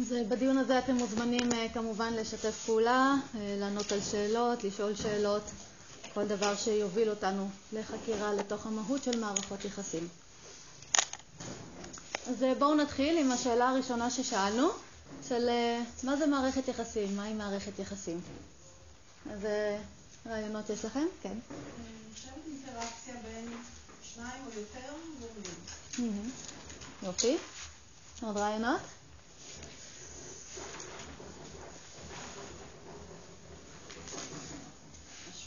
אז אה, בדיון הזה אתם מוזמנים אה, כמובן לשתף פעולה, אה, לענות על שאלות, לשאול שאלות, כל דבר שיוביל אותנו לחקירה לתוך המהות של מערכות יחסים. אז בואו נתחיל עם השאלה הראשונה ששאלנו, של מה זה מערכת יחסים, מהי מערכת יחסים. אז רעיונות יש לכם? כן. נחשבת אינטראקציה בין שניים או יותר גורמים. יופי. עוד רעיונות?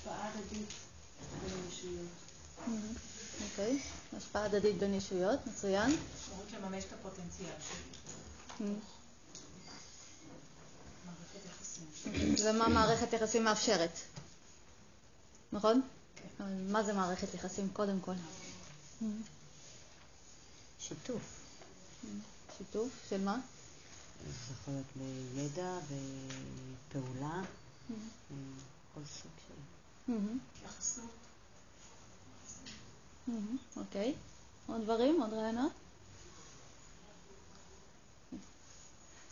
השפעה הדדית בין ישויות. אוקיי, השפעה הדדית בין ישויות, מצוין. אפשרות לממש את הפוטנציאל שלי. ומה מערכת יחסים מאפשרת, נכון? כן. מה זה מערכת יחסים קודם כל? שיתוף. שיתוף של מה? זה יכול להיות בידע ופעולה, כל סוג של... יחסות. אוקיי. עוד דברים? עוד רעיונות?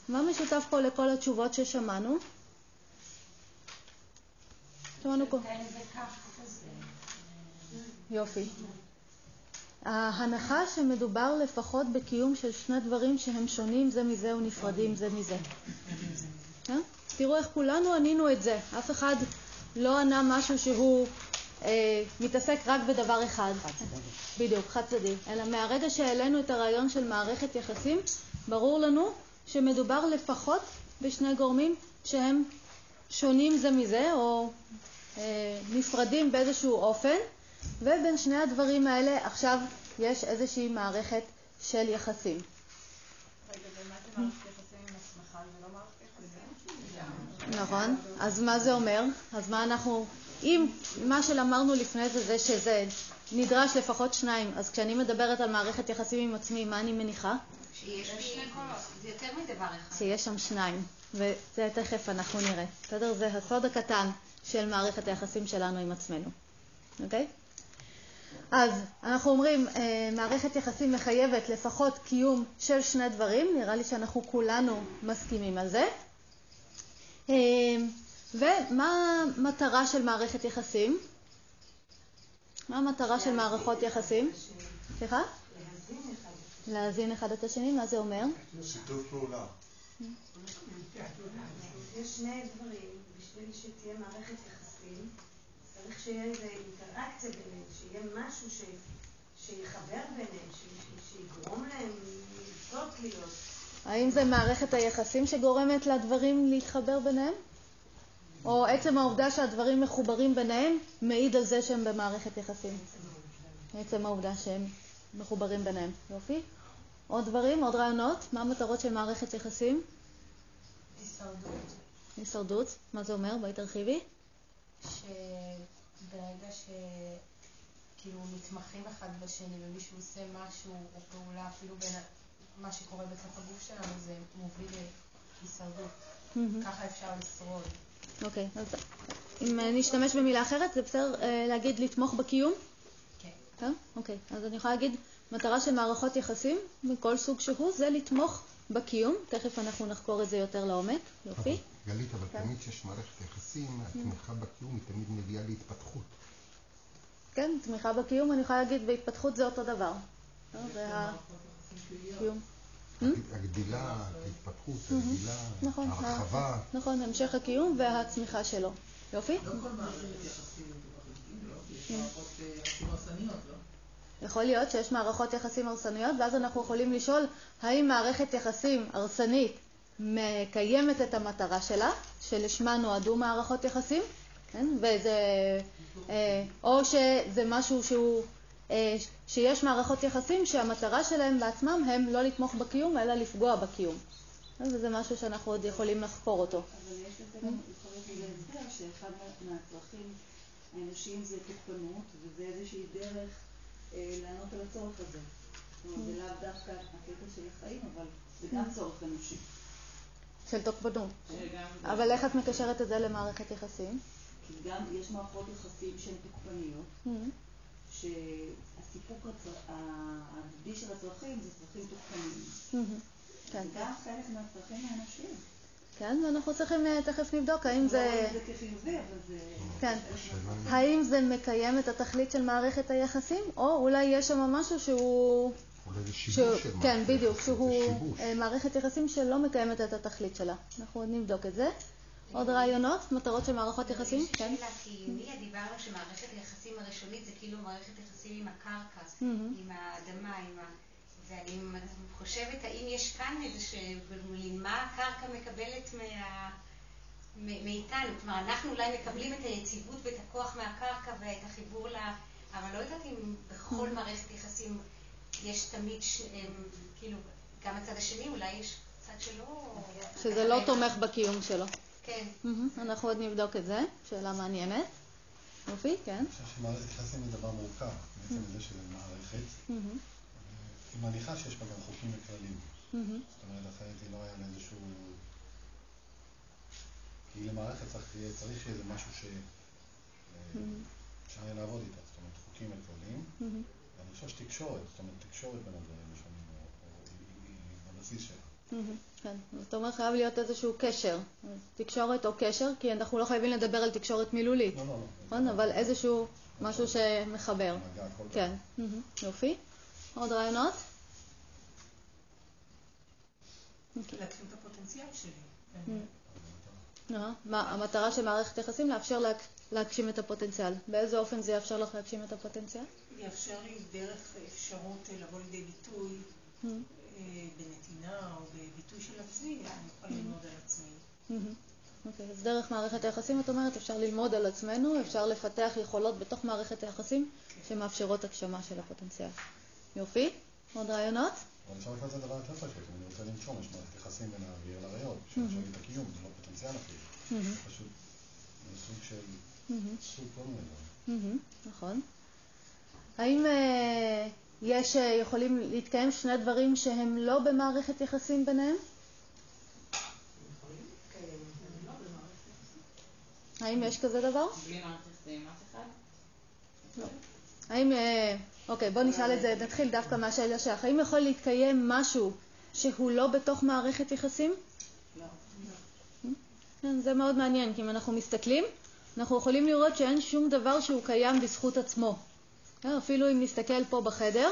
מה משותף פה לכל התשובות ששמענו? שמענו פה. יופי. ההנחה שמדובר לפחות בקיום של שני דברים שהם שונים זה מזה ונפרדים זה מזה. אה? תראו איך כולנו ענינו את זה. אף אחד לא ענה משהו שהוא אה, מתעסק רק בדבר אחד. חד צדדי. בדיוק, חד צדדי. אלא מהרגע שהעלינו את הרעיון של מערכת יחסים, ברור לנו שמדובר לפחות בשני גורמים שהם שונים זה מזה, או אה, נפרדים באיזשהו אופן, ובין שני הדברים האלה עכשיו יש איזושהי מערכת של יחסים. רגע, ומה זה מערכת יחסים עם הסמכה? זה לא מערכת יחסים? נכון, אז מה זה אומר? אז מה אנחנו, אם מה שלמדנו לפני זה זה שזה נדרש לפחות שניים, אז כשאני מדברת על מערכת יחסים עם עצמי, מה אני מניחה? שיש שני קולות, זה יותר מדבר אחד. שיש שם שניים, וזה תכף אנחנו נראה. בסדר? זה הסוד הקטן של מערכת היחסים שלנו עם עצמנו, אוקיי? אז אנחנו אומרים, אה, מערכת יחסים מחייבת לפחות קיום של שני דברים, נראה לי שאנחנו כולנו מסכימים על זה. אה, ומה המטרה של מערכת יחסים? מה המטרה של מערכות יחסים? סליחה? להזין אחד את השני, מה זה אומר? שיתוף פעולה. יש שני דברים, בשביל שתהיה מערכת יחסים, צריך שיהיה איזו אינטראקציה ביניהם, שיהיה משהו. שיחבר ביניהם. שיגרום להם לרצות להיות. האם זה מערכת היחסים שגורמת לדברים להתחבר ביניהם? או עצם העובדה שהדברים מחוברים ביניהם מעיד על זה שהם במערכת יחסים? עצם העובדה שהם מחוברים ביניהם. יופי. עוד דברים? עוד רעיונות? מה המטרות של מערכת יחסים? הישרדות. הישרדות. מה זה אומר? בואי תרחיבי. שברגע שכאילו נתמכים אחד בשני ומישהו עושה משהו או פעולה, אפילו בין מה שקורה בתוך הגוף שלנו, זה מוביל להישרדות. ככה אפשר לשרוד. אוקיי, אז אם נשתמש במילה אחרת, זה בסדר אה, להגיד לתמוך בקיום? כן. אוקיי, אז אני יכולה להגיד, מטרה של מערכות יחסים, מכל סוג שהוא, זה לתמוך בקיום. תכף אנחנו נחקור את זה יותר לעומק. יופי. גלית, אבל כן. תמיד כשיש מערכת יחסים, התמיכה בקיום היא תמיד מביאה להתפתחות. כן, תמיכה בקיום, אני יכולה להגיד, בהתפתחות זה אותו דבר. אה, הקיום. הגדילה, ההתפתחות, הגדילה, נכון, ההרחבה. נכון, המשך הקיום והצמיחה שלו. יופי? לא כל מערכת יחסים מתוחים, לא? כי יש מערכות יחסים הרסניות, לא? יכול להיות שיש מערכות יחסים הרסניות, ואז אנחנו יכולים לשאול האם מערכת יחסים הרסנית מקיימת את המטרה שלה, שלשמה נועדו מערכות יחסים, כן? וזה, אה, או שזה משהו שהוא, אה, שיש מערכות יחסים שהמטרה שלהם בעצמם הם לא לתמוך בקיום, אלא לפגוע בקיום. וזה משהו שאנחנו עוד יכולים לחקור אותו. אבל יש לזה גם, יכול להיות לזה הסבר, שאחד מה- מהצרכים האנושיים זה תוקפנות, וזה איזושהי דרך אה, לענות על הצורך הזה. זאת אומרת, זה לאו דווקא הקטע של החיים, אבל זה גם צורך אנושי. של תוקפנות. אבל איך את מקשרת את זה למערכת יחסים? כי גם יש מערכות יחסים שהן תוקפניות, Mhm. שהסיפוק ההדדי של הצרכים זה צרכים תוקפניים. כן. זה גם חלק מהצרכים האנושיים. כן, ואנחנו צריכים אה, תכף נבדוק האם לא זה... רואים את זה כחיובי, אבל זה... כן. האם זה מקיים את התכלית של מערכת היחסים, או אולי יש שם משהו שהוא... אולי זה שיבוש של כן, בדיוק, שהוא. אה, מערכת יחסים שלא מקיימת את התכלית שלה. אנחנו עוד נבדוק את זה. עוד רעיונות? מטרות של מערכות יחסים? כן. שאלה, כי דיברנו שמערכת היחסים הראשונית זה כאילו מערכת יחסים עם הקרקע. עם האדמה, עם ה... ואני חושבת, האם יש כאן איזה ש... מה הקרקע מקבלת מה... מאיתנו? כלומר, אנחנו אולי מקבלים את היציבות ואת הכוח מהקרקע ואת החיבור ל... אבל לא יודעת אם בכל מערכת יחסים יש תמיד, ש... כאילו, גם הצד השני, אולי יש צד שלא... שזה לא תומך בקיום שלו. כן. אנחנו עוד נבדוק את זה. שאלה מעניינת. יופי, כן. אני חושב שמערכת יחסים זה דבר מורכב, בעצם זה שזה מערכת. היא מניחה שיש בה גם חוקים וכללים. זאת אומרת, אחרת היא לא היה לה איזשהו... כי למערכת צריך יהיה- צריך שיהיה איזה משהו ש... אה, אפשר יהיה לעבוד איתה, זאת אומרת, חוקים וכללים. ואני חושב שתקשורת, זאת אומרת, תקשורת בין הדברים השונים, היא בבסיס שלה. כן. זאת אומרת, חייב להיות איזשהו קשר. תקשורת או קשר, כי אנחנו לא חייבים לדבר על תקשורת מילולית. לא, לא, לא. נכון? אבל איזשהו משהו שמחבר. כן. מהמם. יופי. עוד רעיונות? להגשים את הפוטנציאל שלי. אה, מה, המטרה של מערכת יחסים לאפשר להג- להגשים את הפוטנציאל. באיזה אופן זה יאפשר לך להגשים את הפוטנציאל? יאפשר לי דרך אפשרות לבוא לידי ביטוי בנתינה או בביטוי של עצמי, אני יכולה ללמוד על עצמי. מהמם. אוקיי, אז דרך מערכת היחסים, את אומרת, אפשר ללמוד על עצמנו, אפשר לפתח יכולות בתוך מערכת היחסים שמאפשרות הגשמה של הפוטנציאל. יופי. עוד רעיונות? אבל אפשר לקרוא לזה דבר יותר פשוט, אם אני רוצה לנשום, יש מערכת יחסים בין האוויר לריאות, שמאפשר לי את הקיום, זה לא פוטנציאל אפילו. זה פשוט, סוג של. סוג כל מיני דברים. נכון. האם אה, יש, אה, יכולים להתקיים שני דברים שהם לא במערכת יחסים ביניהם? האם יש כזה דבר? בלי מערכת יחסים עם אף אחד? האם, אה, אוקיי, בוא נשאל את זה, נתחיל דווקא מהשאלה שלך. האם יכול להתקיים משהו שהוא לא בתוך מערכת יחסים? לא. כן, זה מאוד מעניין, כי אם אנחנו מסתכלים, אנחנו יכולים לראות שאין שום דבר שהוא קיים בזכות עצמו. כן, אפילו אם נסתכל פה בחדר,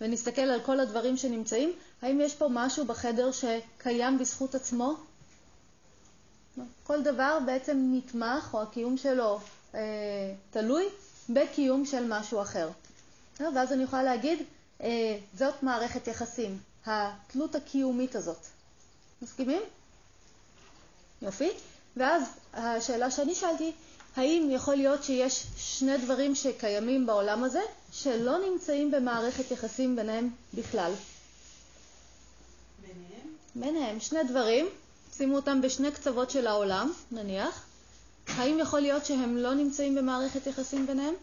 ונסתכל על כל הדברים שנמצאים, האם יש פה משהו בחדר שקיים בזכות עצמו? כל דבר בעצם נתמך, או הקיום שלו אה, תלוי בקיום של משהו אחר. אה, ואז אני יכולה להגיד, אה, זאת מערכת יחסים, התלות הקיומית הזאת. מסכימים? יופי. ואז השאלה שאני שאלתי, האם יכול להיות שיש שני דברים שקיימים בעולם הזה, שלא נמצאים במערכת יחסים ביניהם בכלל? ביניהם? ביניהם שני דברים, שימו אותם בשני קצוות של העולם, נניח. האם יכול להיות שהם לא נמצאים במערכת יחסים ביניהם?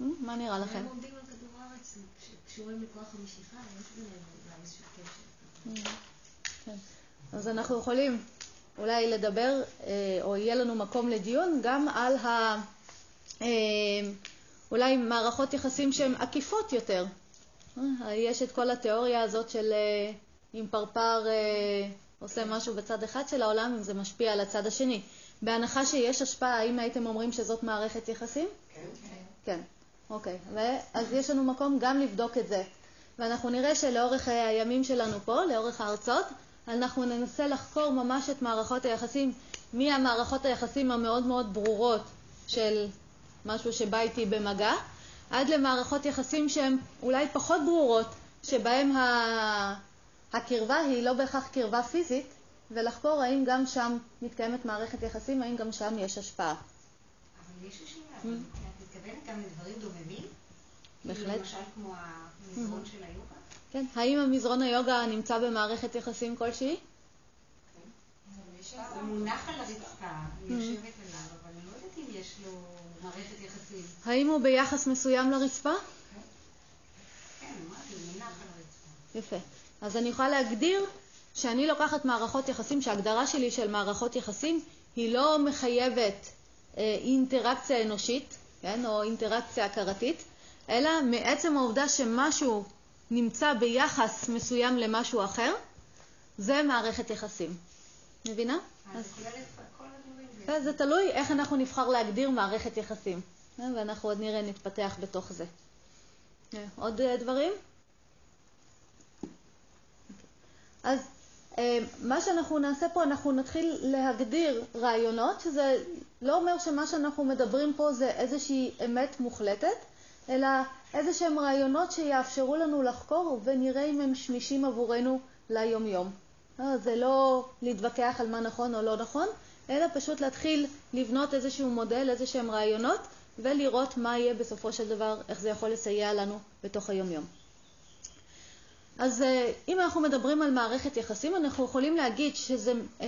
Hmm, מה נראה לכם? הם עומדים על כדור הארץ, שקשורים לכוח המשיכה, יש ביניהם איזשהו קשר. כן. אז אנחנו יכולים אולי לדבר, אה, או יהיה לנו מקום לדיון, גם על ה... אה, אולי מערכות יחסים שהן עקיפות יותר. אה, יש את כל התיאוריה הזאת של אם פרפר עושה משהו בצד אחד של העולם, אם זה משפיע על הצד השני. בהנחה שיש השפעה, האם הייתם אומרים שזאת מערכת יחסים? כן. כן, אוקיי. אז יש לנו מקום גם לבדוק את זה. ואנחנו נראה שלאורך הימים שלנו פה, לאורך ההרצאות, אנחנו ננסה לחקור ממש את מערכות היחסים, מהמערכות היחסים המאוד מאוד ברורות של משהו שבא איתי במגע, עד למערכות יחסים שהן אולי פחות ברורות, שבהן ה... הקרבה היא לא בהכרח קרבה פיזית, ולחקור האם גם שם מתקיימת מערכת יחסים, האם גם שם יש השפעה. אבל יש לי שאלה, את מתכוונת גם לדברים דוממים? בהחלט. כאילו למשל כמו המזרון של היוגה? כן, האם המזרון היוגה נמצא במערכת יחסים כלשהי? הוא מונח על הרצפה, אני יושבת עליו, אבל אני לא יודעת אם יש לו מערכת יחסים. האם הוא ביחס מסוים לרצפה? כן, אמרתי, הוא מונח על הרצפה. יפה. אז אני יכולה להגדיר שאני לוקחת מערכות יחסים, שההגדרה שלי של מערכות יחסים היא לא מחייבת אה, אינטראקציה אנושית, כן, או אינטראקציה הכרתית, אלא מעצם העובדה שמשהו נמצא ביחס מסוים למשהו אחר, זה מערכת יחסים. מבינה? אז זה הדברים. כן, זה תלוי איך אנחנו נבחר להגדיר מערכת יחסים, אה, ואנחנו עוד נראה נתפתח בתוך זה. אה, עוד אה, דברים? אז מה שאנחנו נעשה פה, אנחנו נתחיל להגדיר רעיונות, שזה לא אומר שמה שאנחנו מדברים פה זה איזושהי אמת מוחלטת, אלא איזה שהם רעיונות שיאפשרו לנו לחקור ונראה אם הם שמישים עבורנו ליום-יום. זה לא להתווכח על מה נכון או לא נכון, אלא פשוט להתחיל לבנות איזשהו מודל, איזה שהם רעיונות, ולראות מה יהיה בסופו של דבר, איך זה יכול לסייע לנו בתוך היום-יום. אז אה, אם אנחנו מדברים על מערכת יחסים, אנחנו יכולים להגיד שזו אה,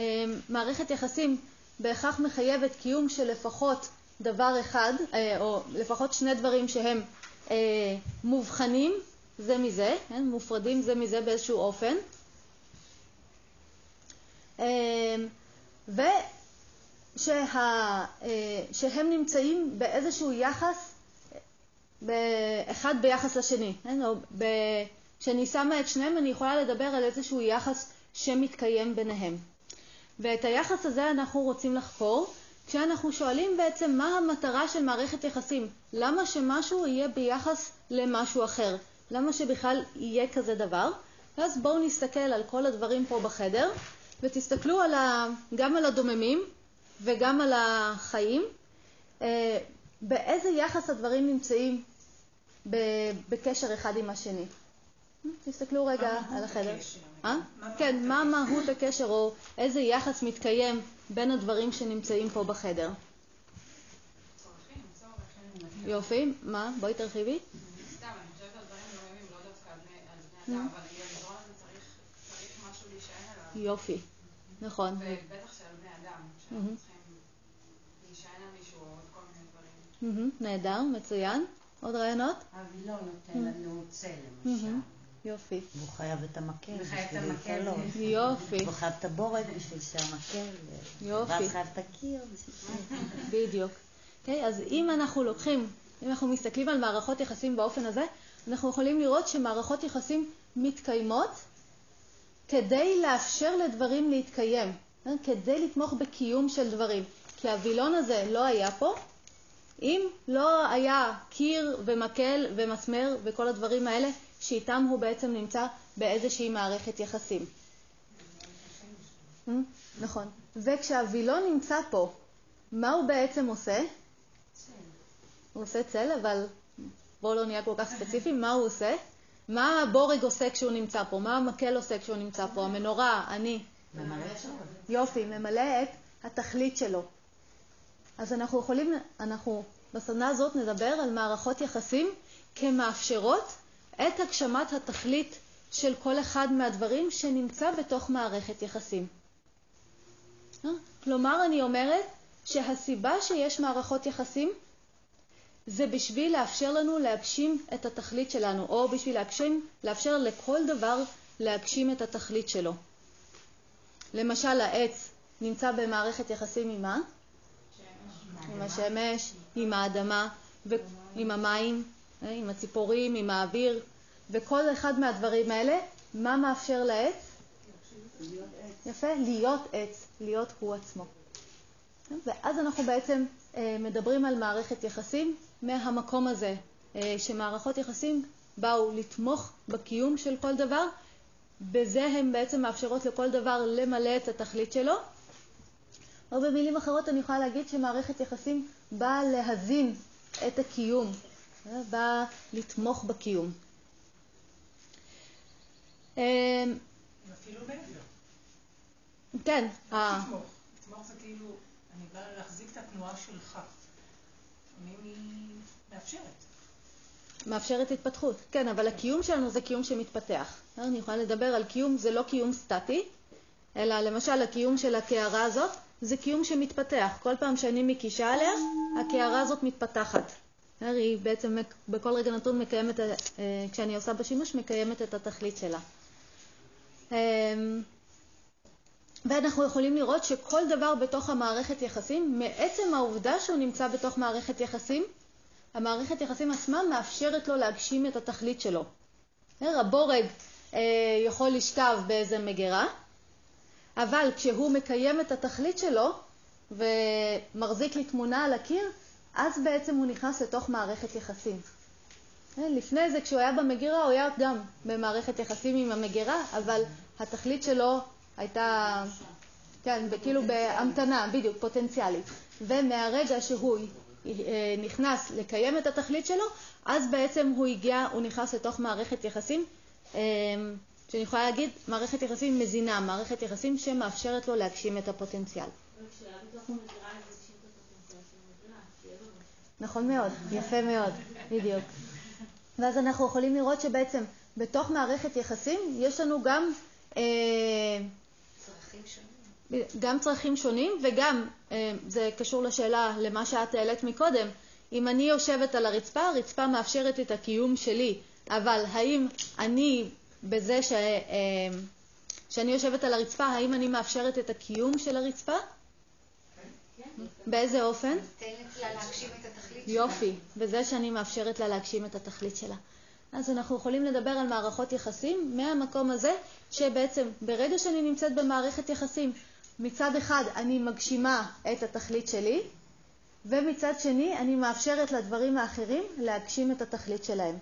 מערכת יחסים בהכרח מחייבת קיום של לפחות דבר אחד, אה, או לפחות שני דברים שהם מובחנים זה מזה, כן? מופרדים זה מזה באיזשהו אופן. ו... שה, אה, נמצאים באיזשהו יחס, אחד ביחס לשני. כן? או ב, כשאני שמה את שניהם אני יכולה לדבר על איזשהו יחס שמתקיים ביניהם. ואת היחס הזה אנחנו רוצים לחקור כשאנחנו שואלים בעצם מה המטרה של מערכת יחסים. למה שמשהו יהיה ביחס למשהו אחר? למה שבכלל יהיה כזה דבר? ואז בואו נסתכל על כל הדברים פה בחדר ותסתכלו על ה, גם על הדוממים וגם על החיים, אה, באיזה יחס הדברים נמצאים בקשר אחד עם השני. תסתכלו רגע על החדר. אה? כן, מה מהות הקשר או איזה יחס מתקיים בין הדברים שנמצאים פה בחדר. יופי, מה? בואי תרחיבי. סתם, אני חושבת על דברים לא דווקא על בני אדם, אבל המדרון הזה צריך משהו להישען עליו. יופי, נכון. ובטח בני אדם, שאנחנו צריכים נהדר, מצוין. עוד רעיונות? אבי לא נותן לנו צל, למשל. יופי. והוא חייב את המקל את המקל. יופי. והוא חייב את הבורג בשביל שהמקל... יופי. ואז חייב את הקיר בשביל... בדיוק. אוקיי, אז אם אנחנו לוקחים, אם אנחנו מסתכלים על מערכות יחסים באופן הזה, אנחנו יכולים לראות שמערכות יחסים מתקיימות כדי לאפשר לדברים להתקיים, כן? כדי לתמוך בקיום של דברים. כי הווילון הזה לא היה פה, אם לא היה קיר ומקל ומסמר וכל הדברים האלה, שאיתם הוא בעצם נמצא באיזושהי מערכת יחסים. אה? נכון. וכשהווילון נמצא פה, מה הוא בעצם עושה? הוא עושה צל, אבל בואו לא נהיה כל כך ספציפיים, מה הוא עושה? מה הבורג עושה כשהוא נמצא פה? מה המקל עושה כשהוא נמצא פה? המנורה, אני. ממלא יופי, ממלא את התכלית שלו. אז אנחנו יכולים, אנחנו בסדנה הזאת נדבר על מערכות יחסים כמאפשרות את הגשמת התכלית של כל אחד מהדברים שנמצא בתוך מערכת יחסים. אה? כלומר, אני אומרת שהסיבה שיש מערכות יחסים זה בשביל לאפשר לנו להגשים את התכלית שלנו, או בשביל להגשים, לאפשר לכל דבר להגשים את התכלית שלו. למשל, העץ נמצא במערכת יחסים עם מה? עם השמש, עם האדמה, עם המים, אה, עם הציפורים, עם האוויר, וכל אחד מהדברים האלה, מה מאפשר לעץ? יפה, להיות עץ, להיות הוא עצמו. ואז אנחנו בעצם אה, מדברים על מערכת יחסים מהמקום הזה, אה, שמערכות יחסים באו לתמוך בקיום של כל דבר, בזה הן בעצם מאפשרות לכל דבר למלא את התכלית שלו, או במילים אחרות אני יכולה להגיד שמערכת יחסים באה להזין את הקיום, באה לתמוך בקיום. אמ, אפילו מעבר. כן. לתמוך. לתמוך זה כאילו, אני באה להחזיק את התנועה שלך. לפעמים היא מאפשרת. מאפשרת התפתחות, כן, אבל הקיום שלנו זה קיום שמתפתח. אני יכולה לדבר על קיום, זה לא קיום סטטי, אלא למשל הקיום של הקערה הזאת זה קיום שמתפתח. כל פעם שאני מקישה עליה, הקערה הזאת מתפתחת. היא בעצם בכל רגע נתון מקיימת, אה, כשאני עושה בשימוש, מקיימת את התכלית שלה. אמ, ואנחנו יכולים לראות שכל דבר בתוך המערכת יחסים, מעצם העובדה שהוא נמצא בתוך מערכת יחסים, המערכת יחסים עצמה מאפשרת לו להגשים את התכלית שלו. הבורג אה, יכול לשכב באיזה מגירה, אבל כשהוא מקיים את התכלית שלו ומחזיק לי תמונה על הקיר, אז בעצם הוא נכנס לתוך מערכת יחסים. אה, לפני זה, כשהוא היה במגירה, הוא היה גם במערכת יחסים עם המגירה, אבל התכלית שלו הייתה, כן, כאילו בהמתנה, בדיוק, פוטנציאלית. ומהרגע שהוא אה, נכנס לקיים את התכלית שלו, אז בעצם הוא הגיע, הוא נכנס לתוך מערכת יחסים, אה, שאני יכולה להגיד, מערכת יחסים מזינה, מערכת יחסים שמאפשרת לו להגשים את הפוטנציאל. נכון מאוד, יפה מאוד, בדיוק. ואז אנחנו יכולים לראות שבעצם בתוך מערכת יחסים יש לנו גם אה, צרכים שונים. גם צרכים שונים וגם, אה, זה קשור לשאלה, למה שאת העלית מקודם, אם אני יושבת על הרצפה, הרצפה מאפשרת את הקיום שלי, אבל האם אני, בזה ש, אה, שאני יושבת על הרצפה, האם אני מאפשרת את הקיום של הרצפה? באיזה אופן? נותנת לה להגשים את התכלית שלה. יופי, בזה שאני מאפשרת לה להגשים את התכלית שלה. אז אנחנו יכולים לדבר על מערכות יחסים מהמקום הזה, שבעצם ברגע שאני נמצאת במערכת יחסים, מצד אחד אני מגשימה את התכלית שלי, ומצד שני אני מאפשרת לדברים האחרים להגשים את התכלית שלהם.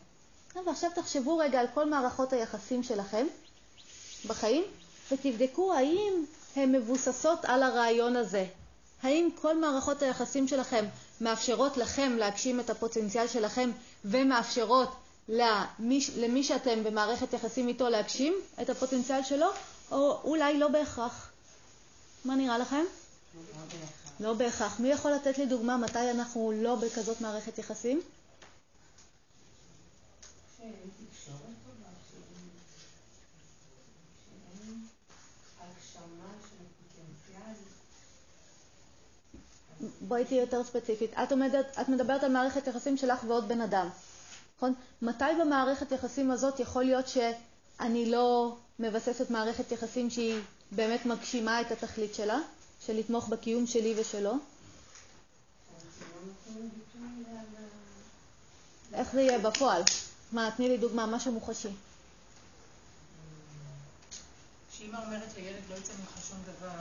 ועכשיו תחשבו רגע על כל מערכות היחסים שלכם בחיים, ותבדקו האם הן מבוססות על הרעיון הזה. האם כל מערכות היחסים שלכם מאפשרות לכם להגשים את הפוטנציאל שלכם ומאפשרות למי, למי שאתם במערכת יחסים איתו להגשים את הפוטנציאל שלו, או אולי לא בהכרח. מה נראה לכם? לא בהכרח. לא בהכרח. מי יכול לתת לי דוגמה מתי אנחנו לא בכזאת מערכת יחסים? שאין תקשורת טובה, שאין שאין הגשמה של פוטנציאל. בואי תהיי יותר ספציפית. את, עומדת, את מדברת על מערכת יחסים שלך ועוד בן אדם, נכון? מתי במערכת יחסים הזאת יכול להיות שאני לא מבססת מערכת יחסים שהיא באמת מגשימה את התכלית שלה, של לתמוך בקיום שלי ושלו? איך זה יהיה בפועל? מה, תני לי דוגמה, משהו מוחשי. שאמא אומרת לילד לא יצא ממך שום דבר.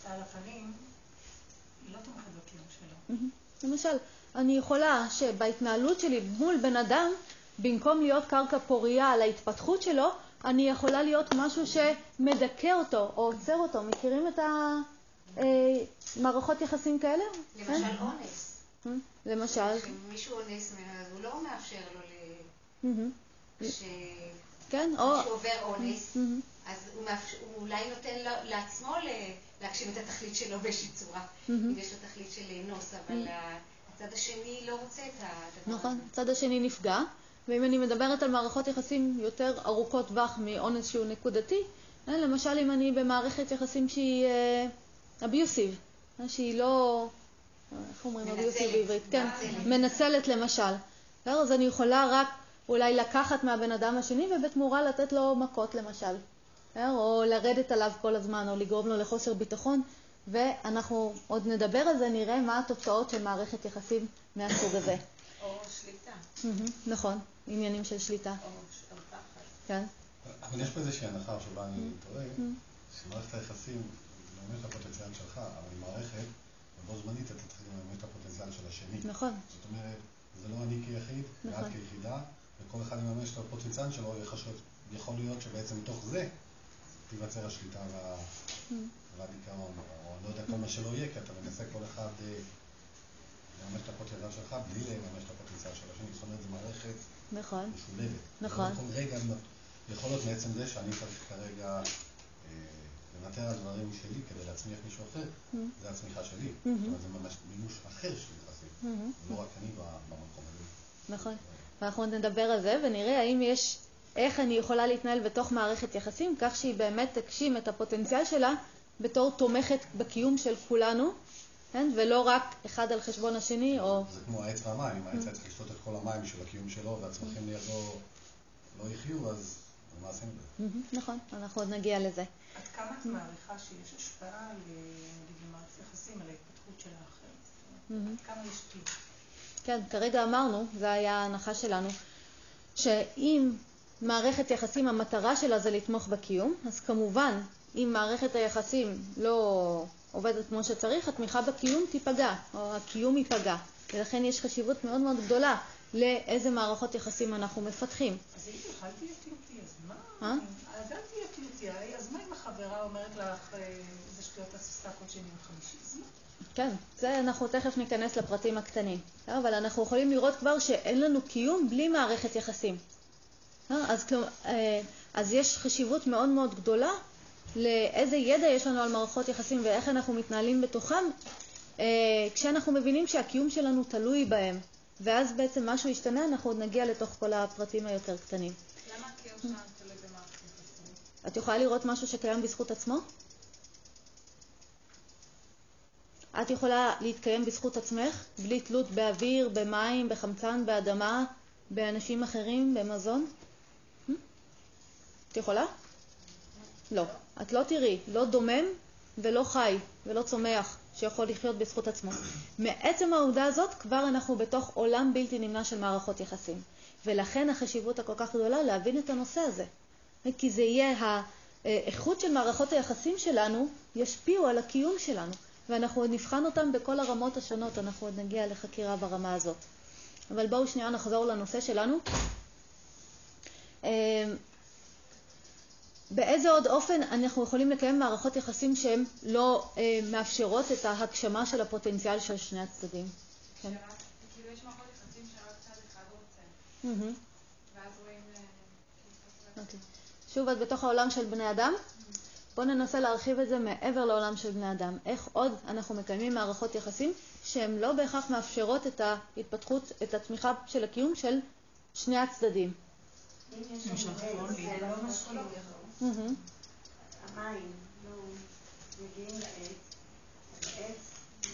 אתה על הפנים, לא תומכת בקיום שלו. Mm-hmm. למשל, אני יכולה שבהתנהלות שלי מול בן אדם, במקום להיות קרקע פורייה על ההתפתחות שלו, אני יכולה להיות משהו שמדכא אותו או עוצר אותו. מכירים את המערכות יחסים כאלה? למשל כן? אונס. Mm, למשל. כשמישהו אונס ממנו, אז הוא לא מאפשר לו ל... Mm-hmm. כן, או... כשהוא עובר אונס, Mm-hmm. אז הוא, אולי נותן לעצמו ל- להגשים את התכלית שלו באיזושהי צורה. אם יש לו תכלית של לאנוס, אבל הצד השני לא רוצה את הדבר נכון, הזה. הצד השני נפגע, ואם אני מדברת על מערכות יחסים יותר ארוכות טווח מאונס שהוא נקודתי, אה, למשל אם אני במערכת יחסים שהיא אביוסיב, שהיא לא, אה, איך אומרים אביוסיב בעברית? כן, מנצלת. למשל. אז אני יכולה רק אולי לקחת מהבן אדם השני ובתמורה לתת לו מכות למשל? או לרדת עליו כל הזמן, או לגרום לו לחוסר ביטחון, ואנחנו עוד נדבר על זה, נראה מה התוצאות של מערכת יחסים מהסוג הזה. או שליטה, נכון, עניינים של שליטה, או פחד. כן. אבל יש פה איזושהי הנחה שבה אני טועה, שמערכת היחסים מממש את הפוטנציאל שלך, אבל היא מערכת, ובו זמנית אתה צריך לממש את הפוטנציאל של השני. נכון, זאת אומרת, זה לא אני כיחיד, ואת נכון. כיחידה, וכל אחד יממש את הפוטנציאל שלו, יכול- יכול להיות שבעצם מתוך זה תיווצר השליטה וה- והדיכאון, או אני לא יודע כל מה שלא יהיה, כי אתה מנסה כל אחד אה, לממש את הפוטנציאל שלך בלי לממש את הפוטנציאל של השני. זאת אומרת, זו מערכת נכון, משולבת. נכון. רגע, יכול להיות מעצם זה שאני צריך כרגע אה, לוותר על דברים שלי כדי להצמיח מישהו אחר, זה הצמיחה שלי. זאת אומרת, זה ממש מימוש אחר של יחסים. מהמם, לא רק אני במקום הזה. נכון. ואנחנו נדבר על זה ונראה האם יש, איך אני יכולה להתנהל בתוך מערכת יחסים, כך שהיא באמת תגשים את הפוטנציאל שלה בתור תומכת בקיום של כולנו, כן? ולא רק אחד על חשבון השני, או... זה כמו העץ והמים, אם העץ היה צריך לשתות את כל המים בשביל הקיום שלו, והצמחים לידו לא יחיו, אז מה עשינו בזה? מהמם, נכון, אנחנו עוד נגיע לזה. עד כמה את מעריכה שיש השפעה, ל- נגיד, למערכת יחסים על ההתפתחות של האחר? מהמם. עד כמה יש? כן, כרגע אמרנו, זו היה ההנחה שלנו, שאם מערכת יחסים המטרה שלה זה לתמוך בקיום, אז כמובן אם מערכת היחסים לא עובדת כמו שצריך, התמיכה בקיום תיפגע, או הקיום ייפגע. ולכן יש חשיבות מאוד מאוד גדולה לאיזה מערכות יחסים אנחנו מפתחים. אז אם אל תהיה תלותי, אז מה? אז אל תהיה תלותי. אז מה אם החברה אומרת לך, אה, איזה שטויות את עושה כל שני וחמישי? אז מה? כן, זה אנחנו תכף ניכנס לפרטים הקטנים. אבל אנחנו יכולים לראות כבר שאין לנו קיום בלי מערכת יחסים. אה, אז, אה, אז יש חשיבות מאוד מאוד גדולה לאיזה ידע יש לנו על מערכות יחסים ואיך אנחנו מתנהלים בתוכם, כשאנחנו מבינים שהקיום שלנו תלוי בהם. ואז בעצם משהו ישתנה, אנחנו עוד נגיע לתוך כל הפרטים היותר קטנים. למה הקיום שלנו תלוי במערכת יחסים? את יכולה לראות משהו שקיים בזכות עצמו? את יכולה להתקיים בזכות עצמך, בלי תלות באוויר, במים, בחמצן, באדמה, באנשים אחרים, במזון? את יכולה? לא. את לא תראי, לא דומם ולא חי ולא צומח שיכול לחיות בזכות עצמו. מעצם העובדה הזאת כבר אנחנו בתוך עולם בלתי נמנע של מערכות יחסים. ולכן החשיבות הכל כך גדולה להבין את הנושא הזה. כי זה יהיה האיכות של מערכות היחסים שלנו ישפיעו על הקיום שלנו. ואנחנו עוד נבחן אותם בכל הרמות השונות, אנחנו עוד נגיע לחקירה ברמה הזאת. אבל בואו שנייה נחזור לנושא שלנו. באיזה עוד אופן אנחנו יכולים לקיים מערכות יחסים שהן לא אה, מאפשרות את ההגשמה של הפוטנציאל של שני הצדדים? כן. כאילו יש מערכות יחסים שרק צד אחד רוצה, ואז רואים... אה, אוקיי. שוב, את בתוך העולם של בני אדם? בואו ננסה להרחיב את זה מעבר לעולם של בני אדם. איך עוד אנחנו מקיימים מערכות יחסים שהן לא בהכרח מאפשרות את ההתפתחות, את התמיכה של הקיום של שני הצדדים. אם יש זה לא משקיע. המים לא מגיעים לעץ, אז העץ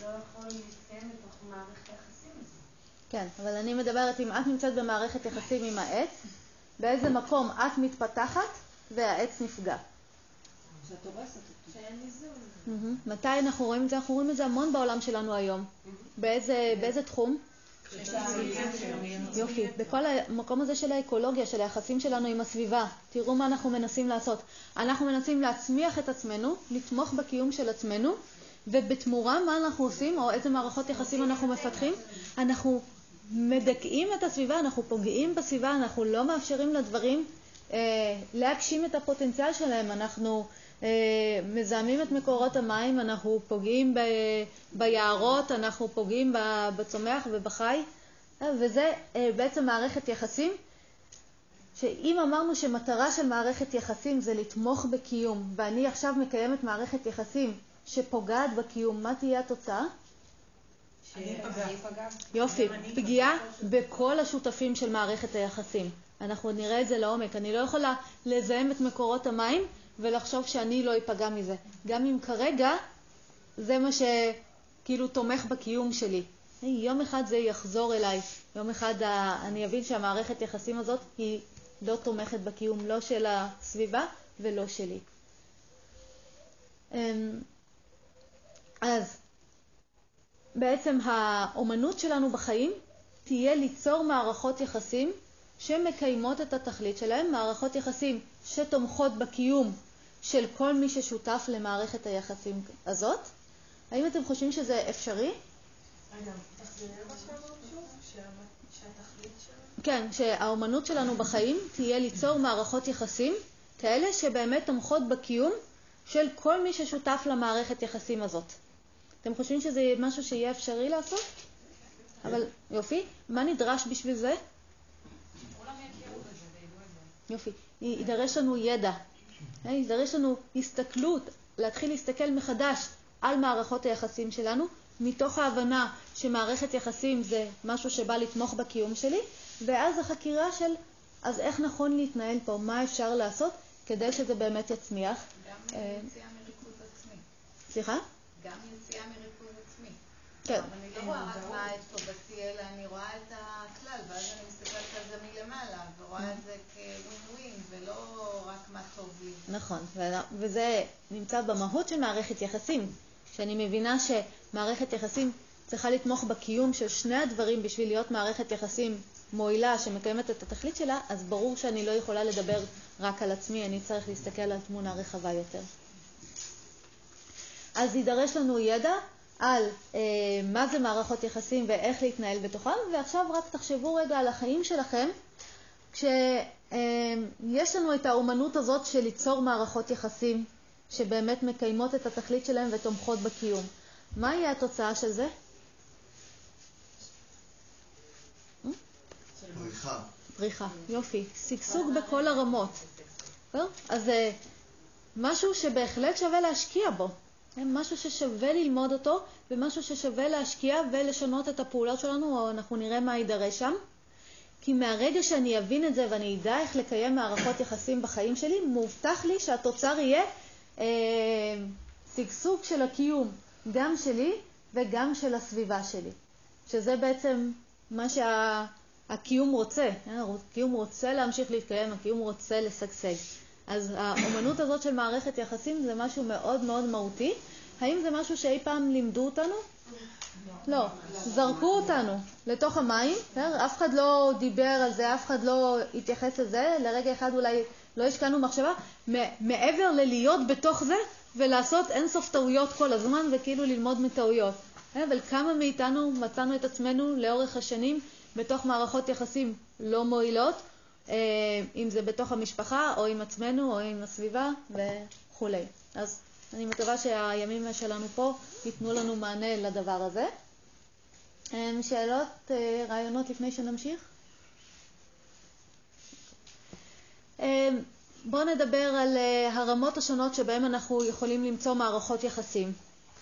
לא יכול להתקיים בתוך מערכת היחסים הזאת. כן, אבל אני מדברת אם את נמצאת במערכת יחסים עם העץ, באיזה מקום את מתפתחת והעץ נפגע. שאת הורסת אותו. שאין איזון. מתי אנחנו רואים את זה? אנחנו רואים את זה המון בעולם שלנו היום. באיזה תחום? יופי. בכל המקום הזה של האקולוגיה, של היחסים שלנו עם הסביבה, תראו מה אנחנו מנסים לעשות. אנחנו מנסים להצמיח את עצמנו, לתמוך בקיום של עצמנו, ובתמורה מה אנחנו עושים, או איזה מערכות יחסים אנחנו מפתחים? אנחנו מדכאים את הסביבה, אנחנו פוגעים בסביבה, אנחנו לא מאפשרים לדברים אה, להגשים את הפוטנציאל שלהם, אנחנו מזהמים את מקורות המים, אנחנו פוגעים ב, ביערות, אנחנו פוגעים בצומח ובחי, אה, וזה אה, בעצם מערכת יחסים, שאם אמרנו שמטרה של מערכת יחסים זה לתמוך בקיום, ואני עכשיו מקיימת מערכת יחסים שפוגעת בקיום, מה תהיה התוצאה? יופי, פגיעה בכל השותפים של מערכת היחסים. אנחנו נראה את זה לעומק. אני לא יכולה לזהם את מקורות המים ולחשוב שאני לא אפגע מזה. גם אם כרגע זה מה שכאילו תומך בקיום שלי. יום אחד זה יחזור אליי, יום אחד אני אבין שהמערכת יחסים הזאת היא לא תומכת בקיום, לא של הסביבה ולא שלי. אמ, אז בעצם האומנות שלנו בחיים תהיה ליצור מערכות יחסים שמקיימות את התכלית שלהם, מערכות יחסים שתומכות בקיום של כל מי ששותף למערכת היחסים הזאת. האם אתם חושבים שזה אפשרי? כן, שהאומנות שלנו בחיים תהיה ליצור מערכות יחסים כאלה שבאמת תומכות בקיום של כל מי ששותף למערכת יחסים הזאת. אתם חושבים שזה משהו שיהיה אפשרי לעשות? אבל יופי, מה נדרש בשביל זה? יופי, יידרש לנו ידע, אה, יידרש לנו הסתכלות, להתחיל להסתכל מחדש על מערכות היחסים שלנו, מתוך ההבנה שמערכת יחסים זה משהו שבא לתמוך בקיום שלי, ואז החקירה של אז איך נכון להתנהל פה, מה אפשר לעשות כדי שזה באמת יצמיח. גם אה, יציאה מריכוז עצמי. סליחה? גם יציאה מריכוז. כן. אני לא רואה רק מה את טובתי, אלא אני רואה את הכלל, ואז אני מסתכלת על זה מלמעלה, ורואה את זה כווין ווין, ולא רק מה טוב לי. נכון, וזה נמצא במהות של מערכת יחסים. שאני מבינה שמערכת יחסים צריכה לתמוך בקיום של שני הדברים בשביל להיות מערכת יחסים מועילה שמקיימת את התכלית שלה, אז ברור שאני לא יכולה לדבר רק על עצמי, אני צריך להסתכל על תמונה רחבה יותר. אז יידרש לנו ידע על אה, מה זה מערכות יחסים ואיך להתנהל בתוכם, ועכשיו רק תחשבו רגע על החיים שלכם, כשיש אה, לנו את האומנות הזאת של ליצור מערכות יחסים שבאמת מקיימות את התכלית שלהם ותומכות בקיום. מה יהיה התוצאה של זה? פריחה. פריחה, יופי. שגשוג בכל הרמות. אז זה משהו שבהחלט שווה להשקיע בו. משהו ששווה ללמוד אותו, ומשהו ששווה להשקיע ולשנות את הפעולות שלנו, או אנחנו נראה מה יידרש שם. כי מהרגע שאני אבין את זה ואני אדע איך לקיים מערכות יחסים בחיים שלי, מובטח לי שהתוצר יהיה אה, של הקיום, גם שלי וגם של הסביבה שלי. שזה בעצם מה שהקיום שה, רוצה. הקיום רוצה להמשיך להתקיים, הקיום רוצה לשגשג. אז האומנות הזאת של מערכת יחסים זה משהו מאוד מאוד מהותי. האם זה משהו שאי פעם לימדו אותנו? לא. זרקו אותנו לתוך המים, אף אחד לא דיבר על זה, אף אחד לא התייחס לזה, לרגע אחד אולי לא השקענו מחשבה, מעבר ללהיות בתוך זה ולעשות אינסוף טעויות כל הזמן וכאילו ללמוד מטעויות. אבל כמה מאיתנו מצאנו את עצמנו לאורך השנים בתוך מערכות יחסים לא מועילות, אם זה בתוך המשפחה או עם עצמנו או עם הסביבה וכולי. אז אני מקווה שהימים שלנו פה ייתנו לנו מענה לדבר הזה. אה, שאלות, אה, רעיונות לפני שנמשיך? בואו נדבר על הרמות השונות שבהן אנחנו יכולים למצוא מערכות יחסים.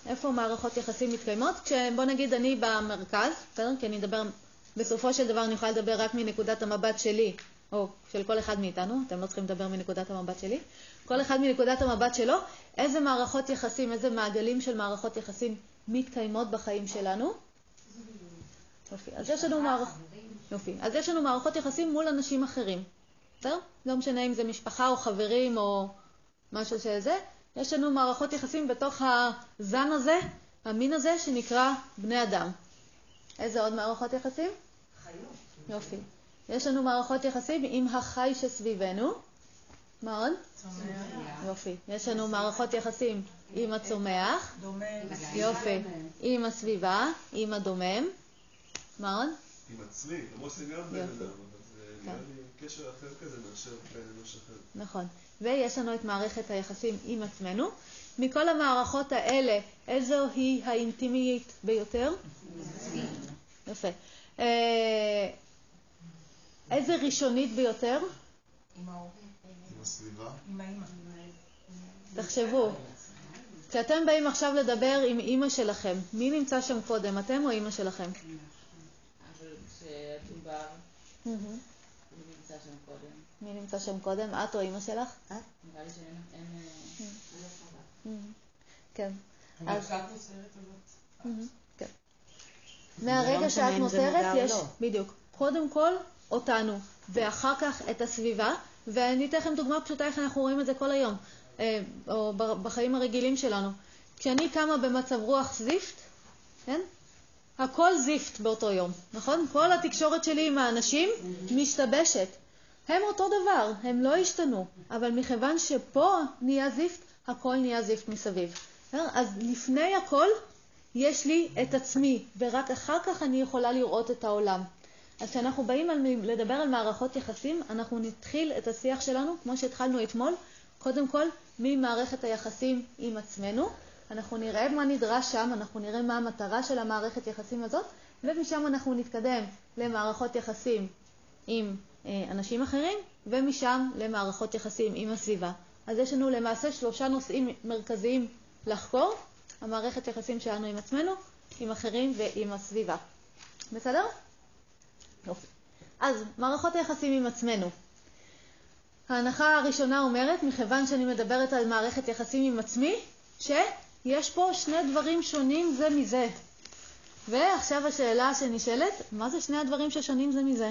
איפה מערכות יחסים מתקיימות? כשבוא נגיד אני במרכז, בסדר? כי אני אדבר, בסופו של דבר אני יכולה לדבר רק מנקודת המבט שלי, או של כל אחד מאיתנו, אתם לא צריכים לדבר מנקודת המבט שלי, כל אחד מנקודת המבט שלו, איזה מערכות יחסים, איזה מעגלים של מערכות יחסים מתקיימות בחיים שלנו. יופי, אז יש לנו, מערכ... יופי. אז יש לנו מערכות יחסים מול אנשים אחרים, בסדר? לא משנה אם זה משפחה או חברים או משהו שזה, יש לנו מערכות יחסים בתוך הזן הזה, המין הזה, שנקרא בני אדם. איזה עוד מערכות יחסים? חיות. יופי. יש לנו מערכות יחסים עם החי שסביבנו. מה עוד? צומח. יופי. יש לנו מערכות יחסים עם הצומח. דומם. יופי. עם הסביבה, עם הדומם. מה עוד? עם עצמי, למרות שזה גם בן. אדם, אבל זה כן. נראה לי קשר אחר כזה מאשר בן אנוש אחר. נכון. ויש לנו את מערכת היחסים עם עצמנו. מכל המערכות האלה, איזו היא האינטימית ביותר? יפה. איזה ראשונית ביותר? עם ההורים. עם הסביבה. עם האמא. תחשבו. כשאתם באים עכשיו לדבר עם אימא שלכם, מי נמצא שם קודם, אתם או אימא שלכם? מי נמצא שם קודם? מי נמצא שם קודם, את או אימא שלך? את? נראה לי שאין... אין, אה, מהמם. כן. אז. מהמם. כן. לא מהרגע שאת או יש, לא. בדיוק, קודם כל אותנו, ואחר כך את הסביבה, ואני אתן לכם דוגמה פשוטה איך אנחנו רואים את זה כל היום, אה, או בחיים הרגילים שלנו. כשאני קמה במצב רוח זיפט, כן? הכל זיפט באותו יום, נכון? כל התקשורת שלי עם האנשים משתבשת. הם אותו דבר, הם לא השתנו, אבל מכיוון שפה נהיה זיפט, הכל נהיה זיפט מסביב. אז לפני הכל יש לי את עצמי, ורק אחר כך אני יכולה לראות את העולם. אז כשאנחנו באים על, לדבר על מערכות יחסים, אנחנו נתחיל את השיח שלנו, כמו שהתחלנו אתמול, קודם כל ממערכת היחסים עם עצמנו. אנחנו נראה מה נדרש שם, אנחנו נראה מה המטרה של המערכת יחסים הזאת, ומשם אנחנו נתקדם למערכות יחסים עם אה, אנשים אחרים, ומשם למערכות יחסים עם הסביבה. אז יש לנו למעשה שלושה נושאים מרכזיים לחקור, המערכת יחסים שלנו עם עצמנו, עם אחרים ועם הסביבה. בסדר? יופי. אז מערכות היחסים עם עצמנו. ההנחה הראשונה אומרת, מכיוון שאני מדברת על מערכת יחסים עם עצמי, שיש פה שני דברים שונים זה מזה. ועכשיו השאלה שנשאלת, מה זה שני הדברים ששונים זה מזה?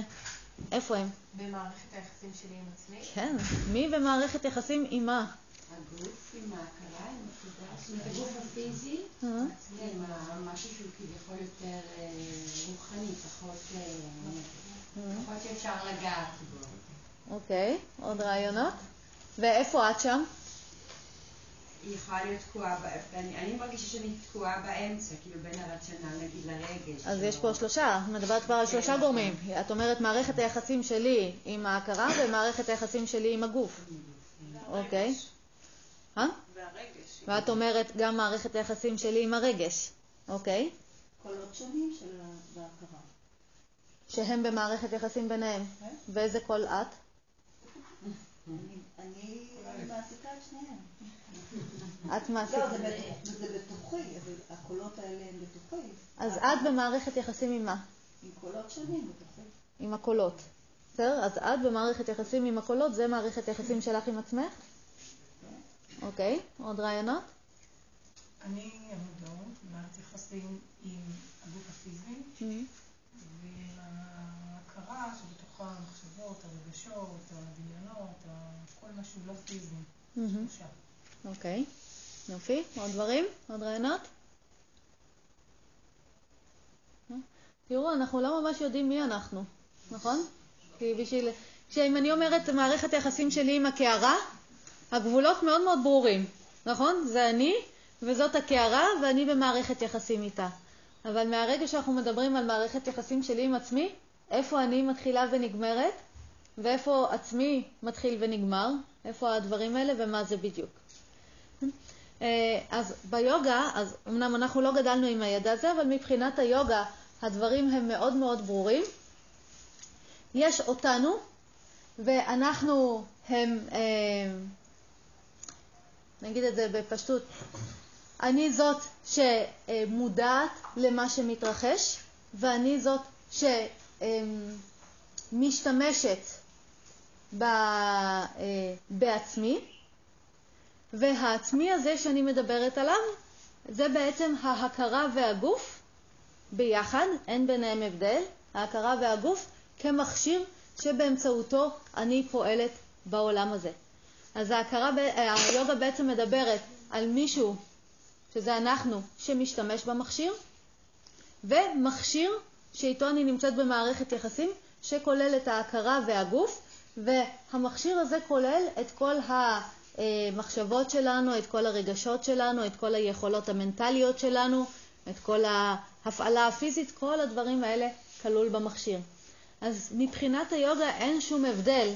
איפה הם? במערכת היחסים שלי עם עצמי. כן, מי במערכת יחסים עם מה? הגוף עם ההכרה, עם התודעה, עם הגוף הפיזי, אה? כן, עם משהו שהוא כביכול יותר אה, רוחני, פחות... אה, לפחות שאפשר לגעת בו. אוקיי, עוד רעיונות? ואיפה את שם? היא יכולה להיות תקועה, אני מרגישה שאני תקועה באמצע, כאילו בין הרציונל נגיד לרגש. אז לא- יש פה שלושה, מדברת כבר על שלושה כן, גורמים. את אומרת מערכת היחסים שלי עם ההכרה ומערכת היחסים שלי עם הגוף. אוקיי. אה? והרגש. ואת אומרת גם מערכת היחסים שלי עם הרגש. אוקיי. קולות שונים של ה- בהכרה. שהם במערכת יחסים ביניהם. כן. ואיזה קול את? אני- אני מעסיקה את שניהם. את מעסיקה. לא, זה בתוכי, אבל הקולות האלה הם בתוכי. אז את במערכת יחסים עם מה? עם קולות שונים בתוכי. עם הקולות. בסדר? אז את במערכת יחסים עם הקולות, זה מערכת יחסים שלך עם עצמך? אוקיי, עוד רעיונות? אני המודעות, מערכת יחסים עם הגוף הפיזי ועם ההכרה שבתוכה המחשבות, הרגשות, הדמיונות, כל מה שהוא לא פיזי. אוקיי, יופי. עוד דברים? עוד רעיונות? אה? תראו, אנחנו לא ממש יודעים מי אנחנו, נכון? כי בשביל... כשאם אני אומרת מערכת היחסים שלי עם הקערה, הגבולות מאוד מאוד ברורים, נכון? זה אני וזאת הקערה ואני במערכת יחסים איתה. אבל מהרגע שאנחנו מדברים על מערכת יחסים שלי עם עצמי, איפה אני מתחילה ונגמרת, ואיפה עצמי מתחיל ונגמר, איפה הדברים האלה ומה זה בדיוק. אה, אז ביוגה, אז אמנם אנחנו לא גדלנו עם הידע הזה, אבל מבחינת היוגה הדברים הם מאוד מאוד ברורים. יש אותנו, ואנחנו הם, אה, נגיד את זה בפשטות, אני זאת שמודעת למה שמתרחש, ואני זאת שמשתמשת אה, בעצמי, והעצמי הזה שאני מדברת עליו, זה בעצם ההכרה והגוף ביחד, אין ביניהם הבדל, ההכרה והגוף כמכשיר שבאמצעותו אני פועלת בעולם הזה. אז ההכרה, ב- היוגה בעצם מדברת על מישהו, שזה אנחנו, שמשתמש במכשיר, ומכשיר שאיתו אני נמצאת במערכת יחסים, שכולל את ההכרה והגוף, והמכשיר הזה כולל את כל המחשבות שלנו, את כל הרגשות שלנו, את כל היכולות המנטליות שלנו, את כל ההפעלה הפיזית, כל הדברים האלה כלול במכשיר. אז מבחינת היוגה אין שום הבדל.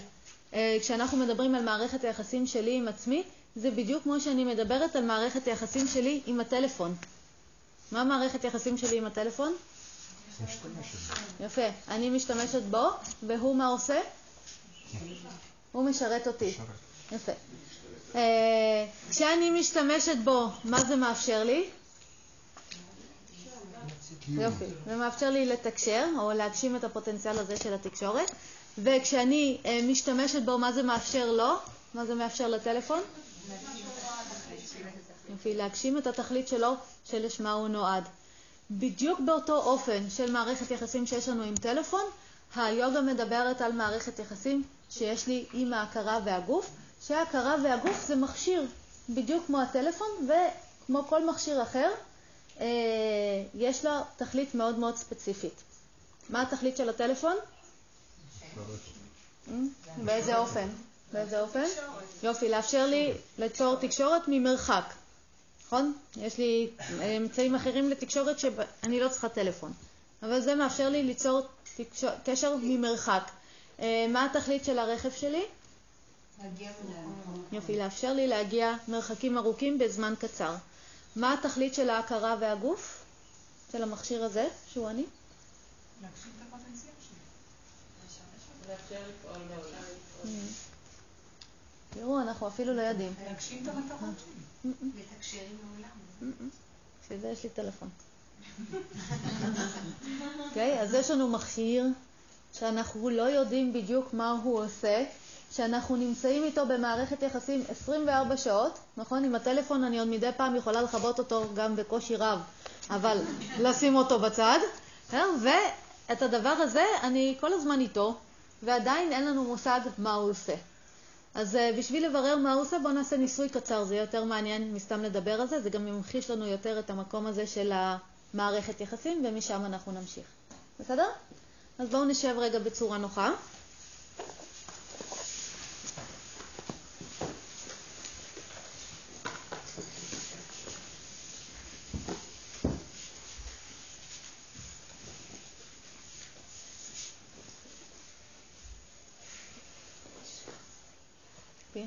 אה, כשאנחנו מדברים על מערכת היחסים שלי עם עצמי, זה בדיוק כמו שאני מדברת על מערכת היחסים שלי עם הטלפון. מה מערכת היחסים שלי עם הטלפון? יפה. אני משתמשת בו, והוא מה עושה? הוא משרת אותי. יפה. אה, כשאני משתמשת בו, מה זה מאפשר לי? יופי. זה מאפשר לי לתקשר, או להגשים את הפוטנציאל הזה של התקשורת. וכשאני אה, משתמשת בו, מה זה מאפשר לו? מה זה מאפשר לטלפון? יופי, להגשים את התכלית שלו, שלשמה הוא נועד. בדיוק באותו אופן של מערכת יחסים שיש לנו עם טלפון, היוגה מדברת על מערכת יחסים שיש לי עם ההכרה והגוף, שההכרה והגוף זה מכשיר, בדיוק כמו הטלפון וכמו כל מכשיר אחר, אה, יש לו תכלית מאוד מאוד ספציפית. מה התכלית של הטלפון? באיזה אופן? באיזה אופן? יופי, לאפשר לי ליצור תקשורת ממרחק, נכון? יש לי אמצעים אחרים לתקשורת שאני לא צריכה טלפון, אבל זה מאפשר לי ליצור תקשור, קשר ממרחק. אה, מה התכלית של הרכב שלי? יופי, לאפשר לי להגיע מרחקים ארוכים בזמן קצר. מה התכלית של ההכרה והגוף? של המכשיר הזה, שהוא אני? להגשים את הפוטנציאל שלי. לאפשר לפעול בעולם. תראו, אנחנו אפילו לא יודעים. להגשים את המטרות שלי. לתקשר עם העולם. בשביל זה יש לי טלפון. אוקיי? אז יש לנו מכשיר שאנחנו לא יודעים בדיוק מה הוא עושה, שאנחנו נמצאים איתו במערכת יחסים 24 שעות, נכון? עם הטלפון אני עוד מדי פעם יכולה לכבות אותו גם בקושי רב, אבל לשים אותו בצד, אה? ואת הדבר הזה אני כל הזמן איתו, ועדיין אין לנו מושג מה הוא עושה. אז uh, בשביל לברר מה הוא עושה, בואו נעשה ניסוי קצר, זה יהיה יותר מעניין מסתם לדבר על זה, זה גם ימחיש לנו יותר את המקום הזה של המערכת יחסים, ומשם אנחנו נמשיך. בסדר? אז בואו נשב רגע בצורה נוחה.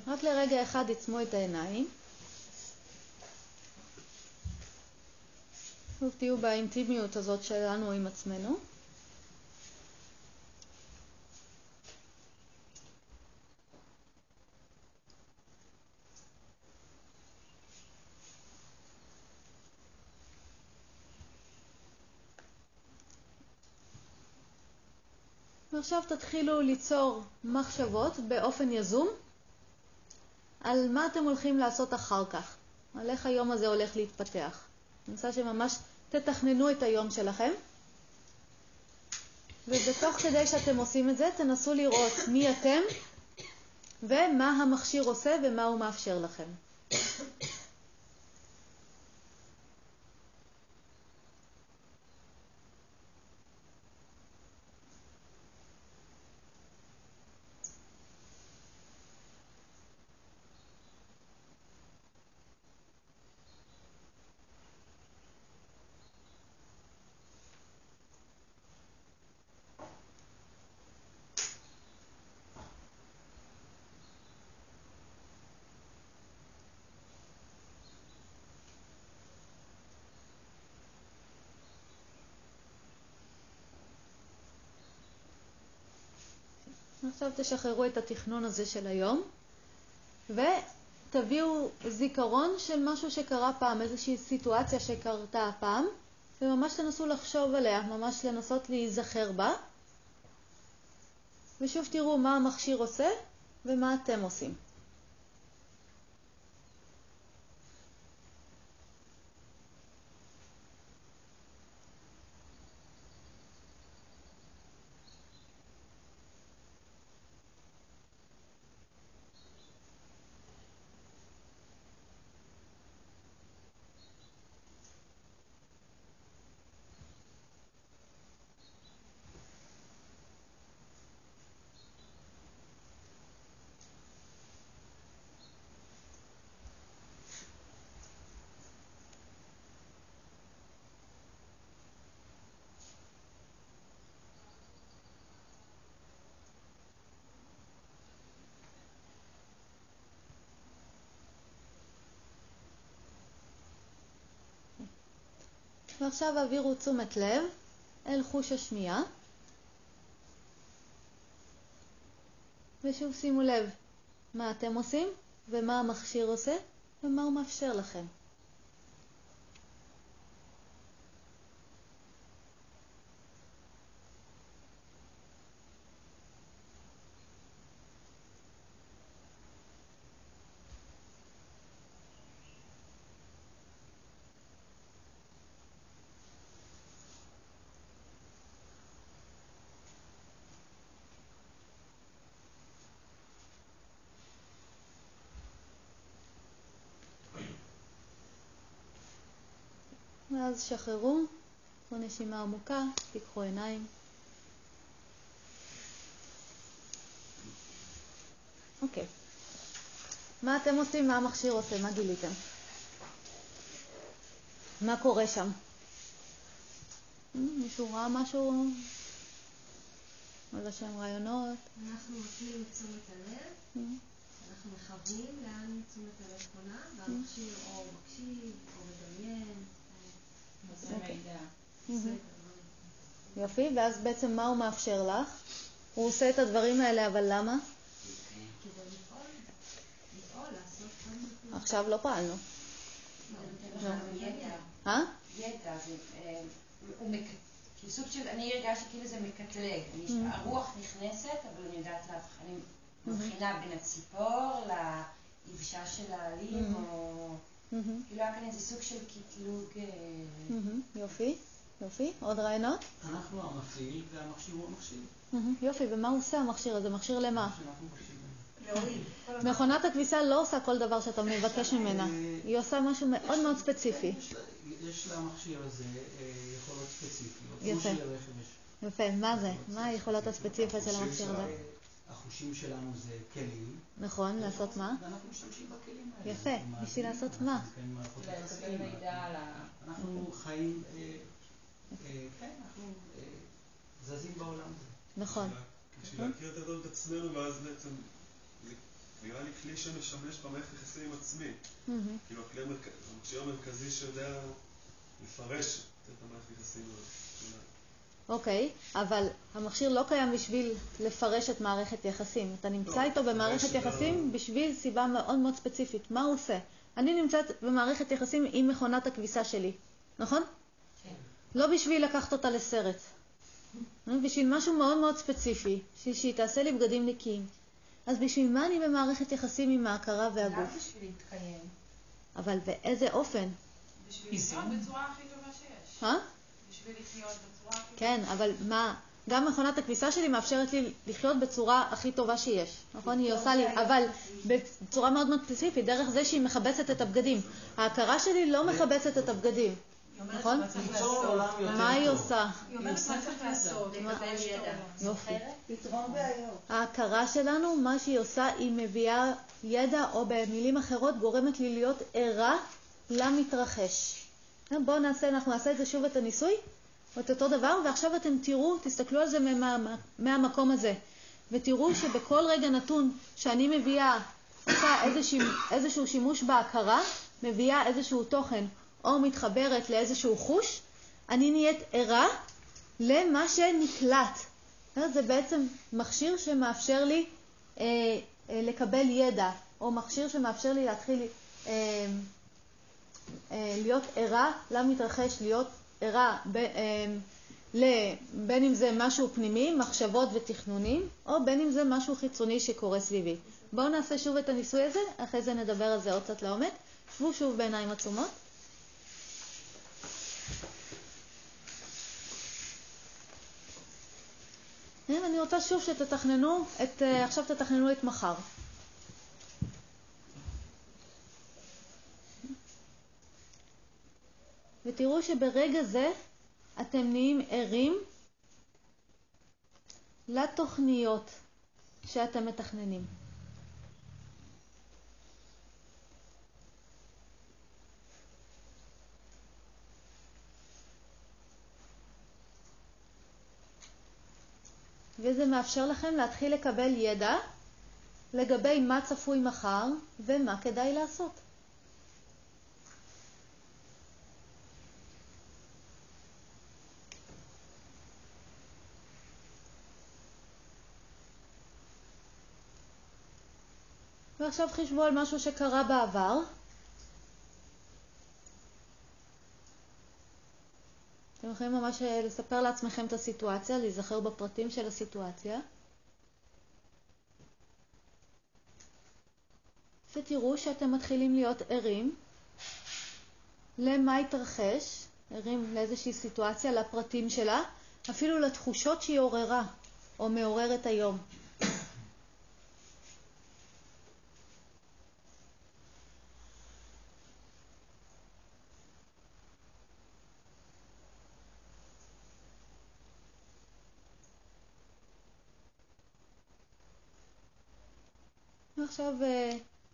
רק לרגע אחד עצמו את העיניים. שוב תהיו באינטימיות הזאת שלנו עם עצמנו. ועכשיו תתחילו ליצור מחשבות באופן יזום על מה אתם הולכים לעשות אחר כך, על איך היום הזה הולך להתפתח. אני רוצה שממש תתכננו את היום שלכם, ובתוך כדי שאתם עושים את זה, תנסו לראות מי אתם ומה המכשיר עושה ומה הוא מאפשר לכם. עכשיו תשחררו את התכנון הזה של היום ותביאו זיכרון של משהו שקרה פעם, איזושהי סיטואציה שקרתה פעם, וממש תנסו לחשוב עליה, ממש לנסות להיזכר בה. ושוב תראו מה המכשיר עושה ומה אתם עושים. ועכשיו העבירו תשומת לב אל חוש השמיעה. ושוב שימו לב מה אתם עושים ומה המכשיר עושה ומה הוא מאפשר לכם. ואז שחררו, קחו נשימה עמוקה, תיקחו עיניים. אוקיי. מה אתם עושים? מה המכשיר עושה? מה גיליתם? מה קורה שם? מישהו ראה משהו? איזה שהם רעיונות? אנחנו מפנים את תשומת הלב, אנחנו מכוונים לאן תשומת הלב פונה, והמכשיר או מקשיב או מדמיין. אוקיי. יופי, ואז בעצם מה הוא מאפשר לך? הוא עושה את הדברים האלה, אבל למה? עכשיו לא פעלנו. אה? ידע, זה סוג של, אני הרגשתי כאילו זה מקטלג. הרוח נכנסת, אבל אני יודעת אני מבחינה בין הציפור ליבשה של העלים, או... כאילו היה כאן איזה סוג של קטלוג... יופי, יופי. עוד רעיונות? אנחנו המפעיל והמכשיר הוא המכשיר. יופי, ומה הוא עושה המכשיר הזה? מכשיר למה? מכונת הכביסה לא עושה כל דבר שאתה מבקש ממנה. היא עושה משהו מאוד מאוד ספציפי. יש למכשיר הזה יכולות ספציפיות. יפה. יפה, מה זה? מה היכולות הספציפיות של המכשיר הזה? החושים שלנו זה כלים. נכון, לעשות מה? ואנחנו משתמשים בכלים האלה. יפה, בשביל לעשות מה? על ה... אנחנו חיים, אה, אה, כן, אנחנו אה, זזים בעולם הזה. נכון. בשביל להכיר יותר טוב את עצמנו, ואז בעצם זה נראה לי כלי שמשמש במערכת יחסים עם עצמי. כאילו הכלי המרכזי שיודע לפרש את המערכת יחסים הזאת. אוקיי, אבל המכשיר לא קיים בשביל לפרש את מערכת יחסים. אתה נמצא לא, איתו במערכת יחסים בשביל סיבה מאוד מאוד ספציפית. מה הוא עושה? אני נמצאת במערכת יחסים עם מכונת הכביסה שלי, נכון? כן. לא בשביל לקחת אותה לסרט. בשביל משהו מאוד מאוד ספציפי, בשביל שהיא תעשה לי בגדים נקיים. אז בשביל מה אני במערכת יחסים עם ההכרה והגוף? גם בשביל להתקיים. אבל באיזה אופן? בשביל לחיות בצורה הכי טובה שיש. בשביל לחיות בצורה הכי כן, אבל מה, גם מכונת הכביסה שלי מאפשרת לי לחיות בצורה הכי טובה שיש, נכון? היא עושה לי, אבל בצורה מאוד מאוד ספציפית, דרך זה שהיא מכבסת את הבגדים. ההכרה שלי לא מכבסת את הבגדים, נכון? מה היא עושה? היא אומרת מה צריך לעשות. לקבל ידע. יופי. ההכרה שלנו, מה שהיא עושה, היא מביאה ידע, או במילים אחרות, גורמת לי להיות ערה למתרחש. בואו נעשה, אנחנו נעשה את זה שוב את הניסוי, את אותו דבר, ועכשיו אתם תראו, תסתכלו על זה מה, מהמקום הזה, ותראו שבכל רגע נתון שאני מביאה, עושה איזשהו, שימוש בהכרה, מביאה איזשהו תוכן, או מתחברת לאיזשהו חוש, אני נהיית ערה למה שנקלט. זה בעצם מכשיר שמאפשר לי אה, אה, לקבל ידע, או מכשיר שמאפשר לי להתחיל אה, אה, להיות ערה למתרחש, להיות ערה ב, אה, ל, בין אם זה משהו פנימי, מחשבות ותכנונים, או בין אם זה משהו חיצוני שקורה סביבי. בואו נעשה שוב את הניסוי הזה, אחרי זה נדבר על זה עוד קצת לעומק. שבו שוב בעיניים עצומות. אני רוצה שוב שתתכננו את, אה, עכשיו תתכננו את מחר. ותראו שברגע זה אתם נהיים ערים לתוכניות שאתם מתכננים. וזה מאפשר לכם להתחיל לקבל ידע לגבי מה צפוי מחר ומה כדאי לעשות. ועכשיו חישבו על משהו שקרה בעבר. אתם יכולים ממש אה, לספר לעצמכם את הסיטואציה, להיזכר בפרטים של הסיטואציה. ותראו שאתם מתחילים להיות ערים למה התרחש, ערים לאיזושהי סיטואציה, לפרטים שלה, אפילו לתחושות שהיא עוררה או מעוררת היום.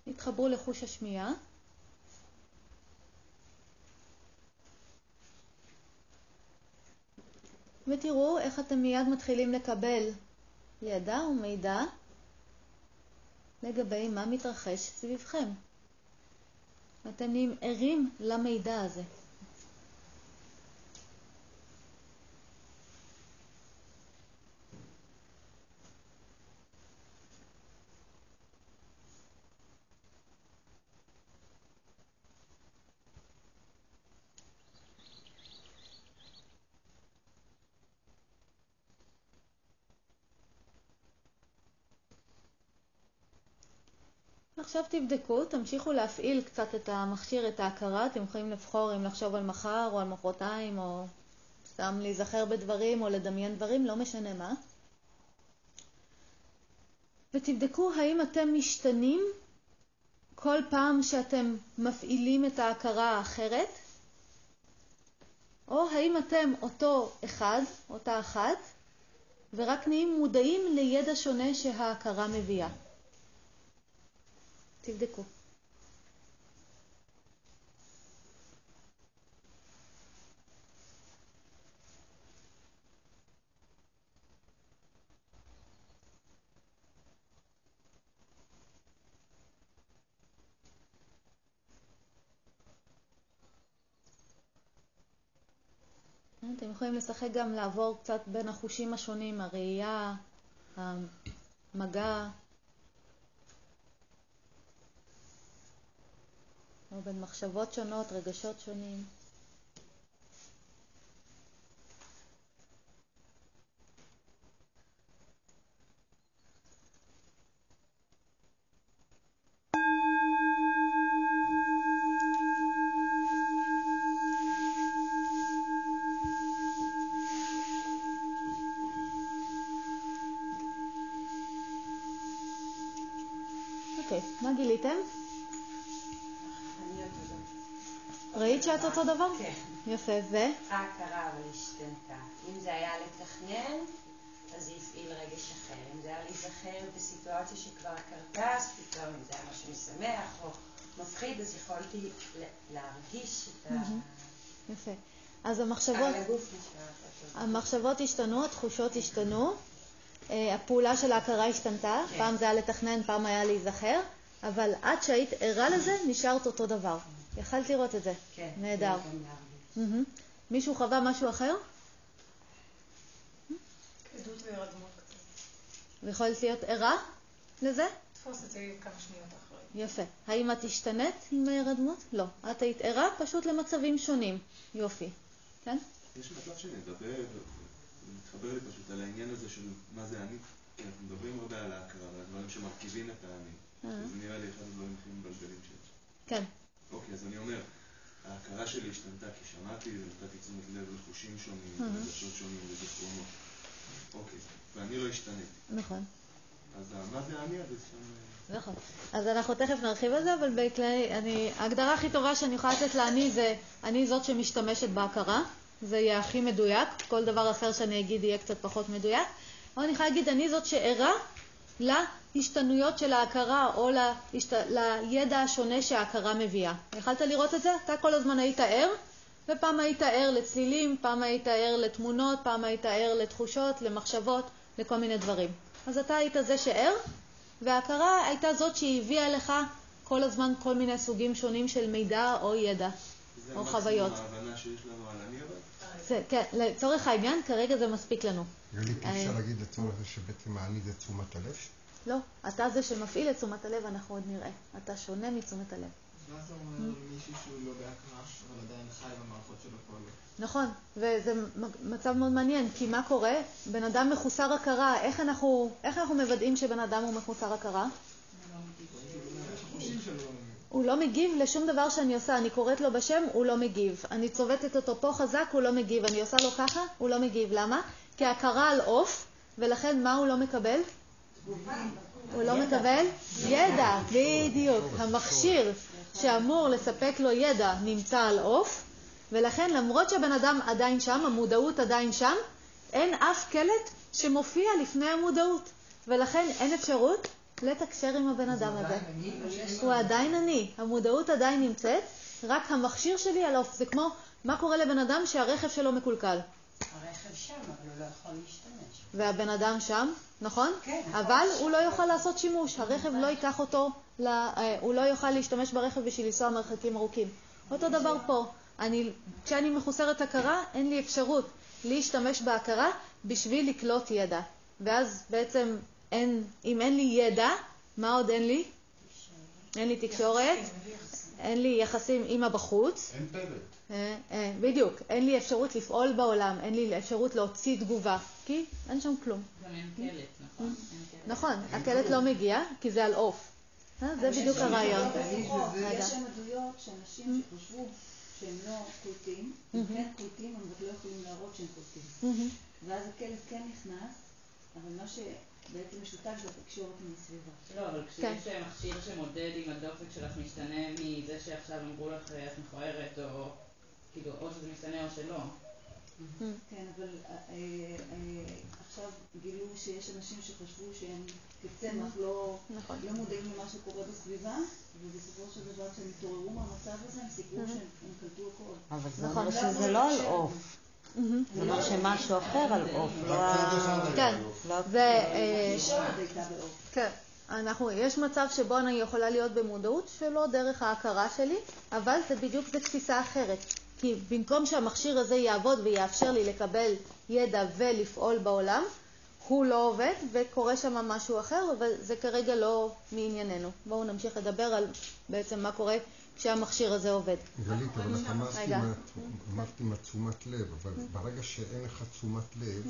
נתחברו אה, לחוש השמיעה. ותראו איך אתם מיד מתחילים לקבל ידע ומידע לגבי מה מתרחש סביבכם. אתם נהיים ערים למידע הזה. עכשיו תבדקו, תמשיכו להפעיל קצת את המכשיר, את ההכרה, אתם יכולים לבחור אם לחשוב על מחר או על מחרתיים או סתם להיזכר בדברים או לדמיין דברים, לא משנה מה. ותבדקו האם אתם משתנים כל פעם שאתם מפעילים את ההכרה האחרת, או האם אתם אותו אחד, אותה אחת, ורק נהיים מודעים לידע שונה שההכרה מביאה. תבדקו. אתם יכולים לשחק גם לעבור קצת בין החושים השונים, הראייה, המגע, או בין מחשבות שונות, רגשות שונים. שאת אותו דבר? כן. יפה, ו? ההכרה אבל השתנתה. אם זה היה לתכנן, אז זה הפעיל רגש אחר. אם זה היה להיזכר בסיטואציה שכבר קרתה, אז פתאום אם זה היה משהו משמח או מפחיד, אז יכולתי להרגיש את ה... יפה. אז המחשבות, המחשבות השתנו, התחושות השתנו, אה, הפעולה של ההכרה השתנתה, כן. פעם זה היה לתכנן, פעם היה להיזכר. אבל עד שהיית ערה לזה, נשארת אותו דבר. יכלת לראות את זה. כן. נהדר. מישהו חווה משהו אחר? עדות והירדמות קצת. ויכולת להיות ערה לזה? תפוס את זה כמה שניות אחרי. יפה. האם את השתנית עם ההירדמות? לא. את היית ערה פשוט למצבים שונים. יופי. כן? יש מצב שנדבר, ומתחבר לי פשוט על העניין הזה של מה זה אני. אנחנו מדברים הרבה על ההכרה, על הדברים שמרכיבים את האני. אה. זה נראה לי אחד הדברים הכי מבלבלים שיש. כן. אוקיי, אז אני אומר, ההכרה שלי השתנתה כי שמעתי ונתתי תשומת לב לחושים שונים, לרגשות שונים, לזיכרונות. אוקיי, ואני לא השתניתי. נכון. אז מה זה אני הזה שם? נכון. אז אנחנו תכף נרחיב על זה, אבל בכלי, אני, ההגדרה הכי טובה שאני יכולה לתת לאני זה, אני זאת שמשתמשת בהכרה. זה יהיה הכי מדויק. כל דבר אחר שאני אגיד יהיה קצת פחות מדויק. אבל אני יכולה להגיד, אני זאת שערה להשתנויות של ההכרה או להשת... לידע השונה שההכרה מביאה. יכלת לראות את זה? אתה כל הזמן היית ער, ופעם היית ער לצלילים, פעם היית ער לתמונות, פעם היית ער לתחושות, למחשבות, לכל מיני דברים. אז אתה היית זה שער, וההכרה הייתה זאת שהביאה לך כל הזמן כל מיני סוגים שונים של מידע או ידע או חוויות. זה ההבנה שיש לנו על אני אבל? זה, כן, לצורך העניין, כרגע זה מספיק לנו. גלית, אפשר להגיד לצורך זה שבעצם האני זה תשומת הלב? לא, אתה זה שמפעיל את תשומת הלב, אנחנו עוד נראה. אתה שונה מתשומת הלב. אז מה זה אומר למישהו שהוא לא בהקראה, אבל עדיין חי במערכות שלו פועלות? נכון, וזה מצב מאוד מעניין, כי מה קורה? בן אדם מחוסר הכרה, איך אנחנו, איך אנחנו מוודאים שבן אדם הוא מחוסר הכרה? הוא לא מגיב לשום דבר שאני עושה, אני קוראת לו בשם, הוא לא מגיב. אני צובטת אותו פה חזק, הוא לא מגיב. אני עושה לו ככה, הוא לא מגיב. למה? כי הכרה על עוף, ולכן מה הוא לא מקבל? הוא לא מקבל? ידע, בדיוק. המכשיר שאמור לספק לו ידע נמצא על עוף, ולכן למרות שהבן אדם עדיין שם, המודעות עדיין שם, אין אף קלט שמופיע לפני המודעות. ולכן אין אפשרות לתקשר עם הבן אדם הזה. הוא עדיין אני, המודעות עדיין נמצאת, רק המכשיר שלי על עוף. זה כמו, מה קורה לבן אדם שהרכב שלו מקולקל? הרכב שם, אבל הוא לא יכול להשתמש. והבן אדם שם, נכון? כן. אבל הוא לא יוכל לעשות שימוש, הרכב לא ייקח אותו, אה, הוא לא יוכל להשתמש ברכב בשביל לנסוע מרחקים ארוכים. אותו דבר פה. אני, כשאני מחוסרת הכרה, אין לי אפשרות להשתמש בהכרה בשביל לקלוט ידע. ואז בעצם אין, אם אין לי ידע, מה עוד אין לי? אין לי תקשורת, אין לי יחסים עם הבחוץ. אין פלט. אה, אה, בדיוק, אין לי אפשרות לפעול בעולם, אין לי אפשרות להוציא תגובה, כי אין שם כלום. גם אין קלט, נכון? נכון, הקלט לא מגיע, כי זה על עוף. אה, זה בדיוק הרעיון. יש שם עדויות שאנשים שחושבו שהם לא קולטים, הם כן קולטים, אבל לא יכולים להראות שהם קולטים. ואז הכלב כן נכנס, אבל מה בעצם משותף עם הסביבה. לא, אבל כשיש כן. מכשיר שמודד אם הדופק שלך משתנה מזה שעכשיו אמרו לך את מכוערת, או כאילו, או שזה משתנה או שלא. כן, אבל אה, אה, עכשיו גילו שיש אנשים שחשבו שהם כצמח לא, נכון. לא מודעים למה שקורה בסביבה, ובסופו של דבר כשהם התעוררו מהמצב הזה, הם סיפרו שהם הם קלטו הכל. אבל זה נכון. אומר שזה לא על עוף. זה אומר שמשהו אחר על עוף, לא ה... כן, לא. אה, הייתה בעוף. כן. אנחנו, יש מצב שבו אני יכולה להיות במודעות שלא דרך ההכרה שלי, אבל זה בדיוק זה תפיסה אחרת. כי במקום שהמכשיר הזה יעבוד ויאפשר לי לקבל ידע ולפעול בעולם, הוא לא עובד וקורה שם משהו אחר, אבל זה כרגע לא מענייננו. בואו נמשיך לדבר על בעצם מה קורה כשהמכשיר הזה עובד. גלית, אבל את אמרת רגע. עם ה- אמרת עם התשומת לב, אבל ברגע שאין לך תשומת לב,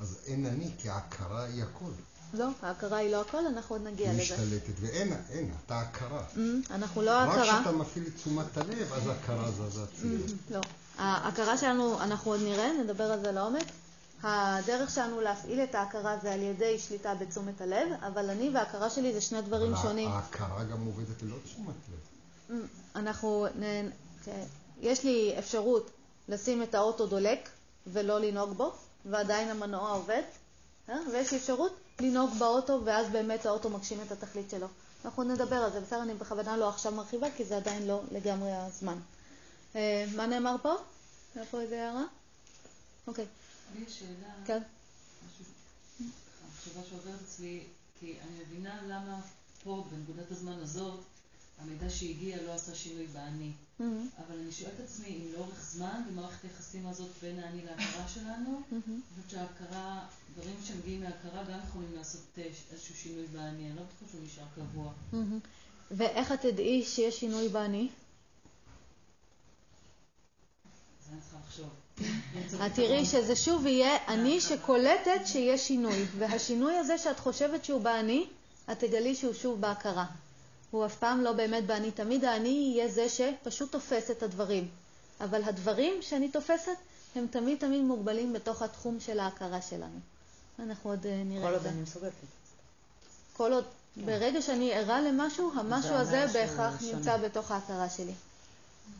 אז אין אני, כי ההכרה היא הכל. לא, ההכרה היא לא הכל, אנחנו עוד נגיע היא לזה. משתלטת, ואין, אין, אתה הכרה. Mm, אנחנו לא רק ההכרה. כשאתה מפעיל את תשומת הלב, אז ההכרה זזה הצידה. לא. ההכרה שלנו, אנחנו עוד נראה, נדבר על זה לעומק. הדרך שלנו להפעיל את ההכרה זה על ידי שליטה בתשומת הלב, אבל אני וההכרה שלי זה שני דברים שונים. ההכרה גם עובדת ללא תשומת לב. אנחנו, כן. יש לי אפשרות לשים את האוטו דולק ולא לנהוג בו, ועדיין המנוע עובד, אה? ויש לי אפשרות לנהוג באוטו, ואז באמת האוטו מגשים את התכלית שלו. אנחנו נדבר על זה, בסדר? אני בכוונה לא עכשיו מרחיבה, כי זה עדיין לא לגמרי הזמן. אה, מה נאמר פה? היה פה איזה הערה? אוקיי. לי יש שאלה, כן. משהו, מחשבה שעוברת אצלי, כי אני מבינה למה פה, בנקודת הזמן הזאת, המידע שהגיע לא עשה שינוי באני. מהמם. אבל אני שואלת את עצמי אם לאורך זמן, במערכת היחסים הזאת בין האני להכרה שלנו, אני חושבת שההכרה, דברים שמגיעים מההכרה גם יכולים לעשות אה, איזשהו שינוי באני, אני לא בטוחה שהוא נשאר קבוע. מהמם. ואיך את תדעי שיש שינוי באני? אז אני צריכה לחשוב. את תראי שזה שוב יהיה אני שקולטת שיש שינוי, והשינוי הזה שאת חושבת שהוא באני, את תגלי שהוא שוב בהכרה. הוא אף פעם לא באמת באני, תמיד האני יהיה זה שפשוט תופס את הדברים. אבל הדברים שאני תופסת הם תמיד תמיד מוגבלים בתוך התחום של ההכרה שלנו. אנחנו עוד אה, נראה כל את עוד זה. אני מסוגלת. כל עוד, ברגע שאני ערה למשהו, המשהו הזה בהכרח שונה. נמצא בתוך ההכרה שלי.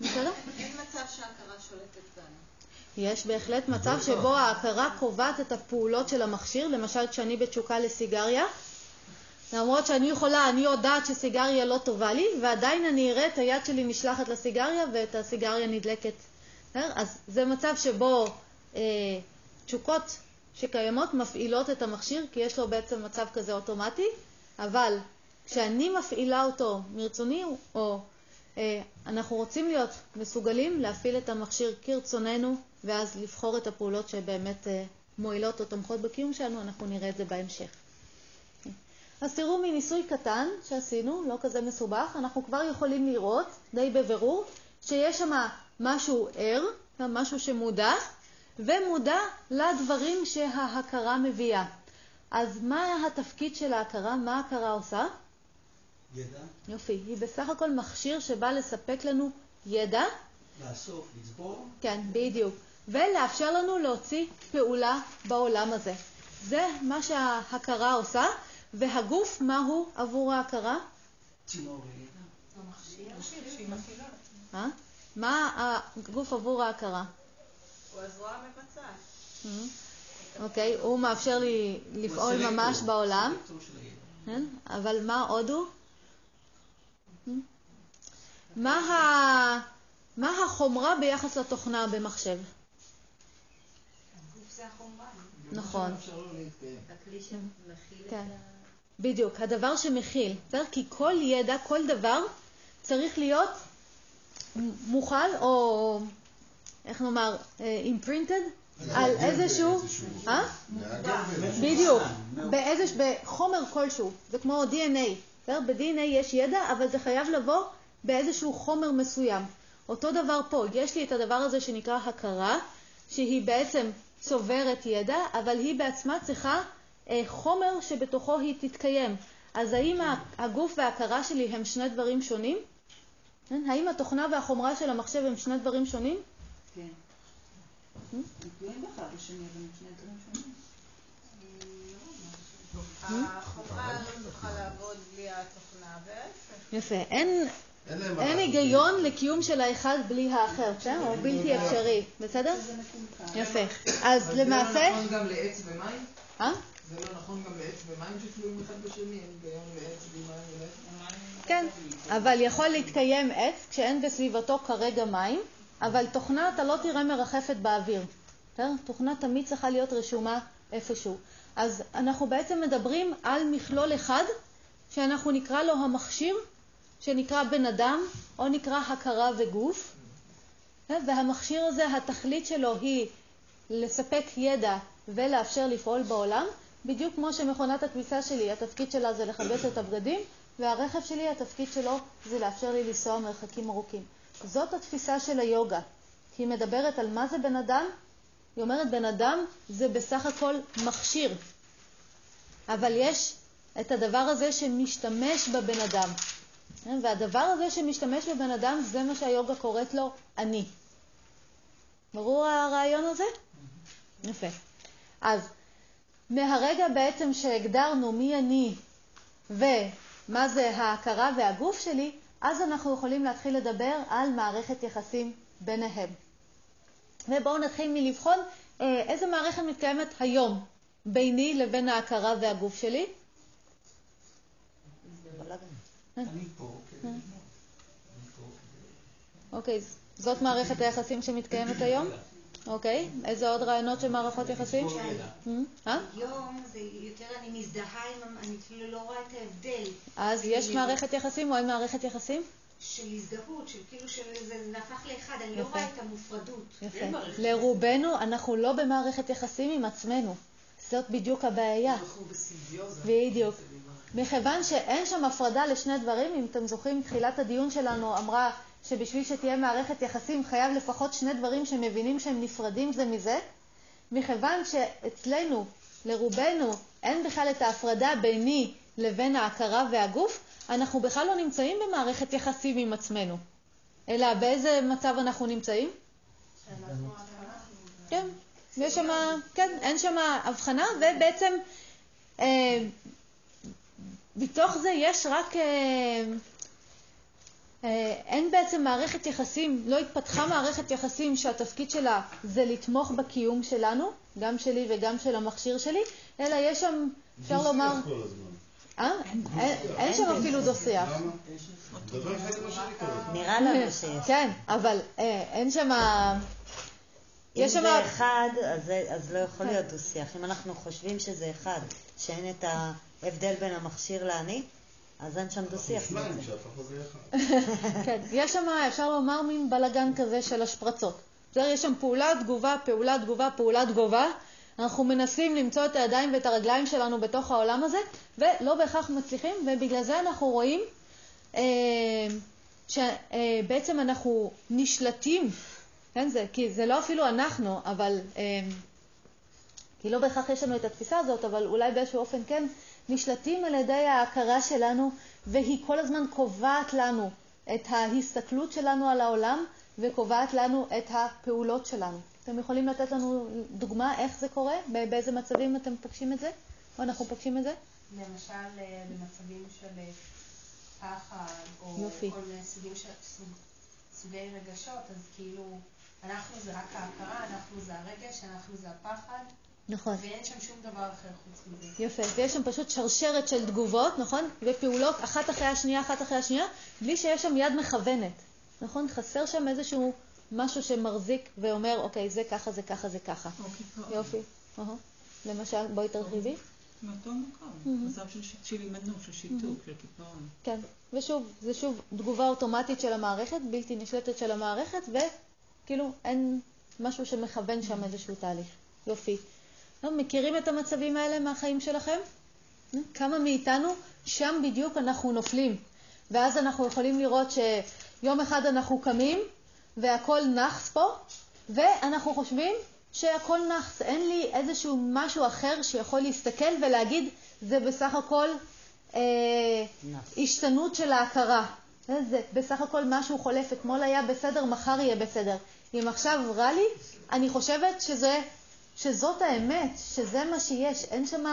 בסדר? אין מצב שההכרה שולטת בנו. יש בהחלט מצב שבו ההכרה קובעת את הפעולות של המכשיר, למשל כשאני בתשוקה לסיגריה, למרות שאני יכולה, אני יודעת שסיגריה לא טובה לי, ועדיין אני אראה את היד שלי נשלחת לסיגריה ואת הסיגריה נדלקת. אז זה מצב שבו אה, תשוקות שקיימות מפעילות את המכשיר, כי יש לו בעצם מצב כזה אוטומטי, אבל כשאני מפעילה אותו מרצוני, או אה, אנחנו רוצים להיות מסוגלים להפעיל את המכשיר כרצוננו, ואז לבחור את הפעולות שבאמת אה, מועילות או תומכות בקיום שלנו, אנחנו נראה את זה בהמשך. אז תראו מניסוי קטן שעשינו, לא כזה מסובך, אנחנו כבר יכולים לראות די בבירור שיש שם משהו ער, משהו שמודע, ומודע לדברים שההכרה מביאה. אז מה התפקיד של ההכרה? מה ההכרה עושה? ידע, יופי, היא בסך הכל מכשיר שבא לספק לנו ידע, לאסוף, לצבור, כן, בדיוק, ולאפשר לנו להוציא פעולה בעולם הזה. זה מה שההכרה עושה, והגוף, מה הוא עבור ההכרה? צינור. אה? מה הגוף עבור ההכרה? הוא הזרוע המבצעת. Mhm. אוקיי, הוא מאפשר לי לפעול ממש בעולם. כן? אבל מה עוד הוא? מה ה- מה החומרה ביחס לתוכנה במחשב? הגוף זה החומרה. נכון. הכלי שמכיל את כן. ה... בדיוק, הדבר שמכיל, בסדר? כי כל ידע, כל דבר צריך להיות מוכל או איך נאמר, אה, imprinted על איזשהו, אה? בדיוק, באיזש, בחומר כלשהו, זה כמו DNA, בסדר? ב-DNA יש ידע, אבל זה חייב לבוא באיזשהו חומר מסוים. אותו דבר פה, יש לי את הדבר הזה שנקרא הכרה, שהיא בעצם צוברת ידע, אבל היא בעצמה צריכה אה, חומר שבתוכו היא תתקיים. אז האם הגוף וההכרה שלי הם שני דברים שונים? כן? האם התוכנה והחומרה של המחשב הם שני דברים שונים? כן. שונים. החומרה לא תוכל לעבוד בלי התוכנה, וההפך. יפה. אין, אין היגיון לקיום של האחד בלי האחר, בסדר? הוא בלתי אפשרי, בסדר? יפה. אז למעשה... זה נכון גם לעץ ומים? אה? זה לא נכון גם לעץ ומים שתלויים אחד בשני? אין היגיון לעץ בלי מים ולעץ? כן, אבל יכול להתקיים עץ כשאין בסביבתו כרגע מים, אבל תוכנה אתה לא תראה מרחפת באוויר. תוכנה תמיד צריכה להיות רשומה איפשהו. אז אנחנו בעצם מדברים על מכלול אחד שאנחנו נקרא לו המכשיר, שנקרא בן אדם, או נקרא הכרה וגוף. והמכשיר הזה, התכלית שלו היא לספק ידע ולאפשר לפעול בעולם, בדיוק כמו שמכונת הכביסה שלי, התפקיד שלה זה לכבס את הבגדים, והרכב שלי, התפקיד שלו זה לאפשר לי לנסוע מרחקים ארוכים. זאת התפיסה של היוגה. היא מדברת על מה זה בן אדם, היא אומרת בן אדם זה בסך הכל מכשיר, אבל יש את הדבר הזה שמשתמש בבן אדם. והדבר הזה שמשתמש בבן אדם זה מה שהיוגה קוראת לו אני. ברור הרעיון הזה? יפה. אז מהרגע בעצם שהגדרנו מי אני ומה זה ההכרה והגוף שלי, אז אנחנו יכולים להתחיל לדבר על מערכת יחסים ביניהם. ובואו נתחיל מלבחון אה, איזה מערכת מתקיימת היום ביני לבין ההכרה והגוף שלי. אוקיי, זאת מערכת היחסים שמתקיימת היום? אוקיי, איזה עוד רעיונות של מערכות יחסים? אה? היום זה יותר אני מזדהה עם, אני אפילו לא רואה את ההבדל. אז יש מערכת יחסים או אין מערכת יחסים? של הזדהות, של כאילו שזה הפך לאחד, אני לא רואה את המופרדות. יפה. לרובנו אנחנו לא במערכת יחסים עם עצמנו. זאת בדיוק הבעיה. אנחנו בסימביוזה. בדיוק. מכיוון שאין שם הפרדה לשני דברים, אם אתם זוכרים, תחילת הדיון שלנו אמרה שבשביל שתהיה מערכת יחסים חייב לפחות שני דברים שמבינים שהם נפרדים זה מזה, מכיוון שאצלנו, לרובנו, אין בכלל את ההפרדה ביני לבין ההכרה והגוף, אנחנו בכלל לא נמצאים במערכת יחסים עם עצמנו. אלא באיזה מצב אנחנו נמצאים? כן, יש שם, כן, אין שם הבחנה, ובעצם אה, בתוך זה יש רק, אה, אין בעצם מערכת יחסים, לא התפתחה מערכת יחסים שהתפקיד שלה זה לתמוך בקיום שלנו, גם שלי וגם של המכשיר שלי, אלא יש שם, אפשר לומר... אה? אין שם אפילו דו-שיח. נראה לנו שיש. כן, אבל אין שם... אם זה אחד, אז לא יכול להיות דו-שיח. אם אנחנו חושבים שזה אחד, שאין את ההבדל בין המכשיר לאני, אז אין שם דו-שיח. כן, יש שם, אפשר לומר, מין בלגן כזה של השפרצות. יש שם פעולה, תגובה, פעולה, תגובה, פעולה, תגובה. אנחנו מנסים למצוא את הידיים ואת הרגליים שלנו בתוך העולם הזה, ולא בהכרח מצליחים, ובגלל זה אנחנו רואים אה, שבעצם אנחנו נשלטים, כן, זה, כי זה לא אפילו אנחנו, אבל, אה, כי לא בהכרח יש לנו את התפיסה הזאת, אבל אולי באיזשהו אופן כן, נשלטים על ידי ההכרה שלנו, והיא כל הזמן קובעת לנו את ההסתכלות שלנו על העולם, וקובעת לנו את הפעולות שלנו. אתם יכולים לתת לנו דוגמה איך זה קורה? באיזה מצבים אתם פוגשים את זה? או אנחנו פוגשים את זה? למשל, במצבים של פחד, או יופי. כל מיני סוגים של סוגי רגשות, אז כאילו, אנחנו זה רק ההכרה, אנחנו זה הרגש, אנחנו זה הפחד. נכון. ואין שם שום דבר אחר חוץ מזה. יפה, ויש שם פשוט שרשרת של תגובות, נכון? ופעולות אחת אחרי השנייה, אחת אחרי השנייה, בלי שיש שם יד מכוונת, נכון? חסר שם איזשהו משהו שמחזיק ואומר, אוקיי, זה ככה, זה ככה, זה ככה. יופי. למשל, בואי תרחיבי. מאותו מקום, מצב של הימנעות, של שיתוק, של קיפאון. כן, ושוב, זה שוב תגובה אוטומטית של המערכת, בלתי נשלטת של המערכת, וכאילו אין משהו שמכוון שם איזשהו תהליך. יופי. מכירים את המצבים האלה מהחיים שלכם? כמה מאיתנו, שם בדיוק אנחנו נופלים. ואז אנחנו יכולים לראות שיום אחד אנחנו קמים, והכל נחס פה, ואנחנו חושבים שהכל נחס. אין לי איזשהו משהו אחר שיכול להסתכל ולהגיד, זה בסך הכל אה, השתנות של ההכרה. זה בסך הכל משהו חולף. אתמול היה בסדר, מחר יהיה בסדר. אם עכשיו רע לי, אני חושבת שזה, שזאת האמת, שזה מה שיש. אין שם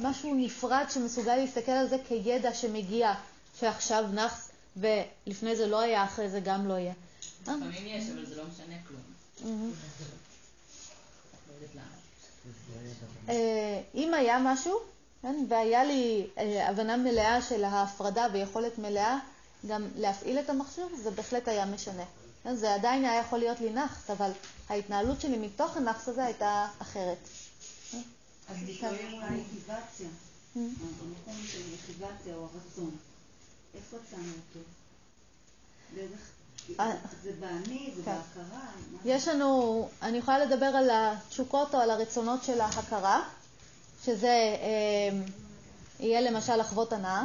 משהו נפרד שמסוגל להסתכל על זה כידע שמגיע, שעכשיו נחס ולפני זה לא היה, אחרי זה גם לא יהיה. לפעמים יש, אבל זה לא משנה כלום. אה, אם היה משהו, כן, והיה לי אה, הבנה מלאה של ההפרדה ויכולת מלאה גם להפעיל את המכשיר, זה בהחלט היה משנה. כן, זה עדיין היה יכול להיות לי נאחס, אבל ההתנהלות שלי מתוך הנאחס הזה הייתה אחרת. אז לפעמים אולי יחיבציה, המקום של יחיבציה או הרצון, איפה צאנו אותו? דרך, זה באני, זה כן. בהכרה? יש לנו, אני יכולה לדבר על התשוקות או על הרצונות של ההכרה, שזה אה, יהיה למשל לחוות הנאה.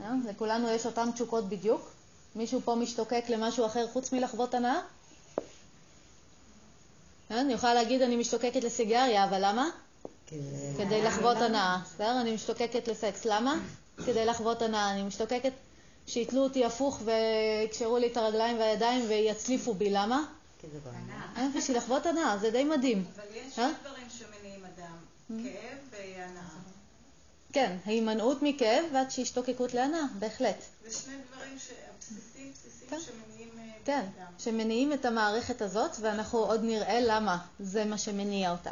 אה? לכולנו יש אותן תשוקות בדיוק. מישהו פה משתוקק למשהו אחר חוץ מלחוות הנאה? אה? אני יכולה להגיד אני משתוקקת לסיגריה, אבל למה? כדי לחוות הנאה. בסדר? אני משתוקקת לסקס. למה? כדי לחוות הנאה. אני משתוקקת שיתלו אותי הפוך ויקשרו לי את הרגליים והידיים ויצליפו בי. למה? אה, בשביל לחוות הנאה, זה די מדהים. אבל יש אה? שני דברים שמניעים אדם, כאב והנאה. כן, ההימנעות מכאב ועד שהשתוקקות להנאה, בהחלט. זה שני דברים בסיסיים בסיסיים שמניעים אה, כן, אדם. שמניעים את המערכת הזאת, ואנחנו עוד נראה למה זה מה שמניע אותה.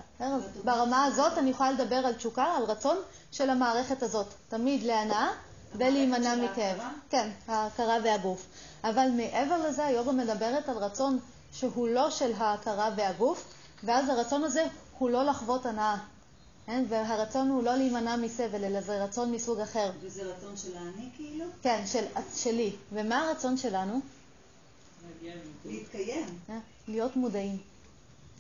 ברמה הזאת אני יכולה לדבר על תשוקה, על רצון של המערכת הזאת, תמיד להנאה ולהימנע מכאב. כן, ההכרה והגוף. אבל מעבר לזה, היוגה מדברת על רצון שהוא לא של ההכרה והגוף, ואז הרצון הזה הוא לא לחוות הנאה. כן? והרצון הוא לא להימנע מסבל, אלא זה רצון מסוג אחר. וזה רצון של האני כאילו? כן, של, שלי. ומה הרצון שלנו? להתקיים. אה, להיות מודעים.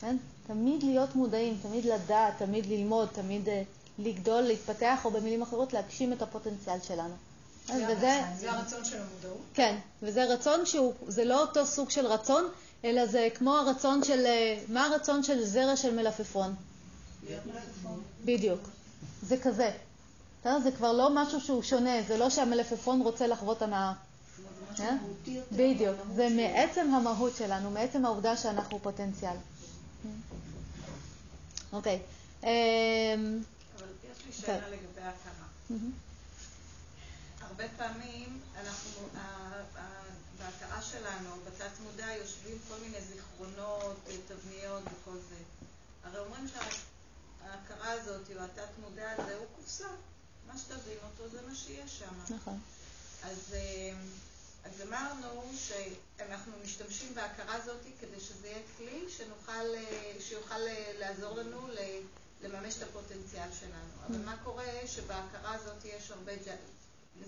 כן? תמיד להיות מודעים, תמיד לדעת, תמיד ללמוד, תמיד אה, לגדול, להתפתח, או במילים אחרות להגשים את הפוטנציאל שלנו. אה, וזה, זה הרצון של המודעות? כן, וזה רצון שהוא, זה לא אותו סוג של רצון, אלא זה כמו הרצון של, מה הרצון של זרע של מלפפון? בדיוק. זה כזה. בסדר? זה כבר לא משהו שהוא שונה, זה לא שהמלפפון רוצה לחוות הנאה. אה? בדיוק. זה מעצם המהות שלנו, מעצם העובדה שאנחנו פוטנציאל. אוקיי. אמ, אבל יש לי כן. שאלה לגבי ההכרה. הרבה פעמים אנחנו, בהכרה שלנו, בתת מודע, יושבים כל מיני זיכרונות, אה, תבניות וכל זה. הרי אומרים שההכרה הזאת, או התת מודע הזה, הוא קופסה. מה שתבין אותו זה מה שיש שם. נכון. אז, אה, אז אמרנו שאנחנו משתמשים בהכרה הזאת כדי שזה יהיה כלי שנוכל, אה, שיוכל אה, לעזור לנו לממש את הפוטנציאל שלנו. אבל מה קורה שבהכרה הזאת יש הרבה ג'-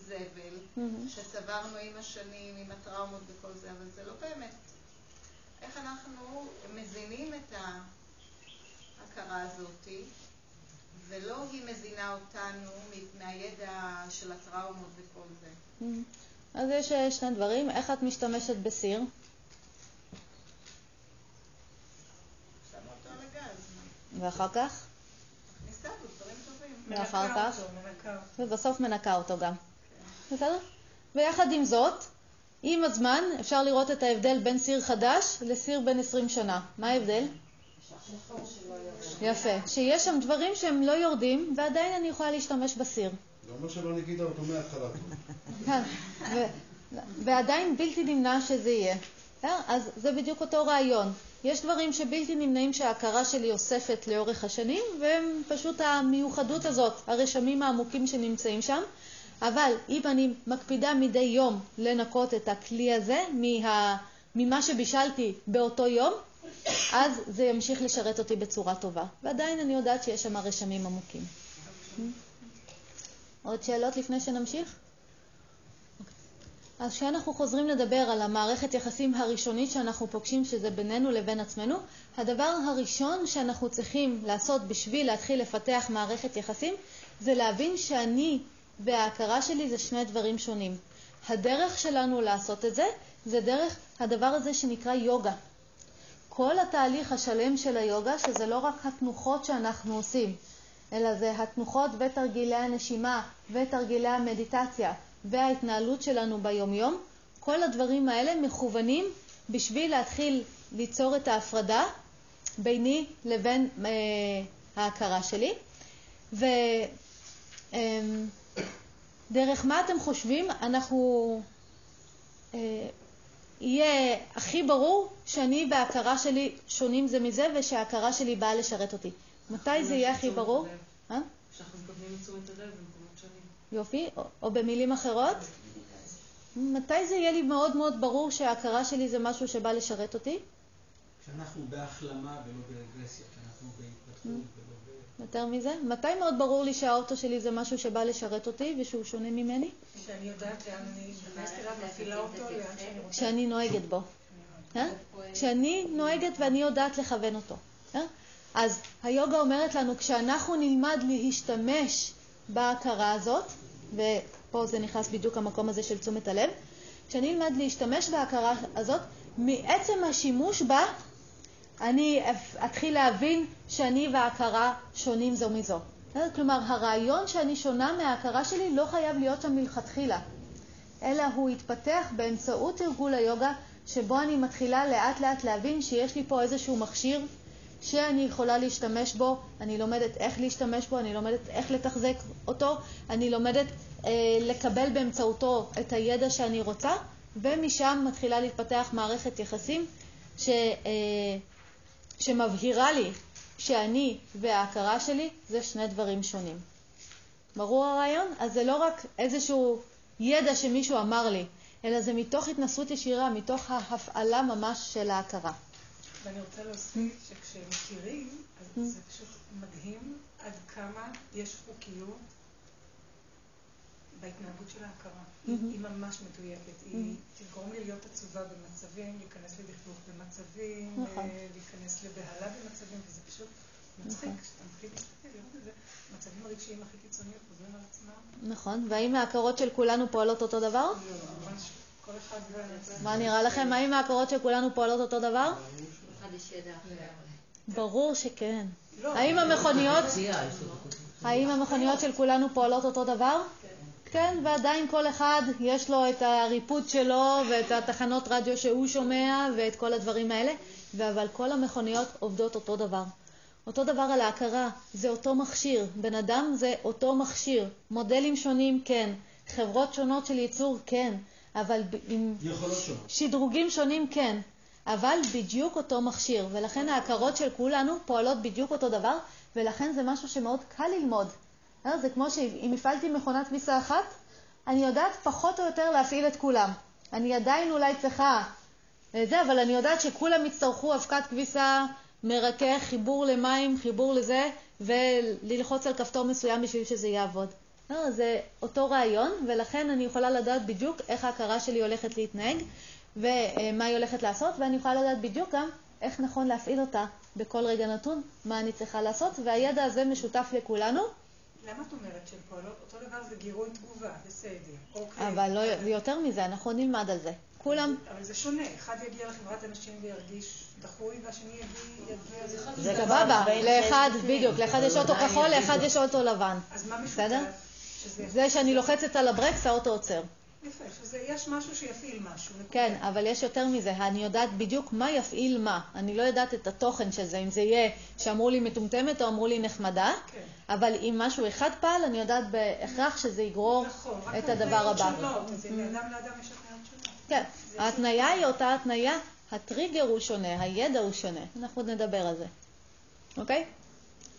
זבל מהמם. שצברנו עם השנים, עם הטראומות וכל זה, אבל זה לא באמת. איך אנחנו מזינים את ההכרה הזאת, ולא היא מזינה אותנו מהידע של הטראומות וכל זה. מהמם. אז יש אה, שני דברים. איך את משתמשת בסיר? ואחר כך? מכניסה בו דברים טובים. ואחר כך? ובסוף מנקה אותו גם. בסדר? ויחד עם זאת, עם הזמן אפשר לראות את ההבדל בין סיר חדש לסיר בן 20 שנה. מה ההבדל? יפה. שיש שם דברים שהם לא יורדים, ועדיין אני יכולה להשתמש בסיר. זה אומר שלא ניקידה אותו מההתחלה. כן. ועדיין בלתי נמנע שזה יהיה. אז זה בדיוק אותו רעיון. יש דברים שבלתי נמנעים שההכרה שלי אוספת לאורך השנים, והם פשוט המיוחדות הזאת, הרשמים העמוקים שנמצאים שם. אבל אם אני מקפידה מדי יום לנקות את הכלי הזה מה, ממה שבישלתי באותו יום, אז זה ימשיך לשרת אותי בצורה טובה. ועדיין אני יודעת שיש שם רשמים עמוקים. עוד שאלות לפני שנמשיך? אז כשאנחנו חוזרים לדבר על המערכת יחסים הראשונית שאנחנו פוגשים, שזה בינינו לבין עצמנו, הדבר הראשון שאנחנו צריכים לעשות בשביל להתחיל לפתח מערכת יחסים, זה להבין שאני וההכרה שלי זה שני דברים שונים. הדרך שלנו לעשות את זה, זה דרך הדבר הזה שנקרא יוגה. כל התהליך השלם של היוגה, שזה לא רק התנוחות שאנחנו עושים, אלא זה התנוחות ותרגילי הנשימה ותרגילי המדיטציה וההתנהלות שלנו ביומיום, כל הדברים האלה מכוונים בשביל להתחיל ליצור את ההפרדה ביני לבין אה, ההכרה שלי. ודרך מה אתם חושבים אנחנו אה, יהיה הכי ברור שאני וההכרה שלי שונים זה מזה ושההכרה שלי באה לשרת אותי. מתי זה יהיה הכי ברור? אה? שאנחנו מקבלים את תשומת הלב במקומות שונים. יופי, או, או במילים אחרות? מתי זה יהיה לי מאוד מאוד ברור שההכרה שלי זה משהו שבא לשרת אותי? כשאנחנו בהחלמה ולא ברגרסיה, כשאנחנו בהתפתחות ולא ב... יותר מזה? מתי מאוד ברור לי שהאוטו שלי זה משהו שבא לשרת אותי ושהוא שונה ממני? כשאני יודעת לאן אני נכנסת אליו, מפעילה אותו לאן שאני רוצה. כשאני נוהגת בו. אה? כשאני נוהגת ואני יודעת לכוון אותו. אה? אז היוגה אומרת לנו, כשאנחנו נלמד להשתמש בהכרה הזאת, ופה זה נכנס בדיוק המקום הזה של תשומת הלב, כשאני אלמד להשתמש בהכרה הזאת, מעצם השימוש בה, אני אתחיל להבין שאני וההכרה שונים זו מזו. כלומר, הרעיון שאני שונה מההכרה שלי לא חייב להיות שם מלכתחילה, אלא הוא יתפתח באמצעות תרגול היוגה, שבו אני מתחילה לאט לאט להבין שיש לי פה איזשהו מכשיר שאני יכולה להשתמש בו, אני לומדת איך להשתמש בו, אני לומדת איך לתחזק אותו, אני לומדת אה, לקבל באמצעותו את הידע שאני רוצה, ומשם מתחילה להתפתח מערכת יחסים ש, אה, שמבהירה לי שאני וההכרה שלי זה שני דברים שונים. ברור הרעיון? אז זה לא רק איזשהו ידע שמישהו אמר לי, אלא זה מתוך התנסות ישירה, מתוך ההפעלה ממש של ההכרה. ואני רוצה להוסיף שכשמכירים, אז זה פשוט מדהים עד כמה יש חוקיות בהתנהגות של ההכרה. היא ממש מדויקת. היא תגרום לי להיות עצובה במצבים, להיכנס לדכדוך במצבים, להיכנס לבהלה במצבים, וזה פשוט מצחיק. כשאתה מתחיל להסתכל, לראות את זה, המצבים הרגשיים הכי קיצוניים חוזרים על עצמם. נכון, והאם ההכרות של כולנו פועלות אותו דבר? לא, ממש כל אחד... מה נראה לכם? האם ההכרות של כולנו פועלות אותו דבר? ברור שכן. האם המכוניות, האם המכוניות של כולנו פועלות אותו דבר? כן, ועדיין כל אחד יש לו את הריפוד שלו ואת התחנות רדיו שהוא שומע ואת כל הדברים האלה, אבל כל המכוניות עובדות אותו דבר. אותו דבר על ההכרה, זה אותו מכשיר. בן אדם זה אותו מכשיר. מודלים שונים, כן. חברות שונות של ייצור, כן. אבל עם שדרוגים שונים, כן. אבל בדיוק אותו מכשיר, ולכן ההכרות של כולנו פועלות בדיוק אותו דבר, ולכן זה משהו שמאוד קל ללמוד. זה כמו שאם הפעלתי מכונת כביסה אחת, אני יודעת פחות או יותר להפעיל את כולם. אני עדיין אולי צריכה זה, אבל אני יודעת שכולם יצטרכו אבקת כביסה, מרכך, חיבור למים, חיבור לזה, וללחוץ על כפתור מסוים בשביל שזה יעבוד. זה אותו רעיון, ולכן אני יכולה לדעת בדיוק איך ההכרה שלי הולכת להתנהג, ומה היא הולכת לעשות, ואני יכולה לדעת בדיוק גם איך נכון להפעיל אותה בכל רגע נתון, מה אני צריכה לעשות, והידע הזה משותף לכולנו. למה את אומרת שהן פועלות? אותו דבר זה גירוי תגובה, בסדר, אוקיי. אבל לא, יותר מזה, אנחנו נלמד על זה. כולם... אבל זה שונה, אחד יגיע לחברת אנשים וירגיש דחוי, והשני יגיע... זה סבבה, לאחד, בדיוק, לאחד יש אוטו כחול, לאחד יש אוטו לבן. אז מה משותף? בסדר? זה שאני לוחצת על הברקס, האוטו עוצר. יפה, שיש משהו שיפעיל משהו. כן, אבל יש יותר מזה, אני יודעת בדיוק מה יפעיל מה. אני לא יודעת את התוכן של זה, אם זה יהיה שאמרו לי מטומטמת או אמרו לי נחמדה, כן. אבל אם משהו אחד פעל, אני יודעת בהכרח שזה יגרור נכון, את הדבר הבא. שונות, אז מאדם לאדם יש התניות שונות. כן, ההתניה היא אותה התניה, הטריגר הוא שונה, הידע הוא שונה. אנחנו נדבר על זה, אוקיי?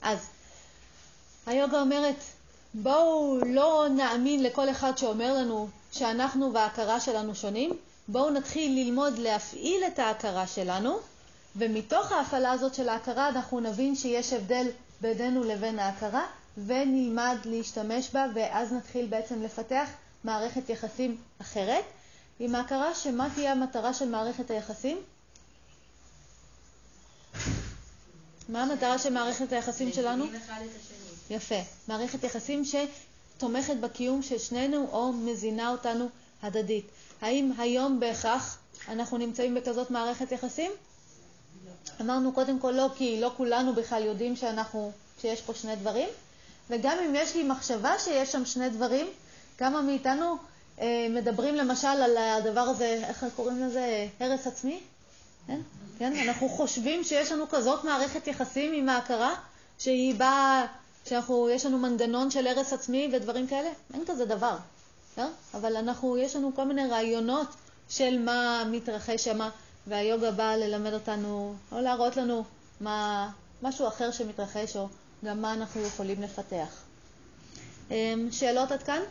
אז היוגה אומרת, בואו לא נאמין לכל אחד שאומר לנו שאנחנו וההכרה שלנו שונים, בואו נתחיל ללמוד להפעיל את ההכרה שלנו, ומתוך ההפעלה הזאת של ההכרה אנחנו נבין שיש הבדל בינינו לבין ההכרה, ונלמד להשתמש בה, ואז נתחיל בעצם לפתח מערכת יחסים אחרת. עם ההכרה שמה תהיה המטרה של מערכת היחסים? מה המטרה של מערכת היחסים שלנו? יפה. מערכת יחסים שתומכת בקיום של שנינו או מזינה אותנו הדדית. האם היום בהכרח אנחנו נמצאים בכזאת מערכת יחסים? אמרנו קודם כל לא, כי לא כולנו בכלל יודעים שאנחנו, שיש פה שני דברים, וגם אם יש לי מחשבה שיש שם שני דברים, כמה מאיתנו אה, מדברים למשל על הדבר הזה, איך קוראים לזה? הרס עצמי? כן? כן? אנחנו חושבים שיש לנו כזאת מערכת יחסים עם ההכרה, שהיא באה, שיש לנו מנגנון של הרס עצמי ודברים כאלה? אין כזה דבר. כן? אבל אנחנו, יש לנו כל מיני רעיונות של מה מתרחש שם, והיוגה באה ללמד אותנו, או להראות לנו מה, משהו אחר שמתרחש, או גם מה אנחנו יכולים לפתח. אמ, שאלות עד כאן?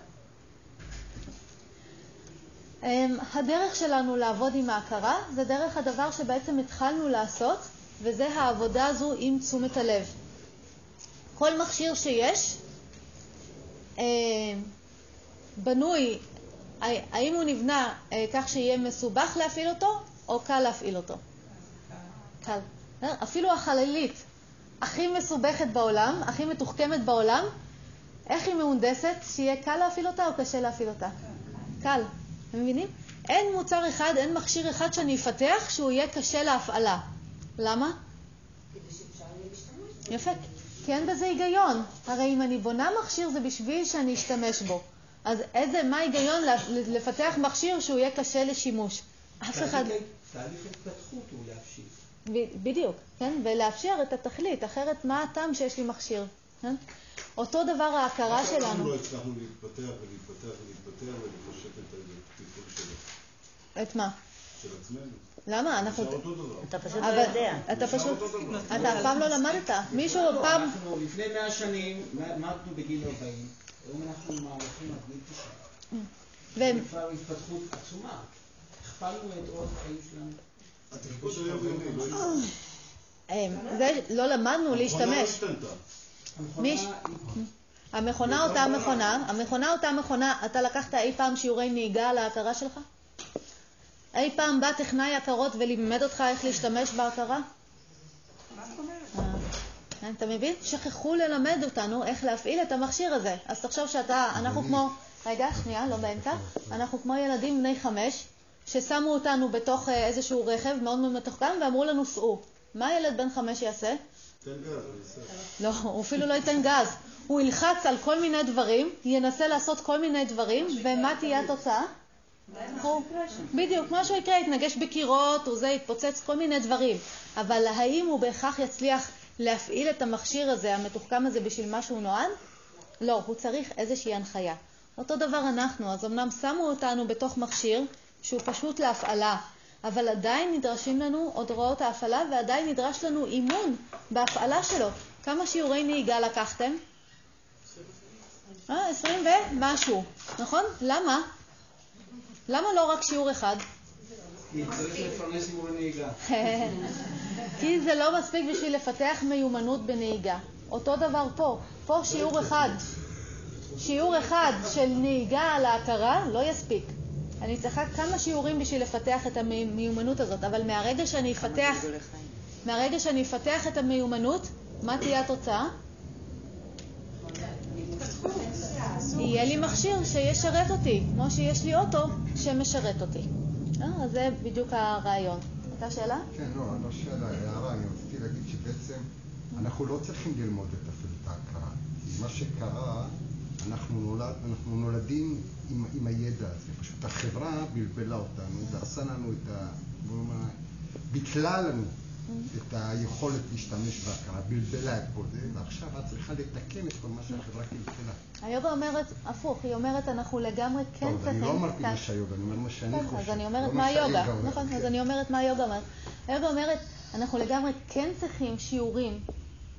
אמ, הדרך שלנו לעבוד עם ההכרה זה דרך הדבר שבעצם התחלנו לעשות, וזה העבודה הזו עם תשומת הלב. כל מכשיר שיש אמ, בנוי, האם הוא נבנה אה, כך שיהיה מסובך להפעיל אותו, או קל להפעיל אותו? קל. אפילו החללית הכי מסובכת בעולם, הכי מתוחכמת בעולם, איך היא מהונדסת? שיהיה קל להפעיל אותה או קשה להפעיל אותה? קל. אתם מבינים? אין מוצר אחד, אין מכשיר אחד שאני אפתח שהוא יהיה קשה להפעלה. למה? כדי שאפשר יהיה להשתמש יפה. כי אין בזה היגיון. הרי אם אני בונה מכשיר זה בשביל שאני אשתמש בו. אז איזה, מה ההיגיון לפתח מכשיר שהוא יהיה קשה לשימוש? אף אחד... תהליך התפתחות הוא להפשיט. בדיוק, כן? ולאפשר את התכלית, אחרת מה הטעם שיש לי מכשיר? כן? אותו דבר ההכרה שלנו. אנחנו לא הצלחנו להתפתח ולהתפתח ולהתפתח ולפשט את הטיפול שלו. את מה? של עצמנו. למה? אנחנו... אתה פשוט לא יודע. אתה פשוט... אתה אף פעם לא למדת. מישהו פעם... אנחנו לפני מאה שנים למדנו בגיל 40, היום אנחנו מעריכים עד גיל 90. והם... זה כבר התפתחות עצומה. הכפלנו את אורח החיים שלנו. התפקוד לא אה, זה לא למדנו להשתמש. המכונה אותה מכונה, המכונה אותה מכונה, אתה לקחת אי פעם שיעורי נהיגה על ההכרה שלך? אי פעם בא טכנאי הכרות ולימד אותך איך להשתמש בהכרה? אה, אתה מבין? שכחו ללמד אותנו איך להפעיל את המכשיר הזה. אז תחשוב שאתה, אנחנו כמו, רגע, שנייה, לא באמצע, אנחנו כמו ילדים בני חמש, ששמו אותנו בתוך אה, איזשהו רכב מאוד מאוד מתוחכם ואמרו לנו סעו. מה ילד בן חמש יעשה? תן גז, לא, הוא אפילו לא ייתן גז. הוא ילחץ על כל מיני דברים, ינסה לעשות כל מיני דברים, ומה תהיה התוצאה? בדיוק, משהו יקרה, יתנגש בקירות, או זה יתפוצץ, כל מיני דברים. אבל האם הוא בהכרח יצליח להפעיל את המכשיר הזה, המתוחכם הזה, בשביל מה שהוא נועד? לא, הוא צריך איזושהי הנחיה. אותו דבר אנחנו, אז אמנם שמו אותנו בתוך מכשיר שהוא פשוט להפעלה, אבל עדיין נדרשים לנו עוד הוראות ההפעלה ועדיין נדרש לנו אימון בהפעלה שלו. כמה שיעורי נהיגה לקחתם? אה, עשרים ומשהו, נכון? למה? למה לא רק שיעור אחד? כי צריך לפרנס שיעורי נהיגה. כי זה לא מספיק בשביל לפתח מיומנות בנהיגה. אותו דבר פה, פה שיעור אחד. שיעור אחד של נהיגה על ההכרה לא יספיק. אני צריכה כמה שיעורים בשביל לפתח את המיומנות הזאת, אבל מהרגע שאני אפתח, מהרגע שאני אפתח את המיומנות, מה תהיה התוצאה? יהיה לי מכשיר שישרת אותי, כמו שיש לי אוטו שמשרת אותי. אה, אז זה בדיוק הרעיון. הייתה שאלה? כן, לא, לא שאלה, הערה. אני רציתי להגיד שבעצם אנחנו לא צריכים ללמוד את אפילו את ההכרה. כי מה שקרה, אנחנו, נולד, אנחנו נולדים עם, עם הידע הזה. פשוט החברה בלבלה אותנו, דרסה לנו את ה... ביטלה לנו את היכולת להשתמש בהכרה, בלבלה את כל זה, ועכשיו את צריכה לתקן את כל מה שהחברה קלקלה. היוגה אומרת, הפוך, היא אומרת, אנחנו לגמרי כן צריכים... טוב, אני לא אמרתי מה שהיוגה, אני אומר מה שאני כן, חושב. אז אני אומרת לא מה היוגה, שהיוגה נכון, אז כן. אני אומרת מה היוגה אומרת. היוגה אומרת, אנחנו לגמרי כן צריכים שיעורים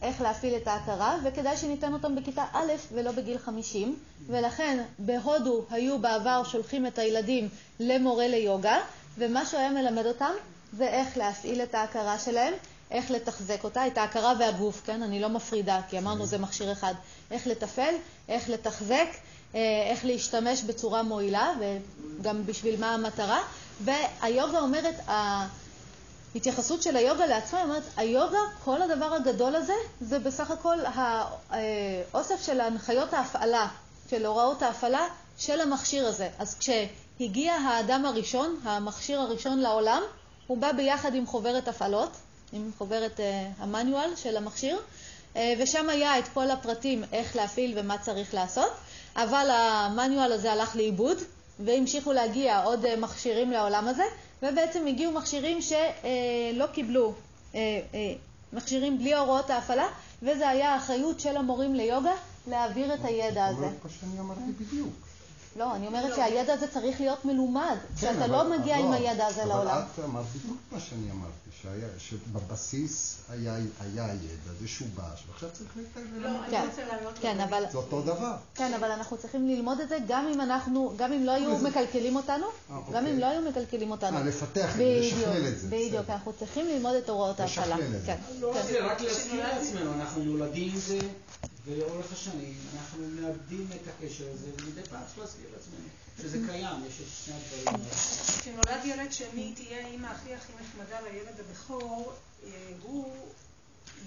איך להפעיל את ההכרה, וכדאי שניתן אותם בכיתה א' ולא בגיל 50, ולכן בהודו היו בעבר שולחים את הילדים למורה ליוגה, ומה שהוא היה מלמד אותם זה איך להפעיל את ההכרה שלהם, איך לתחזק אותה, את ההכרה והגוף, כן? אני לא מפרידה, כי אמרנו זה מכשיר אחד. איך לתפעל, איך לתחזק, אה, איך להשתמש בצורה מועילה, וגם בשביל מה המטרה. והיוגה אומרת, ההתייחסות של היוגה לעצמה, היא אומרת, היוגה, כל הדבר הגדול הזה, זה בסך הכל האוסף של הנחיות ההפעלה, של הוראות ההפעלה של המכשיר הזה. אז כשהגיע האדם הראשון, המכשיר הראשון לעולם, הוא בא ביחד עם חוברת הפעלות, עם חוברת uh, המנואל של המכשיר, uh, ושם היה את כל הפרטים איך להפעיל ומה צריך לעשות, אבל המנואל הזה הלך לאיבוד, והמשיכו להגיע עוד uh, מכשירים לעולם הזה, ובעצם הגיעו מכשירים שלא uh, קיבלו, uh, uh, מכשירים בלי הוראות ההפעלה, וזה היה האחריות של המורים ליוגה להעביר את הידע הזה. זאת אומרת מה שאני אמרתי בדיוק. לא, אני אומרת שהידע הזה צריך להיות מלומד. כן, שאתה לא מגיע עם לא, הידע הזה לעולם. אבל את אמרת בדיוק מה שאני אמרתי, שבבסיס היה הידע, זה שובש, ועכשיו צריך ללמד את כן, זה. כן, אבל... זה אותו דבר. כן, אבל אנחנו צריכים ללמוד את זה גם אם אנחנו, גם אם לא היו מקלקלים אותנו, אה, גם אוקיי. אם לא היו מקלקלים אותנו. אה, לפתח את זה, לשכלל את זה, בדיוק. אנחנו צריכים ללמוד את הוראות ההפעלה. לשכלל את זה. כן, לא רק כן. זה, רק להזכיר לעצמנו, אנחנו נולדים עם זה, ולאורך השנים אנחנו מאבדים את הקשר הזה, ומדי פעם צריך להזכיר לעצמנו שזה קיים, יש את שני הדברים האלה. כשנולד ילד שני, תהיה האמא הכי הכי נחמדה לילד הבכור, אה, הוא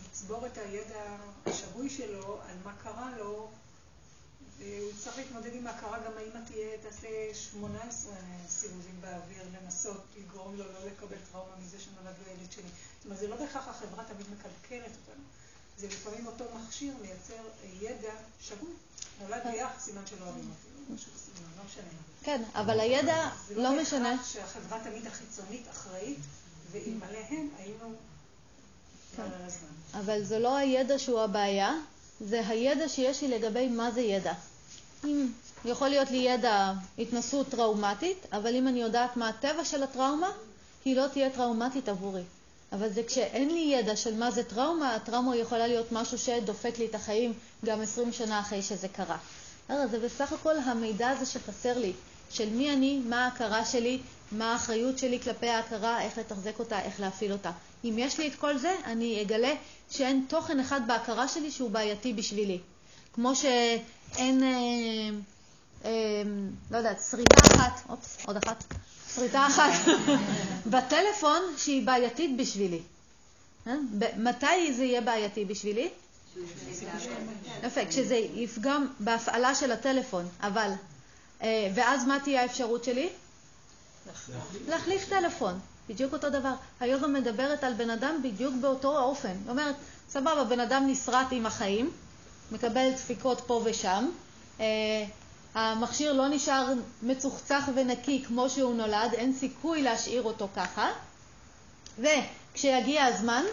יצבור את הידע השגוי שלו על מה קרה לו, והוא יצטרך להתמודד עם ההכרה, גם האמא תהיה, תעשה 18 סיבובים באוויר, לנסות לגרום לו לא לקבל טראומה מזה שנולד לו ילד שני. זאת אומרת, זה לא בהכרח החברה תמיד מקלקלת אותנו. זה לפעמים אותו מכשיר מייצר אה, ידע שגוי. נולד לי אח, סימן שלא אוהבים אותי, או משהו בסגנון, לא משנה. כן, אבל הידע זה לא משנה. בהכרח שהחברה תמיד החיצונית אחראית, ואלמלא הם היינו... כן. אבל זה לא הידע שהוא הבעיה, זה הידע שיש לי לגבי מה זה ידע. אם יכול להיות לי ידע התנסות טראומטית, אבל אם אני יודעת מה הטבע של הטראומה, היא לא תהיה טראומטית עבורי. אבל זה כשאין לי ידע של מה זה טראומה, הטראומה יכולה להיות משהו שדופק לי את החיים גם 20 שנה אחרי שזה קרה. הרי זה בסך הכל המידע הזה שחסר לי, של מי אני, מה ההכרה שלי, מה האחריות שלי כלפי ההכרה, איך לתחזק אותה, איך להפעיל אותה. אם יש לי את כל זה, אני אגלה שאין תוכן אחד בהכרה שלי שהוא בעייתי בשבילי. כמו שאין, אה, אה, לא יודעת, שריטה אחת, אופס, עוד אחת, שריטה אחת בטלפון שהיא בעייתית בשבילי. אה? מתי זה יהיה בעייתי בשבילי? יפה, כשזה יפגע בהפעלה של הטלפון, אבל, אה, ואז מה תהיה האפשרות שלי? להחליף טלפון, בדיוק אותו דבר. היוגה מדברת על בן אדם בדיוק באותו האופן. היא אומרת, סבבה, בן אדם נסרט עם החיים, מקבל דפיקות פה ושם, אה, המכשיר לא נשאר מצוחצח ונקי כמו שהוא נולד, אין סיכוי להשאיר אותו ככה, וכשיגיע הזמן,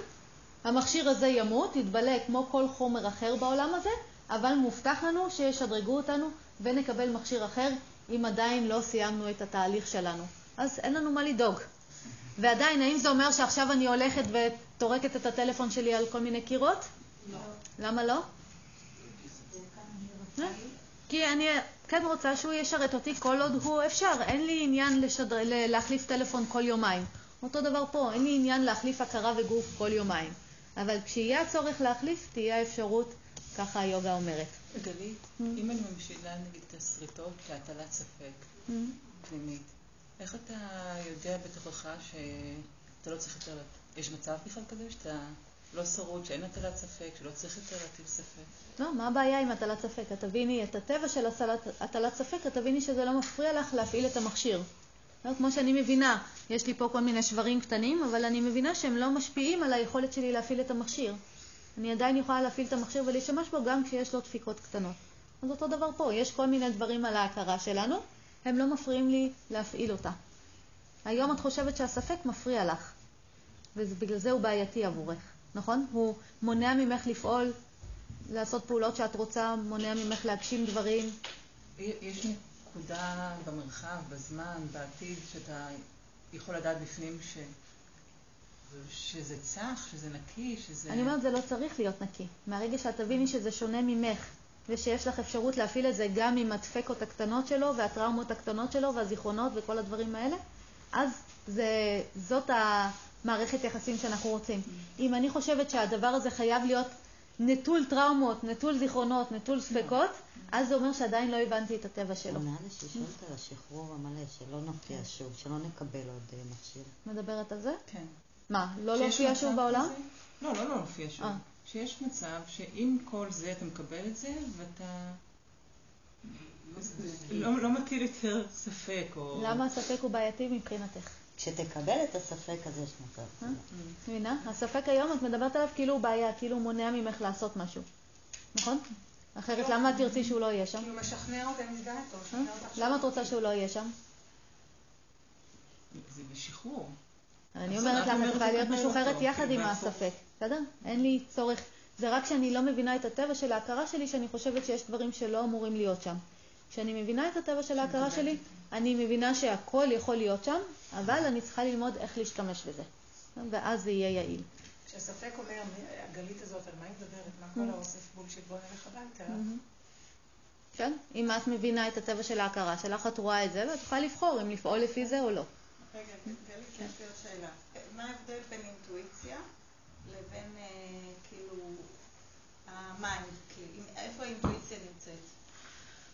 המכשיר הזה ימות, יתבלה כמו כל חומר אחר בעולם הזה, אבל מובטח לנו שישדרגו אותנו ונקבל מכשיר אחר אם עדיין לא סיימנו את התהליך שלנו. אז אין לנו מה לדאוג. ועדיין, האם זה אומר שעכשיו אני הולכת וטורקת את הטלפון שלי על כל מיני קירות? לא. למה לא? אה? כי אני כן רוצה שהוא ישרת אותי כל עוד הוא אפשר. אין לי עניין לשדר... להחליף טלפון כל יומיים. אותו דבר פה, אין לי עניין להחליף הכרה וגוף כל יומיים. אבל כשיהיה הצורך להחליף, תהיה האפשרות, ככה היוגה אומרת. גלית, אם אני ממשילה נגיד את השריטות להטלת ספק Mm. פנימית, איך אתה יודע בתוכך שאתה לא צריך יותר, יש מצב בכלל כזה שאתה לא שרוד, שאין הטלת ספק, שלא צריך יותר להטיל ספק? לא, מה הבעיה עם הטלת ספק? את תביני את הטבע של הטלת- ספק, את תביני שזה לא מפריע לך להפעיל את המכשיר. לא, כמו שאני מבינה, יש לי פה כל מיני שברים קטנים, אבל אני מבינה שהם לא משפיעים על היכולת שלי להפעיל את המכשיר. אני עדיין יכולה להפעיל את המכשיר ולהשתמש בו גם כשיש לו דפיקות קטנות. אז אותו דבר פה, יש כל מיני דברים על ההכרה שלנו, הם לא מפריעים לי להפעיל אותה. היום את חושבת שהספק מפריע לך, ובגלל זה הוא בעייתי עבורך, נכון? הוא מונע ממך לפעול, לעשות פעולות שאת רוצה, מונע ממך להגשים דברים. יש נקודה במרחב, בזמן, בעתיד, שאתה יכול לדעת בפנים ש... שזה צח, שזה נקי, שזה... אני אומרת, זה לא צריך להיות נקי. מהרגע שאת תביני שזה שונה ממך, ושיש לך אפשרות להפעיל את זה גם עם הדפקות הקטנות שלו, והטראומות הקטנות שלו, והזיכרונות וכל הדברים האלה, אז זה, זאת המערכת יחסים שאנחנו רוצים. אם אני חושבת שהדבר הזה חייב להיות נטול טראומות, נטול זיכרונות, נטול ספקות, אז זה אומר שעדיין לא הבנתי את הטבע שלו. עונה לשאלות על השחרור המלא, שלא נופיע שוב, שלא נקבל עוד אה, מכשיר. מדברת על זה? כן. מה, לא להופיע מצב שוב בעולם? לא, לא, לא להופיע שוב. אה. שיש מצב שעם כל זה אתה מקבל את זה, ואתה לא, לא מטיל יותר ספק, או... למה הספק הוא בעייתי מבחינתך? כשתקבל את הספק, אז יש מצב. אה? מבינה? הספק היום, את מדברת עליו כאילו הוא בעיה, כאילו הוא מונע ממך לעשות משהו. נכון? אחרת למה את תרצי שהוא לא יהיה שם? כי הוא משכנע אותה, איתו, הוא משכנע אותך למה את רוצה שהוא לא יהיה שם? זה בשחרור. אני אומרת לך, את צריכה להיות משוחררת יחד עם כאילו, הספק, בסדר? אין לי צורך. זה רק שאני לא מבינה את הטבע של ההכרה שלי, שאני חושבת שיש דברים שלא אמורים להיות שם. כשאני מבינה את הטבע של ההכרה שלי, אני מבינה שהכל יכול להיות שם, אבל אני צריכה ללמוד איך להשתמש בזה. ואז זה יהיה יעיל. כשספק אומר, הגלית הזאת, על מה היא מדברת? מה כל האוסף בולשיט? בוא נלך הביתה. כן, אם את מבינה את הטבע של ההכרה שלך, את רואה את זה, ואת יכולה לבחור אם לפעול לפי זה או לא. רגע, גלית, יש לי עוד שאלה. מה ההבדל בין אינטואיציה לבין כאילו ה mind? איפה האינטואיציה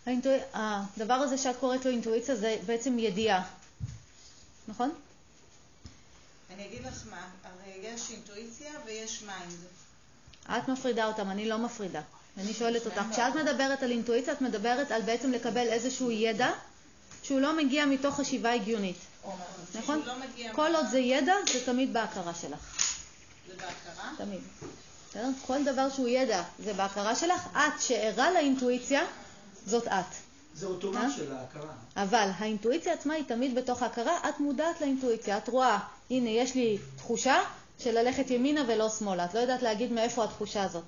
נמצאת? הדבר הזה שאת קוראת לו אינטואיציה זה בעצם ידיעה, נכון? אני אגיד לך מה, הרי יש אינטואיציה ויש mind. את מפרידה אותם, אני לא מפרידה. אני שואלת אותך, כשאת מדברת על אינטואיציה, את מדברת על בעצם לקבל איזשהו ידע שהוא לא מגיע מתוך חשיבה הגיונית. נכון? כל עוד זה ידע, זה תמיד בהכרה שלך. זה בהכרה? תמיד. כל דבר שהוא ידע זה בהכרה שלך. את שערה לאינטואיציה, זאת את. זה אוטומט של ההכרה. אבל האינטואיציה עצמה היא תמיד בתוך ההכרה, את מודעת לאינטואיציה. את רואה, הנה, יש לי תחושה של ללכת ימינה ולא שמאלה. את לא יודעת להגיד מאיפה התחושה הזאת.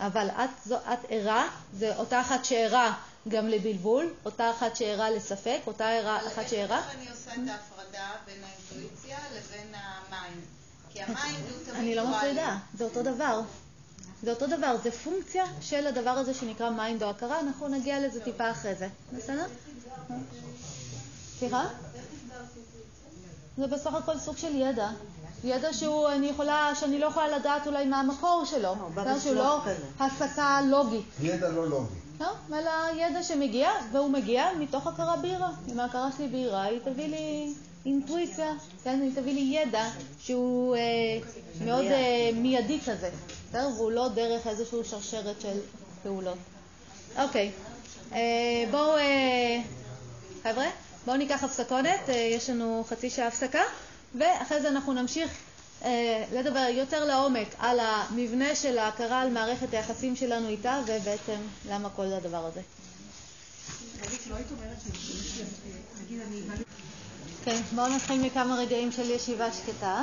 אבל את, זו, את ערה, זה אותה אחת שערה גם לבלבול, אותה אחת שערה לספק, אותה ערה, אחת שערה. איך אני עושה את ההפרדה בין האינטואיציה לבין ה mind? כי ה mind הוא תמיד אני לא מפרידה, זה אותו דבר. זה אותו דבר, זה פונקציה של הדבר הזה שנקרא mind או הכרה, אנחנו נגיע לזה טיפה אחרי זה. בסדר? סליחה? זה בסך הכל סוג של ידע. ידע שהוא, אני יכולה, שאני לא יכולה לדעת אולי מה המקור שלו. לא, שהוא לא הסקה לוגית. ידע לא לוגי. לא, אלא ידע שמגיע, והוא מגיע מתוך הכרה בהירה. אם ההכרה שלי בהירה, היא תביא לי אינטואיציה, היא תביא לי ידע שהוא אה, מאוד אה, מיידי כזה, בסדר? והוא לא דרך איזושהי שרשרת של פעולות. אוקיי, אה, בואו, אה, חבר'ה, בואו ניקח הפסקונת, אה, יש לנו חצי שעה הפסקה. ואחרי זה אנחנו נמשיך אה, לדבר יותר לעומק על המבנה של ההכרה על מערכת היחסים שלנו איתה, ובעצם למה כל הדבר הזה. כן, בואו נתחיל מכמה רגעים של ישיבה שקטה.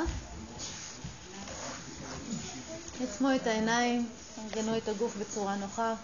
עצמו את העיניים, ארגנו את הגוף בצורה נוחה.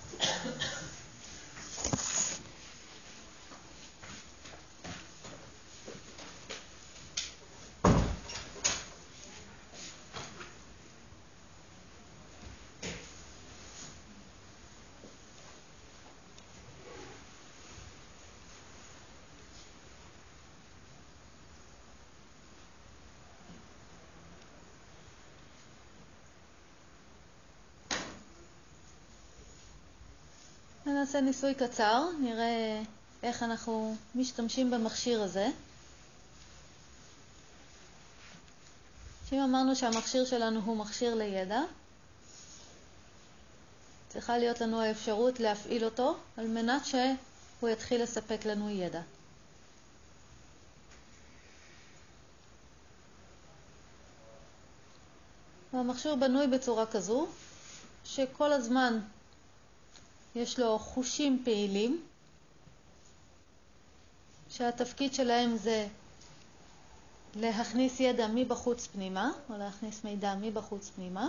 נעשה ניסוי קצר, נראה איך אנחנו משתמשים במכשיר הזה. שאם אמרנו שהמכשיר שלנו הוא מכשיר לידע, צריכה להיות לנו האפשרות להפעיל אותו על מנת שהוא יתחיל לספק לנו ידע. המכשיר בנוי בצורה כזו שכל הזמן יש לו חושים פעילים, שהתפקיד שלהם זה להכניס ידע מבחוץ פנימה, או להכניס מידע מבחוץ פנימה.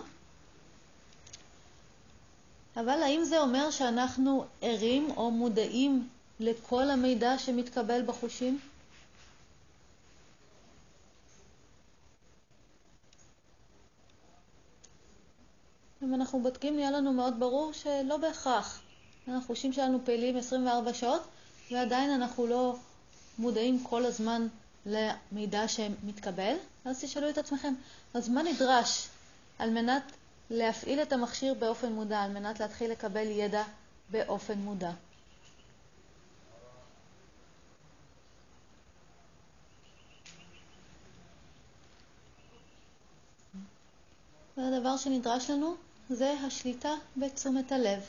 אבל האם זה אומר שאנחנו ערים או מודעים לכל המידע שמתקבל בחושים? אם אנחנו בודקים, נהיה לנו מאוד ברור שלא בהכרח. החושים שלנו פעילים 24 שעות, ועדיין אנחנו לא מודעים כל הזמן למידע שמתקבל. אז תשאלו את עצמכם, אז מה נדרש על מנת להפעיל את המכשיר באופן מודע, על מנת להתחיל לקבל ידע באופן מודע? והדבר שנדרש לנו זה השליטה בתשומת הלב.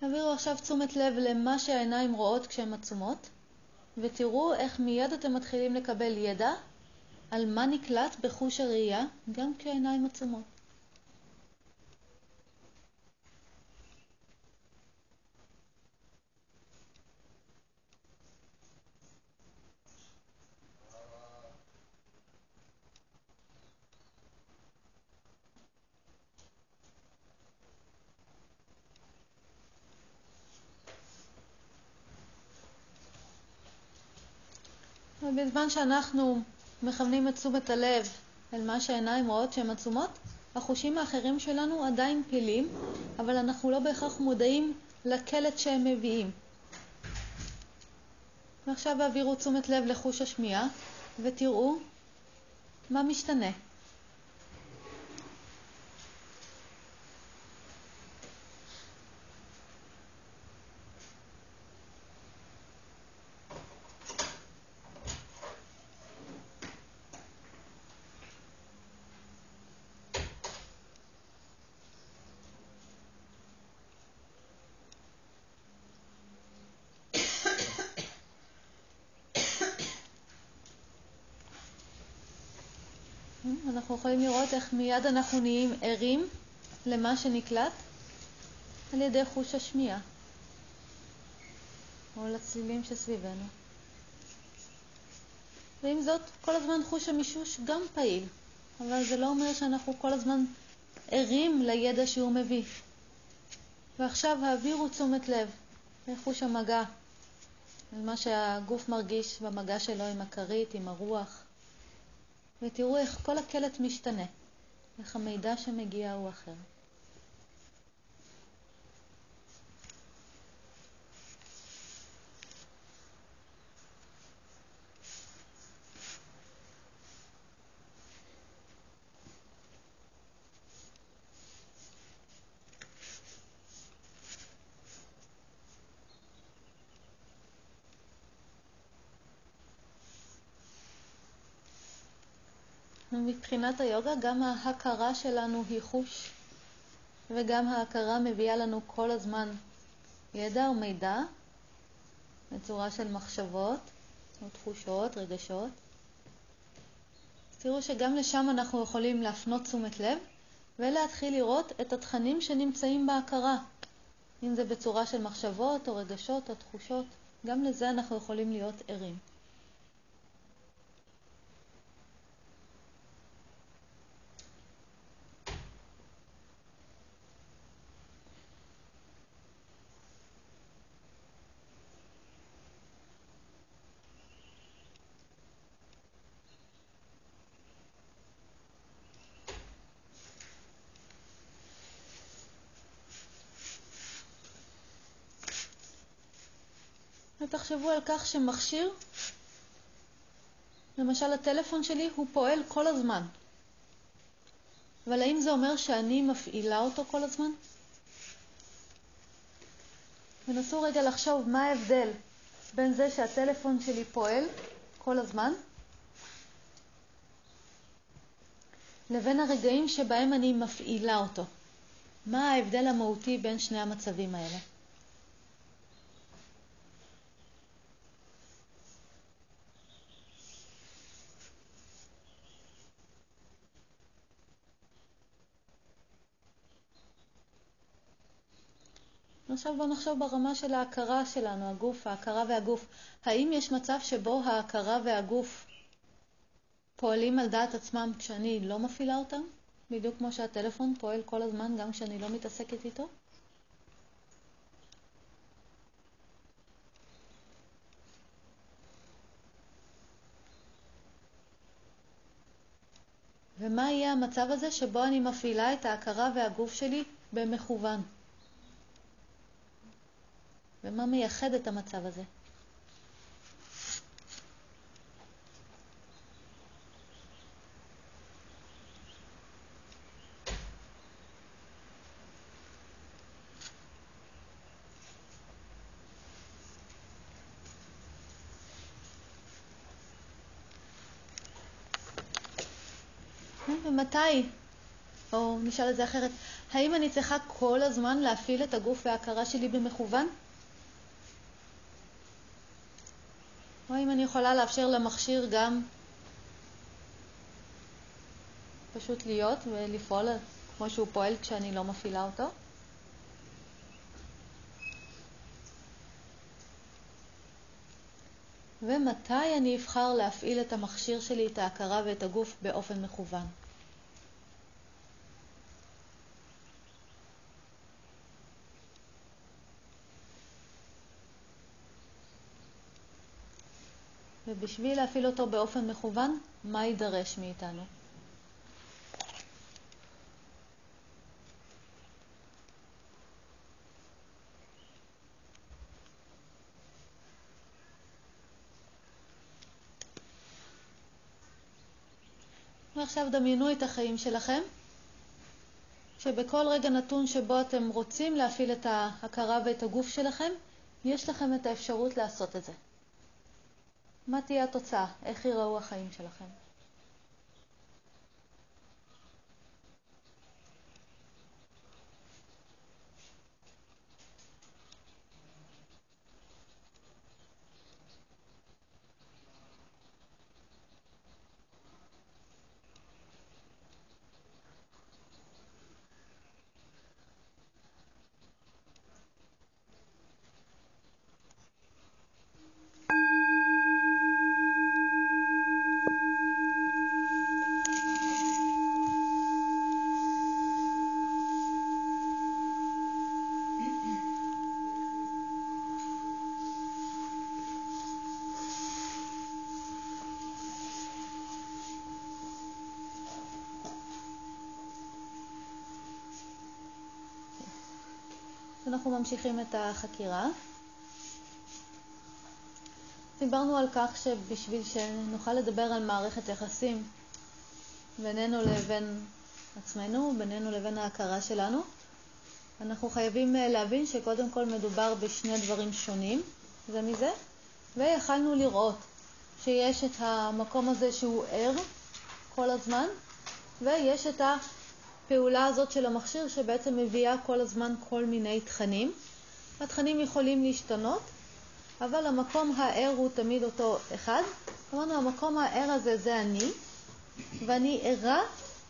תעבירו עכשיו תשומת לב למה שהעיניים רואות כשהן עצומות, ותראו איך מיד אתם מתחילים לקבל ידע על מה נקלט בחוש הראייה גם כשהעיניים עצומות. ובזמן שאנחנו מכוונים את תשומת הלב אל מה שהעיניים רואות שהן עצומות, החושים האחרים שלנו עדיין פעילים, אבל אנחנו לא בהכרח מודעים לקלט שהם מביאים. ועכשיו העבירו תשומת לב לחוש השמיעה ותראו מה משתנה. אנחנו יכולים לראות איך מיד אנחנו נהיים ערים למה שנקלט על ידי חוש השמיעה או לצלילים שסביבנו. ועם זאת, כל הזמן חוש המישוש גם פעיל, אבל זה לא אומר שאנחנו כל הזמן ערים לידע שהוא מביא. ועכשיו העבירו תשומת לב לחוש המגע, על מה שהגוף מרגיש במגע שלו עם הכרית, עם הרוח. ותראו איך כל הקלט משתנה, איך המידע שמגיע הוא אחר. מבחינת היוגה גם ההכרה שלנו היא חוש, וגם ההכרה מביאה לנו כל הזמן ידע ומידע בצורה של מחשבות תחושות, רגשות. תראו שגם לשם אנחנו יכולים להפנות תשומת לב ולהתחיל לראות את התכנים שנמצאים בהכרה, אם זה בצורה של מחשבות או רגשות או תחושות, גם לזה אנחנו יכולים להיות ערים. ותחשבו על כך שמכשיר, למשל הטלפון שלי, הוא פועל כל הזמן. אבל האם זה אומר שאני מפעילה אותו כל הזמן? ונסו רגע לחשוב מה ההבדל בין זה שהטלפון שלי פועל כל הזמן לבין הרגעים שבהם אני מפעילה אותו. מה ההבדל המהותי בין שני המצבים האלה? עכשיו בואו נחשוב ברמה של ההכרה שלנו, הגוף, ההכרה והגוף. האם יש מצב שבו ההכרה והגוף פועלים על דעת עצמם כשאני לא מפעילה אותם? בדיוק כמו שהטלפון פועל כל הזמן גם כשאני לא מתעסקת איתו? ומה יהיה המצב הזה שבו אני מפעילה את ההכרה והגוף שלי במכוון? ומה מייחד את המצב הזה. ומתי, או נשאל את זה אחרת, האם אני צריכה כל הזמן להפעיל את הגוף וההכרה שלי במכוון? או אם אני יכולה לאפשר למכשיר גם פשוט להיות ולפעול כמו שהוא פועל כשאני לא מפעילה אותו. ומתי אני אבחר להפעיל את המכשיר שלי, את ההכרה ואת הגוף באופן מכוון. ובשביל להפעיל אותו באופן מכוון, מה יידרש מאיתנו? ועכשיו דמיינו את החיים שלכם, שבכל רגע נתון שבו אתם רוצים להפעיל את ההכרה ואת הגוף שלכם, יש לכם את האפשרות לעשות את זה. מה תהיה התוצאה? איך ייראו החיים שלכם? אנחנו ממשיכים את החקירה. דיברנו על כך שבשביל שנוכל לדבר על מערכת יחסים בינינו לבין עצמנו, בינינו לבין ההכרה שלנו, אנחנו חייבים אה, להבין שקודם כל מדובר בשני דברים שונים זה מזה, ויכלנו לראות שיש את המקום הזה שהוא ער כל הזמן, ויש את ה... הפעולה הזאת של המכשיר שבעצם מביאה כל הזמן כל מיני תכנים. התכנים יכולים להשתנות, אבל המקום הער הוא תמיד אותו אחד. אמרנו, המקום הער הזה זה אני, ואני ערה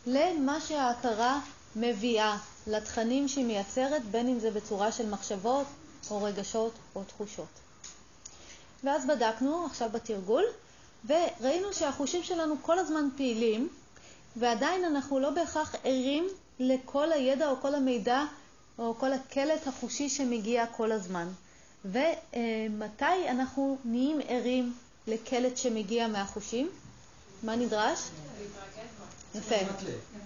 למה שההכרה מביאה, לתכנים שהיא מייצרת, בין אם זה בצורה של מחשבות או רגשות או תחושות. ואז בדקנו, עכשיו בתרגול, וראינו שהחושים שלנו כל הזמן פעילים, ועדיין אנחנו לא בהכרח ערים לכל הידע או כל המידע או כל הקלט החושי שמגיע כל הזמן. ומתי אנחנו נהיים ערים לקלט שמגיע מהחושים? מה נדרש? יפה,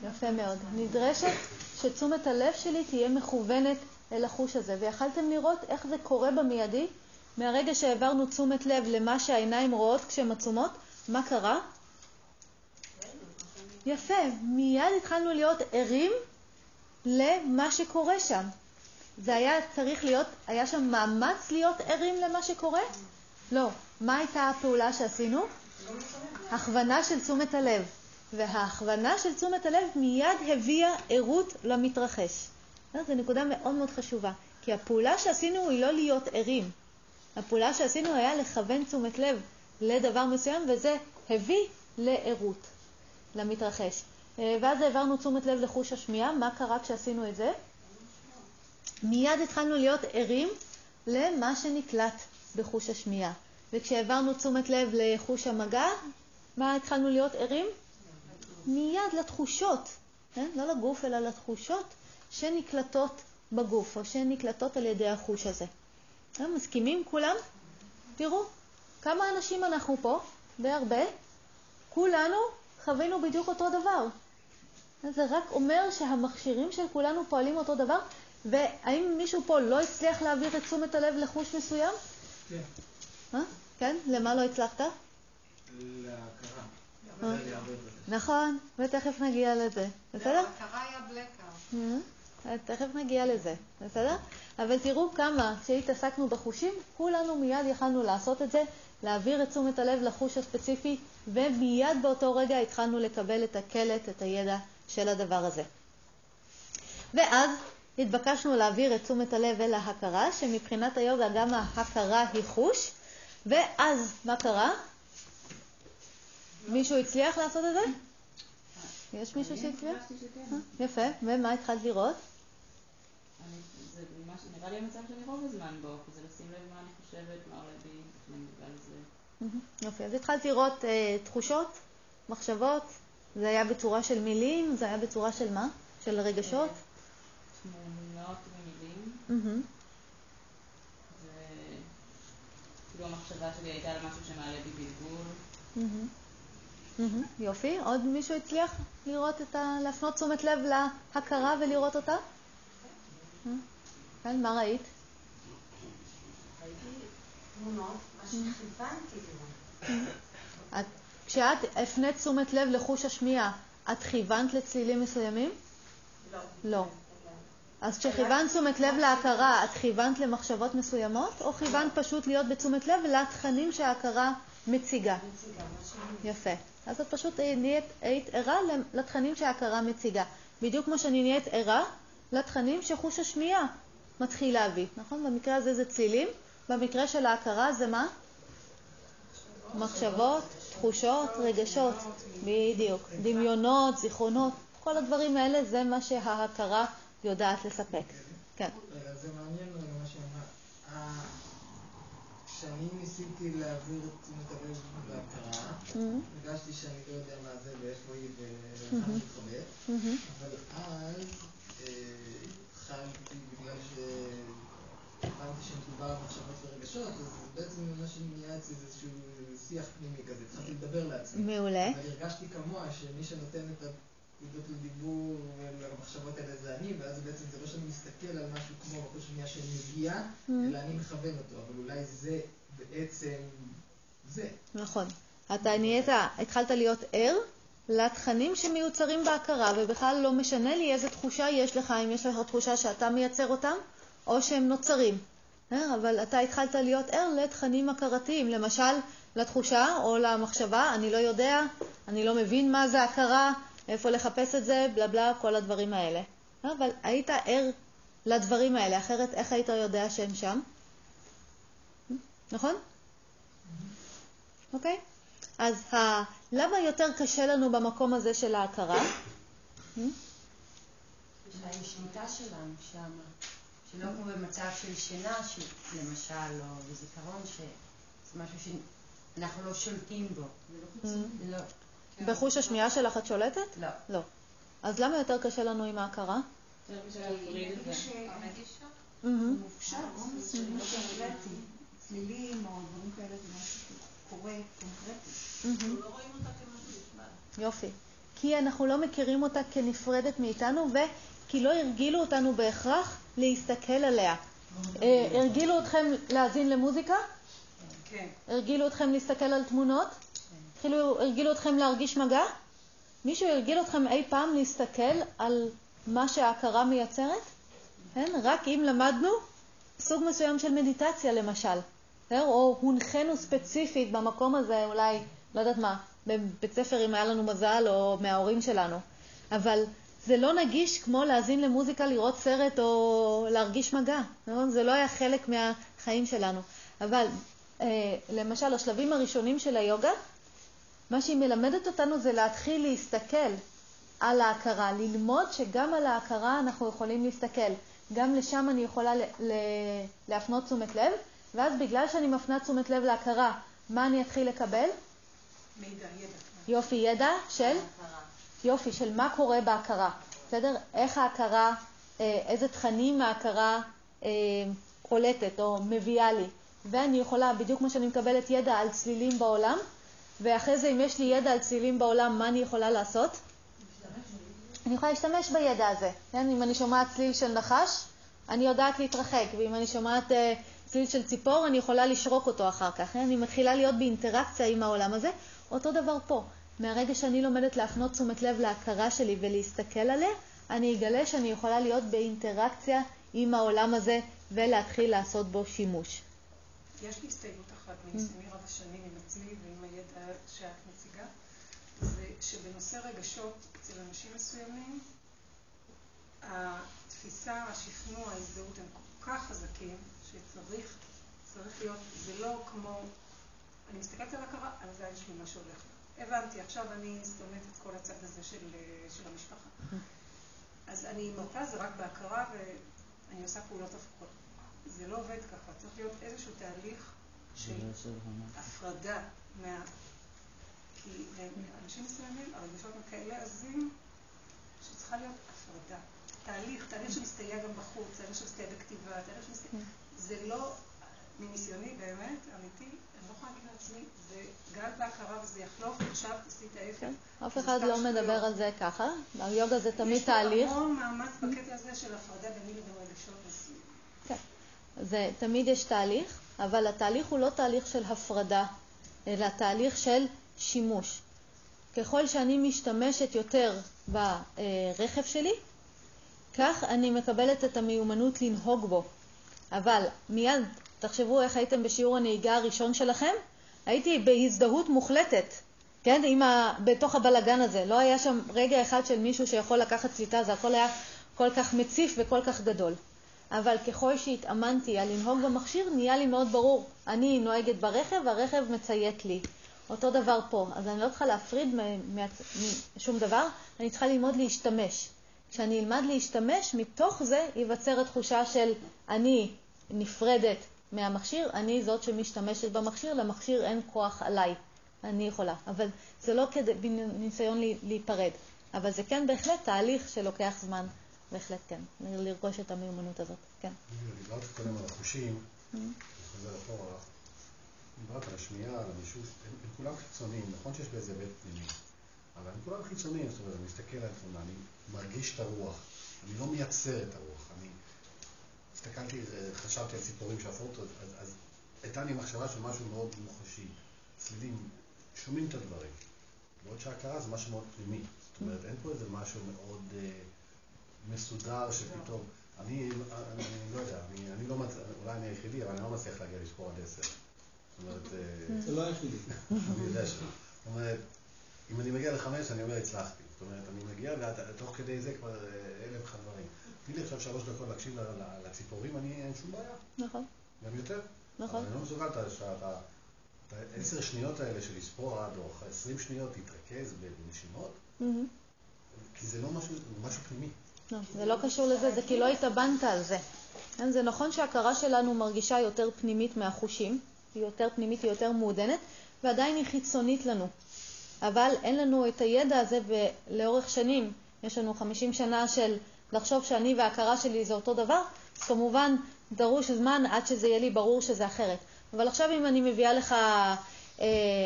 יפה מאוד. נדרשת שתשומת הלב שלי תהיה מכוונת אל החוש הזה. ויכלתם לראות איך זה קורה במיידי, מהרגע שהעברנו תשומת לב למה שהעיניים רואות כשהן עצומות, מה קרה? יפה, מיד התחלנו להיות ערים למה שקורה שם. זה היה צריך להיות, היה שם מאמץ להיות ערים למה שקורה? לא. מה הייתה הפעולה שעשינו? הכוונה של תשומת הלב. וההכוונה של תשומת הלב מיד הביאה ערות למתרחש. זו נקודה מאוד מאוד חשובה, כי הפעולה שעשינו היא לא להיות ערים. הפעולה שעשינו היה לכוון תשומת לב לדבר מסוים, וזה הביא לערות. למתרחש. אה, ואז העברנו תשומת לב לחוש השמיעה, מה קרה כשעשינו את זה? מיד התחלנו להיות ערים למה שנקלט בחוש השמיעה. וכשהעברנו תשומת לב לחוש המגע, מה התחלנו להיות ערים? מיד לתחושות, כן? לא לגוף אלא לתחושות שנקלטות בגוף או שנקלטות על ידי החוש הזה. אה, מסכימים כולם? תראו, כמה אנשים אנחנו פה? די הרבה. כולנו חווינו בדיוק אותו דבר. זה רק אומר שהמכשירים של כולנו פועלים אותו דבר, והאם מישהו פה לא הצליח להעביר את תשומת הלב לחוש מסוים? כן. אה? כן? למה לא הצלחת? להכרה. אה. נכון, ותכף נגיע לזה, בסדר? ההכרה היא הבלקאוט. אה, תכף נגיע לזה, בסדר? אבל תראו כמה, כשהתעסקנו בחושים, כולנו מיד יכלנו לעשות את זה, להעביר את תשומת הלב לחוש הספציפי, ומיד באותו רגע התחלנו לקבל את הקלט, את הידע של הדבר הזה. ואז התבקשנו להעביר את תשומת הלב אל ההכרה, שמבחינת היוגה גם ההכרה היא חוש, ואז מה קרה? מישהו הצליח לעשות את זה? יש מישהו שהצליח? יפה, ומה התחלת לראות? זה נראה לי המצב שאני רוב הזמן בו, זה לשים לב מה אני חושבת, מה עולה בי, מגיבה לזה. יופי, אז התחלת לראות אה, תחושות, מחשבות, זה היה בצורה של מילים, זה היה בצורה של מה? של רגשות? תמונות ומילים. כאילו המחשבה שלי הייתה על משהו שמעלה בי בלבול. יופי. עוד מישהו הצליח לראות את ה... להפנות תשומת לב להכרה ולראות אותה? כן, מה ראית? שכיוונתי לראות. כשאת הפנית תשומת לב לחוש השמיעה, את כיוונת לצלילים מסוימים? לא. לא. אז כשכיוונת תשומת לב להכרה, את כיוונת למחשבות מסוימות, או כיוונת פשוט להיות בתשומת לב לתכנים שההכרה מציגה? מציגה. יפה. אז את פשוט נהיית, היית ערה לתכנים שההכרה מציגה. בדיוק כמו שאני נהיית ערה לתכנים שחוש השמיעה מתחיל להביא, נכון? במקרה הזה זה צלילים, במקרה של ההכרה זה מה? מחשבות, תחושות, רגשות, בדיוק. דמיונות, זיכרונות, כל הדברים האלה זה מה שההכרה יודעת לספק. כן. זה מעניין מה שאמרת. כשאני ניסיתי להעביר את תשומת הלב להכרה, הרגשתי שאני לא יודע מה זה ואיפה היא ולאן אני מתחבר, אבל אז התחלתי, בגלל שהבנתי שמדובר על מחשבות ורגשות, אז בעצם מה שנהיה אצלי זה איזשהו שיח פנימי כזה, התחלתי לדבר לעצמי. מעולה. אבל הרגשתי כמוה שמי שנותן את לדיבור ולמחשבות האלה זה אני, ואז בעצם זה לא שאני מסתכל על משהו כמו שנייה שמגיע, אלא אני מכוון אותו, אבל אולי זה בעצם זה. נכון. אתה נהיית, התחלת להיות ער לתכנים שמיוצרים בהכרה, ובכלל לא משנה לי איזה תחושה יש לך, אם יש לך תחושה שאתה מייצר אותם, או שהם נוצרים. אבל אתה התחלת להיות ער לתכנים הכרתיים, למשל לתחושה או למחשבה, אני לא יודע, אני לא מבין מה זה הכרה, איפה לחפש את זה, בלה בלה, כל הדברים האלה. אבל היית ער לדברים האלה, אחרת איך היית יודע שהם שם? נכון? אוקיי? אז ה... למה יותר קשה לנו במקום הזה של ההכרה? השליטה שלנו שם, שלא כמו במצב של שינה, למשל, או בזיכרון, שזה משהו שאנחנו לא שולטים בו. לא. בחוש השמיעה שלך את שולטת? לא. לא. אז למה יותר קשה לנו עם ההכרה? יותר קשה להפריד את זה. מופשט, זה לא. צלילים או דברים כאלה זה משהו שקורה קונקרטי. לא רואים אותה כמשהו נפרד. יופי. כי אנחנו לא מכירים אותה כנפרדת מאיתנו, וכי לא הרגילו אותנו בהכרח להסתכל עליה. הרגילו אתכם להאזין למוזיקה? כן. הרגילו אתכם להסתכל על תמונות? כאילו הרגילו אתכם להרגיש מגע? מישהו הרגיל אתכם אי פעם להסתכל על מה שההכרה מייצרת? כן? רק אם למדנו סוג מסוים של מדיטציה למשל, או הונחינו ספציפית במקום הזה, אולי, לא יודעת מה, בבית ספר אם היה לנו מזל או מההורים שלנו, אבל זה לא נגיש כמו להאזין למוזיקה, לראות סרט או להרגיש מגע, נכון? זה לא היה חלק מהחיים שלנו. אבל אה, למשל, השלבים הראשונים של היוגה, מה שהיא מלמדת אותנו זה להתחיל להסתכל על ההכרה, ללמוד שגם על ההכרה אנחנו יכולים להסתכל. גם לשם אני יכולה להפנות תשומת לב, ואז בגלל שאני מפנה תשומת לב להכרה, מה אני אתחיל לקבל? מידע, ידע. יופי, ידע של? יופי, של מה קורה בהכרה, בסדר? איך ההכרה, איזה תכנים ההכרה אה, קולטת או מביאה לי. ואני יכולה, בדיוק כמו שאני מקבלת ידע על צלילים בעולם, ואחרי זה אם יש לי ידע על צלילים בעולם, מה אני יכולה לעשות? אני יכולה להשתמש בידע הזה. כן? אם אני שומעת צליל של נחש, אני יודעת להתרחק, ואם אני שומעת uh, צליל של ציפור, אני יכולה לשרוק אותו אחר כך. כן? אני מתחילה להיות באינטראקציה עם העולם הזה. אותו דבר פה. מהרגע שאני לומדת להפנות תשומת לב להכרה שלי ולהסתכל עליה, אני אגלה שאני יכולה להיות באינטראקציה עם העולם הזה ולהתחיל לעשות בו שימוש. יש לי הסתייגות אחת מניסיוני רב השנים עם הצליל ועם הידע שאת מציגה, זה שבנושא רגשות אצל אנשים מסוימים, התפיסה, השכנוע, ההזדהות הם כל כך חזקים, שצריך, צריך להיות, זה לא כמו, אני מסתכלת על הכרה, על זה יש לי מה שהולך. הבנתי, עכשיו אני שונאת את כל הצד הזה של, של המשפחה. אז אני מרפה זה רק בהכרה ואני עושה פעולות הפוכות. זה לא עובד ככה, צריך להיות איזשהו תהליך של הפרדה מה... כי לאנשים מסוימים הרגשות הם כאלה עזים שצריכה להיות הפרדה. תהליך, תהליך שמסתייע גם בחוץ, תהליך שמסתייע בכתיבה, תהליך שמסתייע... זה לא... מניסיוני באמת, אמיתי, אני לא יכולה להגיד לעצמי, זה גל בהכרה וזה יחלוף, עכשיו תעשי את ההפך. כן. אף אחד לא מדבר על זה ככה. ביוגה זה תמיד תהליך. יש פה המון מאמץ בקטע הזה של הפרדה ביני לבין רגשות. כן. זה תמיד יש תהליך, אבל התהליך הוא לא תהליך של הפרדה, אלא תהליך של שימוש. ככל שאני משתמשת יותר ברכב שלי, כך אני מקבלת את המיומנות לנהוג בו. אבל מיד, תחשבו איך הייתם בשיעור הנהיגה הראשון שלכם, הייתי בהזדהות מוחלטת, כן, עם ה... בתוך הבלגן הזה. לא היה שם רגע אחד של מישהו שיכול לקחת שליטה, זה הכל היה כל כך מציף וכל כך גדול. אבל ככל שהתאמנתי על לנהוג במכשיר, נהיה לי מאוד ברור. אני נוהגת ברכב, הרכב מציית לי. אותו דבר פה. אז אני לא צריכה להפריד משום דבר, אני צריכה ללמוד להשתמש. כשאני אלמד להשתמש, מתוך זה ייווצר התחושה של אני נפרדת מהמכשיר, אני זאת שמשתמשת במכשיר, למכשיר אין כוח עליי, אני יכולה. אבל זה לא כדי ניסיון להיפרד, אבל זה כן בהחלט תהליך שלוקח זמן, בהחלט כן, לרכוש את המיומנות הזאת, כן. דיברת קודם על החושים, mm-hmm. אני חוזר אחורה, דיברת על השמיעה, על המישוש, הם כולם חיצוניים, נכון שיש באיזה בית פנימי, אבל הם כולם חיצוניים, זאת אומרת, אני מסתכל על תמונה, אני מרגיש את הרוח, אני לא מייצר את הרוח, אני הסתכלתי, חשבתי על ציפורים שעפות, אז, אז הייתה לי מחשבה של משהו מאוד מוחשי. צלילים, שומעים את הדברים. בעוד שההכרה זה משהו מאוד פנימי. זאת אומרת, אין פה איזה משהו מאוד אה, מסודר שפתאום... אני, אני, אני לא יודע, אני, אני לא מצליח, אולי אני היחידי, אבל אני לא מצליח להגיע לספור עד עשר. זאת אומרת... אה, זה לא היחידי. אני יודע ש... זאת אומרת, אם אני מגיע לחמש, אני אומר, הצלחתי. זאת אומרת, אני מגיע, ותוך כדי זה כבר אה, אלף אחד דברים. תני לי עכשיו שלוש דקות להקשיב לציפורים, אני אין שום בעיה. נכון. גם יותר. נכון. אבל אני לא מסוגל שאתה... העשר שניות האלה של לספור עד, או עשרים שניות, להתרכז בנשימות, כי זה לא משהו, משהו פנימי. לא, זה לא קשור לזה, זה כי לא התאבנת על זה. כן, זה נכון שההכרה שלנו מרגישה יותר פנימית מהחושים, היא יותר פנימית, היא יותר מעודנת, ועדיין היא חיצונית לנו. אבל אין לנו את הידע הזה, ולאורך שנים, יש לנו 50 שנה של לחשוב שאני וההכרה שלי זה אותו דבר, אז כמובן דרוש זמן עד שזה יהיה לי ברור שזה אחרת. אבל עכשיו אם אני מביאה לך, אה,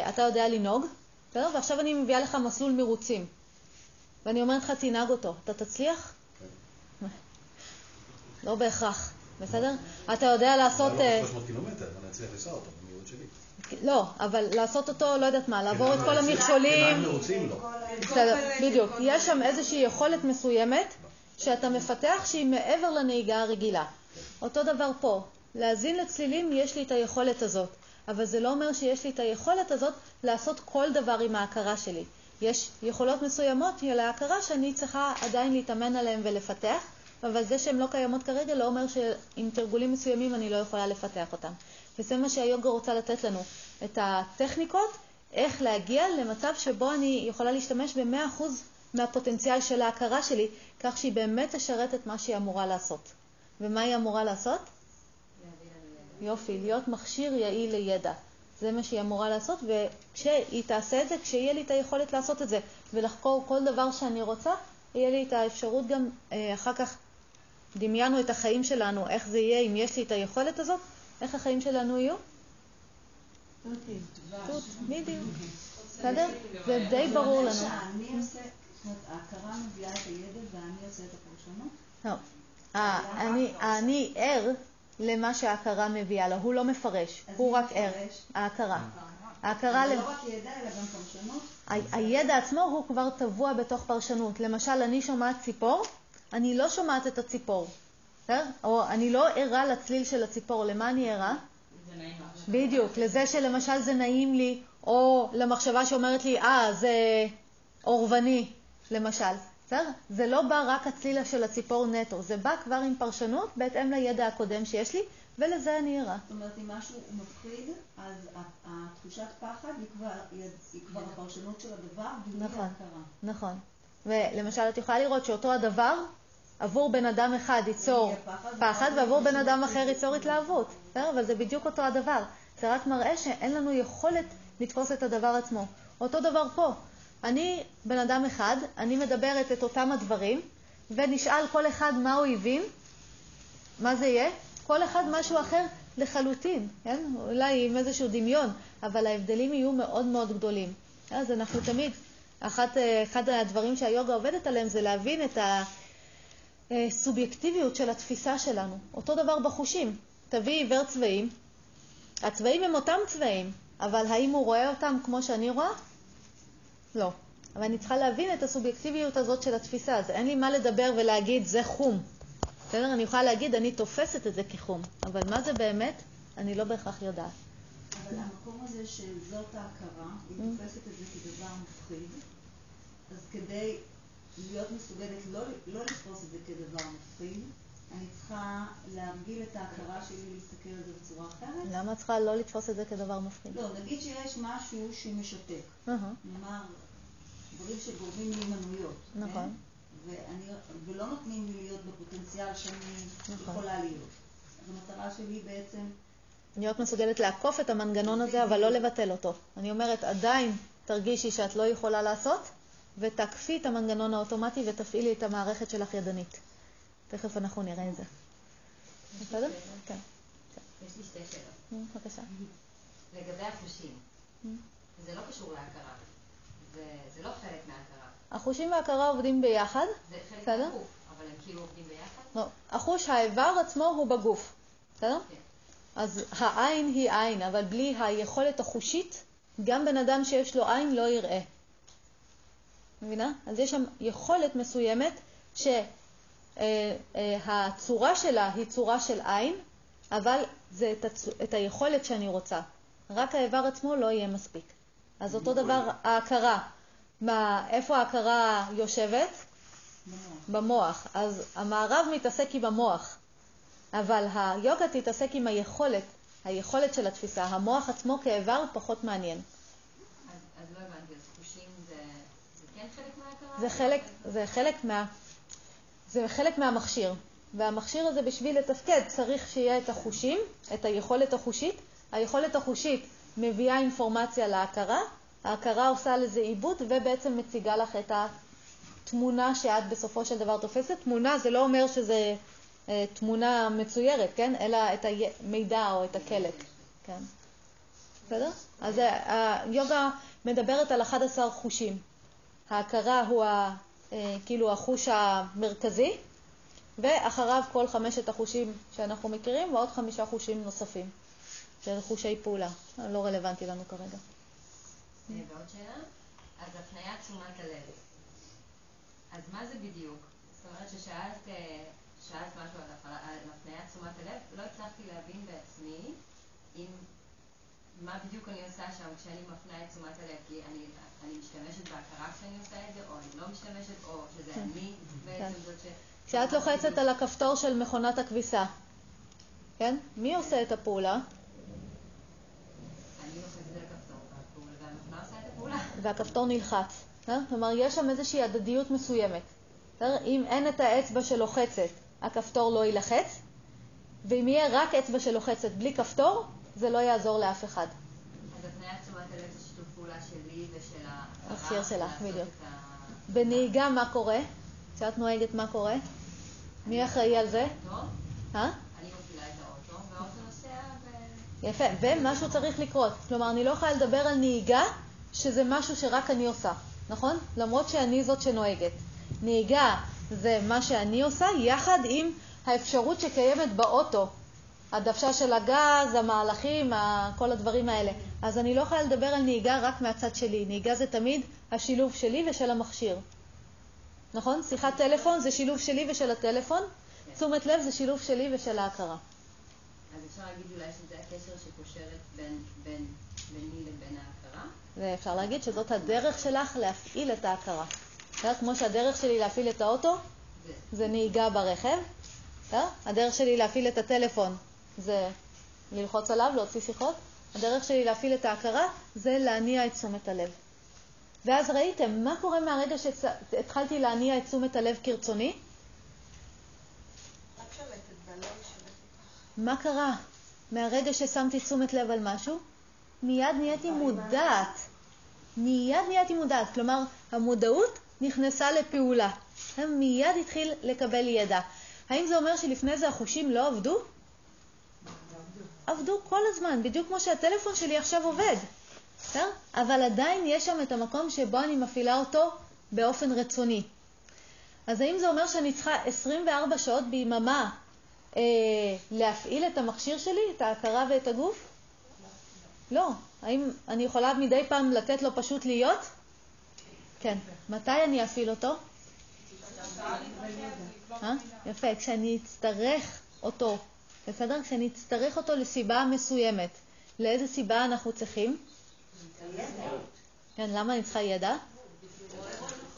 אתה יודע לנהוג, בסדר? ועכשיו אני מביאה לך מסלול מרוצים, ואני אומרת לך, תנהג אותו, אתה תצליח? כן. לא בהכרח, בסדר? אתה יודע לעשות... לא 300 קילומטר, אני אצליח לנסוע אותו במהירות שלי. לא, אבל לעשות אותו, לא יודעת מה, לעבור את כל המכשולים. בסדר, בדיוק. יש שם איזושהי יכולת מסוימת שאתה מפתח שהיא מעבר לנהיגה הרגילה. אותו דבר פה, להאזין לצלילים יש לי את היכולת הזאת, אבל זה לא אומר שיש לי את היכולת הזאת לעשות כל דבר עם ההכרה שלי. יש יכולות מסוימות של ההכרה שאני צריכה עדיין להתאמן עליהן ולפתח, אבל זה שהן לא קיימות כרגע לא אומר שעם תרגולים מסוימים אני לא יכולה לפתח אותן. וזה מה שהיוגה רוצה לתת לנו, את הטכניקות, איך להגיע למצב שבו אני יכולה להשתמש ב-100% מהפוטנציאל של ההכרה שלי, כך שהיא באמת תשרת את מה שהיא אמורה לעשות. ומה היא אמורה לעשות? יופי, להיות מכשיר יעיל לידע. זה מה שהיא אמורה לעשות, וכשהיא תעשה את זה, כשיהיה לי את היכולת לעשות את זה ולחקור כל דבר שאני רוצה, יהיה לי את האפשרות גם אה, אחר כך, דמיינו את החיים שלנו, איך זה יהיה אם יש לי את היכולת הזאת, איך החיים שלנו יהיו? תות, בדיוק. בסדר? זה די ברור לנו. ההכרה מביאה את הידע ואני עושה את הפרשנות? לא. אני ער למה שההכרה מביאה לו, הוא לא מפרש, הוא רק ער. ההכרה. ההכרה... זה לא רק ידע, אלא גם פרשנות? הידע עצמו הוא כבר טבוע בתוך פרשנות. למשל, אני שומעת ציפור, אני לא שומעת את הציפור. או אני לא ערה לצליל של הציפור. למה אני ערה? בדיוק, לזה שלמשל זה נעים לי, או למחשבה שאומרת לי, אה, זה אורבני, למשל. בסדר? זה לא בא רק הצלילה של הציפור נטו, זה בא כבר עם פרשנות בהתאם לידע הקודם שיש לי, ולזה אני ערה. זאת אומרת, אם משהו מפחיד, אז התחושת פחד היא כבר, היא כבר הפרשנות של הדבר, בלי נכון, ההכרה. נכון. ולמשל, את יכולה לראות שאותו הדבר, עבור בן אדם אחד ייצור פחד, ועבור בן אדם אחר ייצור התלהבות. בסדר? אבל זה בדיוק אותו הדבר. זה רק מראה שאין לנו יכולת לתפוס את הדבר עצמו. אותו דבר פה. אני בן אדם אחד, אני מדברת את אותם הדברים, ונשאל כל אחד מה הוא הבין, מה זה יהיה? כל אחד משהו אחר לחלוטין, כן? אולי עם איזשהו דמיון, אבל ההבדלים יהיו מאוד מאוד גדולים. אז אנחנו תמיד, אחת, אחד הדברים שהיוגה עובדת עליהם זה להבין את הסובייקטיביות של התפיסה שלנו. אותו דבר בחושים. תביא עיוור צבעים, הצבעים הם אותם צבעים, אבל האם הוא רואה אותם כמו שאני רואה? לא. אבל אני צריכה להבין את הסובייקטיביות הזאת של התפיסה. אז אין לי מה לדבר ולהגיד, זה חום. בסדר? אני יכולה להגיד, אני תופסת את זה כחום. אבל מה זה באמת? אני לא בהכרח יודעת. אבל המקום הזה של זאת ההכרה, היא Mm. תופסת את זה כדבר מפחיד, אז כדי להיות מסוגלת לא, לא לתפוס את זה כדבר מפחיד, אני צריכה להרגיל את ההכרה שלי להסתכל על זה בצורה אחרת. למה את צריכה לא לתפוס את זה כדבר מפחיד? לא, נגיד שיש משהו שהוא משתק. נאמר, דברים שגורמים להימנויות. נכון. כן? ואני, ולא נותנים לי להיות בפוטנציאל שאני נכון. יכולה להיות. אז המטרה שלי בעצם להיות מסוגלת לעקוף את המנגנון הזה, אבל לא לבטל אותו. אני אומרת, עדיין תרגישי שאת לא יכולה לעשות, ותעקפי את המנגנון האוטומטי ותפעילי את המערכת שלך ידנית. תכף אנחנו נראה את זה. בסדר? כן. יש לי שתי שאלות. בבקשה. לגבי החושים. זה לא קשור להכרה. זה, זה לא חלק מההכרה. החושים וההכרה עובדים ביחד, זה חלק בסדר? מהגוף, אבל הם כאילו עובדים ביחד? לא, החוש, האיבר עצמו הוא בגוף, בסדר? אז העין היא עין, אבל בלי היכולת החושית, גם בן אדם שיש לו עין לא יראה. מבינה? אז יש שם יכולת מסוימת שהצורה שלה היא צורה של עין, אבל זה את, הצ... את היכולת שאני רוצה. רק האיבר עצמו לא יהיה מספיק. אז אותו דבר ההכרה. מה, איפה ההכרה יושבת? במוח. אז המערב מתעסק עם המוח, אבל היוגה תתעסק עם היכולת, היכולת של התפיסה. המוח עצמו כאיבר פחות מעניין. אז, אז לא הבנתי, אז חושים זה, זה כן חלק מההכרה? זה חלק, זה חלק מה... זה חלק מהמכשיר. והמכשיר הזה בשביל לתפקד צריך שיהיה את החושים, את היכולת החושית. היכולת החושית מביאה אינפורמציה להכרה, ההכרה עושה לזה עיבוד ובעצם מציגה לך את התמונה שאת בסופו של דבר תופסת. תמונה זה לא אומר שזה אה, תמונה מצוירת, כן? אלא את המידע או את הקלט. כן. בסדר? אז אה, היוגה מדברת על 11 חושים. ההכרה הוא ה, אה, כאילו החוש המרכזי, ואחריו כל חמשת החושים שאנחנו מכירים, ועוד חמישה חושים נוספים, של חושי פעולה. לא רלוונטי לנו כרגע. אה, ועוד שאלה? אז הפניית תשומת הלב. אז מה זה בדיוק? זאת אומרת ששאלת אה, שאלת משהו על הפניית תשומת הלב, לא הצלחתי להבין בעצמי אם מה בדיוק אני עושה שם כשאני מפנה את תשומת הלב, כי אני, אני משתמשת בהכרה כשאני עושה את זה, או אני לא משתמשת, או שזה כן. אני בעצם כן. זאת ש... כשאת לוחצת על הכפתור של מכונת הכביסה, כן? מי עושה את הפעולה? אני לוחצת על הכפתור, והפעולה- והמכונה עושה את הפעולה. והכפתור נלחץ. בסדר? כלומר, יש שם איזושהי הדדיות מסוימת. אם אין את האצבע שלוחצת, הכפתור לא יילחץ, ואם יהיה רק אצבע שלוחצת בלי כפתור, זה לא יעזור לאף אחד. אז הפניית תשומת הלב זה שיתוף פעולה שלי ושל ההכרה. המכשיר שלך, בדיוק. ה- בנהיגה מה קורה? כשאת נוהגת מה קורה? מי אחראי על זה? האוטו, אה? אני מפעילה את האוטו, והאוטו נוסע ו... יפה, ומשהו צריך לקרות. כלומר, אני לא יכולה לדבר על נהיגה שזה משהו שרק אני עושה, נכון? למרות שאני זאת שנוהגת. נהיגה זה מה שאני עושה יחד עם האפשרות שקיימת באוטו. הדוושה של הגז, המהלכים, כל הדברים האלה. אז אני לא יכולה לדבר על נהיגה רק מהצד שלי. נהיגה זה תמיד השילוב שלי ושל המכשיר. נכון? שיחת טלפון זה שילוב שלי ושל הטלפון, תשומת לב זה שילוב שלי ושל ההכרה. אז אפשר להגיד אולי שזה הקשר שקושרת בין, בין, ביני לבין ההכרה? ואפשר להגיד שזאת הדרך שלך להפעיל את ההכרה. בסדר? כמו שהדרך שלי להפעיל את האוטו זה נהיגה ברכב, בסדר? הדרך שלי להפעיל את הטלפון זה ללחוץ עליו, להוציא שיחות. הדרך שלי להפעיל את ההכרה זה להניע את תשומת הלב. ואז ראיתם, מה קורה מהרגע שהתחלתי להניע את תשומת הלב כרצוני? רק שולטת בה, לא שולטת. מה קרה? מהרגע ששמתי תשומת לב על משהו, מיד נהייתי מודעת. מיד נהייתי מודעת. כלומר, המודעות נכנסה לפעולה. מיד התחיל לקבל ידע. האם זה אומר שלפני זה החושים לא עבדו? עבדו כל הזמן, בדיוק כמו שהטלפון שלי עכשיו עובד, בסדר? אבל עדיין יש שם את המקום שבו אני מפעילה אותו באופן רצוני. אז האם זה אומר שאני צריכה 24 שעות ביממה אה, להפעיל את המכשיר שלי, את ההכרה ואת הגוף? לא. האם אני יכולה מדי פעם לתת לו פשוט להיות? כן. מתי אני אפעיל אותו? אה? יפה, כשאני אצטרך אותו, בסדר? כשאני אצטרך אותו לסיבה מסוימת. לאיזה סיבה אנחנו צריכים? כן, למה אני צריכה ידע?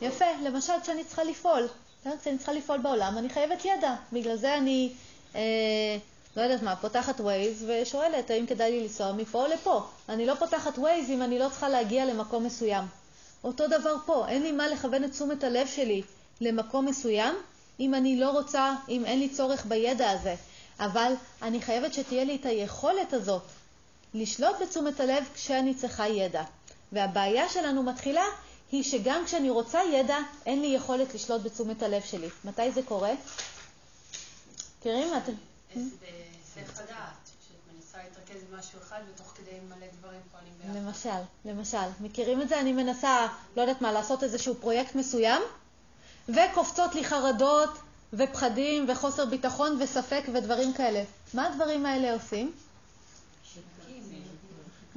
יפה, למשל כשאני צריכה לפעול. כשאני צריכה לפעול בעולם, אני חייבת ידע. בגלל זה אני, אה, לא יודעת מה, פותחת ווייז ושואלת האם כדאי לי לנסוע מפה או לפה. אני לא פותחת ווייז אם אני לא צריכה להגיע למקום מסוים. אותו דבר פה, אין לי מה לכוון את תשומת הלב שלי למקום מסוים אם אני לא רוצה, אם אין לי צורך בידע הזה. אבל אני חייבת שתהיה לי את היכולת הזאת לשלוט בתשומת הלב כשאני צריכה ידע. והבעיה שלנו מתחילה היא שגם כשאני רוצה ידע, אין לי יכולת לשלוט בתשומת הלב שלי. מתי זה קורה? מכירים? אתם... בהיסח הדעת, שאת מנסה להתרכז במשהו אחד ותוך כדי מלא דברים פועלים ביחד. למשל, למשל. מכירים את זה? אני מנסה, לא יודעת מה, לעשות איזשהו פרויקט מסוים, וקופצות לי חרדות ופחדים וחוסר ביטחון וספק ודברים כאלה. מה הדברים האלה עושים?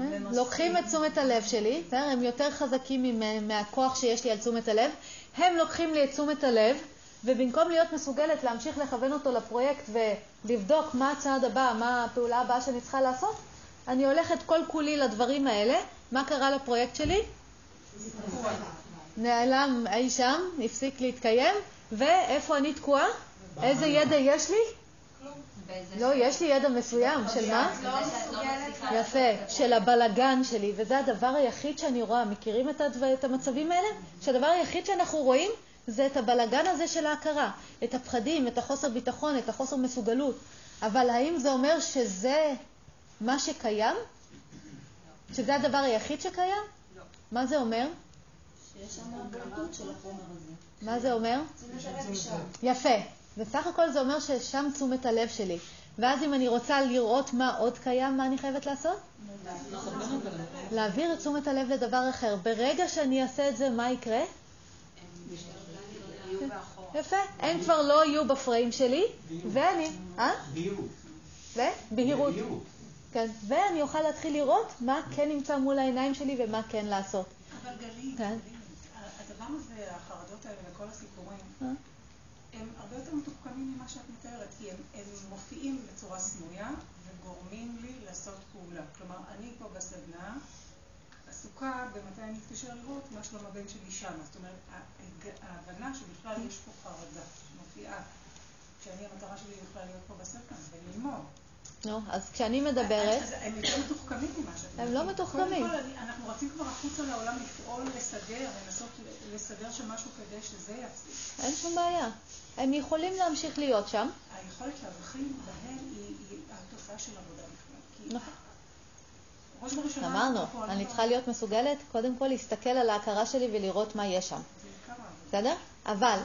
אה? לוקחים את תשומת הלב שלי, הם יותר חזקים מהכוח שיש לי על תשומת הלב, הם לוקחים לי את תשומת הלב, ובמקום להיות מסוגלת להמשיך לכוון אותו לפרויקט ולבדוק מה הצעד הבא, מה הפעולה הבאה שאני צריכה לעשות, אני הולכת כל כולי לדברים האלה. מה קרה לפרויקט שלי? נעלם אי שם, הפסיק להתקיים, ואיפה אני תקועה? איזה ידע יש לי? לא, יש לי ידע מסוים, של מה? יפה, של הבלגן שלי, וזה הדבר היחיד שאני רואה. מכירים את המצבים האלה? שהדבר היחיד שאנחנו רואים זה את הבלגן הזה של ההכרה, את הפחדים, את החוסר ביטחון, את החוסר מסוגלות. אבל האם זה אומר שזה מה שקיים? שזה הדבר היחיד שקיים? לא. מה זה אומר? שיש שם בולטות של החומר הזה. מה זה אומר? יפה. בסך הכל זה אומר ששם תשומת הלב שלי. ואז אם אני רוצה לראות מה עוד קיים, מה אני חייבת לעשות? להעביר את תשומת הלב לדבר אחר. ברגע שאני אעשה את זה, מה יקרה? יפה. הם כבר לא יהיו בפריים שלי, ואני... אה? בהירות. בהירות. כן. ואני אוכל להתחיל לראות מה כן נמצא מול העיניים שלי ומה כן לעשות. אבל גלית, כן. הדבר הזה, החרדות האלה וכל הסיפורים, אה? הם הרבה יותר מתוחכמים ממה שאת מתארת, כי הם, הם מופיעים בצורה סמויה וגורמים לי לעשות פעולה. כלומר, אני פה בסדנה עסוקה במתי אני אתקשר לראות מה שלום הבן שלי שם. זאת אומרת, ההבנה שבכלל יש פה חרדה שמופיעה, כשאני המטרה שלי בכלל להיות פה בסדנה וללמוד. נו, אז כשאני מדברת... הם יותר מתוחכמים ממה שאת הם לא מתוחכמים. קודם כל, אנחנו רצים כבר החוצה לעולם לפעול, לסדר, לנסות לסדר שם משהו כדי שזה יפסיק. אין שום בעיה. הם יכולים להמשיך להיות שם. היכולת להבחין בהם היא התוצאה של עבודה בכלל. נכון. אמרנו, אני צריכה להיות מסוגלת קודם כל להסתכל על ההכרה שלי ולראות מה יש שם. בסדר? אבל,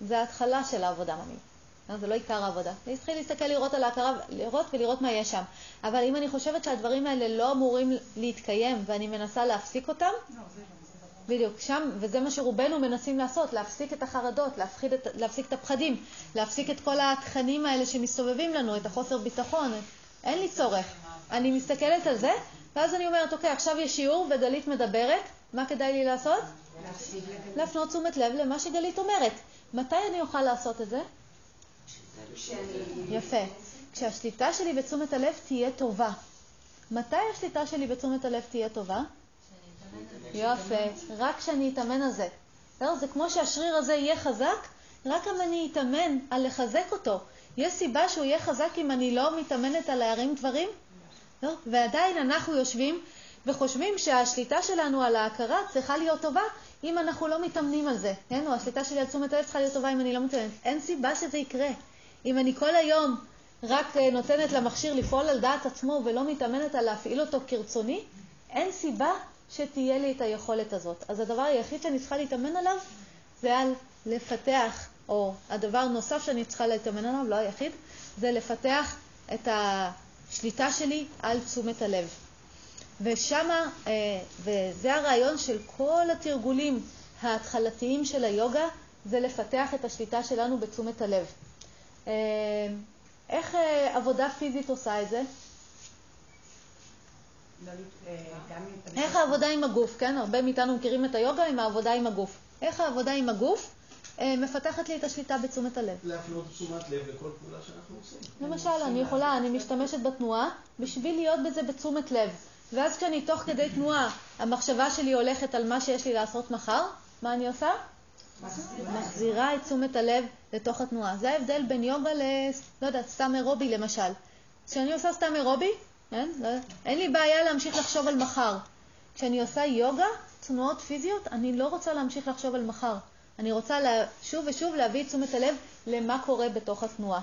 זה ההתחלה של העבודה ממש. זה לא עיקר העבודה. אני צריכה להסתכל, לראות על ההכרה, לראות ולראות מה יש שם. אבל אם אני חושבת שהדברים האלה לא אמורים להתקיים ואני מנסה להפסיק אותם, לא, בדיוק, שם, וזה מה שרובנו מנסים לעשות, להפסיק את החרדות, את, להפסיק את הפחדים, להפסיק את כל התכנים האלה שמסתובבים לנו, את החוסר ביטחון. אין לי צורך. אני מסתכלת על זה, ואז אני אומרת, אוקיי, עכשיו יש שיעור וגלית מדברת, מה כדאי לי לעשות? להפנות תשומת לב למה שגלית אומרת. מתי אני אוכל לעשות את זה? יפה. כשהשליטה שלי בתשומת הלב תהיה טובה. מתי השליטה שלי בתשומת הלב תהיה טובה? יפה, רק כשאני אתאמן על זה. זה כמו שהשריר הזה יהיה חזק, רק אם אני אתאמן על לחזק אותו. יש סיבה שהוא יהיה חזק אם אני לא מתאמנת על להרים דברים? לא? ועדיין אנחנו יושבים וחושבים שהשליטה שלנו על ההכרה צריכה להיות טובה אם אנחנו לא מתאמנים על זה, כן? או השליטה שלי על תשומת הלב צריכה להיות טובה אם אני לא מתאמנת. אין סיבה שזה יקרה. אם אני כל היום רק אה, נותנת למכשיר לפעול על דעת עצמו ולא מתאמנת על להפעיל אותו כרצוני, אין סיבה שתהיה לי את היכולת הזאת. אז הדבר היחיד שאני צריכה להתאמן עליו זה על לפתח, או הדבר נוסף שאני צריכה להתאמן עליו, לא היחיד, זה לפתח את שליטה שלי על תשומת הלב. ושמה, אה, וזה הרעיון של כל התרגולים ההתחלתיים של היוגה, זה לפתח את השליטה שלנו בתשומת הלב. אה, איך אה, עבודה פיזית עושה את זה? איך העבודה עם הגוף, כן? הרבה מאיתנו מכירים את היוגה עם העבודה עם הגוף. איך העבודה עם הגוף מפתחת לי את השליטה בתשומת הלב. להפנות תשומת לב לכל פעולה שאנחנו עושים. למשל, אני יכולה, אני משתמשת בתנועה בשביל להיות בזה בתשומת לב. ואז כשאני תוך כדי תנועה, המחשבה שלי הולכת על מה שיש לי לעשות מחר, מה אני עושה? מחזירה את תשומת הלב לתוך התנועה. זה ההבדל בין יוגה ל... לא יודעת, סתם אירובי למשל. כשאני עושה סתם אירובי, אין, לא, אין לי בעיה להמשיך לחשוב על מחר. כשאני עושה יוגה, תנועות פיזיות, אני לא רוצה להמשיך לחשוב על מחר. אני רוצה לה, שוב ושוב להביא את תשומת הלב למה קורה בתוך התנועה.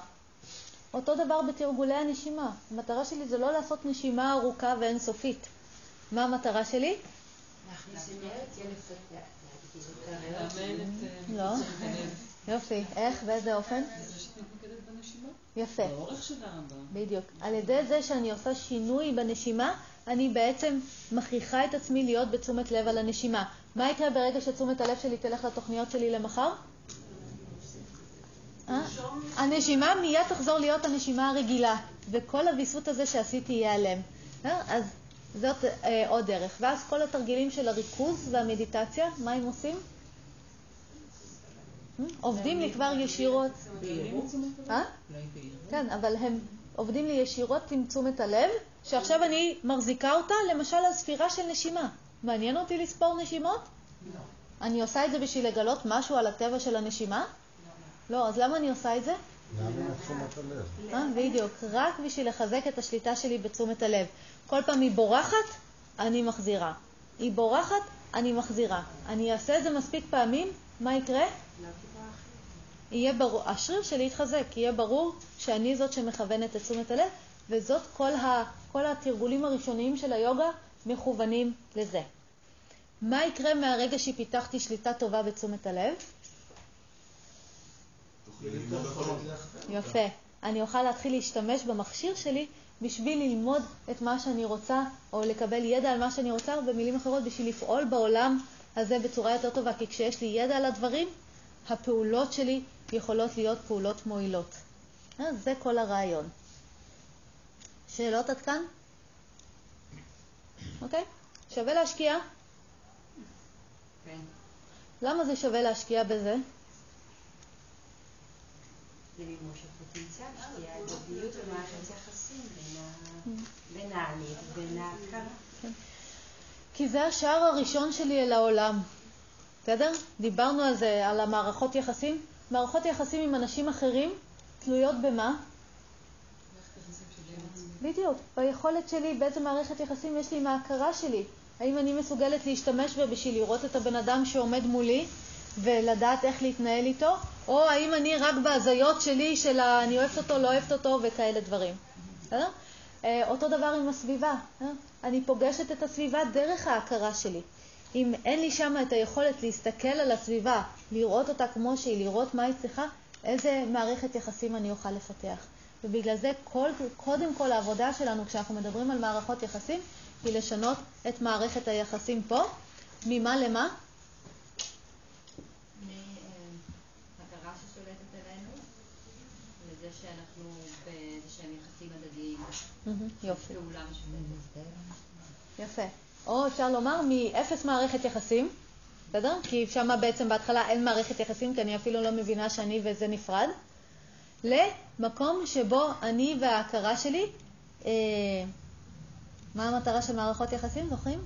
אותו דבר בתרגולי הנשימה. המטרה שלי זה לא לעשות נשימה ארוכה ואינסופית. מה המטרה שלי? לא. יופי. איך? באיזה אופן? יפה. באורך של הרמב"ם. בדיוק. על ידי זה שאני עושה שינוי בנשימה, אני בעצם מכריחה את עצמי להיות בתשומת לב על הנשימה. מה יקרה ברגע שתשומת הלב שלי תלך לתוכניות שלי למחר? אה? הנשימה מיד תחזור להיות הנשימה הרגילה, וכל הוויסות הזה שעשיתי ייעלם. אה? אז זאת אה, עוד דרך. ואז כל התרגילים של הריכוז והמדיטציה, מה הם עושים? עובדים לי כבר ישירות. כן, אבל הם עובדים לי ישירות עם תשומת הלב, שעכשיו אני מחזיקה אותה, למשל על ספירה של נשימה. מעניין אותי לספור נשימות? לא. אני עושה את זה בשביל לגלות משהו על הטבע של הנשימה? לא. לא, אז למה אני עושה את זה? להבין את תשומת הלב. אה, בדיוק, רק בשביל לחזק את השליטה שלי בתשומת הלב. כל פעם היא בורחת, אני מחזירה. היא בורחת, אני מחזירה. אני אעשה את זה מספיק פעמים, מה יקרה? יהיה ברור, השריר שלי יתחזק, יהיה ברור שאני זאת שמכוונת את תשומת הלב, וזאת כל, ה, כל התרגולים הראשוניים של היוגה מכוונים לזה. מה יקרה מהרגע שפיתחתי שליטה טובה בתשומת הלב? יפה. אני אוכל להתחיל להשתמש במכשיר שלי בשביל ללמוד את מה שאני רוצה, או לקבל ידע על מה שאני רוצה, או במילים אחרות, בשביל לפעול בעולם הזה בצורה יותר טובה. כי כשיש לי ידע על הדברים, הפעולות שלי יכולות להיות פעולות מועילות. אה, זה כל הרעיון. שאלות עד כאן? אוקיי? שווה להשקיע? כן. למה זה שווה להשקיע בזה? הפוטנציאל, ומערכת יחסים בין העני ובין ההכרה. כן. כי זה השער הראשון שלי אל העולם. בסדר? דיברנו על זה, על המערכות יחסים. מערכות יחסים עם אנשים אחרים תלויות במה? בדיוק, ביכולת שלי, באיזה מערכת יחסים יש לי עם ההכרה שלי. האם אני מסוגלת להשתמש בה בשביל לראות את הבן אדם שעומד מולי ולדעת איך להתנהל איתו, או האם אני רק בהזיות שלי של אני אוהבת אותו, לא אוהבת אותו וכאלה דברים. אה, אותו דבר עם הסביבה. אה? אני פוגשת את הסביבה דרך ההכרה שלי. אם אין לי שם את היכולת להסתכל על הסביבה, לראות אותה כמו שהיא, לראות מה היא צריכה, איזה מערכת יחסים אני אוכל לפתח. ובגלל זה כל, קודם כל העבודה שלנו כשאנחנו מדברים על מערכות יחסים היא לשנות את מערכת היחסים פה. ממה למה? יופי. יפה. או אפשר לומר מאפס מערכת יחסים, בסדר? כי שם בעצם בהתחלה אין מערכת יחסים, כי אני אפילו לא מבינה שאני וזה נפרד, למקום שבו אני וההכרה שלי, אה, מה המטרה של מערכות יחסים, זוכרים?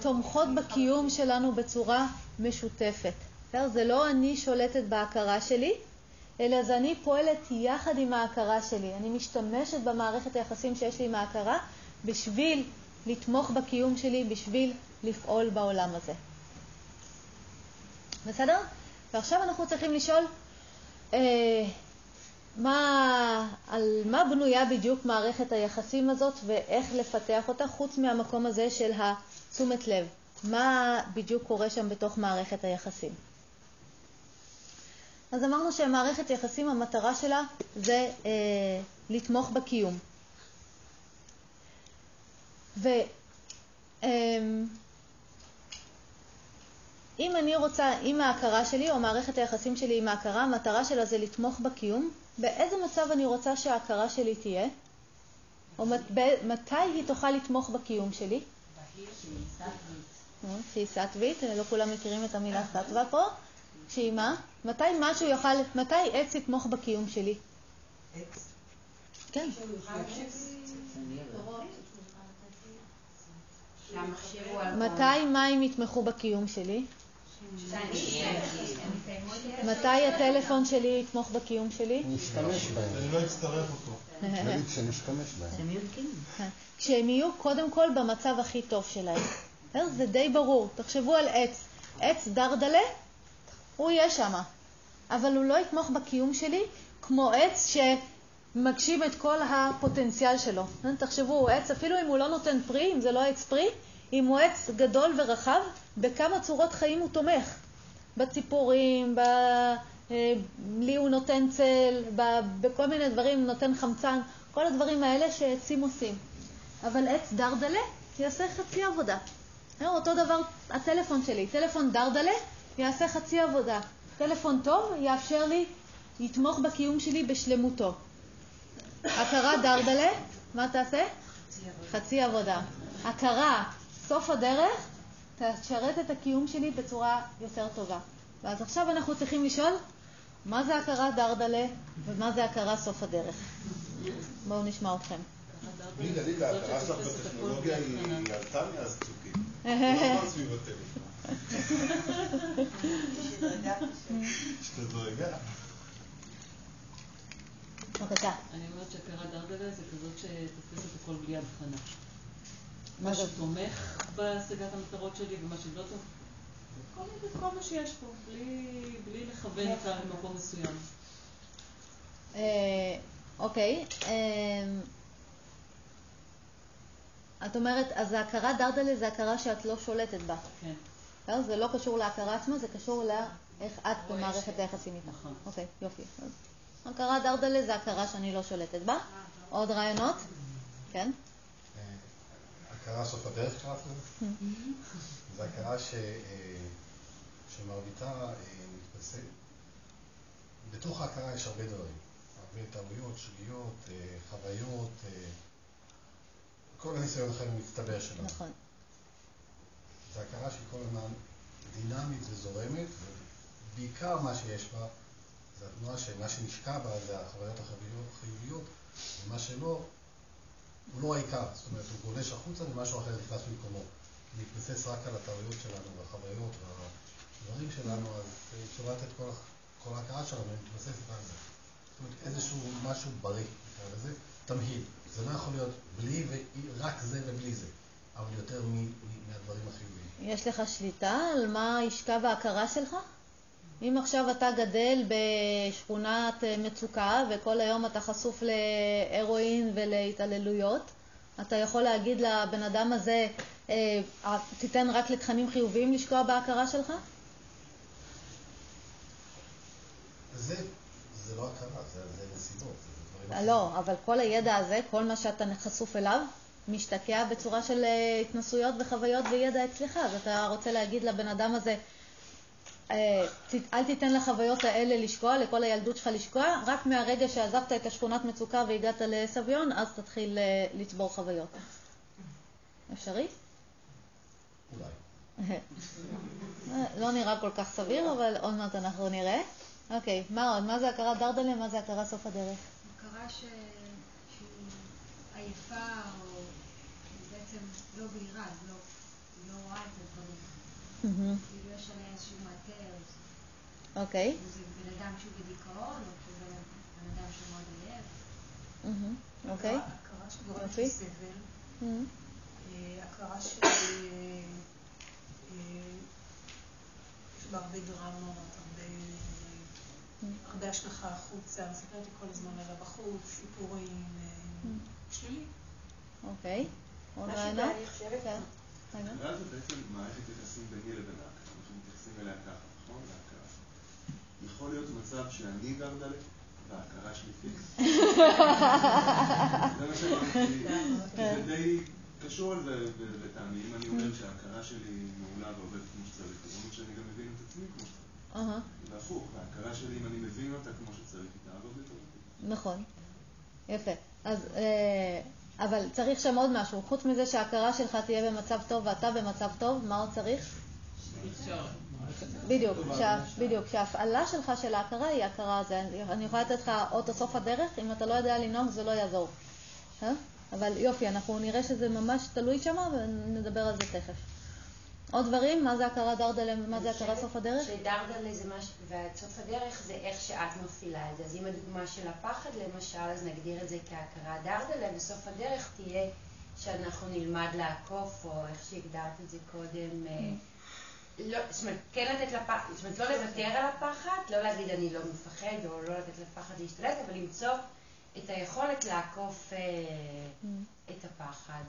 תומכות בקיום שלנו בצורה משותפת. זה לא אני שולטת בהכרה שלי, אלא זה אני פועלת יחד עם ההכרה שלי. אני משתמשת במערכת היחסים שיש לי עם ההכרה בשביל לתמוך בקיום שלי, בשביל לפעול בעולם הזה. בסדר? ועכשיו אנחנו צריכים לשאול אה, מה, על מה בנויה בדיוק מערכת היחסים הזאת ואיך לפתח אותה, חוץ מהמקום הזה של התשומת לב. מה בדיוק קורה שם בתוך מערכת היחסים. אז אמרנו שמערכת יחסים, המטרה שלה זה אה, לתמוך בקיום. ו... אה, אם אני רוצה, אם ההכרה שלי או מערכת היחסים שלי עם ההכרה, המטרה שלה זה לתמוך בקיום, באיזה מצב אני רוצה שההכרה שלי תהיה? או מתי היא תוכל לתמוך בקיום שלי? שהיא סטווית, לא כולם מכירים את המילה סטווה פה. שהיא מה? מתי משהו יוכל, מתי עץ יתמוך בקיום שלי? עץ? כן. מתי מים יתמכו בקיום שלי? מתי הטלפון שלי יתמוך בקיום שלי? אני אשתמש בהם. אני לא אצטרך אותו. נגיד שאני אשתמש בהם. כן. כשהם יהיו קודם כל במצב הכי טוב שלהם. זה די ברור. תחשבו על עץ. עץ דרדלה, הוא יהיה שם. אבל הוא לא יתמוך בקיום שלי כמו עץ שמגשים את כל הפוטנציאל שלו. תחשבו, עץ, אפילו אם הוא לא נותן פרי, אם זה לא עץ פרי, אם הוא עץ גדול ורחב, בכמה צורות חיים הוא תומך. בציפורים, ב... אה, לי הוא נותן צל, ב... בכל מיני דברים, נותן חמצן, כל הדברים האלה שעצים עושים. אבל עץ דרדלה יעשה חצי עבודה. אה, אותו דבר הטלפון שלי, טלפון דרדלה יעשה חצי עבודה. טלפון טוב יאפשר לי, יתמוך בקיום שלי בשלמותו. הכרה דרדלה, מה תעשה? חצי עבודה. הכרה סוף הדרך, תשרת את הקיום שלי בצורה יותר טובה. ואז עכשיו אנחנו צריכים לשאול, מה זה הכרה דרדלה ומה זה הכרה סוף הדרך? בואו נשמע אתכם. לי, דלית, ההכרה שלך בטכנולוגיה היא עלתה מאז צוקי. לא סביב הטלפון. שתדרגה. בבקשה. אני אומרת שהכרה דרדלה זה כזאת שתופסת הכל בלי הבחנה. מה שתומך בהשגת המטרות שלי ומה שלא תומך, כל מה שיש פה, בלי לכוון אותה למקום מסוים. אוקיי. את אומרת, אז ההכרה דרדלה זה הכרה שאת לא שולטת בה. כן. לא? זה לא קשור להכרה עצמה, זה קשור לאיך את במערכת היחסים איתה. נכון. אוקיי, יופי. הכרה דרדלה זה הכרה שאני לא שולטת בה. עוד רעיונות? כן? הכרה סוף הדרך קראת לזה? זו הכרה שמרביתה מתבססת. בתוך ההכרה יש הרבה דברים. הרבה טעויות, שגיאות, חוויות, כל הניסיון החיים המצטבר שלנו. נכון. זו הכרה שהיא כל הזמן דינמית וזורמת, ובעיקר מה שיש בה זה התנועה שמה שנשקע בה זה החוויות החיוביות, ומה שלא, הוא לא העיקר. זאת אומרת, הוא גולש החוצה ומשהו אחר נכנס במקומו. מתבסס רק על הטעויות שלנו והחוויות והדברים שלנו, אז אפשר לתת כל, כל ההכרה שלנו מתבססת על זה. זאת אומרת, איזשהו משהו בריא, נקרא לזה, תמהיל. זה לא יכול להיות בלי ורק זה ובלי זה, אבל יותר מהדברים החיוביים. יש לך שליטה על מה ישקע בהכרה שלך? אם עכשיו אתה גדל בשכונת מצוקה וכל היום אתה חשוף להרואין ולהתעללויות, אתה יכול להגיד לבן אדם הזה, תיתן רק לתכנים חיוביים לשקוע בהכרה שלך? זה, זה לא הכרה, זה, זה נסיבות. לא, אבל כל הידע הזה, כל מה שאתה חשוף אליו, משתקע בצורה של התנסויות וחוויות וידע אצלך. אז אתה רוצה להגיד לבן אדם הזה, אל תיתן לחוויות האלה לשקוע, לכל הילדות שלך לשקוע, רק מהרגע שעזבת את השכונת מצוקה והגעת לסביון, אז תתחיל לצבור חוויות. אפשרי? אולי. לא נראה כל כך סביר, אבל עוד מעט אנחנו נראה. אוקיי, מה עוד? מה זה הכרת דרדלה? מה זה הכרה סוף הדרך? הכרה שהיא עייפה, או בעצם לא בהירה, היא לא רואה את הדברים. כאילו יש עליה איזשהו מעטה, אוקיי. אם זה בן אדם שהוא בדיכאון, או שזה בן אדם שהוא מאוד עייף. אוקיי. הכרה שגורמת לסבל. הכרה ש... יש בה הרבה דרמות, הרבה השלכה החוצה, מסתכלת כל הזמן עליו בחוץ, סיפורים, שלילי. אוקיי. עוד רעיונות? הכרה זה בעצם מערכת יחסים ביני לבין ההכרה, אנחנו מתייחסים אליה ככה, נכון? להכרה. יכול להיות מצב שאני דרדלה וההכרה שלי פיקס. זה מה שאני רציתי, זה די קשור לזה לטעמי. אם אני אומר שההכרה שלי מעולה ועובדת כמו שצריך, זה אומר שאני גם מבין את עצמי כמו שצריך. והפוך, ההכרה שלי, אם אני מבין אותה כמו שצריך, היא תעבוד יותר. נכון. יפה. אז, אה, אבל צריך שם עוד משהו. חוץ מזה שההכרה שלך תהיה במצב טוב ואתה במצב טוב, מה עוד צריך? בדיוק, בדיוק, שההפעלה שלך של ההכרה היא ההכרה הזו. אני יכולה לתת לך אוטו סוף הדרך, אם אתה לא יודע לנהוג זה לא יעזור. אה? אבל יופי, אנחנו נראה שזה ממש תלוי שם ונדבר על זה תכף. עוד דברים? מה זה הכרה דרדלה ומה זה הכרה סוף הדרך? שדרדלה זה משהו, וסוף הדרך זה איך שאת מפעילה את זה. אז אם הדוגמה של הפחד למשל, אז נגדיר את זה כהכרה דרדלה, וסוף הדרך תהיה שאנחנו נלמד לעקוף, או איך שהגדרת את זה קודם. לא, זאת אומרת, כן לתת לפחד, זאת אומרת, לא לוותר על הפחד, לא להגיד אני לא מפחד, או לא לתת לפחד להשתלט, אבל למצוא את היכולת לעקוף אה, את הפחד.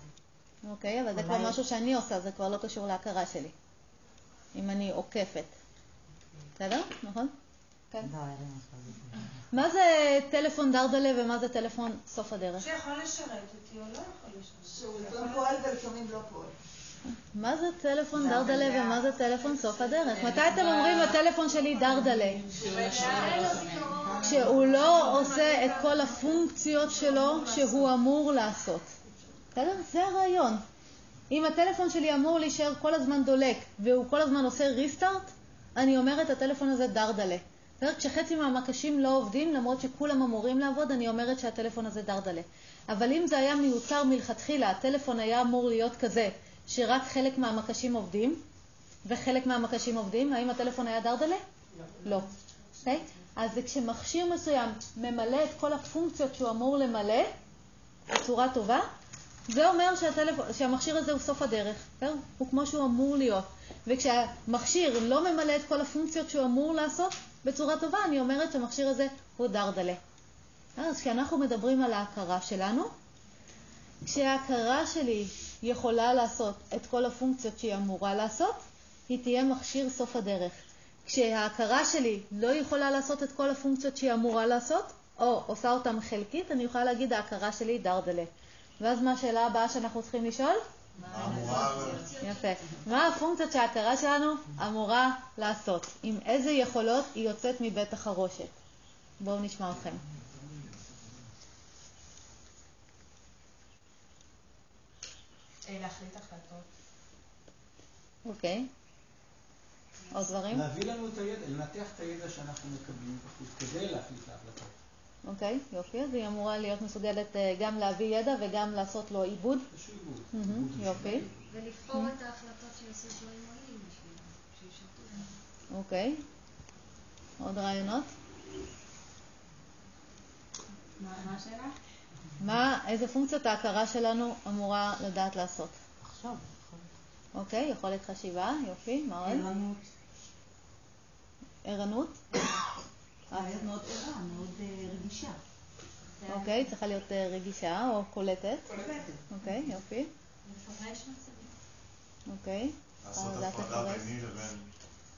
אוקיי, אבל זה כבר משהו שאני עושה, זה כבר לא קשור להכרה שלי. אם אני עוקפת. בסדר? נכון? כן. מה זה טלפון דרדלה ומה זה טלפון סוף הדרך? שיכול לשרת אותי או לא יכול לשרת. שהוא לפעמים פועל ולפעמים לא פועל. מה זה טלפון דרדלה ומה זה טלפון סוף הדרך? מתי אתם אומרים הטלפון שלי דרדלה? כשהוא לא עושה את כל הפונקציות שלו שהוא אמור לעשות. בסדר? זה הרעיון. אם הטלפון שלי אמור להישאר כל הזמן דולק והוא כל הזמן עושה ריסטארט, אני אומרת הטלפון הזה דרדלה. בסדר? כשחצי מהמקשים לא עובדים, למרות שכולם אמורים לעבוד, אני אומרת שהטלפון הזה דרדלה. אבל אם זה היה מיוצר מלכתחילה, הטלפון היה אמור להיות כזה, שרק חלק מהמקשים עובדים, וחלק מהמקשים עובדים, האם הטלפון היה דרדלה? לא. Okay? אז זה כשמכשיר מסוים ממלא את כל הפונקציות שהוא אמור למלא בצורה טובה, זה אומר שהטלפון, שהמכשיר הזה הוא סוף הדרך, בסדר? הוא כמו שהוא אמור להיות. וכשהמכשיר לא ממלא את כל הפונקציות שהוא אמור לעשות בצורה טובה, אני אומרת שהמכשיר הזה הוא דרדלה. אז כשאנחנו מדברים על ההכרה שלנו, כשההכרה שלי יכולה לעשות את כל הפונקציות שהיא אמורה לעשות, היא תהיה מכשיר סוף הדרך. כשההכרה שלי לא יכולה לעשות את כל הפונקציות שהיא אמורה לעשות, או עושה אותן חלקית, אני יכולה להגיד ההכרה שלי דרדלה. ואז מה השאלה הבאה שאנחנו צריכים לשאול? מה אמורה... יפה. מה הפונקציות שההכרה שלנו אמורה לעשות? עם איזה יכולות היא יוצאת מבית החרושת? בואו נשמע אתכם. להחליט החלטות. אוקיי. עוד דברים? להביא לנו את הידע, לנתח את הידע שאנחנו מקבלים בחוץ כדי להחליט להחלטות. אוקיי, יופי. אז היא אמורה להיות מסוגלת אה, גם להביא ידע וגם לעשות לו עיבוד. יופי. ולבחור את ההחלטות שיעשו דברים מועילים בשביל שישרתו. אוקיי. עוד רעיונות? מה השאלה? מה, איזה פונקציות ההכרה שלנו אמורה לדעת לעשות? עכשיו. אוקיי, יכולת חשיבה, יופי, מה עוד? ערנות. ערנות? להיות מאוד ערה, מאוד אה, רגישה. אוקיי, צריכה להיות אה, רגישה או קולטת. קולטת. אוקיי, יופי. לפרש מצבים. אוקיי. לעשות הפרדה. ביני לבין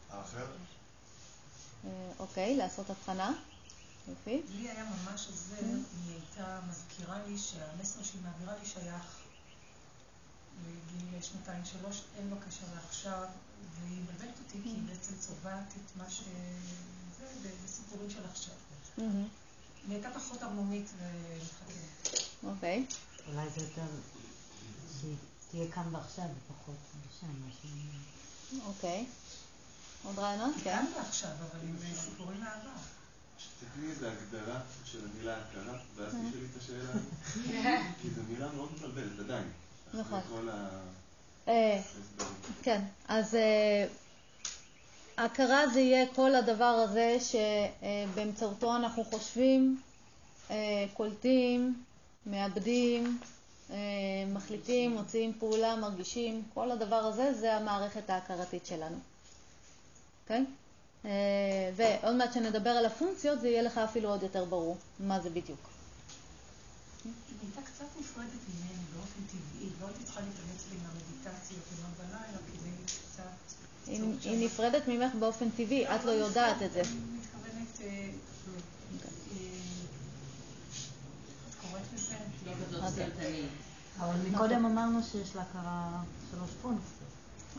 האחר. אה, אוקיי, לעשות הבחנה. יופי. לי היה ממש עוזר, היא הייתה מזכירה לי שהמסר שהיא מעבירה לי שייך לגיל שנתיים שלוש, אין לו קשר לעכשיו, והיא מבלבלת אותי כי היא בעצם צובעת את מה ש... בסיפורים של עכשיו. היא הייתה פחות ערמומית ומתחכמת. אוקיי. אולי זה יותר, שהיא תהיה כאן ועכשיו ופחות שם, משהו. אוקיי. עוד רעיונות? כן. גם ועכשיו, אבל עם אה, סיפורי מעבר. תתני איזה הגדרה של המילה הכרה, ואז תשאלי את השאלה הזאת. כי זו מילה מאוד מבלבלת, עדיין. נכון. אה, כן, אז אה, הכרה זה יהיה כל הדבר הזה שבאמצעותו אנחנו חושבים, אה, קולטים, מאבדים, אה, מחליטים, מוציאים פעולה, מרגישים, כל הדבר הזה זה המערכת ההכרתית שלנו. אוקיי? אה, ועוד מעט שנדבר על הפונקציות זה יהיה לך אפילו עוד יותר ברור מה זה בדיוק. היא הייתה קצת נפרדת ממני באופן טבעי, לא הייתי צריכה להתאמץ לי עם המדיטציות, עם קצת... היא, היא נפרדת ממך באופן טבעי, את לא יודעת את זה. אני מתכוונת, אה, לא אבל מקודם אמרנו שיש להכרה שלוש פונקציות.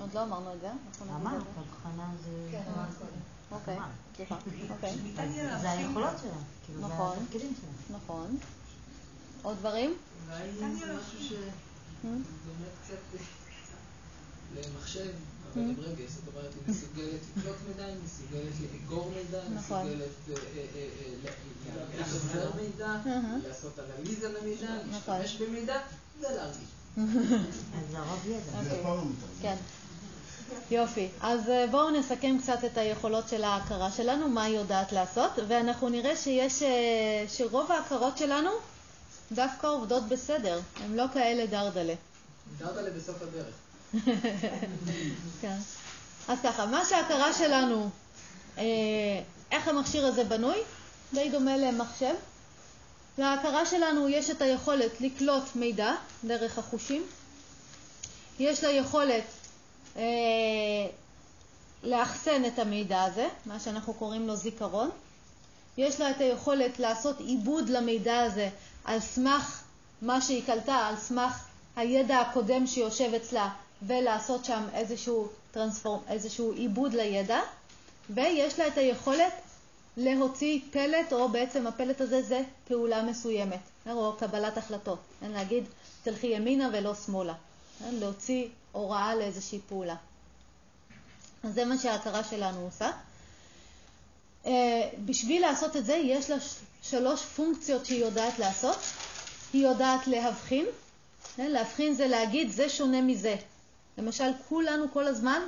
עוד לא אמרנו את זה? אמרת, הבחנה זה... כן. אוקיי, סליחה. אוקיי. זה היכולות שלה. כאילו, זה נכון. התפקידים שלה. נכון. עוד דברים? אולי זה משהו שדומה קצת למחשב, אבל עם רגש, זאת אומרת, היא מסוגלת לקלוט מידע, היא מסוגלת לאגור מידע, היא נכון. מסוגלת אה, אה, אה, לשחזר מידע, לעשות אנליזה למידע, נכון. להשתמש במידע, ולהרגיש. אז זה הרוב ידע. אוקיי. כן. יופי. אז בואו נסכם קצת את היכולות של ההכרה שלנו, מה היא יודעת לעשות, ואנחנו נראה שיש, שרוב ההכרות שלנו דווקא עובדות בסדר, הן לא כאלה דרדלה. דרדלה בסוף הדרך. כן. אז ככה, מה שההכרה שלנו, אה, איך המכשיר הזה בנוי, די דומה למחשב. להכרה שלנו יש את היכולת לקלוט מידע דרך החושים. יש לה יכולת אה, לאחסן את המידע הזה, מה שאנחנו קוראים לו זיכרון. יש לה את היכולת לעשות עיבוד למידע הזה על סמך מה שהיא קלטה, על סמך הידע הקודם שיושב אצלה, ולעשות שם איזשהו, טרנספורם, איזשהו עיבוד לידע, ויש לה את היכולת להוציא פלט, או בעצם הפלט הזה זה פעולה מסוימת, או קבלת החלטות. אין להגיד, תלכי ימינה ולא שמאלה. אין, להוציא הוראה לאיזושהי פעולה. אז זה מה שההכרה שלנו עושה. אה, בשביל לעשות את זה, יש לה שלוש פונקציות שהיא יודעת לעשות. היא יודעת להבחין. כן, להבחין זה להגיד, זה שונה מזה. למשל, כולנו כל הזמן,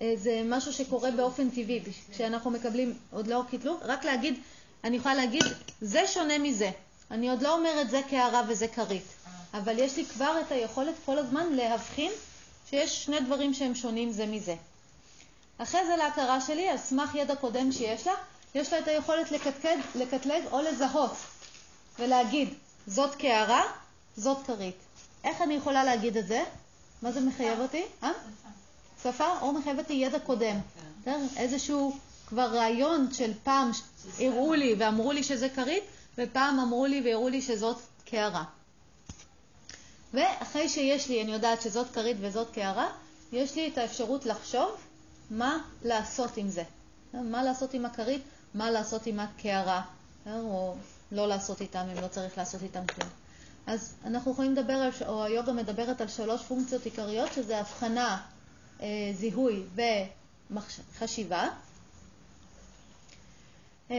אה, זה משהו שקורה באופן טבעי. כשאנחנו מקבלים, עוד לא קיטלו, רק להגיד, אני יכולה להגיד, זה שונה מזה. אני עוד לא אומרת זה קערה וזה כרית. אבל יש לי כבר את היכולת כל הזמן להבחין שיש שני דברים שהם שונים זה מזה. אחרי זה להכרה שלי, על סמך ידע קודם שיש לה, יש לה את היכולת לקטקד, לקטלג או לזהות ולהגיד, זאת קערה, זאת כרית. איך אני יכולה להגיד את זה? מה זה מחייב אותי? אה? שפה או מחייב אותי ידע קודם. כן. איזשהו כבר רעיון של פעם הראו לי ואמרו לי שזה כרית, ופעם אמרו לי והראו לי שזאת קערה. ואחרי שיש לי, אני יודעת שזאת כרית וזאת קערה, יש לי את האפשרות לחשוב מה לעשות עם זה. מה לעשות עם הכרית, מה לעשות עם הקערה, או לא לעשות איתם אם לא צריך לעשות איתם כלום. אז אנחנו יכולים לדבר, על, או היוגה מדברת על שלוש פונקציות עיקריות, שזה הבחנה, אה, זיהוי וחשיבה. אה,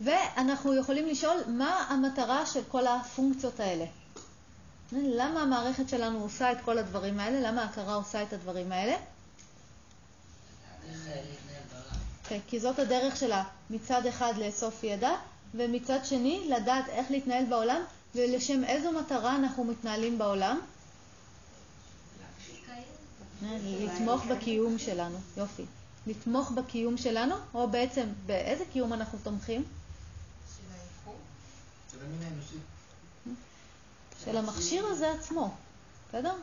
ואנחנו יכולים לשאול מה המטרה של כל הפונקציות האלה. למה המערכת שלנו עושה את כל הדברים האלה? למה ההכרה עושה את הדברים האלה? כן, כי זאת הדרך שלה מצד אחד לאסוף ידע, ומצד שני לדעת איך להתנהל בעולם ולשם איזו מטרה אנחנו מתנהלים בעולם. לתמוך בקיום שלנו, יופי. לתמוך בקיום שלנו, או בעצם באיזה קיום אנחנו תומכים? של המכשיר הזה עצמו, בסדר?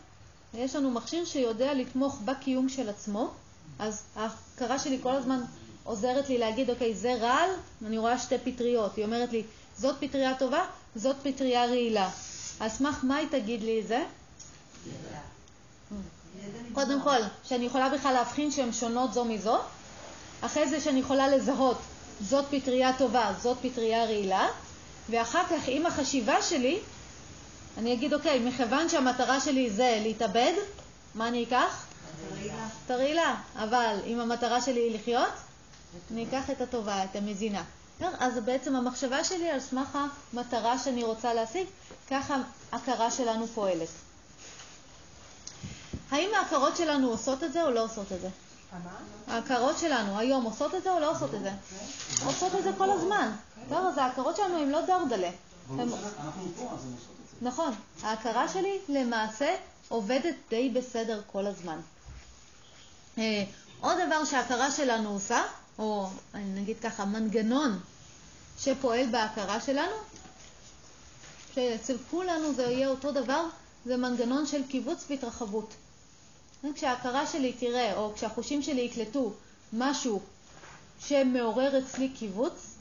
יש לנו מכשיר שיודע לתמוך בקיום של עצמו, אז ההכרה שלי כל הזמן עוזרת לי להגיד, אוקיי, זה רעל, אני רואה שתי פטריות. היא אומרת לי, זאת פטריה טובה, זאת פטריה רעילה. על סמך מה היא תגיד לי את זה? קודם כל, שאני יכולה בכלל להבחין שהן שונות זו מזו. אחרי זה שאני יכולה לזהות, זאת פטריה טובה, זאת פטריה רעילה. ואחר כך, עם החשיבה שלי, אני אגיד, אוקיי, מכיוון שהמטרה שלי זה להתאבד, מה אני אקח? את הרעילה. אבל אם המטרה שלי היא לחיות, אני אקח את הטובה, את המזינה. אז בעצם המחשבה שלי על סמך המטרה שאני רוצה להשיג, ככה ההכרה שלנו פועלת. האם ההכרות שלנו עושות את זה או לא עושות את זה? ההכרות שלנו היום עושות את זה או לא עושות את זה? עושות את זה כל הזמן. לא, אז ההכרות שלנו הן לא דרדלה. אנחנו פה, אז הן עושות את זה. נכון. ההכרה שלי למעשה עובדת די בסדר כל הזמן. אה, עוד דבר שההכרה שלנו עושה, או נגיד ככה, מנגנון שפועל בהכרה שלנו, שאצל כולנו זה יהיה אותו דבר, זה מנגנון של קיבוץ והתרחבות. כשההכרה שלי תראה, או כשהחושים שלי יקלטו משהו שמעורר אצלי קיבוץ,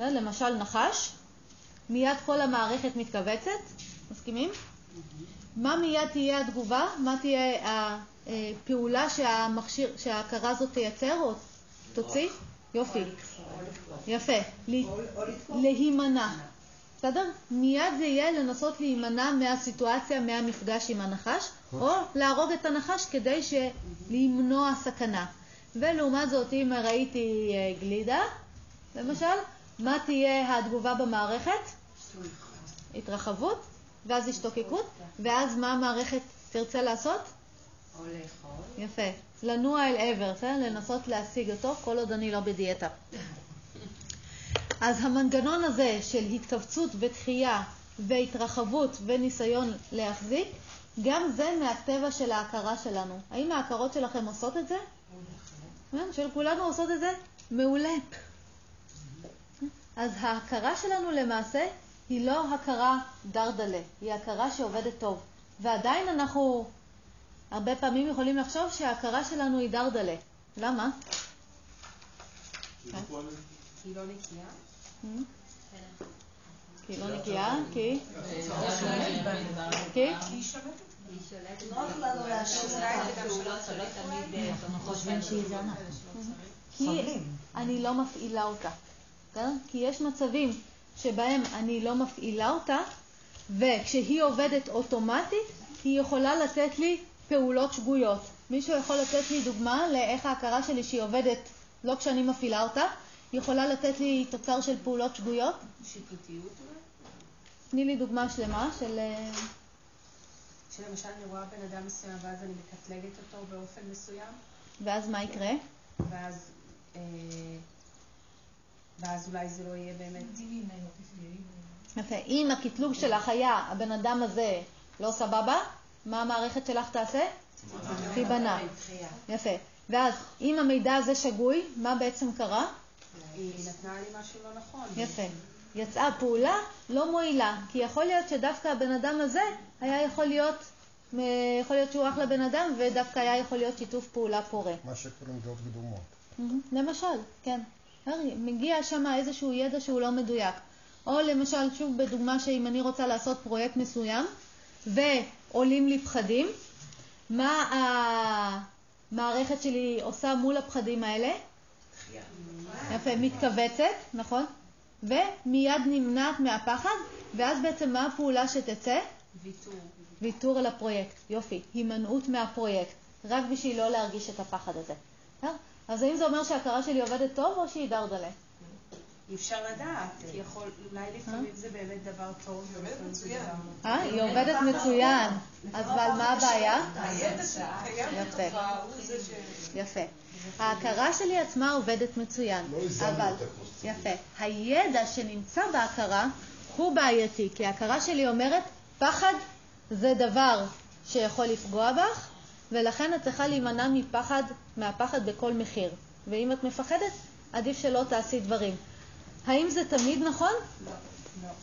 אה, למשל נחש, מיד כל המערכת מתכווצת, מסכימים? מה מיד תהיה התגובה? מה תהיה הפעולה שהמכשיר, שההכרה הזאת תייצר או תוציא? יופי. יפה. להימנע. בסדר? מיד זה יהיה לנסות להימנע מהסיטואציה, מהמפגש עם הנחש, או להרוג את הנחש כדי למנוע סכנה. ולעומת זאת, אם ראיתי אה, גלידה, למשל, מה תהיה התגובה במערכת? התרחבות, ואז השתוקקות, ואז מה המערכת תרצה לעשות? או לאכול. יפה. לנוע אל עבר, לנסות להשיג אותו, כל עוד אני לא בדיאטה. אז המנגנון הזה של התכווצות ודחייה והתרחבות וניסיון להחזיק, גם זה מהטבע של ההכרה שלנו. האם ההכרות שלכם עושות את זה? כן, של כולנו עושות את זה? מעולה. אז ההכרה שלנו למעשה היא לא הכרה דרדלה, היא הכרה שעובדת טוב. ועדיין אנחנו הרבה פעמים יכולים לחשוב שההכרה שלנו היא דרדלה. למה? כי היא לא נקייה? כי היא לא נקייה? כי? כי? היא שולטת. נוח לנו להשאיר פעולות שלא תמיד אנחנו חושבים שהיא זנה. כי אני לא מפעילה אותה. כי יש מצבים שבהם אני לא מפעילה אותה, וכשהיא עובדת אוטומטית, היא יכולה לתת לי פעולות שגויות. מישהו יכול לתת לי דוגמה לאיך ההכרה שלי שהיא עובדת לא כשאני מפעילה אותה, יכולה לתת לי תוצר של פעולות שגויות? אולי? תני לי דוגמה שלמה של... שלמשל אני רואה בן אדם מסוים ואז אני מקטלגת אותו באופן מסוים. ואז מה יקרה? ואז, אה, ואז אולי זה לא יהיה באמת... יפה. אם הקטלוג שלך היה, הבן אדם הזה לא סבבה, מה המערכת שלך תעשה? תיבנה. יפה. ואז, אם המידע הזה שגוי, מה בעצם קרה? היא נתנה לי משהו לא נכון. יפה. יצאה פעולה לא מועילה, כי יכול להיות שדווקא הבן אדם הזה היה יכול להיות, יכול להיות שהוא אחלה בן אדם, ודווקא היה יכול להיות שיתוף פעולה פורה. מה שקוראים דעות קדומות. למשל, כן. מגיע שם איזשהו ידע שהוא לא מדויק. או למשל, שוב בדוגמה שאם אני רוצה לעשות פרויקט מסוים, ועולים לי פחדים, מה המערכת שלי עושה מול הפחדים האלה? יפה, מתכווצת, נכון? ומיד נמנעת מהפחד, ואז בעצם מה הפעולה שתצא? ויתור. ויתור על הפרויקט. יופי, הימנעות מהפרויקט, רק בשביל לא להרגיש את הפחד הזה. אז האם זה אומר שההכרה שלי עובדת טוב או שהיא דרדלה? אי אפשר לדעת, כי יכול, אולי לפעמים זה באמת דבר טוב. היא עובדת מצוין. אה, היא עובדת מצוין. אז אבל מה הבעיה? ש... יפה. ההכרה שלי עצמה עובדת מצוין, אבל, יפה, הידע שנמצא בהכרה הוא בעייתי, כי ההכרה שלי אומרת, פחד זה דבר שיכול לפגוע בך, ולכן את צריכה להימנע מפחד, מהפחד בכל מחיר. ואם את מפחדת, עדיף שלא תעשי דברים. האם זה תמיד נכון? לא.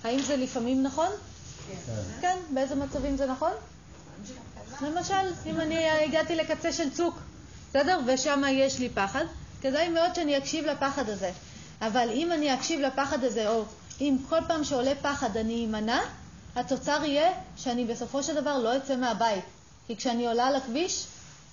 האם זה לפעמים נכון? כן. כן, באיזה מצבים זה נכון? למשל, אם אני הגעתי לקצה של צוק, בסדר? ושם יש לי פחד, כדאי מאוד שאני אקשיב לפחד הזה. אבל אם אני אקשיב לפחד הזה, או אם כל פעם שעולה פחד אני אמנע, התוצר יהיה שאני בסופו של דבר לא אצא מהבית. כי כשאני עולה על הכביש,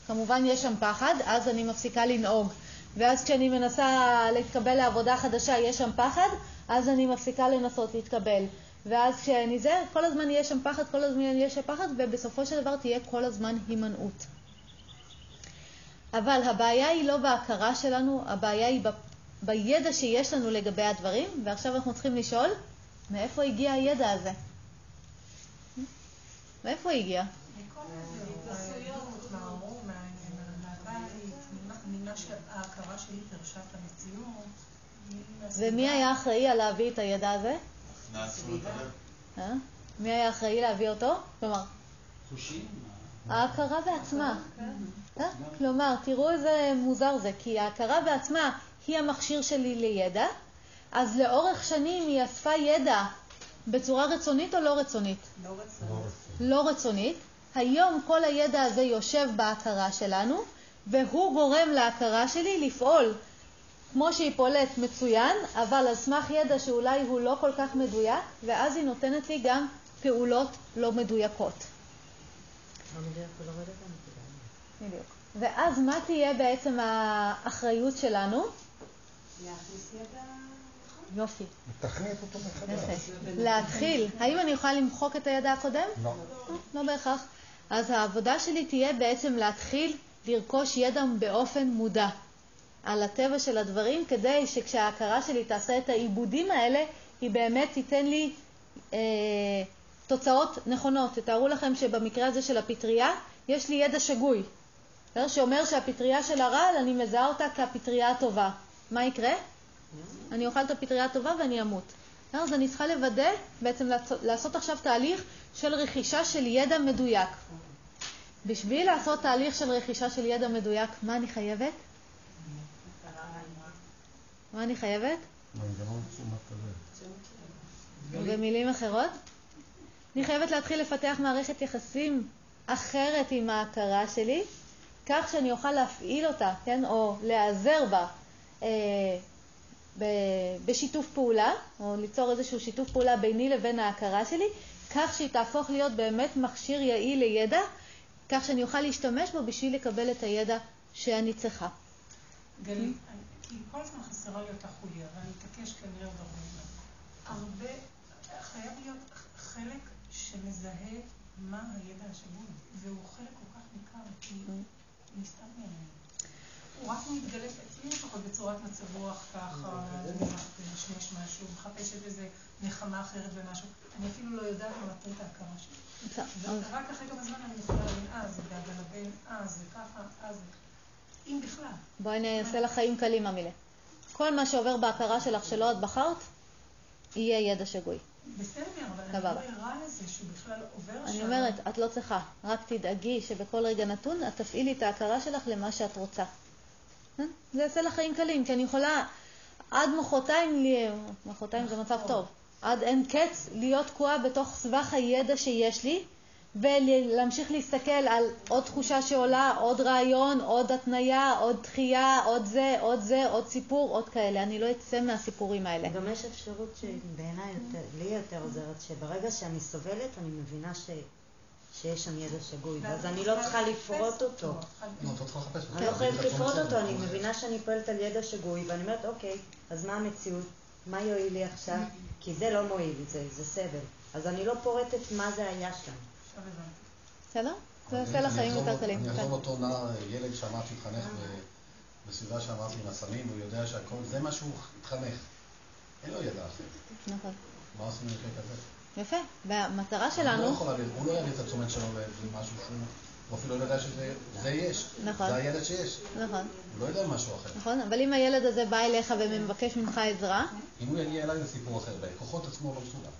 כמובן יש שם פחד, אז אני מפסיקה לנהוג. ואז כשאני מנסה להתקבל לעבודה חדשה, יש שם פחד, אז אני מפסיקה לנסות להתקבל. ואז כשאני זה, כל הזמן יהיה שם פחד, כל הזמן יהיה שם פחד, ובסופו של דבר תהיה כל הזמן הימנעות. אבל הבעיה היא לא בהכרה שלנו, הבעיה היא ב... בידע שיש לנו לגבי הדברים, ועכשיו אנחנו צריכים לשאול, מאיפה הגיע הידע הזה? מאיפה הוא הגיע? ומי היה אחראי על להביא את הידע הזה? מי היה אחראי להביא אותו? כלומר, ההכרה בעצמה. כלומר, תראו איזה מוזר זה, כי ההכרה בעצמה היא המכשיר שלי לידע, אז לאורך שנים היא אספה ידע בצורה רצונית או לא רצונית? לא רצונית. לא רצונית. היום כל הידע הזה יושב בהכרה שלנו, והוא גורם להכרה שלי לפעול כמו שהיא פועלת מצוין, אבל על סמך ידע שאולי הוא לא כל כך מדויק, ואז היא נותנת לי גם פעולות לא מדויקות. לא. בדיוק. ואז מה תהיה בעצם האחריות שלנו? ידע יופי. לתכנת אותו מחדש. להתחיל. האם אני יכולה למחוק את הידע הקודם? לא. לא בהכרח. אז העבודה שלי תהיה בעצם להתחיל לרכוש ידע באופן מודע על הטבע של הדברים, כדי שכשההכרה שלי תעשה את העיבודים האלה, היא באמת תיתן לי אה, תוצאות נכונות. תתארו לכם שבמקרה הזה של הפטריה, יש לי ידע שגוי. שאומר שהפטריה של הרעל, אני מזהה אותה כפטריה הטובה. מה יקרה? אני אוכל את הפטריה הטובה ואני אמות. אז אני צריכה לוודא, בעצם לעשות עכשיו תהליך של רכישה של ידע מדויק. בשביל לעשות תהליך של רכישה של ידע מדויק, מה אני חייבת? מה אני חייבת? ובמילים אחרות, אני חייבת להתחיל לפתח מערכת יחסים אחרת עם ההכרה שלי, כך שאני אוכל להפעיל אותה, כן, או להיעזר בה אה, ב, בשיתוף פעולה, או ליצור איזשהו שיתוף פעולה ביני לבין ההכרה שלי, כך שהיא תהפוך להיות באמת מכשיר יעיל לידע, כך שאני אוכל להשתמש בו בשביל לקבל את הידע שאני צריכה. גלי, כי כל הזמן חסרה לי אותה חוליה, ואני אתעקש כנראה עוד הרבה חייב להיות חלק שמזהה מה הידע השגוי, והוא חלק כל כך ניכר, כי נסתר ממנו. הוא רק מתגלה אצלי לפחות בצורת מצב רוח ככה, נניח במשמש משהו, מחפשת איזה נחמה אחרת במשהו. אני אפילו לא יודעת למתן את ההכרה שלי. ורק אחרי כמה זמן אני יכולה להבין, אה, זה דאגה לבן, אה, זה ככה, אה, זה... אם בכלל. בואי אני אעשה לך חיים קלים, המילה. כל מה שעובר בהכרה שלך שלא את בחרת, יהיה ידע שגוי. בסדר, אבל אני לא ערה לזה שהוא בכלל עובר שם. אני אומרת, את לא צריכה, רק תדאגי שבכל רגע נתון את תפעילי את ההכרה שלך למה שאת רוצה. אה? זה יעשה לך חיים קלים, כי אני יכולה עד מחרתיים, מחרתיים זה מצב טוב, עד אין קץ להיות תקועה בתוך סבך הידע שיש לי, ולהמשיך להסתכל על עוד תחושה שעולה, עוד רעיון, עוד התניה, עוד דחייה, עוד זה, עוד זה, עוד סיפור, עוד כאלה. אני לא אצא מהסיפורים האלה. גם יש אפשרות שבעיניי לי יותר עוזרת, שברגע שאני סובלת, אני מבינה ש... שיש שם ידע שגוי, ואז אני לא צריכה לפרוט אותו. לא, לא. אני לא חייבת לפרוט אותו, אני מבינה שאני פועלת על ידע שגוי, ואני אומרת, אוקיי, אז מה המציאות? מה יועיל לי עכשיו? כי זה לא מועיל, זה סבל. אז אני לא פורטת מה זה היה שם. בסדר? זה יעשה לחיים יותר קלים. אני אחזור אותו נער, ילד שאמרתי להתחנך בסביבה שאמרתי עם הסמים, הוא יודע שהכל, זה מה שהוא התחנך. אין לו ידע אחר. נכון. מה עושים במקרה כזה? יפה. והמטרה שלנו... הוא לא יביא את התשומת שלו למשהו שהוא... הוא אפילו לא יודע שזה יש. נכון. זה הילד שיש. נכון. הוא לא יודע משהו אחר. נכון, אבל אם הילד הזה בא אליך ומבקש ממך עזרה... אם הוא יגיע אליי לסיפור אחר, בכוחות עצמו לא מסוגל.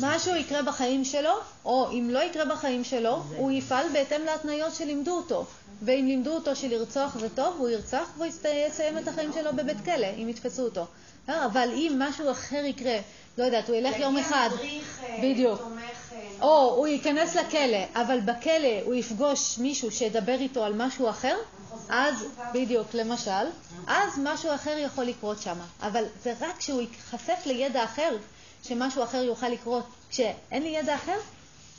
משהו יקרה בחיים שלו, או אם לא יקרה בחיים שלו, הוא יפעל בהתאם להתניות שלימדו אותו. ואם לימדו אותו שלרצוח זה טוב, הוא ירצח והוא יסיים את החיים שלו בבית כלא, אם יתפסו אותו. אבל אם משהו אחר יקרה, לא יודעת, הוא ילך יום אחד, בדיוק, או הוא ייכנס לכלא, אבל בכלא הוא יפגוש מישהו שידבר איתו על משהו אחר, אז, בדיוק, למשל, אז משהו אחר יכול לקרות שם. אבל זה רק כשהוא ייחשף לידע אחר, שמשהו אחר יוכל לקרות. כשאין לי ידע אחר,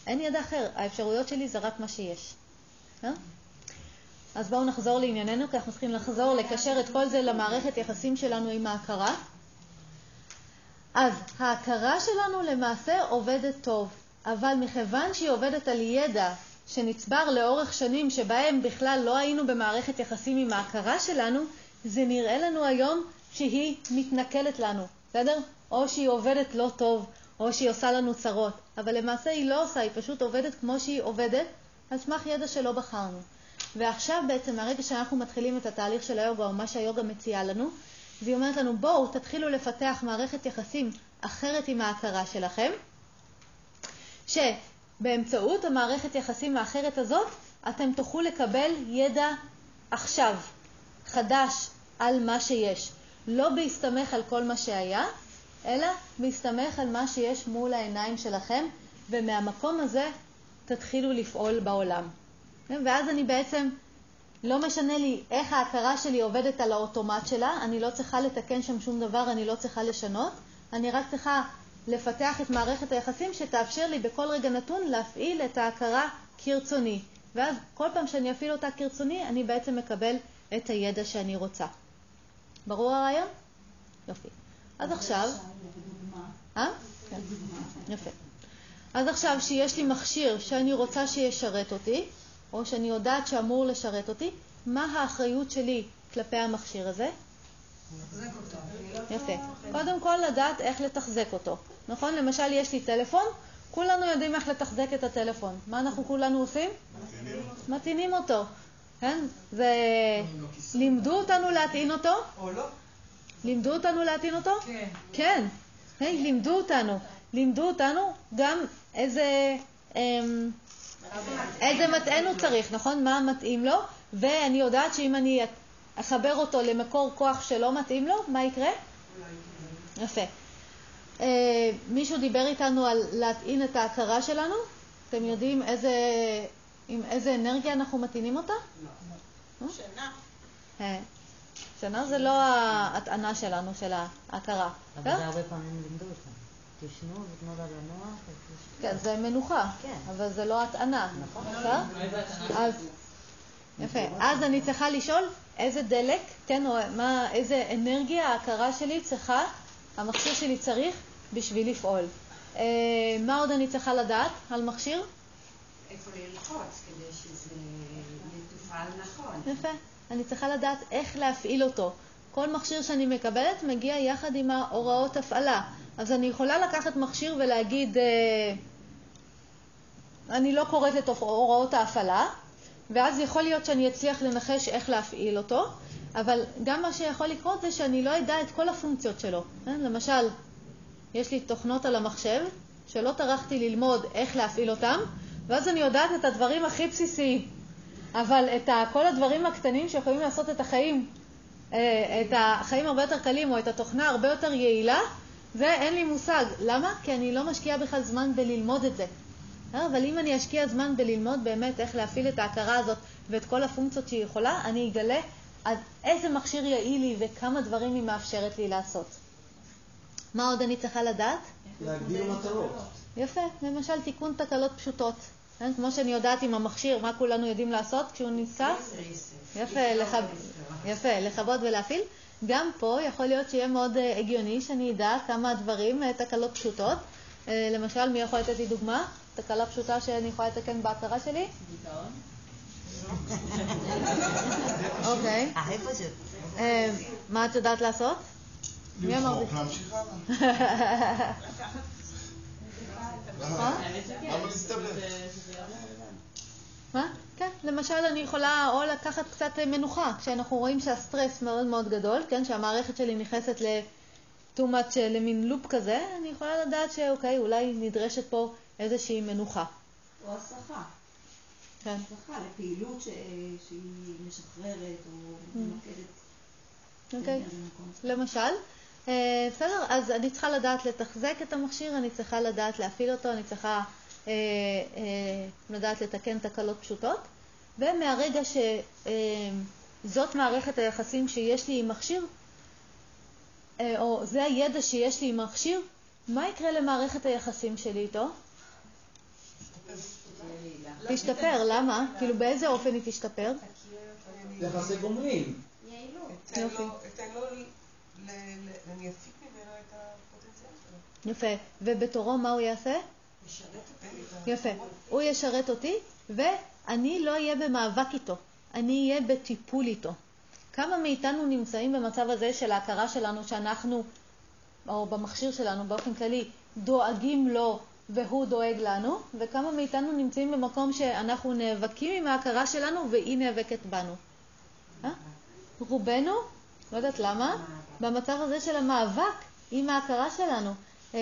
אין ידע אחר. האפשרויות שלי זה רק מה שיש. אה? אז בואו נחזור לענייננו, כי אנחנו צריכים לחזור, לקשר את כל זה למערכת יחסים שלנו עם ההכרה. אז ההכרה שלנו למעשה עובדת טוב, אבל מכיוון שהיא עובדת על ידע שנצבר לאורך שנים שבהם בכלל לא היינו במערכת יחסים עם ההכרה שלנו, זה נראה לנו היום שהיא מתנכלת לנו, בסדר? או שהיא עובדת לא טוב, או שהיא עושה לנו צרות, אבל למעשה היא לא עושה, היא פשוט עובדת כמו שהיא עובדת, על סמך ידע שלא בחרנו. ועכשיו בעצם, מהרגע שאנחנו מתחילים את התהליך של היוגה, או מה שהיוגה מציעה לנו, והיא אומרת לנו, בואו, תתחילו לפתח מערכת יחסים אחרת עם ההכרה שלכם, שבאמצעות המערכת יחסים האחרת הזאת, אתם תוכלו לקבל ידע עכשיו, חדש, על מה שיש. לא בהסתמך על כל מה שהיה, אלא בהסתמך על מה שיש מול העיניים שלכם, ומהמקום הזה תתחילו לפעול בעולם. ואז אני בעצם לא משנה לי איך ההכרה שלי עובדת על האוטומט שלה, אני לא צריכה לתקן שם שום דבר, אני לא צריכה לשנות, אני רק צריכה לפתח את מערכת היחסים שתאפשר לי בכל רגע נתון להפעיל את ההכרה כרצוני. ואז כל פעם שאני אפעיל אותה כרצוני, אני בעצם מקבל את הידע שאני רוצה. ברור הרעיון? יופי. אז עכשיו... אה? כן. יפה. אז עכשיו שיש לי מכשיר שאני רוצה שישרת אותי, או שאני יודעת שאמור לשרת אותי, מה האחריות שלי כלפי המכשיר הזה? יפה. קודם כל לדעת איך לתחזק אותו. נכון? למשל, יש לי טלפון, כולנו יודעים איך לתחזק את הטלפון. מה אנחנו כולנו עושים? מטעינים אותו. כן? זה... לימדו אותנו להטעין אותו? או לא. לימדו אותנו להטעין אותו? כן. כן. היי, לימדו אותנו. לימדו אותנו גם איזה... אמ, איזה מטען הוא צריך, נכון? מה מתאים לו, ואני יודעת שאם אני אחבר אותו למקור כוח שלא מתאים לו, מה יקרה? יפה. אה, מישהו דיבר איתנו על להטעין את ההכרה שלנו? אתם יודעים איזה, עם איזה אנרגיה אנחנו מטעינים אותה? לא. שינה. אה, שינה זה לא ההטענה שלנו, של ההכרה. אבל זה הרבה פעמים לימדו אותנו. תשנו ותנו לה לנוח. כן, זה מנוחה, כן. אבל זה לא הטענה. נכון. בסדר? אז, יפה. אז אני צריכה לשאול איזה דלק, כן, או מה, איזה אנרגיה ההכרה שלי צריכה, המכשיר שלי צריך בשביל לפעול. אה, מה עוד אני צריכה לדעת על מכשיר? איפה ללחוץ כדי שזה יתופעל נכון. יפה. אני צריכה לדעת איך להפעיל אותו. כל מכשיר שאני מקבלת מגיע יחד עם ההוראות הפעלה. אז אני יכולה לקחת מכשיר ולהגיד, אה, אני לא קוראת את הוראות ההפעלה, ואז יכול להיות שאני אצליח לנחש איך להפעיל אותו, אבל גם מה שיכול לקרות זה שאני לא אדע את כל הפונקציות שלו. כן? למשל, יש לי תוכנות על המחשב שלא טרחתי ללמוד איך להפעיל אותם, ואז אני יודעת את הדברים הכי בסיסיים. אבל את כל הדברים הקטנים שיכולים לעשות את החיים, אה, את החיים הרבה יותר קלים או את התוכנה הרבה יותר יעילה, זה אין לי מושג. למה? כי אני לא משקיעה בכלל זמן בללמוד את זה. אה, אבל אם אני אשקיע זמן בללמוד באמת איך להפעיל את ההכרה הזאת ואת כל הפונקציות שהיא יכולה, אני אגלה איזה מכשיר יעיל לי וכמה דברים היא מאפשרת לי לעשות. מה עוד אני צריכה לדעת? להגדיר מטרות. יפה, למשל תיקון תקלות פשוטות. כן? כמו שאני יודעת עם המכשיר, מה כולנו יודעים לעשות כשהוא נתקע? יפה, לחב... יפה, לכבות ולהפעיל. גם פה יכול להיות שיהיה מאוד uh, הגיוני שאני אדע כמה דברים, תקלות פשוטות. למשל, מי יכול לתת לי דוגמה? תקלה פשוטה שאני יכולה לתקן בהכרה שלי? אוקיי. מה את יודעת לעשות? מי אמר לי? להמשיך הלאה. למה להסתבך? מה? כן, למשל אני יכולה או לקחת קצת מנוחה, כשאנחנו רואים שהסטרס מאוד מאוד גדול, כן, שהמערכת שלי נכנסת ל-too much, למין לופ כזה, אני יכולה לדעת שאוקיי, אולי נדרשת פה איזושהי מנוחה. או הסחה. כן. הסחה לפעילות ש... שהיא משחררת או ממקדת. אוקיי, למשל. אה, בסדר, אז אני צריכה לדעת לתחזק את המכשיר, אני צריכה לדעת להפעיל אותו, אני צריכה אה, אה, לדעת לתקן תקלות פשוטות, ומהרגע שזאת מערכת היחסים שיש לי עם מכשיר, או זה הידע שיש לי עם מכשיר, מה יקרה למערכת היחסים שלי איתו? תשתפר, למה? כאילו באיזה אופן היא תשתפר? יחסי גומלין. יופי. אני אפיק ממנו את הפוטנציאל שלו. יפה. ובתורו מה הוא יעשה? יפה. הוא ישרת אותי, ואני לא אהיה במאבק איתו. אני אהיה בטיפול איתו. כמה מאיתנו נמצאים במצב הזה של ההכרה שלנו שאנחנו, או במכשיר שלנו באופן כללי, דואגים לו והוא דואג לנו, וכמה מאיתנו נמצאים במקום שאנחנו נאבקים עם ההכרה שלנו והיא נאבקת בנו. אה? רובנו, לא יודעת למה, במצב הזה של המאבק עם ההכרה שלנו. אה,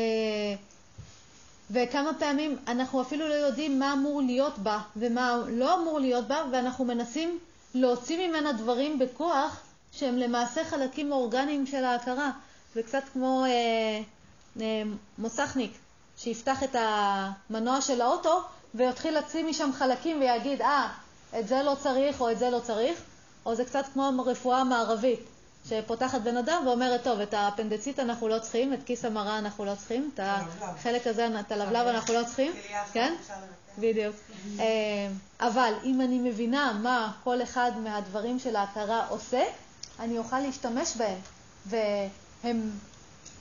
וכמה פעמים אנחנו אפילו לא יודעים מה אמור להיות בה ומה לא אמור להיות בה, ואנחנו מנסים להוציא ממנה דברים בכוח שהם למעשה חלקים אורגניים של ההכרה. זה קצת כמו אה, אה, מוסכניק שיפתח את המנוע של האוטו ויתחיל להוציא משם חלקים ויגיד, אה, את זה לא צריך או את זה לא צריך. או זה קצת כמו הרפואה המערבית, שפותחת בן אדם ואומרת, טוב, את האפנדצית אנחנו לא צריכים, את כיס המרה אנחנו לא צריכים, את החלק הזה, את הלבלב אנחנו לא צריכים, כן? בדיוק. אה, אבל אם אני מבינה מה כל אחד מהדברים של ההכרה עושה, אני אוכל להשתמש בהם, והם,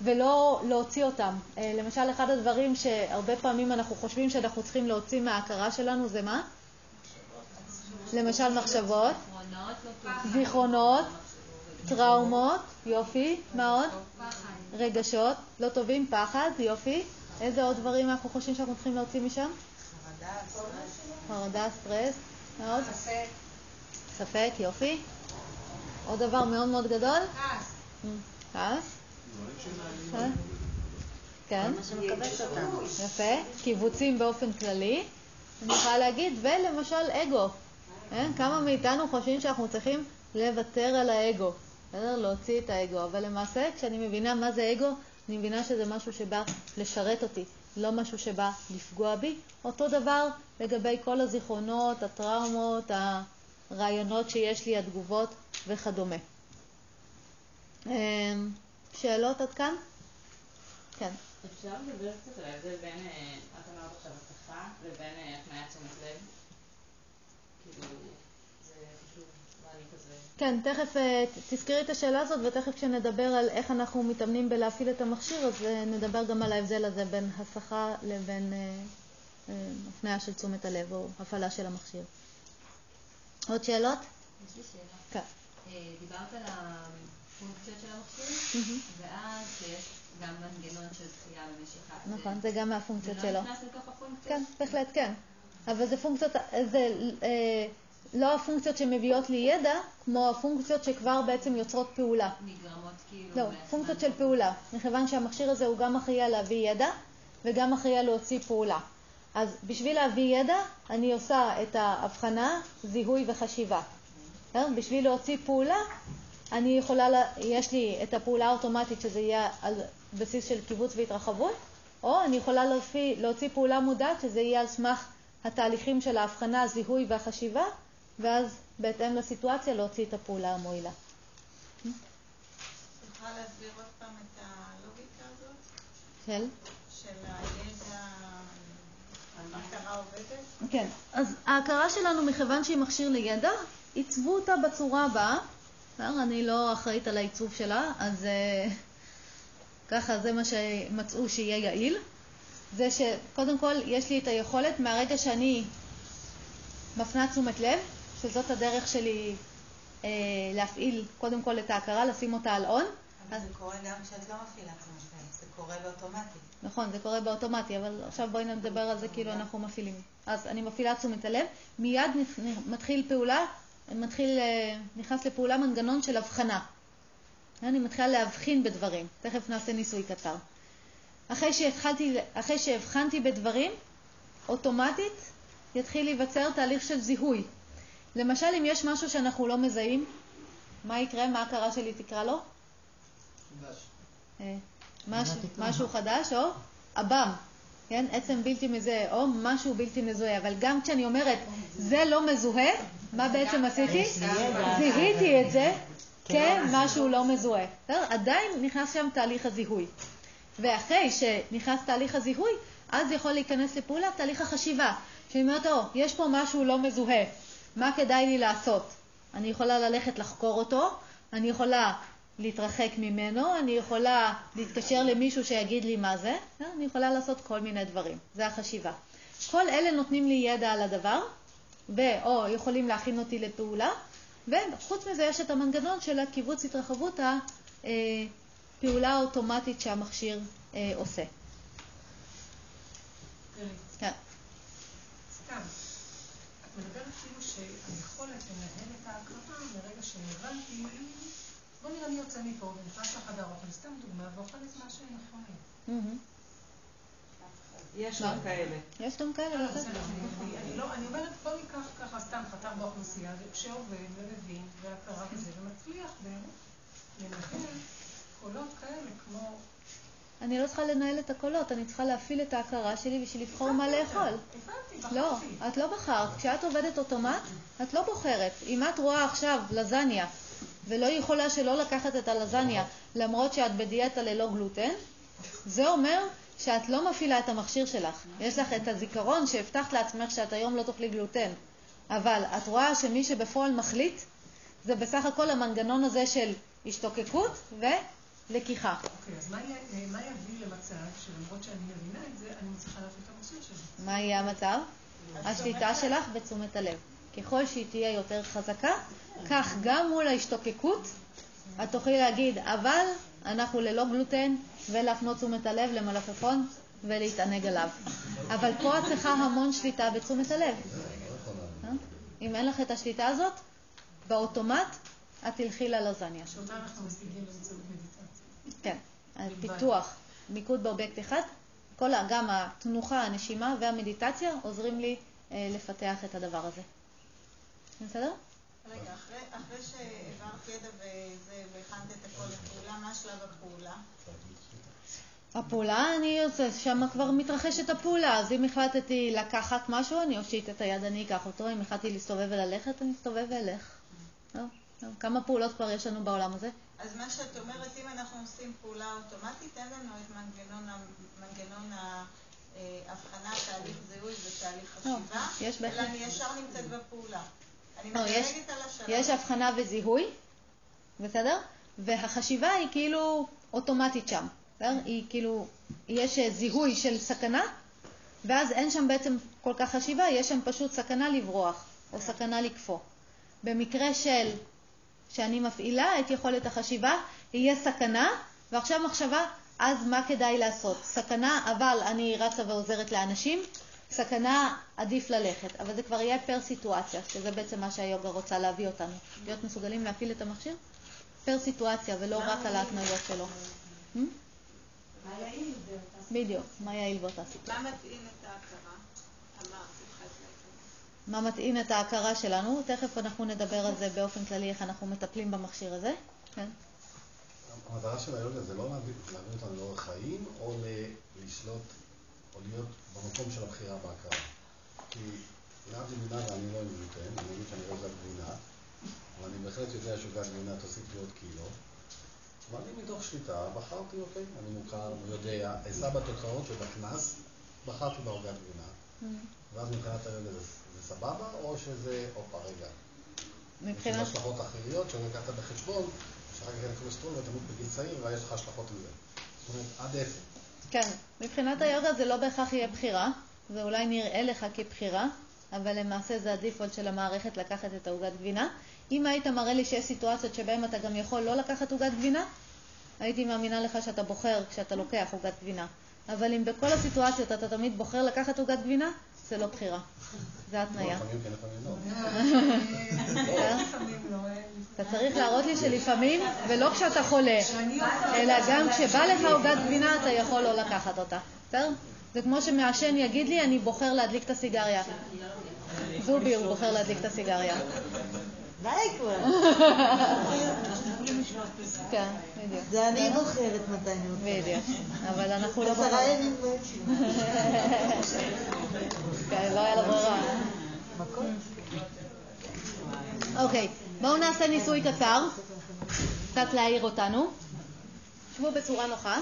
ולא להוציא אותם. אה, למשל, אחד הדברים שהרבה פעמים אנחנו חושבים שאנחנו צריכים להוציא מההכרה שלנו זה מה? למשל מחשבות, זיכרונות, טראומות, יופי, מה עוד? רגשות, לא טובים, פחד, יופי. איזה עוד דברים אנחנו חושבים שאנחנו צריכים להוציא משם? חרדה, סטרס. מה עוד? ספק. ספק, יופי. עוד דבר מאוד מאוד גדול? כעס. כעס? אה? כן. יפה. קיבוצים באופן כללי. אני יכולה להגיד, ולמשל אגו. כן? כמה מאיתנו חושבים שאנחנו צריכים לוותר על האגו, בסדר? להוציא את האגו. אבל למעשה, כשאני מבינה מה זה אגו, אני מבינה שזה משהו שבא לשרת אותי, לא משהו שבא לפגוע בי. אותו דבר לגבי כל הזיכרונות, הטראומות, הרעיונות שיש לי, התגובות וכדומה. שאלות עד כאן? כן. אפשר לדבר קצת על ההבדל בין, אה, את אמרת עכשיו השפה, לבין אה, הפניית תשומת לב? כאילו, זה חשוב, מה אני כזה... כן, תכף אה, תזכרי את השאלה הזאת, ותכף כשנדבר על איך אנחנו מתאמנים בלהפעיל את המכשיר, אז נדבר גם על ההבדל הזה בין הסחה לבין הפניה של תשומת הלב או הפעלה של המכשיר. עוד שאלות? יש לי שאלה. כן. דיברת על הפונקציות של המכשיר, ואז יש גם מנגנון של דחייה ומשיכה. נכון, זה גם מהפונקציות שלו. זה לא נכנס לתוך הפונקציות? כן, בהחלט כן. אבל זה פונקציות, זה אה, לא הפונקציות שמביאות לי ידע, כמו הפונקציות שכבר בעצם יוצרות פעולה. נגרמות כאילו... לא, פונקציות של פעולה. מכיוון שהמכשיר הזה הוא גם אחראי על להביא ידע, וגם אחראי על להוציא פעולה. אז בשביל להביא ידע, אני עושה את ההבחנה, זיהוי וחשיבה. בשביל להוציא פעולה, אני יכולה, לה, יש לי את הפעולה האוטומטית שזה יהיה על בסיס של קיבוץ והתרחבות, או אני יכולה להוציא, להוציא פעולה מודעת שזה יהיה על סמך התהליכים של ההבחנה, הזיהוי והחשיבה, ואז בהתאם לסיטואציה להוציא את הפעולה המועילה. יכולה להסביר עוד פעם את הלוגיקה הזאת? של? של הידע, ההכרה עובדת? כן, אז ההכרה שלנו, מכיוון שהיא מכשיר לידע, עיצבו אותה בצורה הבאה. אני לא אחראית על העיצוב שלה, אז uh, ככה זה מה שמצאו שיהיה יעיל. זה שקודם כל יש לי את היכולת מהרגע שאני מפנה תשומת לב, שזאת הדרך שלי אה, להפעיל קודם כל את ההכרה, לשים אותה על און. אבל אז... זה קורה גם כשאת לא מפעילה תשומת לב, זה קורה באוטומטי. נכון, זה קורה באוטומטי, אבל עכשיו בואי נדבר על זה כאילו אנחנו מפעילים. אז אני מפעילה תשומת הלב, מיד מתחיל פעולה מתחיל, אה, נכנס לפעולה מנגנון של הבחנה. אני מתחילה להבחין בדברים. תכף נעשה ניסוי קצר. אחרי, שהתחלתי, אחרי שהבחנתי בדברים, אוטומטית יתחיל להיווצר תהליך של זיהוי. למשל, אם יש משהו שאנחנו לא מזהים, מה יקרה? מה ההכרה שלי תקרא לו? חדש. אה, משהו, משהו חדש, או עב"ם, כן? עצם בלתי מזוהה, או משהו בלתי מזוהה. אבל גם כשאני אומרת, זה לא מזוהה, מה בעצם עשיתי? זיהיתי את זה כמשהו לא מזוהה. עדיין נכנס שם תהליך הזיהוי. ואחרי שנכנס תהליך הזיהוי, אז יכול להיכנס לפעולה תהליך החשיבה. שאני אומרת, או, יש פה משהו לא מזוהה, מה כדאי לי לעשות? אני יכולה ללכת לחקור אותו, אני יכולה להתרחק ממנו, אני יכולה להתקשר למישהו שיגיד לי מה זה, אני יכולה לעשות כל מיני דברים. זה החשיבה. כל אלה נותנים לי ידע על הדבר, ו/או יכולים להכין אותי לפעולה, וחוץ מזה יש את המנגנון של הקיבוץ התרחבות הפעולה האוטומטית שהמכשיר אה, עושה. כן. סתם, את מדברת כאילו שהיכולת לנהל את ההקרבה מרגע שהבנתי, בוא נראה מי יוצא מפה ונכנס לחדר אוכל, סתם דוגמה, ואוכל את מה יכולים. יש גם כאלה. יש גם כאלה, לא, אני אומרת, בוא ניקח ככה סתם חתך באוכלוסייה שעובד ומבין והכרה בזה ומצליח לנהל קולות כאלה כמו אני לא צריכה לנהל את הקולות, אני צריכה להפעיל את ההכרה שלי בשביל לבחור מה לאכול. לא, את לא בחרת. כשאת עובדת אוטומט, את לא בוחרת. אם את רואה עכשיו לזניה ולא יכולה שלא לקחת את הלזניה למרות שאת בדיאטה ללא גלוטן, זה אומר שאת לא מפעילה את המכשיר שלך. יש לך את הזיכרון שהבטחת לעצמך שאת היום לא תאכלי גלוטן, אבל את רואה שמי שבפועל מחליט זה בסך הכל המנגנון הזה של השתוקקות ולקיחה. אוקיי, אז מה יביא למצב שלמרות שאני מבינה את זה, אני מצליחה להפעיל את המכשיר שלי? מה יהיה המצב? השליטה שלך בתשומת הלב. ככל שהיא תהיה יותר חזקה, כך גם מול ההשתוקקות את תוכלי להגיד, אבל אנחנו ללא גלוטן, ולהפנות תשומת הלב למלפפון ולהתענג עליו. אבל פה את צריכה המון שליטה בתשומת הלב. אה? אם אין לך את השליטה הזאת, באוטומט את תלכי ללזניה. שאותה אנחנו משיגים באמצעות מדיטציה. כן, פיתוח, מיקוד באובייקט אחד, כל, גם התנוחה, הנשימה והמדיטציה עוזרים לי אה, לפתח את הדבר הזה. בסדר? רגע, אחרי, אחרי שהעברת ידע וזה, והכנת את הכל לפעולה, מה שלב הפעולה? הפעולה, אני עושה, שם כבר מתרחשת הפעולה, אז אם החלטתי לקחת משהו, אני אושיט את היד, אני אקח אותו, אם החלטתי להסתובב וללכת, אני אסתובב ואלך. לא, לא. כמה פעולות כבר יש לנו בעולם הזה? אז מה שאת אומרת, אם אנחנו עושים פעולה אוטומטית, אין לנו את מנגנון, מנגנון ההבחנה, תהליך זיהוי ותהליך לא, חשיבה, אלא אני ישר נמצאת בפעולה. לא, יש. יש הבחנה וזיהוי, בסדר? והחשיבה היא כאילו אוטומטית שם. בסדר? היא כאילו, יש זיהוי של סכנה, ואז אין שם בעצם כל כך חשיבה, יש שם פשוט סכנה לברוח, או סכנה לקפוא. במקרה של שאני מפעילה את יכולת החשיבה, יהיה סכנה, ועכשיו מחשבה, אז מה כדאי לעשות? סכנה, אבל אני רצה ועוזרת לאנשים, סכנה, עדיף ללכת. אבל זה כבר יהיה פר סיטואציה, שזה בעצם מה שהיוגה רוצה להביא אותנו. להיות מסוגלים להפעיל את המכשיר פר סיטואציה, ולא רק על ההתניות שלו. Hmm? בדיוק, מה יעיל באותה סיטואציה. מה מטעין את ההכרה? מה מטעין את ההכרה שלנו? תכף אנחנו נדבר על זה באופן כללי, איך אנחנו מטפלים במכשיר הזה. כן. המטרה של היוגה זה לא להביא אותנו לאורך חיים, או לשלוט, או להיות במקום של הבחירה בהכרה. כי להבדיל מינה ואני לא גלוטן, אני אגיד שאני לא עוגת גבינה, אבל אני בהחלט יודע שעוגת גבינה תוסיף לי עוד קילו. ואני מתוך שליטה בחרתי, אוקיי, אני מוכר, יודע, אשא בתוצאות שבקנס, בחרתי בעוגת גבינה. Mm-hmm. ואז מבחינת הרגע זה, זה סבבה, או שזה, הופה, רגע. מבחינת... יש השלכות אחריות שלקחת בחשבון, שאחר כך אין כולסטרול ותמות בגיל צעיר, ויש לך השלכות מזה. זאת אומרת, עד איפה. כן, מבחינת היוגה זה לא בהכרח יהיה בחירה, זה אולי נראה לך כבחירה, אבל למעשה זה הדיפולט של המערכת לקחת את העוגת גבינה. אם היית מראה לי שיש סיטואציות שבהן אתה גם יכול לא לקחת עוגת גבינה, הייתי מאמינה לך שאתה בוחר כשאתה לוקח עוגת גבינה. אבל אם בכל הסיטואציות אתה תמיד בוחר לקחת עוגת גבינה, זה לא בחירה. זה התניה. אתה צריך להראות לי שלפעמים, ולא כשאתה חולה, אלא גם כשבא לך עוגת גבינה אתה יכול לא לקחת אותה. בסדר? זה כמו שמעשן יגיד לי, אני בוחר להדליק את הסיגריה. זובי הוא בוחר להדליק את הסיגריה. די כבר. כן, בדיוק. זה אני בוחרת מתי אני רוצה. בדיוק. אבל אנחנו לא בוחרים. עשרה ימים כן, לא היה לה ברירה. אוקיי, בואו נעשה ניסוי קצר, קצת להעיר אותנו. שבו בצורה נוחה.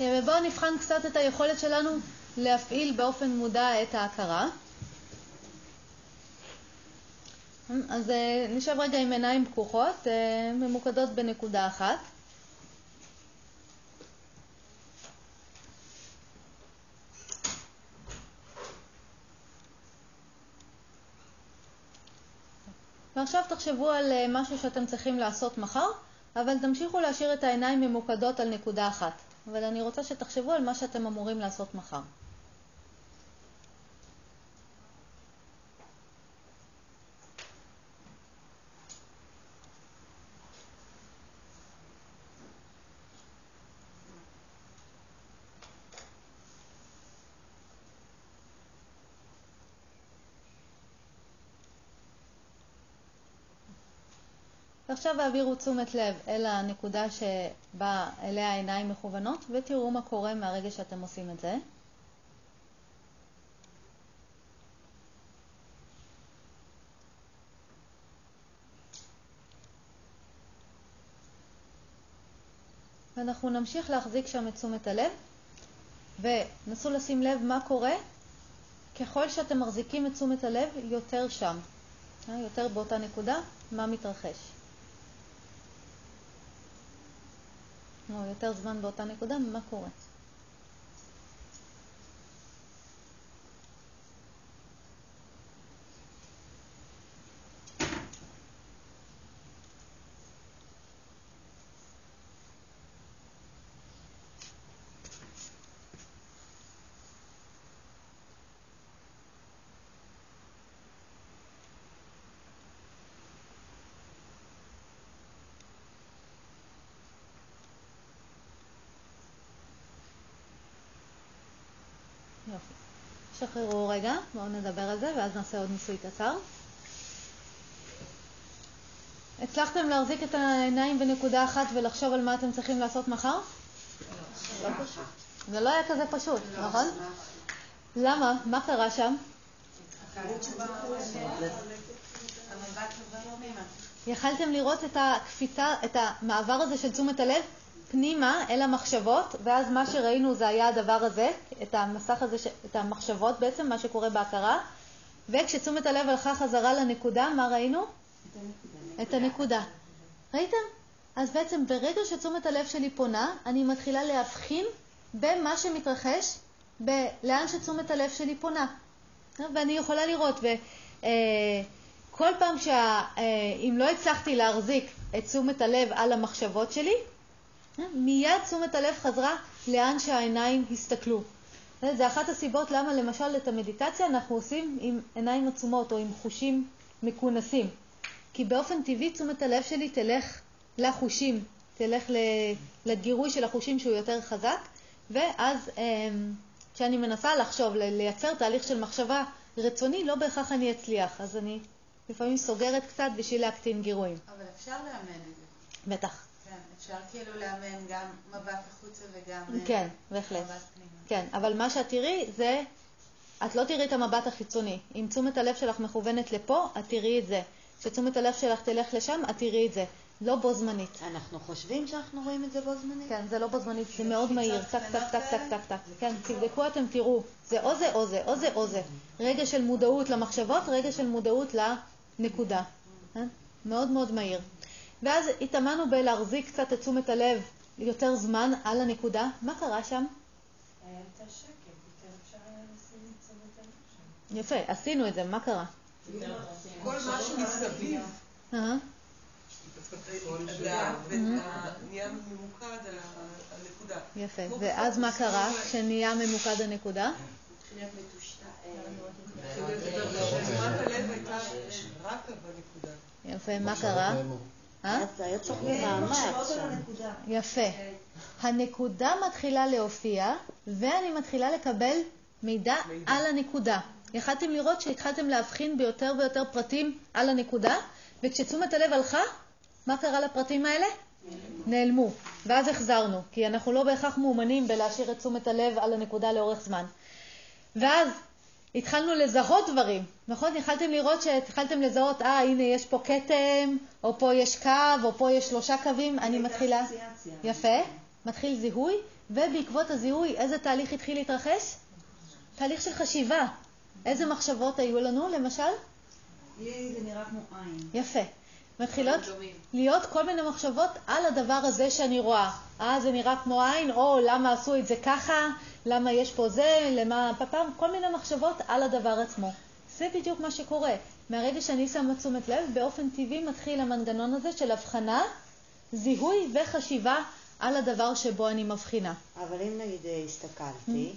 ובואו נבחן קצת את היכולת שלנו להפעיל באופן מודע את ההכרה. אז אה, נשב רגע עם עיניים פקוחות, אה, ממוקדות בנקודה אחת. ועכשיו תחשבו על אה, משהו שאתם צריכים לעשות מחר, אבל תמשיכו להשאיר את העיניים ממוקדות על נקודה אחת. אבל אני רוצה שתחשבו על מה שאתם אמורים לעשות מחר. ועכשיו העבירו תשומת לב אל הנקודה שבה אליה העיניים מכוונות, ותראו מה קורה מהרגע שאתם עושים את זה. ואנחנו נמשיך להחזיק שם את תשומת הלב, ונסו לשים לב מה קורה ככל שאתם מחזיקים את תשומת הלב יותר שם, אה, יותר באותה נקודה, מה מתרחש. או יותר זמן באותה נקודה, מה קורה. יופי. שחררו רגע, בואו נדבר על זה ואז נעשה עוד ניסוי קצר. הצלחתם להחזיק את העיניים בנקודה אחת ולחשוב על מה אתם צריכים לעשות מחר? לא פשוט. זה לא היה כזה פשוט, נכון? למה? מה קרה שם? יכלתם לראות את הקפיצה, את המעבר הזה של תשומת הלב פנימה אל המחשבות, ואז מה שראינו זה היה הדבר הזה, את המסך הזה, את המחשבות בעצם, מה שקורה בהכרה, וכשתשומת הלב הלכה חזרה לנקודה, מה ראינו? את הנקודה. ראיתם? אז בעצם ברגע שתשומת הלב שלי פונה, אני מתחילה להבחין במה שמתרחש, ב- לאן שתשומת הלב שלי פונה. ואני יכולה לראות, וכל אה, פעם שאם אה, לא הצלחתי להחזיק את תשומת הלב על המחשבות שלי, מיד תשומת הלב חזרה לאן שהעיניים הסתכלו. זה אחת הסיבות למה למשל את המדיטציה אנחנו עושים עם עיניים עצומות או עם חושים מכונסים. כי באופן טבעי תשומת הלב שלי תלך לחושים, תלך לגירוי של החושים שהוא יותר חזק, ואז אמ, כשאני מנסה לחשוב, לייצר תהליך של מחשבה רצוני, לא בהכרח אני אצליח. אז אני לפעמים סוגרת קצת בשביל להקטין גירויים. אבל אפשר לאמן את זה. בטח. אפשר כאילו לאמן גם מבט החוצה וגם כן, אה, בהחלט. מבט פנימה. כן, אבל מה שאת תראי זה, את לא תראי את המבט החיצוני. אם תשומת הלב שלך מכוונת לפה, את תראי את זה. כשתשומת הלב שלך תלך לשם, את תראי את זה. לא בו זמנית. אנחנו חושבים שאנחנו רואים את זה בו זמנית? כן, זה לא בו זמנית, זה מאוד מהיר. טק, טק, טק, טק, טק, טק. כן, תבדקו, אתם תראו. זה או זה או זה, או זה או זה. רגע של מודעות למחשבות, רגע של מודעות לנקודה. כן? מאוד מאוד מהיר. ואז התאמנו בלהחזיק קצת את תשומת הלב יותר זמן על הנקודה. מה קרה שם? היה יותר שקט, יותר אפשר היה לשים את תשומת הלב שם. יפה, עשינו את זה, מה קרה? כל משהו מסביב. נהיה ממוקד על הנקודה. יפה, ואז מה קרה כשנהיה ממוקד הנקודה? יפה, מה קרה? אה? היה צריך במאמץ. יפה. הנקודה מתחילה להופיע, ואני מתחילה לקבל מידע על הנקודה. יכלתם לראות שהתחלתם להבחין ביותר ויותר פרטים על הנקודה, וכשתשומת הלב הלכה, מה קרה לפרטים האלה? נעלמו. ואז החזרנו, כי אנחנו לא בהכרח מאומנים בלהשאיר את תשומת הלב על הנקודה לאורך זמן. ואז התחלנו לזהות דברים, נכון? יכלתם לראות שהתחלתם לזהות, אה, הנה יש פה כתם, או פה יש קו, או פה יש שלושה קווים, אני מתחילה... יפה, מתחיל זיהוי, ובעקבות הזיהוי, איזה תהליך התחיל להתרחש? תהליך של חשיבה. איזה מחשבות היו לנו, למשל? לי זה נראה כמו עין. יפה. מתחילות להיות כל מיני מחשבות על הדבר הזה שאני רואה. אה, זה נראה כמו עין, או למה עשו את זה ככה, למה יש פה זה, למה פעם, כל מיני מחשבות על הדבר עצמו. זה בדיוק מה שקורה. מהרגע שאני שמה תשומת לב, באופן טבעי מתחיל המנגנון הזה של הבחנה, זיהוי וחשיבה על הדבר שבו אני מבחינה. אבל אם נגיד הסתכלתי,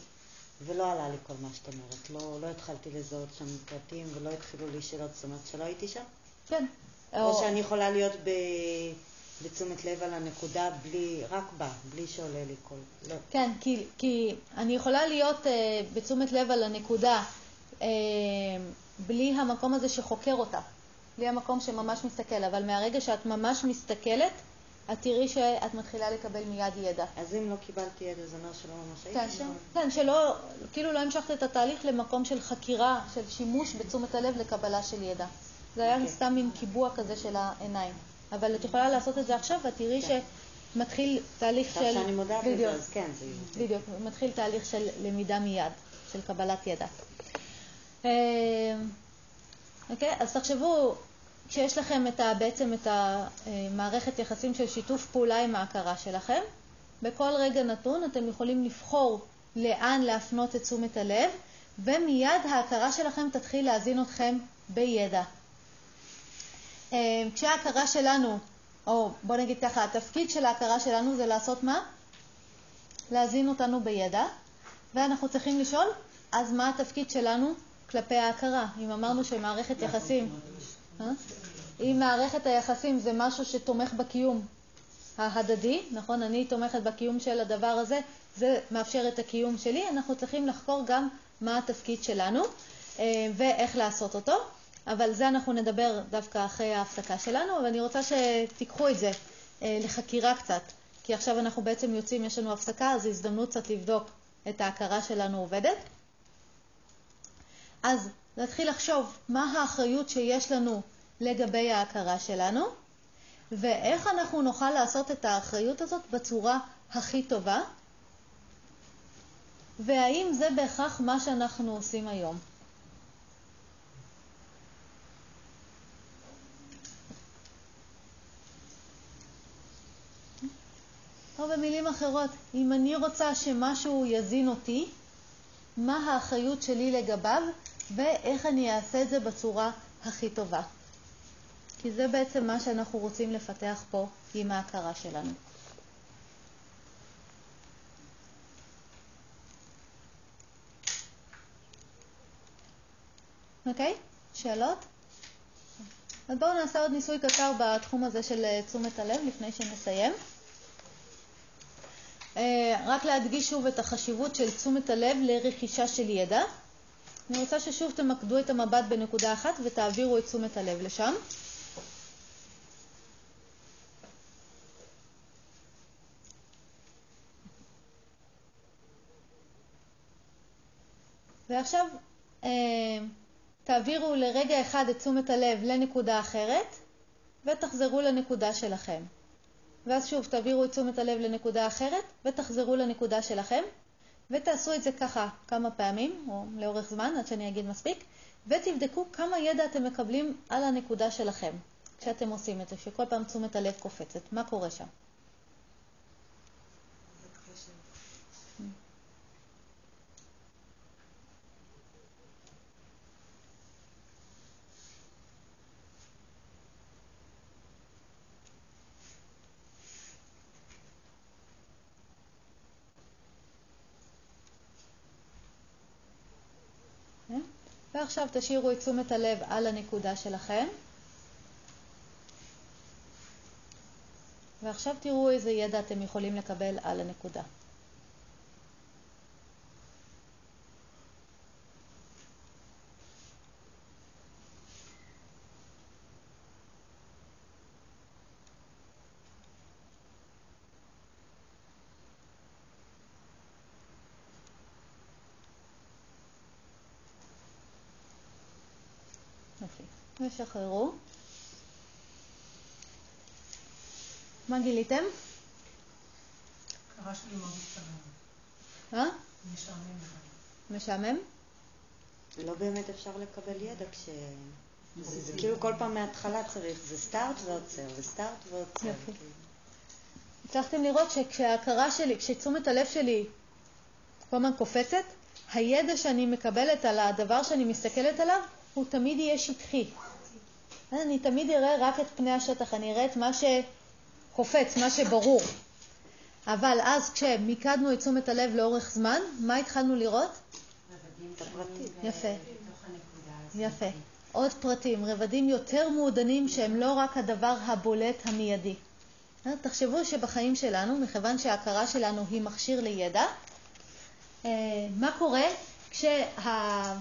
ולא עלה לי כל מה שאת אומרת, לא, לא התחלתי לזהות שם פרטים ולא התחילו לי שאלות, זאת אומרת שלא הייתי שם? כן. או, או שאני יכולה להיות ב... בתשומת לב על הנקודה בלי, רק בה, בלי שעולה לי כל... לא. כן, כי, כי אני יכולה להיות uh, בתשומת לב על הנקודה uh, בלי המקום הזה שחוקר אותה. בלי המקום שממש מסתכל, אבל מהרגע שאת ממש מסתכלת, את תראי שאת מתחילה לקבל מיד ידע. אז אם לא קיבלתי ידע, זה אומר שלא ממש כן, הייתי שם? כן, שלא, כאילו לא המשכת את התהליך למקום של חקירה, של שימוש בתשומת הלב לקבלה של ידע. זה היה אוקיי. סתם מין קיבוע כזה של העיניים. אבל את יכולה לעשות את זה עכשיו, ואת תראי כן. שמתחיל תהליך של... עכשיו שאני מודעת לזה. אז כן, זה... בדיוק, מתחיל תהליך של למידה מיד, של קבלת ידע. אה, אוקיי, אז תחשבו, כשיש לכם את ה, בעצם את המערכת יחסים של שיתוף פעולה עם ההכרה שלכם, בכל רגע נתון אתם יכולים לבחור לאן להפנות את תשומת הלב, ומיד ההכרה שלכם תתחיל להזין אתכם בידע. אה, כשההכרה שלנו, או בוא נגיד ככה, התפקיד של ההכרה שלנו זה לעשות מה? להזין אותנו בידע, ואנחנו צריכים לשאול, אז מה התפקיד שלנו כלפי ההכרה? אם אמרנו שמערכת יחסים, אה? אם מערכת היחסים זה משהו שתומך בקיום ההדדי, נכון? אני תומכת בקיום של הדבר הזה, זה מאפשר את הקיום שלי, אנחנו צריכים לחקור גם מה התפקיד שלנו אה, ואיך לעשות אותו. אבל זה אנחנו נדבר דווקא אחרי ההפסקה שלנו, אבל אני רוצה שתיקחו את זה אה, לחקירה קצת, כי עכשיו אנחנו בעצם יוצאים, יש לנו הפסקה, אז זו הזדמנות קצת לבדוק את ההכרה שלנו עובדת. אז להתחיל לחשוב מה האחריות שיש לנו לגבי ההכרה שלנו, ואיך אנחנו נוכל לעשות את האחריות הזאת בצורה הכי טובה, והאם זה בהכרח מה שאנחנו עושים היום. או במילים אחרות, אם אני רוצה שמשהו יזין אותי, מה האחריות שלי לגביו ואיך אני אעשה את זה בצורה הכי טובה. כי זה בעצם מה שאנחנו רוצים לפתח פה עם ההכרה שלנו. אוקיי? שאלות? אז בואו נעשה עוד ניסוי קצר בתחום הזה של תשומת הלב לפני שנסיים. אה, רק להדגיש שוב את החשיבות של תשומת הלב לרכישה של ידע. אני רוצה ששוב תמקדו את המבט בנקודה אחת ותעבירו את תשומת הלב לשם. ועכשיו אה, תעבירו לרגע אחד את תשומת הלב לנקודה אחרת ותחזרו לנקודה שלכם. ואז שוב תעבירו את תשומת הלב לנקודה אחרת ותחזרו לנקודה שלכם ותעשו את זה ככה כמה פעמים או לאורך זמן עד שאני אגיד מספיק ותבדקו כמה ידע אתם מקבלים על הנקודה שלכם כשאתם עושים את זה, שכל פעם תשומת הלב קופצת. מה קורה שם? ועכשיו תשאירו את תשומת הלב על הנקודה שלכם. ועכשיו תראו איזה ידע אתם יכולים לקבל על הנקודה. יופי. ושחררו. מה גיליתם? קרה שלי מאוד משתלם. אה? משעמם. משעמם? לא באמת אפשר לקבל ידע כש... זה, זה כאילו כל פעם מההתחלה צריך, זה סטארט ועוצר, זה סטארט ועוצר. יופי. הצלחתם לראות שכשההכרה שלי, כשתשומת הלב שלי כל הזמן קופצת, הידע שאני מקבלת על הדבר שאני מסתכלת עליו, הוא תמיד יהיה שטחי. אני תמיד אראה רק את פני השטח, אני אראה את מה שקופץ, מה שברור. אבל אז כשמיקדנו את תשומת הלב לאורך זמן, מה התחלנו לראות? יפה. יפה. עוד פרטים, רבדים יותר מעודנים שהם לא רק הדבר הבולט המיידי. אה, תחשבו שבחיים שלנו, מכיוון שההכרה שלנו היא מכשיר לידע, אה, מה קורה אה,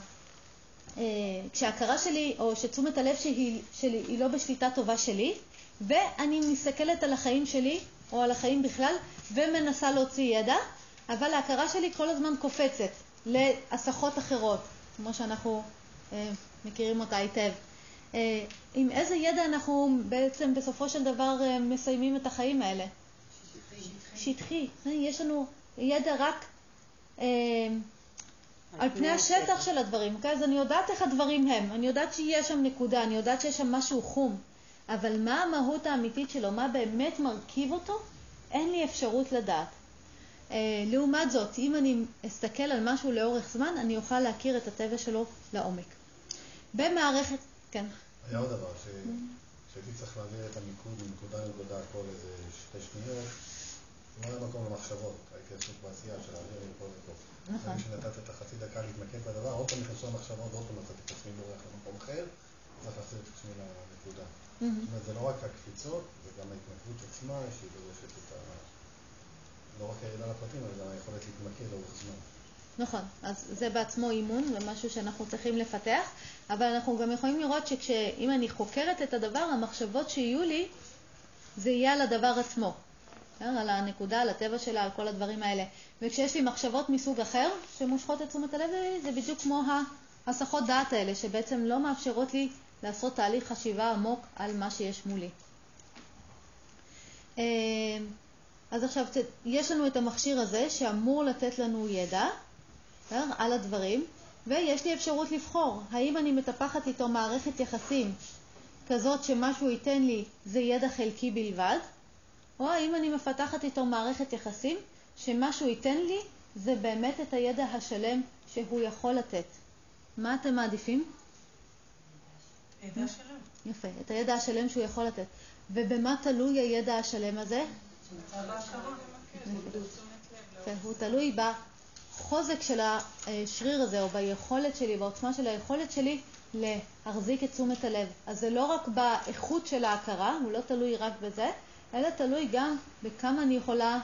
כשההכרה שלי, או שתשומת הלב שלי, שלי היא לא בשליטה טובה שלי, ואני מסתכלת על החיים שלי, או על החיים בכלל, ומנסה להוציא ידע, אבל ההכרה שלי כל הזמן קופצת להסחות אחרות, כמו שאנחנו אה, מכירים אותה היטב. אה, עם איזה ידע אנחנו בעצם בסופו של דבר אה, מסיימים את החיים האלה? שטחי. שטחי. אה, יש לנו ידע רק אה, על פני השטח של הדברים, אוקיי? אז אני יודעת איך הדברים הם, אני יודעת שיש שם נקודה, אני יודעת שיש שם משהו חום, אבל מה המהות האמיתית שלו, מה באמת מרכיב אותו, אין לי אפשרות לדעת. Uh, לעומת זאת, אם אני אסתכל על משהו לאורך זמן, אני אוכל להכיר את הטבע שלו לעומק. במערכת, כן. היה עוד דבר, שהייתי צריך להעביר את המיקוד מנקודה לנקודה כל איזה שתי שניות, לא היה מקום למחשבות, הייתי עסוק בעשייה של להעביר מפה לפה. נכון. כשנתת את החצי דקה להתמקד בדבר, עוד פעם נכנסו המחשבות, עוד פעם נתתי את עצמי בורח למקום אחר, צריך להחזיר את עצמי לנקודה. זאת אומרת, זה לא רק הקפיצות, זה גם ההתנגדות עצמה, שהיא דורשת את ה... לא רק הירידה לפרטים, אלא גם היכולת להתמקד לאורך זמן. נכון, אז זה בעצמו אימון, זה משהו שאנחנו צריכים לפתח, אבל אנחנו גם יכולים לראות שאם אני חוקרת את הדבר, המחשבות שיהיו לי, זה יהיה על הדבר עצמו. על הנקודה, על הטבע שלה, על כל הדברים האלה. וכשיש לי מחשבות מסוג אחר שמושכות את תשומת הלב זה בדיוק כמו ההסחות דעת האלה, שבעצם לא מאפשרות לי לעשות תהליך חשיבה עמוק על מה שיש מולי. אה, אז עכשיו, יש לנו את המכשיר הזה שאמור לתת לנו ידע על הדברים, ויש לי אפשרות לבחור האם אני מטפחת איתו מערכת יחסים כזאת שמשהו ייתן לי זה ידע חלקי בלבד, או האם אני מפתחת איתו מערכת יחסים שמשהו ייתן לי זה באמת את הידע השלם שהוא יכול לתת. מה אתם מעדיפים? ידע שלם. יפה, את הידע השלם שהוא יכול לתת. ובמה תלוי הידע השלם הזה? הוא תלוי בחוזק של השריר הזה, או ביכולת שלי, בעוצמה של היכולת שלי להחזיק את תשומת הלב. אז זה לא רק באיכות של ההכרה, הוא לא תלוי רק בזה, אלא תלוי גם בכמה אני יכולה,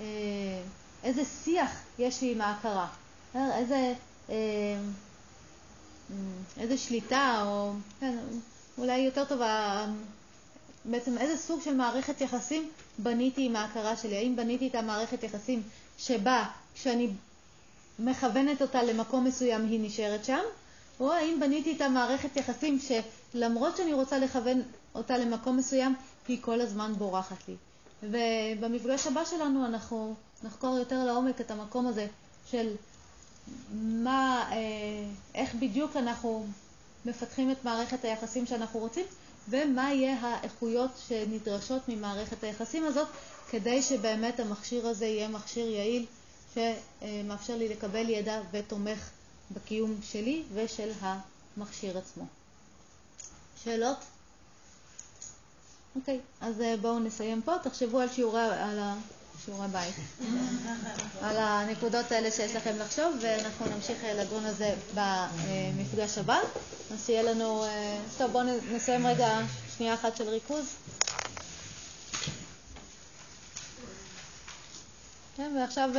אה, איזה שיח יש לי עם ההכרה, איזה, אה, איזה שליטה, או כן, אולי יותר טובה, בעצם איזה סוג של מערכת יחסים בניתי עם ההכרה שלי. האם בניתי את המערכת יחסים שבה כשאני מכוונת אותה למקום מסוים היא נשארת שם, או האם בניתי את המערכת יחסים שלמרות שאני רוצה לכוון אותה למקום מסוים, היא כל הזמן בורחת לי. ובמפגש הבא שלנו אנחנו נחקור יותר לעומק את המקום הזה של מה, אה, איך בדיוק אנחנו מפתחים את מערכת היחסים שאנחנו רוצים, ומה יהיה האיכויות שנדרשות ממערכת היחסים הזאת, כדי שבאמת המכשיר הזה יהיה מכשיר יעיל שמאפשר לי לקבל ידע ותומך בקיום שלי ושל המכשיר עצמו. שאלות? אוקיי, אז אה, בואו נסיים פה. תחשבו על שיעורי, על שיעורי בית, על הנקודות האלה שיש לכם לחשוב, ואנחנו נמשיך אה, לדון על זה במפגש הבא. אז שיהיה לנו... אה, טוב, בואו נסיים רגע שנייה אחת של ריכוז. כן, ועכשיו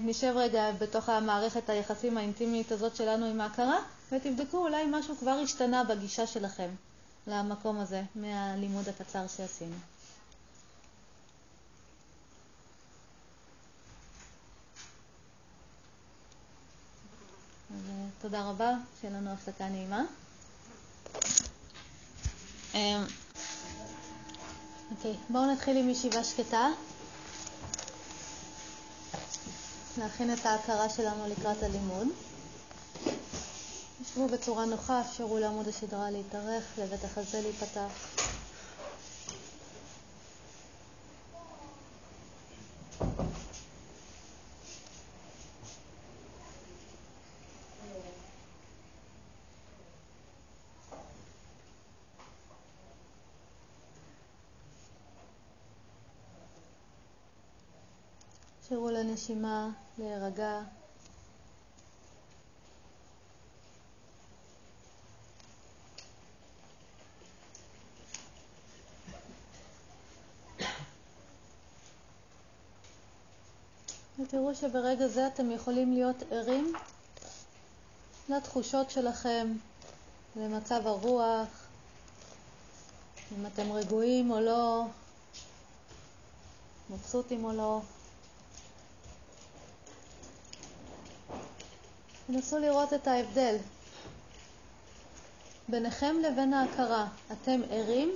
נשב רגע בתוך המערכת היחסים האינטימית הזאת שלנו עם ההכרה, ותבדקו אולי משהו כבר השתנה בגישה שלכם. למקום הזה מהלימוד הקצר שעשינו. אז אה, תודה רבה, שיהיה לנו הפסקה נעימה. אמ, אוקיי, בואו נתחיל עם ישיבה שקטה. להכין את ההכרה שלנו לקראת הלימוד. שבו בצורה נוחה, אפשרו לעמוד השדרה להתארך, לבית החזה להיפתח. אפשרו לנשימה להירגע. ותראו שברגע זה אתם יכולים להיות ערים לתחושות שלכם, למצב הרוח, אם אתם רגועים או לא, מבסוטים או לא. תנסו לראות את ההבדל ביניכם לבין ההכרה. אתם ערים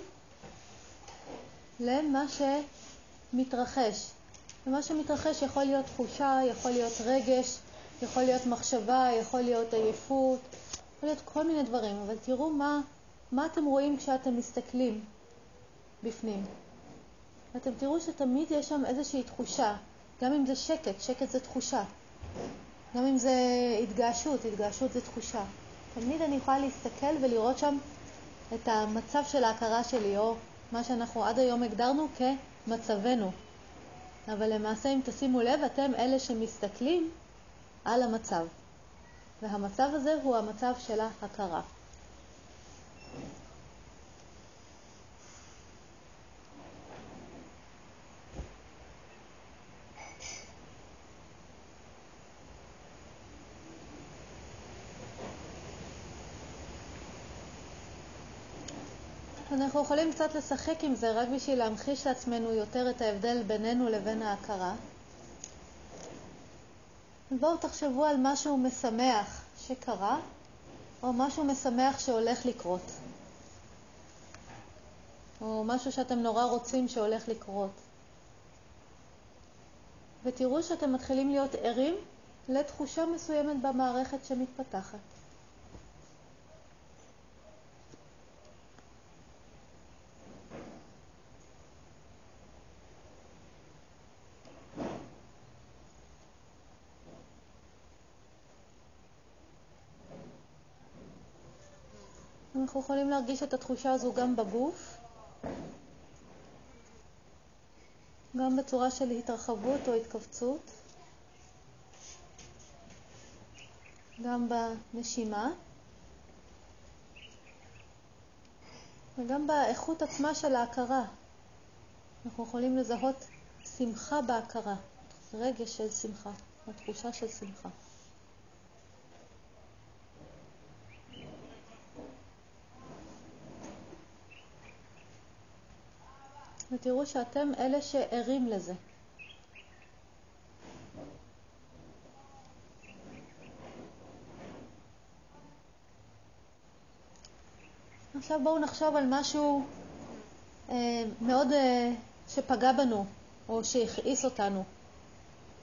למה שמתרחש. ומה שמתרחש יכול להיות תחושה, יכול להיות רגש, יכול להיות מחשבה, יכול להיות עייפות, יכול להיות כל מיני דברים, אבל תראו מה, מה אתם רואים כשאתם מסתכלים בפנים. אתם תראו שתמיד יש שם איזושהי תחושה, גם אם זה שקט, שקט זה תחושה. גם אם זה התגעשות, התגעשות זה תחושה. תמיד אני יכולה להסתכל ולראות שם את המצב של ההכרה שלי, או מה שאנחנו עד היום הגדרנו כמצבנו. אבל למעשה, אם תשימו לב, אתם אלה שמסתכלים על המצב. והמצב הזה הוא המצב של ההכרה. אנחנו יכולים קצת לשחק עם זה רק בשביל להמחיש לעצמנו יותר את ההבדל בינינו לבין ההכרה. בואו תחשבו על משהו משמח שקרה, או משהו משמח שהולך לקרות, או משהו שאתם נורא רוצים שהולך לקרות. ותראו שאתם מתחילים להיות ערים לתחושה מסוימת במערכת שמתפתחת. אנחנו יכולים להרגיש את התחושה הזו גם בגוף, גם בצורה של התרחבות או התכווצות, גם בנשימה וגם באיכות עצמה של ההכרה. אנחנו יכולים לזהות שמחה בהכרה, רגש של שמחה, או תחושה של שמחה. ותראו שאתם אלה שערים לזה. עכשיו בואו נחשוב על משהו אה, מאוד אה, שפגע בנו, או שהכעיס אותנו,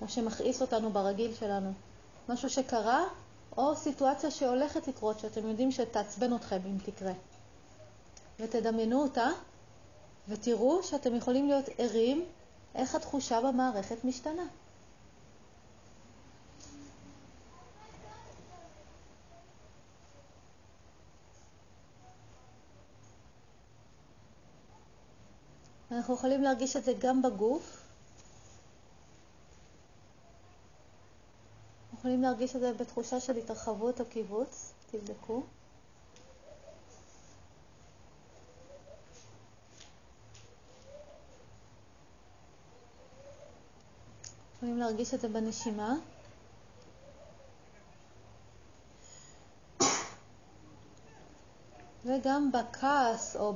או שמכעיס אותנו ברגיל שלנו. משהו שקרה, או סיטואציה שהולכת לקרות, שאתם יודעים שתעצבן אתכם אם תקרה. ותדמיינו אותה ותראו שאתם יכולים להיות ערים איך התחושה במערכת משתנה. אנחנו יכולים להרגיש את זה גם בגוף. יכולים להרגיש את זה בתחושה של התרחבות או קיבוץ, תבדקו. יכולים להרגיש את זה בנשימה. וגם בכעס או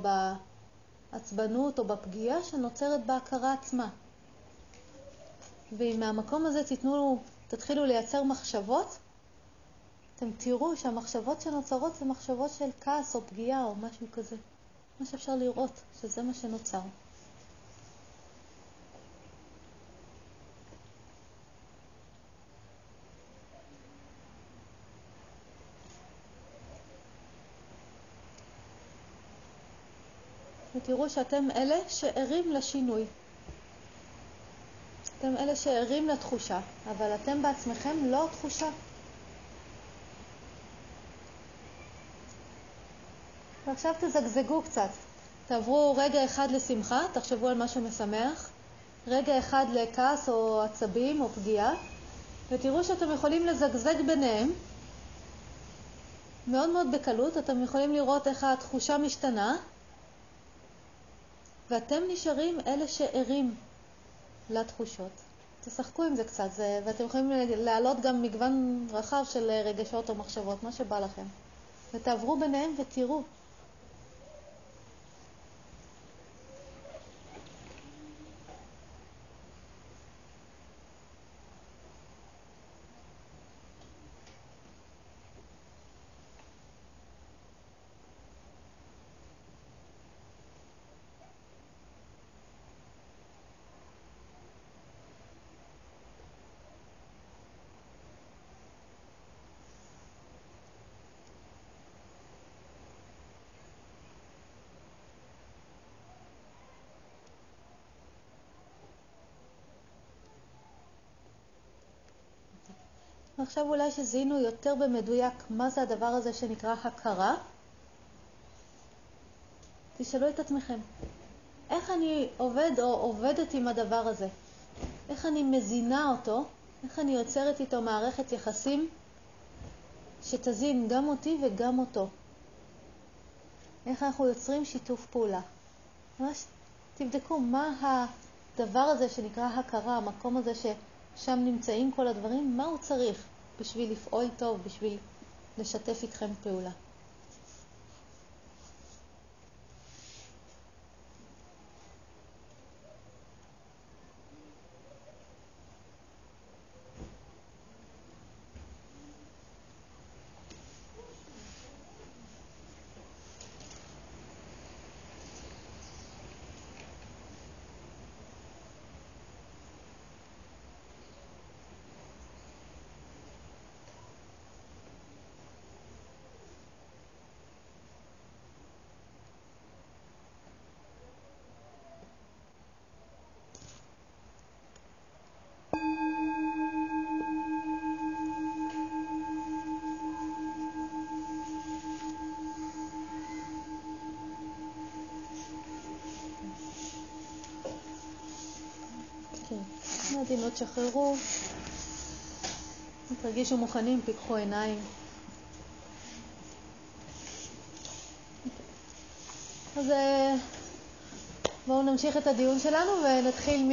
בעצבנות או בפגיעה שנוצרת בהכרה עצמה. ואם מהמקום הזה תתנו, תתחילו לייצר מחשבות, אתם תראו שהמחשבות שנוצרות זה מחשבות של כעס או פגיעה או משהו כזה. מה שאפשר לראות, שזה מה שנוצר. ותראו שאתם אלה שערים לשינוי. אתם אלה שערים לתחושה, אבל אתם בעצמכם לא התחושה. ועכשיו תזגזגו קצת. תעברו רגע אחד לשמחה, תחשבו על משהו משמח, רגע אחד לכעס או עצבים או פגיעה, ותראו שאתם יכולים לזגזג ביניהם מאוד מאוד בקלות. אתם יכולים לראות איך התחושה משתנה, ואתם נשארים אלה שערים לתחושות. תשחקו עם זה קצת, זה, ואתם יכולים להעלות גם מגוון רחב של רגשות או מחשבות, מה שבא לכם. ותעברו ביניהם ותראו. עכשיו אולי שזיהינו יותר במדויק מה זה הדבר הזה שנקרא הכרה, תשאלו את עצמכם, איך אני עובד או עובדת עם הדבר הזה? איך אני מזינה אותו? איך אני יוצרת איתו מערכת יחסים שתזין גם אותי וגם אותו? איך אנחנו יוצרים שיתוף פעולה? ממש תבדקו מה הדבר הזה שנקרא הכרה, המקום הזה ששם נמצאים כל הדברים, מה הוא צריך בשביל לפעול טוב, בשביל לשתף איתכם פעולה. בעדינות שחררו, תרגישו מוכנים, פיקחו עיניים. אז אה, בואו נמשיך את הדיון שלנו ונתחיל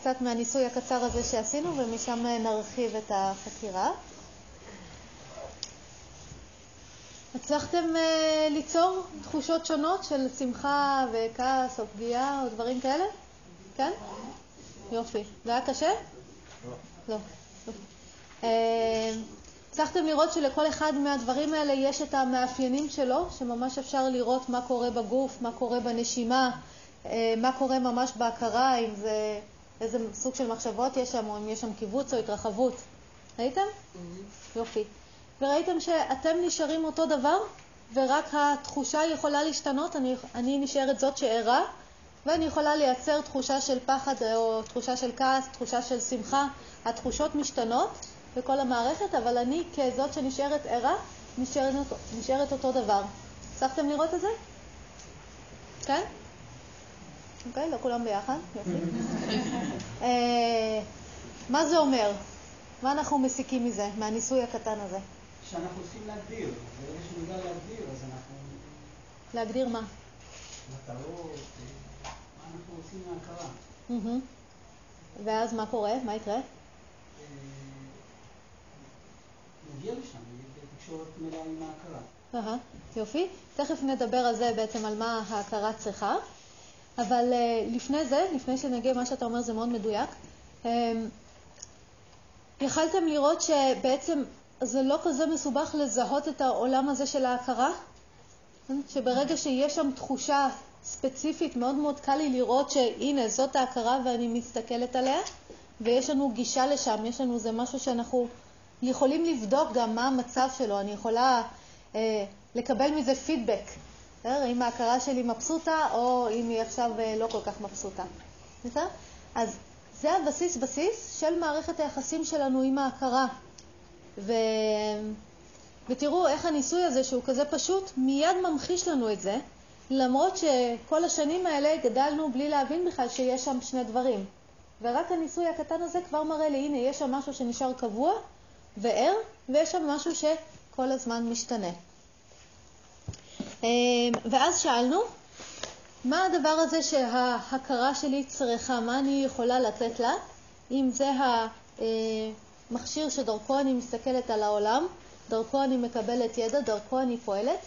קצת מהניסוי הקצר הזה שעשינו ומשם נרחיב את החקירה. הצלחתם uh, ליצור תחושות שונות של שמחה וכעס או פגיעה או דברים כאלה? כן? יופי. זה היה קשה? לא. לא. אה, הצלחתם לראות שלכל אחד מהדברים האלה יש את המאפיינים שלו, שממש אפשר לראות מה קורה בגוף, מה קורה בנשימה, אה, מה קורה ממש בהכרה, אם זה, איזה סוג של מחשבות יש שם, או אם יש שם קיבוץ או התרחבות. ראיתם? Mm-hmm. יופי. וראיתם שאתם נשארים אותו דבר, ורק התחושה יכולה להשתנות, אני, אני נשארת זאת שערה, ואני יכולה לייצר תחושה של פחד או תחושה של כעס, תחושה של שמחה. התחושות משתנות בכל המערכת, אבל אני כזאת שנשארת ערה, נשארת, נשארת אותו דבר. הצלחתם לראות את זה? כן? אוקיי, לא כולם ביחד, יופי. אה, מה זה אומר? מה אנחנו מסיקים מזה, מהניסוי הקטן הזה? שאנחנו צריכים להגדיר, וברגע שנדע להגדיר, אז אנחנו... להגדיר מה? מטרות, אנחנו רוצים מהכרה. ואז מה קורה? מה יקרה? נגיע לשם, בתקשורת מלאה עם ההכרה. יופי. תכף נדבר על זה בעצם, על מה ההכרה צריכה. אבל uh, לפני זה, לפני שנגיע, מה שאתה אומר זה מאוד מדויק. Um, יכלתם לראות שבעצם זה לא כזה מסובך לזהות את העולם הזה של ההכרה? שברגע שיש שם תחושה ספציפית, מאוד מאוד קל לי לראות שהנה, זאת ההכרה ואני מסתכלת עליה, ויש לנו גישה לשם, יש לנו, זה משהו שאנחנו יכולים לבדוק גם מה המצב שלו, אני יכולה אה, לקבל מזה פידבק, אה, אם ההכרה שלי מבסוטה או אם היא עכשיו אה, לא כל כך מבסוטה. בסדר? אז זה הבסיס בסיס של מערכת היחסים שלנו עם ההכרה. ו... ותראו איך הניסוי הזה, שהוא כזה פשוט, מיד ממחיש לנו את זה, למרות שכל השנים האלה גדלנו בלי להבין בכלל שיש שם שני דברים. ורק הניסוי הקטן הזה כבר מראה לי, הנה, יש שם משהו שנשאר קבוע וער, ויש שם משהו שכל הזמן משתנה. אמ, ואז שאלנו, מה הדבר הזה שההכרה שלי צריכה, מה אני יכולה לתת לה, אם זה המכשיר שדרכו אני מסתכלת על העולם, דרכו אני מקבלת ידע, דרכו אני פועלת,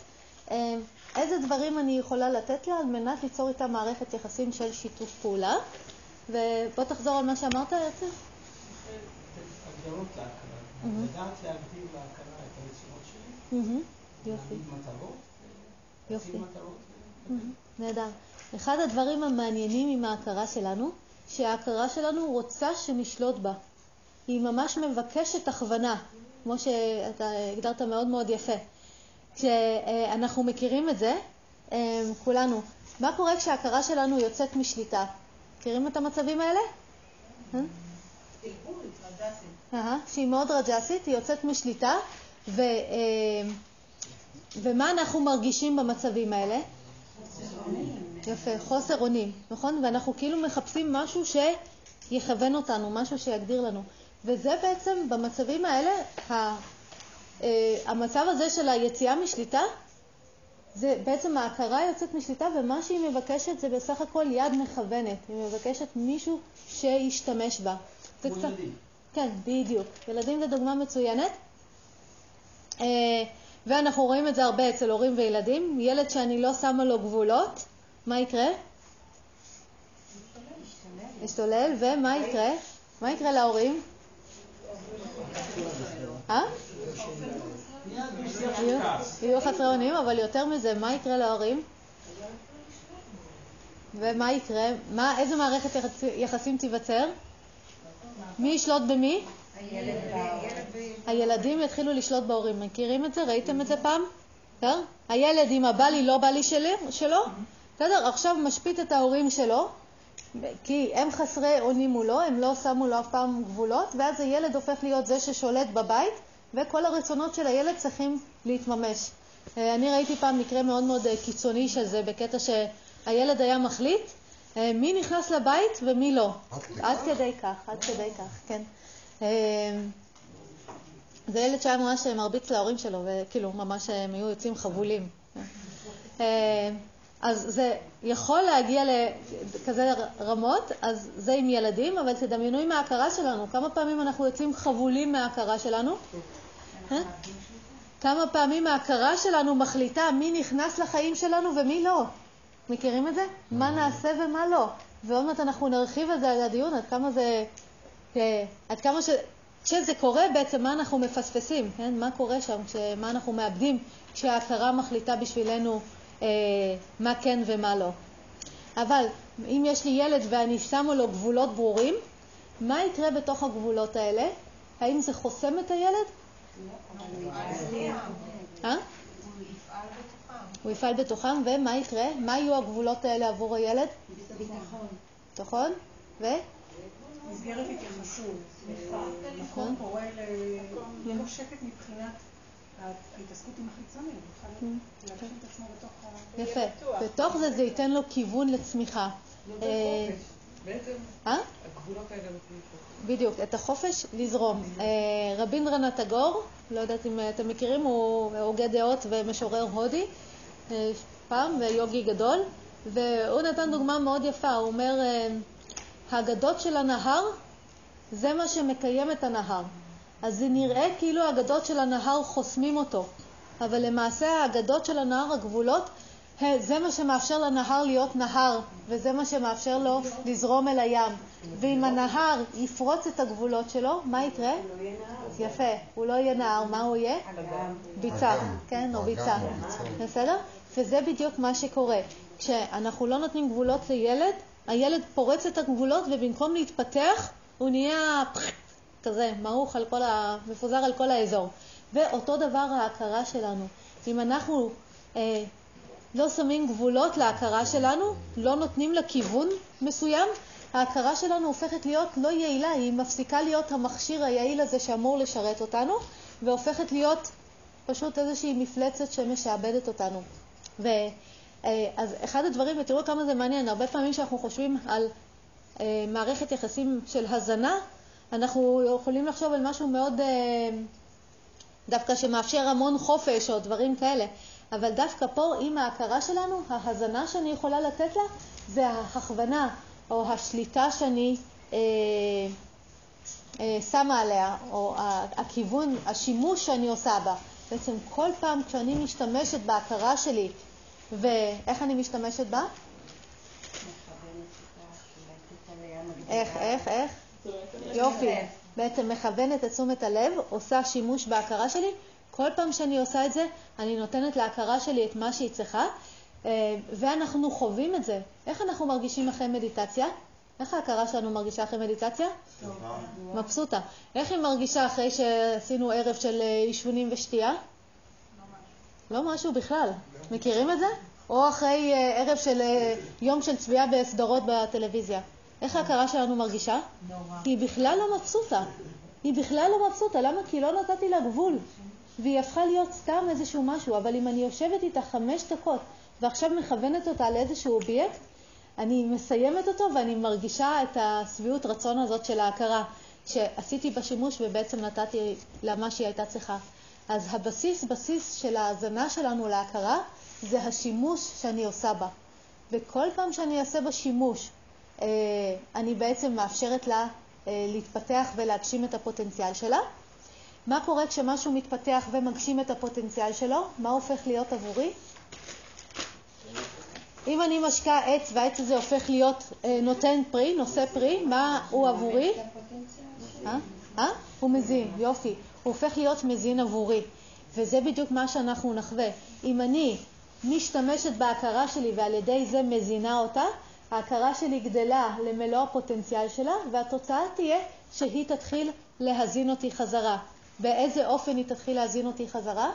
אה, איזה דברים אני יכולה לתת לה על מנת ליצור איתה מערכת יחסים של שיתוף פעולה. ובוא תחזור על מה שאמרת, הרצל. הגדרות להכרה. לדעת להגדיר להכרה את הרצונות שלי, יופי. להגיד מטרות, יופי. להציב מטרות. נהדר. אחד הדברים המעניינים עם ההכרה שלנו, שההכרה שלנו רוצה שנשלוט בה. היא ממש מבקשת הכוונה, כמו שאתה הגדרת מאוד מאוד יפה. כשאנחנו מכירים את זה, כולנו, מה קורה כשההכרה שלנו יוצאת משליטה? מכירים את המצבים האלה? שהיא מאוד רג'סית, היא יוצאת משליטה, ו, ומה אנחנו מרגישים במצבים האלה? יפה, חוסר אונים, נכון? ואנחנו כאילו מחפשים משהו שיכוון אותנו, משהו שיגדיר לנו. וזה בעצם, במצבים האלה, המצב הזה של היציאה משליטה, זה בעצם ההכרה יוצאת משליטה, ומה שהיא מבקשת זה בסך הכל יד מכוונת. היא מבקשת מישהו שישתמש בה. זה קצת... ילדים. כן, בדיוק. ילדים זה דוגמה מצוינת. ואנחנו רואים את זה הרבה אצל הורים וילדים. ילד שאני לא שמה לו גבולות, מה יקרה? ישתולל, ומה יקרה? מה יקרה להורים? אה? יהיו חסרי אונים, אבל יותר מזה, מה יקרה להורים? ומה יקרה? מה, איזה מערכת יחסים תיווצר? מי ישלוט במי? הילדים יתחילו לשלוט בהורים. מכירים את זה? ראיתם את זה פעם? בסדר? הילד עם הבא לי, לא בא לי שלו, בסדר? עכשיו משפיט את ההורים שלו, כי הם חסרי אונים מולו, הם לא שמו לו אף פעם גבולות, ואז הילד הופך להיות זה ששולט בבית, וכל הרצונות של הילד צריכים להתממש. אני ראיתי פעם מקרה מאוד מאוד קיצוני של זה, בקטע שהילד היה מחליט מי נכנס לבית ומי לא. עד כדי כך, עד כדי כך, כן. זה ילד שהיה ממש מרביץ להורים שלו, וכאילו ממש הם היו יוצאים חבולים. אז זה יכול להגיע לכזה רמות, אז זה עם ילדים, אבל תדמיינו עם ההכרה שלנו, כמה פעמים אנחנו יוצאים חבולים מההכרה שלנו? כמה פעמים ההכרה שלנו מחליטה מי נכנס לחיים שלנו ומי לא. מכירים את זה? מה נעשה ומה לא. ועוד מעט אנחנו נרחיב את זה על הדיון, עד כמה זה... עד כמה ש... כשזה קורה בעצם מה אנחנו מפספסים, כן? מה קורה שם, מה אנחנו מאבדים כשההכרה מחליטה בשבילנו אה, מה כן ומה לא. אבל אם יש לי ילד ואני שמה לו גבולות ברורים, מה יקרה בתוך הגבולות האלה? האם זה חוסם את הילד? אה? הוא יפעל בתוכם, ומה יקרה? מה יהיו הגבולות האלה עבור הילד? ביטחון. ביטחון? ו? מסגרת התייחסות. מקום פורה למקום שקט מבחינת ההתעסקות עם החיצונים. להגשים את עצמו בתוך ה... יפה. בתוך זה זה ייתן לו כיוון לצמיחה. בעצם אה? הגבולות האלה נותנים חופש. בדיוק, את החופש לזרום. רבינדרנט טגור, לא יודעת אם אתם מכירים, הוא הוגה דעות ומשורר הודי פעם, ויוגי גדול, והוא נתן דוגמה מאוד יפה, הוא אומר, האגדות של הנהר זה מה שמקיים את הנהר. אז זה נראה כאילו האגדות של הנהר חוסמים אותו, אבל למעשה האגדות של הנהר, הגבולות, זה מה שמאפשר לנהר להיות נהר, וזה מה שמאפשר לו לזרום אל הים. ואם הנהר יפרוץ את הגבולות שלו, מה יקרה? יפה, הוא לא יהיה נהר, מה הוא יהיה? ביצה, כן, או ביצה. בסדר? וזה בדיוק מה שקורה. כשאנחנו לא נותנים גבולות לילד, הילד פורץ את הגבולות, ובמקום להתפתח, הוא נהיה כזה, מעוך על כל ה... מפוזר על כל האזור. ואותו דבר ההכרה שלנו. אם אנחנו אה, לא שמים גבולות להכרה שלנו, לא נותנים לה כיוון מסוים, ההכרה שלנו הופכת להיות לא יעילה, היא מפסיקה להיות המכשיר היעיל הזה שאמור לשרת אותנו, והופכת להיות פשוט איזושהי מפלצת שמשעבדת אותנו. ו, אה, אז אחד הדברים, ותראו כמה זה מעניין, הרבה פעמים כשאנחנו חושבים על אה, מערכת יחסים של הזנה, אנחנו יכולים לחשוב על משהו מאוד, אה, דווקא שמאפשר המון חופש או דברים כאלה. אבל דווקא פה, עם ההכרה שלנו, ההזנה שאני יכולה לתת לה, זה ההכוונה או השליטה שאני אה, אה, שמה עליה, או הכיוון, השימוש שאני עושה בה. בעצם כל פעם כשאני משתמשת בהכרה שלי, ואיך אני משתמשת בה? איך, איך, איך? יופי. בעצם מכוונת את תשומת הלב, עושה שימוש בהכרה שלי. כל פעם שאני עושה את זה, אני נותנת להכרה שלי את מה שהיא צריכה, אה, ואנחנו חווים את זה. איך אנחנו מרגישים אחרי מדיטציה? איך ההכרה שלנו מרגישה אחרי מדיטציה? מבסוטה. איך היא מרגישה אחרי שעשינו ערב של אה, עישונים ושתייה? לא משהו בכלל. מכירים את זה? או אחרי אה, ערב של יום של צביעה בסדרות בטלוויזיה. איך ההכרה שלנו מרגישה? נורא. היא בכלל לא מבסוטה. היא בכלל לא מבסוטה. למה? כי לא נתתי לה גבול. והיא הפכה להיות סתם איזשהו משהו. אבל אם אני יושבת איתה חמש דקות ועכשיו מכוונת אותה לאיזשהו אובייקט, אני מסיימת אותו ואני מרגישה את השביעות רצון הזאת של ההכרה שעשיתי בשימוש ובעצם נתתי לה מה שהיא הייתה צריכה. אז הבסיס, בסיס של ההאזנה שלנו להכרה, זה השימוש שאני עושה בה. וכל פעם שאני אעשה בה שימוש, אני בעצם מאפשרת לה אה, להתפתח ולהגשים את הפוטנציאל שלה. מה קורה כשמשהו מתפתח ומגשים את הפוטנציאל שלו? מה הופך להיות עבורי? אם אני משקה עץ והעץ הזה הופך להיות אה, נותן פרי, נושא פרי, מה הוא עבורי? אה? אה? הוא מזין, יופי. הוא הופך להיות מזין עבורי. וזה בדיוק מה שאנחנו נחווה. אם אני משתמשת בהכרה שלי ועל ידי זה מזינה אותה, ההכרה שלי גדלה למלוא הפוטנציאל שלה, והתוצאה תהיה שהיא תתחיל להזין אותי חזרה. באיזה אופן היא תתחיל להזין אותי חזרה?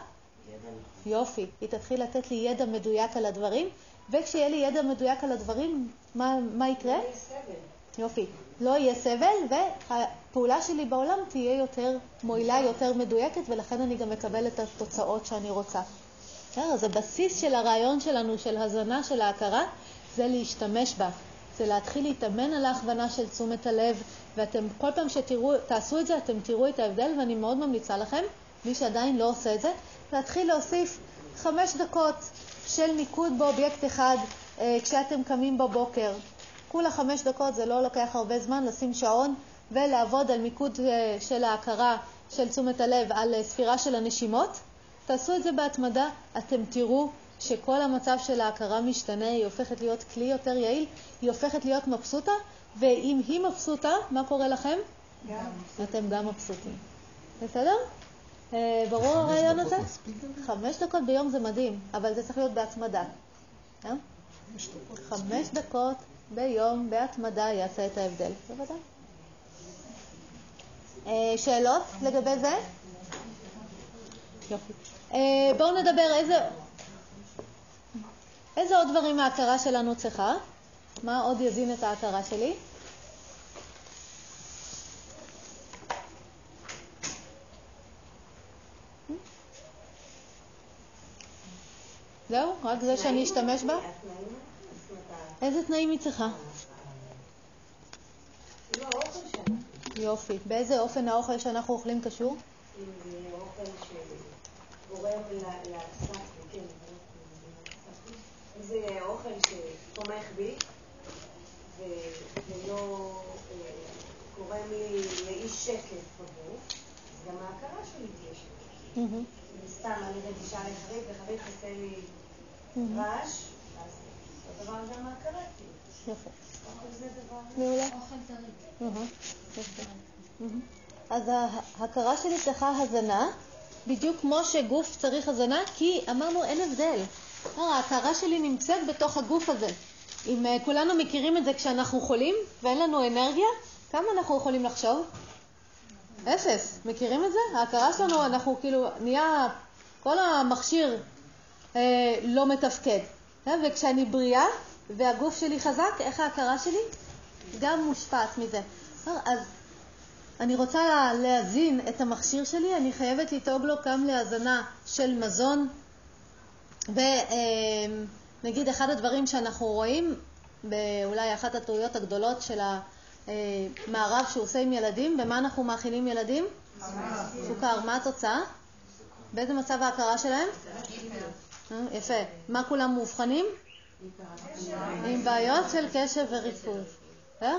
יופי. היא תתחיל לתת לי ידע מדויק על הדברים, וכשיהיה לי ידע מדויק על הדברים, מה, מה יקרה? לא. יופי. לא יהיה סבל, והפעולה שלי בעולם תהיה יותר מועילה, יותר מדויקת, ולכן אני גם אקבל את התוצאות שאני רוצה. אז הבסיס של הרעיון שלנו, של הזנה של ההכרה, זה להשתמש בה. זה להתחיל להתאמן על ההכוונה של תשומת הלב, ואתם, כל פעם שתעשו את זה, אתם תראו את ההבדל, ואני מאוד ממליצה לכם, מי שעדיין לא עושה את זה, להתחיל להוסיף חמש דקות של מיקוד באובייקט אחד אה, כשאתם קמים בבוקר. כולה חמש דקות, זה לא לוקח הרבה זמן, לשים שעון ולעבוד על מיקוד אה, של ההכרה של תשומת הלב, על אה, ספירה של הנשימות. תעשו את זה בהתמדה, אתם תראו שכל המצב של ההכרה משתנה, היא הופכת להיות כלי יותר יעיל, היא הופכת להיות מבסוטה, ואם היא מבסוטה, מה קורה לכם? גם. אתם גם מבסוטים. בסדר? אה, ברור הרעיון הזה? חמש דקות ביום זה מדהים, אבל זה צריך להיות בהתמדה. אה? חמש דקות ביום בהתמדה יעשה את ההבדל. בוודאי. אה, שאלות לגבי זה? יופי. בואו נדבר איזה... איזה עוד דברים ההכרה שלנו צריכה? מה עוד יזין את ההכרה שלי? זהו? רק זה שאני אשתמש בה? איזה תנאים היא צריכה? יופי. באיזה אופן האוכל שאנחנו אוכלים קשור? אם זה אוכל שגורם אם זה אוכל שתומך בי ולא אה, גורם לי לאי שקט בגוף, אז גם ההכרה שלי תהיה שקט. סתם אני רגישה לחריף, וחריף עושה לי רעש, אז אותו דבר גם ההכרה, כאילו. יפה. מעולה. אז ההכרה שלי צריכה הזנה, בדיוק כמו שגוף צריך הזנה, כי אמרנו אין הבדל. ההכרה שלי נמצאת בתוך הגוף הזה. אם אה, כולנו מכירים את זה כשאנחנו חולים ואין לנו אנרגיה, כמה אנחנו יכולים לחשוב? אפס. מכירים את זה? ההכרה שלנו, אנחנו כאילו, נהיה, כל המכשיר אה, לא מתפקד. אה, וכשאני בריאה והגוף שלי חזק, איך ההכרה שלי? גם מושפעת מזה. אז אני רוצה להזין את המכשיר שלי, אני חייבת לדאוג לו גם להזנה של מזון, ונגיד אחד הדברים שאנחנו רואים, באולי אחת הטעויות הגדולות של המערב שהוא עושה עם ילדים, במה אנחנו מאכילים ילדים? סוכר. מה התוצאה? באיזה מצב ההכרה שלהם? אה, יפה. מה כולם מאובחנים? עם בעיות של קשב וריכוז. אה?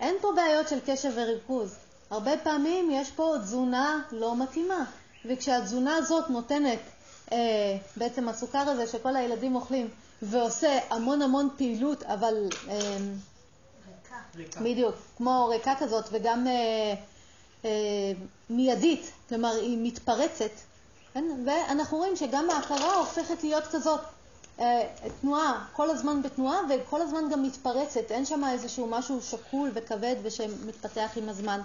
אין פה בעיות של קשב וריכוז. הרבה פעמים יש פה תזונה לא מתאימה, וכשהתזונה הזאת נותנת אה, בעצם הסוכר הזה שכל הילדים אוכלים ועושה המון המון פעילות, אבל... אה, ריקה. בדיוק, כמו ריקה כזאת, וגם אה, אה, מיידית, כלומר היא מתפרצת, כן? ואנחנו רואים שגם ההכרה הופכת להיות כזאת. אה, תנועה, כל הזמן בתנועה וכל הזמן גם מתפרצת, אין שם איזשהו משהו שקול וכבד ושמתפתח עם הזמן.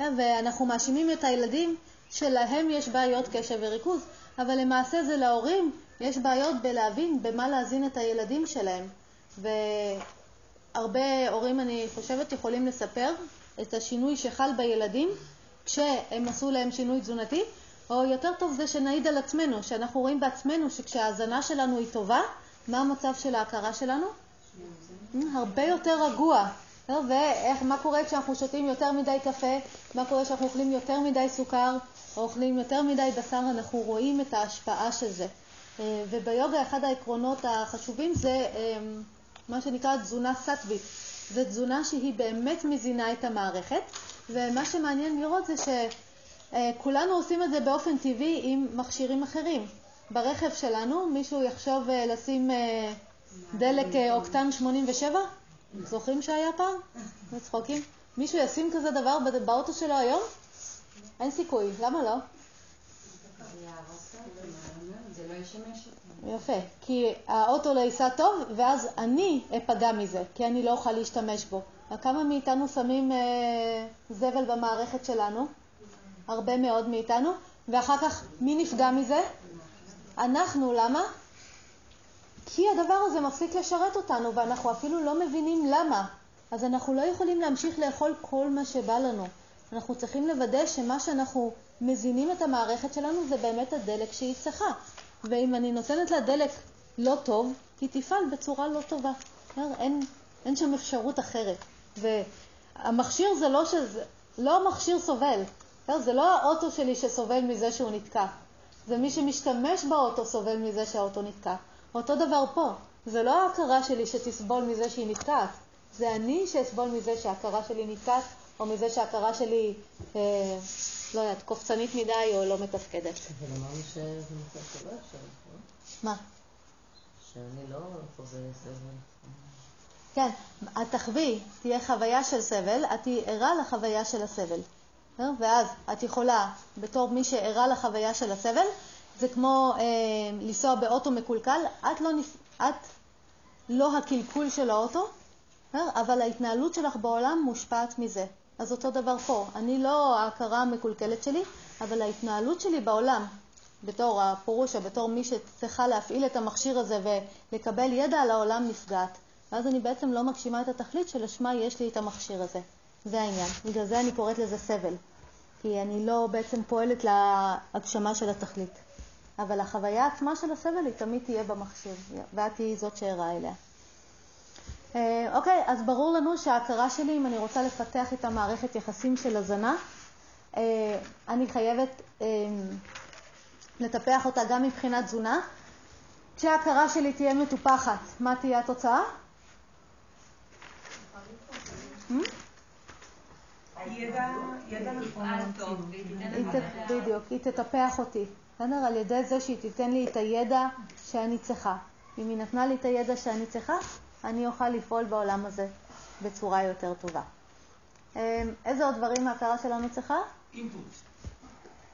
אה, ואנחנו מאשימים את הילדים שלהם יש בעיות קשב וריכוז, אבל למעשה זה להורים, יש בעיות בלהבין במה להזין את הילדים שלהם. והרבה הורים, אני חושבת, יכולים לספר את השינוי שחל בילדים כשהם עשו להם שינוי תזונתי, או יותר טוב זה שנעיד על עצמנו, שאנחנו רואים בעצמנו שכשההאזנה שלנו היא טובה, מה המצב של ההכרה שלנו? הרבה יותר רגוע. ומה קורה כשאנחנו שותים יותר מדי קפה, מה קורה כשאנחנו אוכלים יותר מדי סוכר אוכלים יותר מדי בשר, אנחנו רואים את ההשפעה של זה. אה, וביוגה אחד העקרונות החשובים זה אה, מה שנקרא תזונה סטווית. זו תזונה שהיא באמת מזינה את המערכת, ומה שמעניין לראות זה שכולנו עושים את זה באופן טבעי עם מכשירים אחרים. ברכב שלנו מישהו יחשוב אה, לשים דלק אוקטן 87? זוכרים שהיה פעם? בצחוקים? מישהו ישים כזה דבר באוטו שלו היום? אין סיכוי, למה לא? יפה, כי האוטו לא ייסע טוב, ואז אני אפגע מזה, כי אני לא אוכל להשתמש בו. כמה מאיתנו שמים אה, זבל במערכת שלנו? הרבה מאוד מאיתנו. ואחר כך, מי נפגע מזה? אנחנו, למה? כי הדבר הזה מפסיק לשרת אותנו, ואנחנו אפילו לא מבינים למה. אז אנחנו לא יכולים להמשיך לאכול כל מה שבא לנו. אנחנו צריכים לוודא שמה שאנחנו מזינים את המערכת שלנו זה באמת הדלק שהיא צריכה. ואם אני נותנת לה דלק לא טוב, היא תפעל בצורה לא טובה. אין, אין שם אפשרות אחרת. והמכשיר זה לא שזה, לא המכשיר סובל. זה לא האוטו שלי שסובל מזה שהוא נתקע. זה מי שמשתמש באוטו סובל מזה שהאוטו נתקע. אותו דבר פה. זה לא ההכרה שלי שתסבול מזה שהיא נתקעת. זה אני שאסבול מזה שההכרה שלי נתקעת, או מזה שההכרה שלי, אה, לא יודעת, קופצנית מדי או לא מתפקדת. אבל אמרנו שזה מצב שלא אפשר, נכון? מה? שאני לא חווה סבל. כן, את תחווי, תהיה חוויה של סבל, את תהיי ערה לחוויה של הסבל. אה? ואז את יכולה, בתור מי שערה לחוויה של הסבל, זה כמו אה, לנסוע באוטו מקולקל, את לא, את לא הקלקול של האוטו, אה? אבל ההתנהלות שלך בעולם מושפעת מזה. אז אותו דבר פה, אני לא ההכרה המקולקלת שלי, אבל ההתנהלות שלי בעולם, בתור הפורושה, בתור מי שצריכה להפעיל את המכשיר הזה ולקבל ידע על העולם נפגעת. ואז אני בעצם לא מגשימה את התכלית שלשמה יש לי את המכשיר הזה. זה העניין. בגלל זה אני קוראת לזה סבל. כי אני לא בעצם פועלת להגשמה של התכלית. אבל החוויה עצמה של הסבל היא תמיד תהיה במכשיר, ואת תהיי זאת שערה אליה. אה, אוקיי, אז ברור לנו שההכרה שלי, אם אני רוצה לפתח את המערכת יחסים של הזנה, אה, אני חייבת אה, לטפח אותה גם מבחינת תזונה. כשההכרה שלי תהיה מטופחת, מה תהיה התוצאה? בדיוק, היא תטפח אותי, בסדר? על ידי זה שהיא תיתן לי את הידע שאני צריכה. אם היא נתנה לי את הידע שאני צריכה, אני אוכל לפעול בעולם הזה בצורה יותר טובה. אמ, איזה עוד דברים ההכרה שלנו צריכה? אינפוט.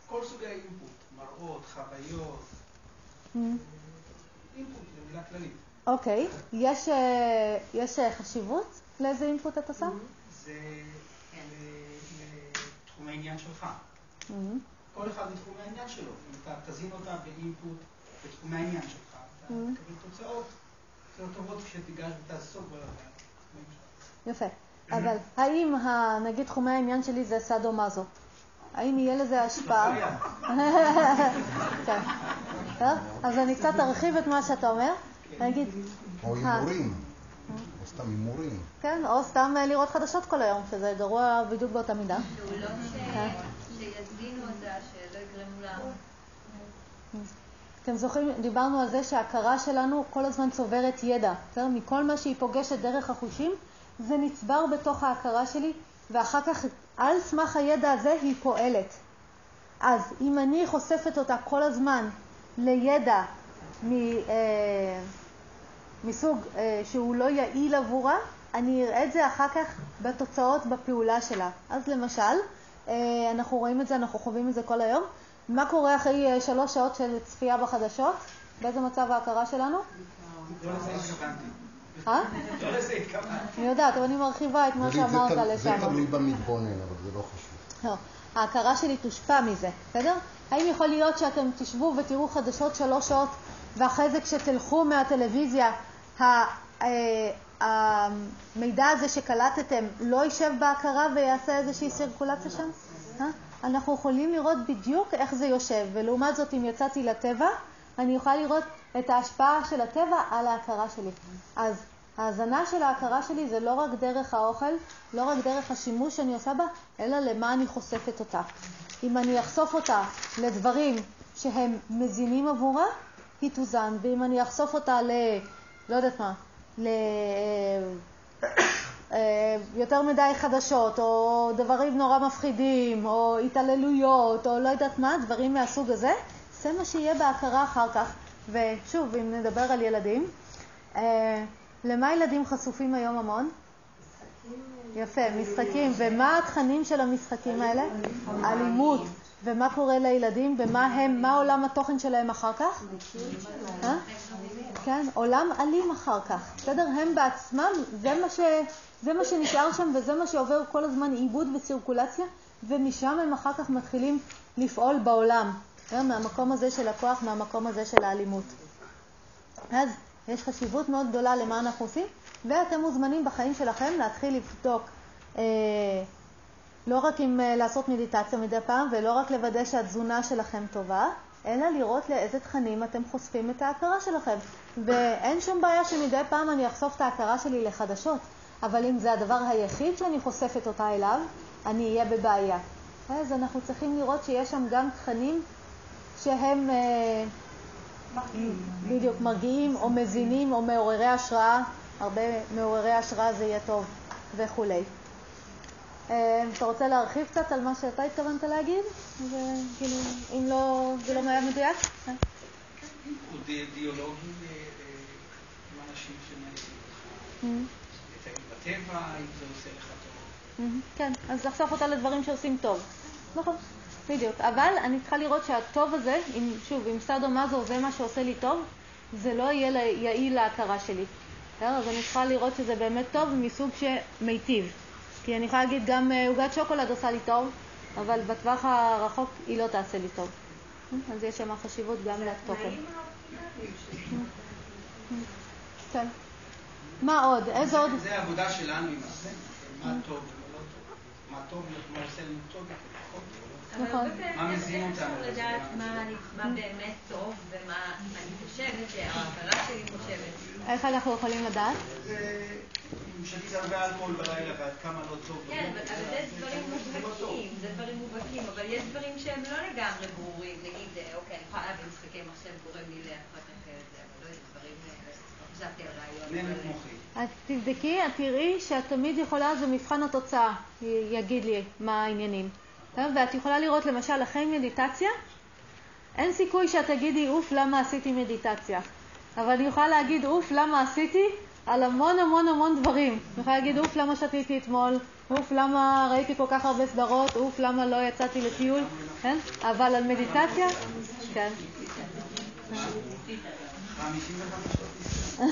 כל סוגי האינפוט, מראות, חוויות. אינפוט, זו מילה כללית. אוקיי, יש, אה, יש אה, חשיבות לאיזה אינפוט אתה שם? זה לתחום העניין שלך. Mm-hmm. כל אחד בתחום העניין שלו. אם אתה תזין אותה באינפוט בתחום העניין שלך, אתה mm-hmm. תקבל תוצאות. יפה. אבל האם, נגיד, תחומי העניין שלי זה סאדו מזו? האם יהיה לזה השפעה? כן. אז אני קצת ארחיב את מה שאתה אומר. נגיד... או הימורים. או סתם הימורים. כן, או סתם אה, לראות חדשות כל היום, שזה גרוע בדיוק באותה מידה. כן. שיזמינו אותה, שלא יגרמו לה... אתם זוכרים, דיברנו על זה שההכרה שלנו כל הזמן צוברת ידע, בסדר? מכל מה שהיא פוגשת דרך החושים, זה נצבר בתוך ההכרה שלי, ואחר כך על סמך הידע הזה היא פועלת. אז אם אני חושפת אותה כל הזמן לידע מ, אה, מסוג אה, שהוא לא יעיל עבורה, אני אראה את זה אחר כך בתוצאות בפעולה שלה. אז למשל, אה, אנחנו רואים את זה, אנחנו חווים את זה כל היום. מה קורה אחרי אה, שלוש שעות של צפייה בחדשות? באיזה מצב ההכרה שלנו? לא. אה? אני יודעת, אבל אני מרחיבה את מה שאמרת לשם. זה תלוי במתבונן, אבל זה לא חשוב. לא, ההכרה שלי תושפע מזה, בסדר? האם יכול להיות שאתם תשבו ותראו חדשות שלוש שעות, ואחרי זה כשתלכו מהטלוויזיה, אה, המידע הזה שקלטתם לא יישב בהכרה ויעשה איזושהי סירקולציה שם? אנחנו יכולים לראות בדיוק איך זה יושב, ולעומת זאת, אם יצאתי לטבע, אני יכולה לראות את ההשפעה של הטבע על ההכרה שלי. אז ההאזנה של ההכרה שלי זה לא רק דרך האוכל, לא רק דרך השימוש שאני עושה בה, אלא למה אני חושפת אותה. אם אני אחשוף אותה לדברים שהם מזינים עבורה, היא תוזן, ואם אני אחשוף אותה ל... לא יודעת מה, ל... אה, יותר מדי חדשות, או דברים נורא מפחידים, או התעללויות, או לא יודעת מה, דברים מהסוג הזה, זה מה שיהיה בהכרה אחר כך. ושוב, אם נדבר על ילדים, אה, למה ילדים חשופים היום המון? יפה, משחקים. ומה התכנים של המשחקים האלה? אלימות. ומה קורה לילדים? ומה הם, מה עולם התוכן שלהם אחר כך? כן, עולם אלים אחר כך. בסדר? הם בעצמם, זה מה, ש, זה מה שנשאר שם וזה מה שעובר כל הזמן עיבוד וצירקולציה, ומשם הם אחר כך מתחילים לפעול בעולם. בסדר? מהמקום הזה של הכוח, מהמקום הזה של האלימות. אז יש חשיבות מאוד גדולה למה אנחנו עושים, ואתם מוזמנים בחיים שלכם להתחיל לבדוק אה, לא רק עם אה, לעשות מדיטציה מדי פעם, ולא רק לוודא שהתזונה שלכם טובה, אלא לראות לאיזה תכנים אתם חושפים את ההכרה שלכם. ואין שום בעיה שמדי פעם אני אחשוף את ההכרה שלי לחדשות, אבל אם זה הדבר היחיד שאני חושפת אותה אליו, אני אהיה בבעיה. אז אנחנו צריכים לראות שיש שם גם תכנים שהם אה, בדיוק מרגיעים או מזינים או מעוררי השראה, הרבה מעוררי השראה זה יהיה טוב וכולי. אה, אתה רוצה להרחיב קצת על מה שאתה התכוונת להגיד? וכאילו, אם לא, זה לא היה מדויק? אה? הוא די- דיאלוגי אה, עם אנשים שמעניינים. אותך. בטבע, אם זה עושה לך טוב. כן, אז לחשוף אותה לדברים שעושים טוב. נכון, בדיוק. אבל אני צריכה לראות שהטוב הזה, אם, שוב, אם סאדו מזו זה מה שעושה לי טוב, זה לא יהיה יעיל להכרה שלי. אז אני צריכה לראות שזה באמת טוב מסוג שמיטיב. כי אני יכולה להגיד, גם אה, עוגת שוקולד עושה לי טוב, אבל בטווח הרחוק היא לא תעשה לי טוב. אז יש שם חשיבות גם לתוכן. כן. מה עוד? איזה עוד? זה העבודה שלנו עם הזה, מה טוב ומה לא טוב. מה טוב, מה עושה לנו טוב, פחות. נכון. מה מזין אותנו? לדעת מה באמת טוב ומה אני חושבת, שההכרה שלי חושבת. איך אנחנו יכולים לדעת? אם שתית הרבה אלכוהול בלילה ועד כמה לא טוב. כן, אבל אבל זה דברים מובהקים, זה דברים מובהקים, אבל יש דברים שהם לא לגמרי ברורים, נגיד, אה, אוקיי, אני יכולה להבין משחקי מחשב גורם לי לאחר כך, זה, אבל לא יודעת, דברים, אה, לא. אז תבדקי, את תראי שאת תמיד יכולה, זה מבחן התוצאה, יגיד לי מה העניינים. ואת יכולה לראות למשל אחרי מדיטציה, אין סיכוי שאת תגידי אוף למה עשיתי מדיטציה. אבל אני יכולה להגיד אוף למה עשיתי על המון המון המון דברים. אני יכולה להגיד אוף למה שתיתי אתמול, אוף למה ראיתי כל כך הרבה סדרות, אוף למה לא יצאתי לטיול, כן? אבל על מדיטציה, כן.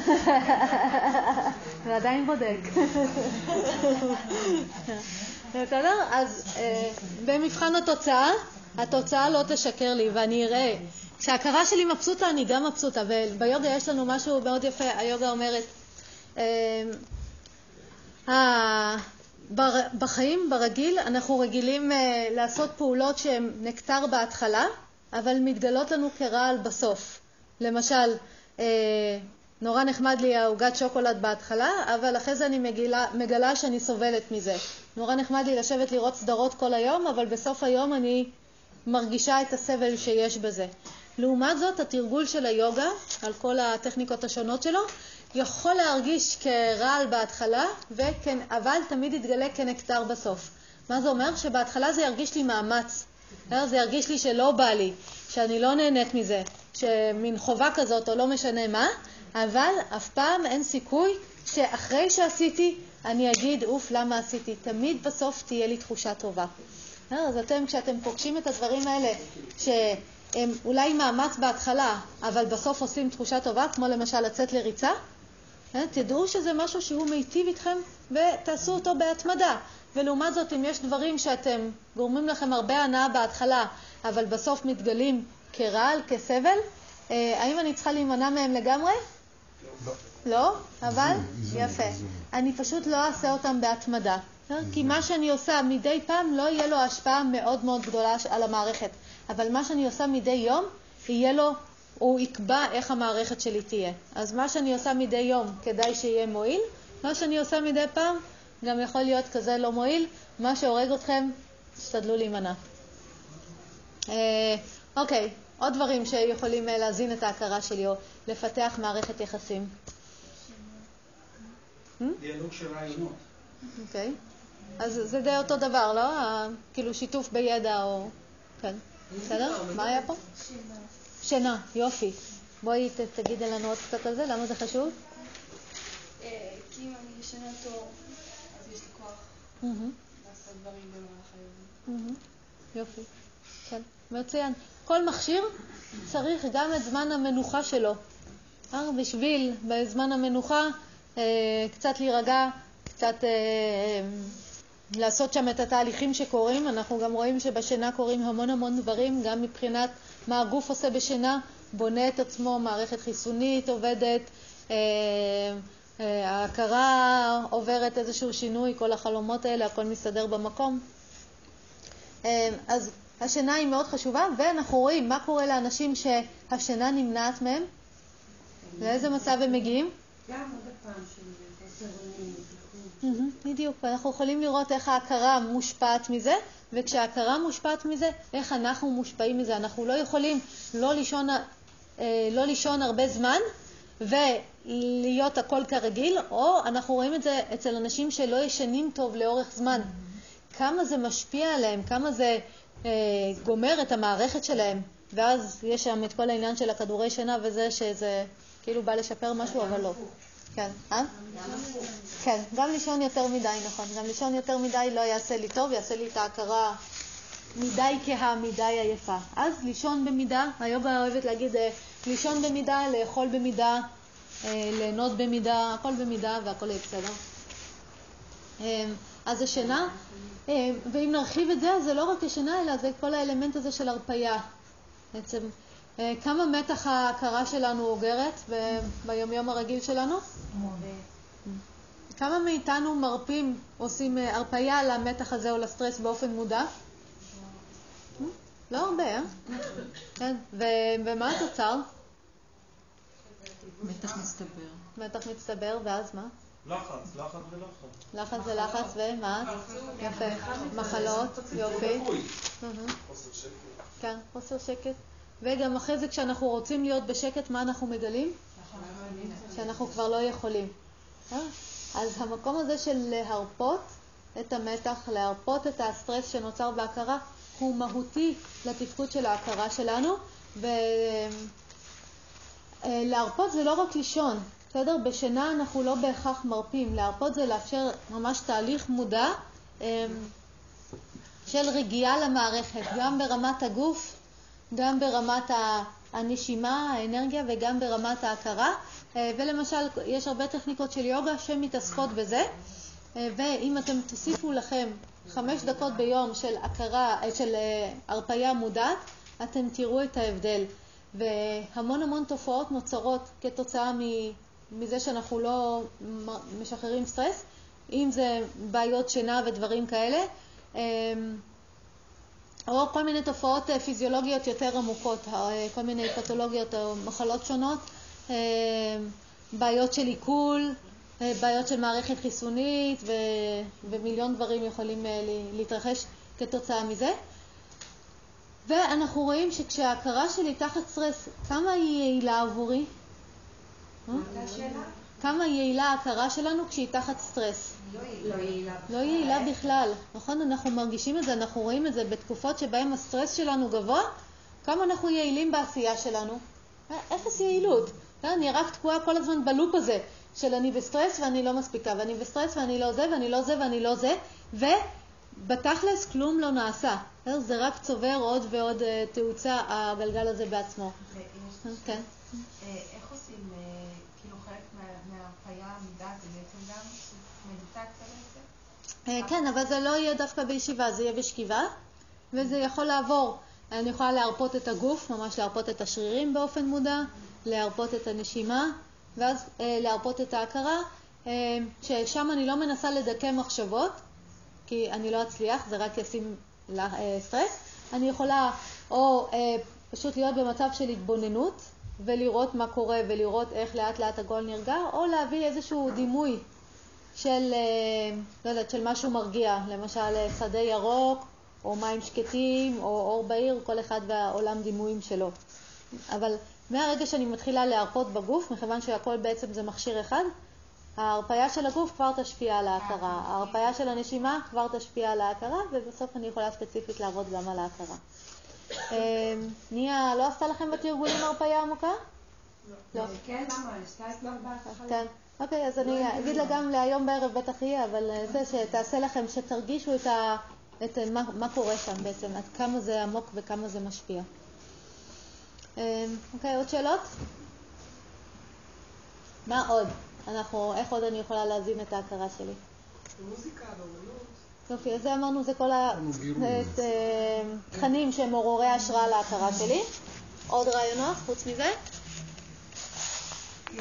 ועדיין בודק. בסדר? אז אה, במבחן התוצאה, התוצאה לא תשקר לי ואני אראה. כשההכרה שלי מבסוטה, אני גם מבסוטה. וביוגה יש לנו משהו מאוד יפה, היוגה אומרת, בחיים, ברגיל, אנחנו רגילים אה, לעשות פעולות שהן נקטר בהתחלה, אבל מתגלות לנו כרעל בסוף. למשל, אה, נורא נחמד לי העוגת שוקולד בהתחלה, אבל אחרי זה אני מגילה, מגלה שאני סובלת מזה. נורא נחמד לי לשבת לראות סדרות כל היום, אבל בסוף היום אני מרגישה את הסבל שיש בזה. לעומת זאת, התרגול של היוגה, על כל הטכניקות השונות שלו, יכול להרגיש כרעל בהתחלה, וכן, אבל תמיד יתגלה כנקטר בסוף. מה זה אומר? שבהתחלה זה ירגיש לי מאמץ. זה ירגיש לי שלא בא לי, שאני לא נהנית מזה, שמין חובה כזאת או לא משנה מה, אבל אף פעם אין סיכוי שאחרי שעשיתי אני אגיד, אוף, למה עשיתי? תמיד בסוף תהיה לי תחושה טובה. אז אתם, כשאתם פוגשים את הדברים האלה, שהם אולי מאמץ בהתחלה, אבל בסוף עושים תחושה טובה, כמו למשל לצאת לריצה, תדעו שזה משהו שהוא מיטיב איתכם ותעשו אותו בהתמדה. ולעומת זאת, אם יש דברים שאתם גורמים לכם הרבה הנאה בהתחלה, אבל בסוף מתגלים כרעל, כסבל, אה, האם אני צריכה להימנע מהם לגמרי? לא. לא? אבל? יפה. אני פשוט לא אעשה אותם בהתמדה. כי מה שאני עושה מדי פעם לא יהיה לו השפעה מאוד מאוד גדולה על המערכת. אבל מה שאני עושה מדי יום, יהיה לו, הוא יקבע איך המערכת שלי תהיה. אז מה שאני עושה מדי יום כדאי שיהיה מועיל, מה שאני עושה מדי פעם גם יכול להיות כזה לא מועיל. מה שהורג אתכם, תשתדלו להימנע. אה, אוקיי, עוד דברים שיכולים אה, להזין את ההכרה שלי או לפתח מערכת יחסים. דיאלוג של רעיונות. אוקיי. אז זה די אותו דבר, לא? כאילו שיתוף בידע או... כן. בסדר? מה היה פה? שינה. יופי. בואי תגידי לנו עוד קצת על זה, למה זה חשוב? אה, כי אם אני ישנה טוב, אז יש לי כוח לעשות דברים במהלך היום. יופי. כן, מצוין. כל מכשיר צריך גם את זמן המנוחה שלו. אה, בשביל, בזמן המנוחה, אה, קצת להירגע, קצת לעשות שם את התהליכים שקורים. אנחנו גם רואים שבשינה קורים המון המון דברים, גם מבחינת מה הגוף עושה בשינה, בונה את עצמו, מערכת חיסונית עובדת, אה, אה, ההכרה עוברת איזשהו שינוי, כל החלומות האלה, הכל מסתדר במקום. אה, אז השינה היא מאוד חשובה, ואנחנו רואים מה קורה לאנשים שהשינה נמנעת מהם, לאיזה מצב הם מגיעים. גם עוד פעם אונים. בדיוק, ואנחנו יכולים לראות איך ההכרה מושפעת מזה, וכשההכרה מושפעת מזה, איך אנחנו מושפעים מזה. אנחנו לא יכולים לא לישון, אה, לא לישון הרבה זמן ולהיות הכל כרגיל, או אנחנו רואים את זה אצל אנשים שלא ישנים טוב לאורך זמן. כמה זה משפיע עליהם, כמה זה אה, גומר את המערכת שלהם, ואז יש שם את כל העניין של הכדורי שינה וזה שזה כאילו בא לשפר משהו, אבל לא. כן, אה? כן, גם לישון יותר מדי, נכון. גם לישון יותר מדי לא יעשה לי טוב, יעשה לי את ההכרה מדי כהה, מדי עייפה. אז לישון במידה, היוגה אוהבת להגיד אה, לישון במידה, לאכול במידה, אה, ליהנות במידה, הכל במידה והכל יהיה בסדר. אה, אז זה שינה, ואם נרחיב את זה, זה לא רק השינה, אלא זה כל האלמנט הזה של הרפייה. בעצם, כמה מתח ההכרה שלנו אוגרת ביומיום הרגיל שלנו? כמה מאיתנו מרפים, עושים אה, הרפייה למתח הזה או לסטרס באופן מודע? לא הרבה, אה? כן, ומה התוצר? מתח מצטבר. מתח מצטבר, ואז מה? לחץ, לחץ ולחץ. לחץ ולחץ, ומה? יפה. מחלות, יופי. חוסר שקט. כן, חוסר שקט. וגם אחרי זה כשאנחנו רוצים להיות בשקט, מה אנחנו מגלים? שאנחנו כבר לא יכולים. אה? אז המקום הזה של להרפות את המתח, להרפות את הסטרס שנוצר בהכרה, הוא מהותי לתפקוד של ההכרה שלנו, ולהרפות זה לא רק לישון, בסדר? בשינה אנחנו לא בהכרח מרפים, להרפות זה לאפשר ממש תהליך מודע אה, של רגיעה למערכת, גם ברמת הגוף, גם ברמת הנשימה, האנרגיה וגם ברמת ההכרה. אה, ולמשל, יש הרבה טכניקות של יוגה שמתעסקות בזה, אה, ואם אתם תוסיפו לכם חמש דקות ביום של הכרה, אה, של הרפייה מודעת, אתם תראו את ההבדל. והמון המון תופעות נוצרות כתוצאה מזה שאנחנו לא משחררים סטרס, אם זה בעיות שינה ודברים כאלה, או כל מיני תופעות פיזיולוגיות יותר עמוקות, כל מיני פתולוגיות או מחלות שונות, אה, בעיות של עיכול, אה, בעיות של מערכת חיסונית ו, ומיליון דברים יכולים אה, להתרחש כתוצאה מזה. ואנחנו רואים שכשההכרה שלי תחת סטרס, כמה היא יעילה עבורי? אה? כמה יעילה ההכרה שלנו כשהיא תחת סטרס? לא יעילה. לא יעילה בכלל, נכון? אנחנו מרגישים את זה, אנחנו רואים את זה בתקופות שבהן הסטרס שלנו גבוה, כמה אנחנו יעילים בעשייה שלנו. אה, אפס יעילות. אה, אני רק תקועה כל הזמן בלופ הזה של אני בסטרס ואני לא מספיקה, ואני בסטרס ואני לא זה ואני לא זה ואני לא זה, ובתכלס כלום לא נעשה. אה, זה רק צובר עוד ועוד תאוצה, הגלגל הזה בעצמו. כן. איך עושים, מההרפיה מודעת זה בעצם גם מדיטציה בעצם? כן, אבל זה לא יהיה דווקא בישיבה, זה יהיה בשכיבה, וזה יכול לעבור. אני יכולה להרפות את הגוף, ממש להרפות את השרירים באופן מודע, להרפות את הנשימה, ואז אה, להרפות את ההכרה, אה, ששם אני לא מנסה לדכא מחשבות, כי אני לא אצליח, זה רק ישים לה, אה, סטרס. אני יכולה או אה, פשוט להיות במצב של התבוננות, ולראות מה קורה ולראות איך לאט לאט הגול נרגע, או להביא איזשהו דימוי של, אה, לא יודעת, של משהו מרגיע, למשל אה, שדה ירוק, או מים שקטים, או אור בהיר, כל אחד והעולם דימויים שלו. אבל מהרגע שאני מתחילה להרפות בגוף, מכיוון שהכל בעצם זה מכשיר אחד, ההרפאיה של הגוף כבר תשפיע על ההכרה, ההרפאיה של הנשימה כבר תשפיע על ההכרה, ובסוף אני יכולה ספציפית לעבוד גם על ההכרה. ניה, לא עשתה לכם בתרגולים הרפאיה עמוקה? לא. כן, למה? עשתה את זה כן. אוקיי, אז אני אגיד לה גם להיום בערב בטח יהיה, אבל זה שתעשה לכם, שתרגישו את ה... את מה, מה קורה שם בעצם, עד כמה זה עמוק וכמה זה משפיע. אוקיי, עוד שאלות? מה עוד? אנחנו, איך עוד אני יכולה להזין את ההכרה שלי? מוזיקה, באמנות. יופי, אז זה אמרנו, זה כל התכנים שהם מעוררי השראה להכרה שלי. עוד רעיונות חוץ מזה?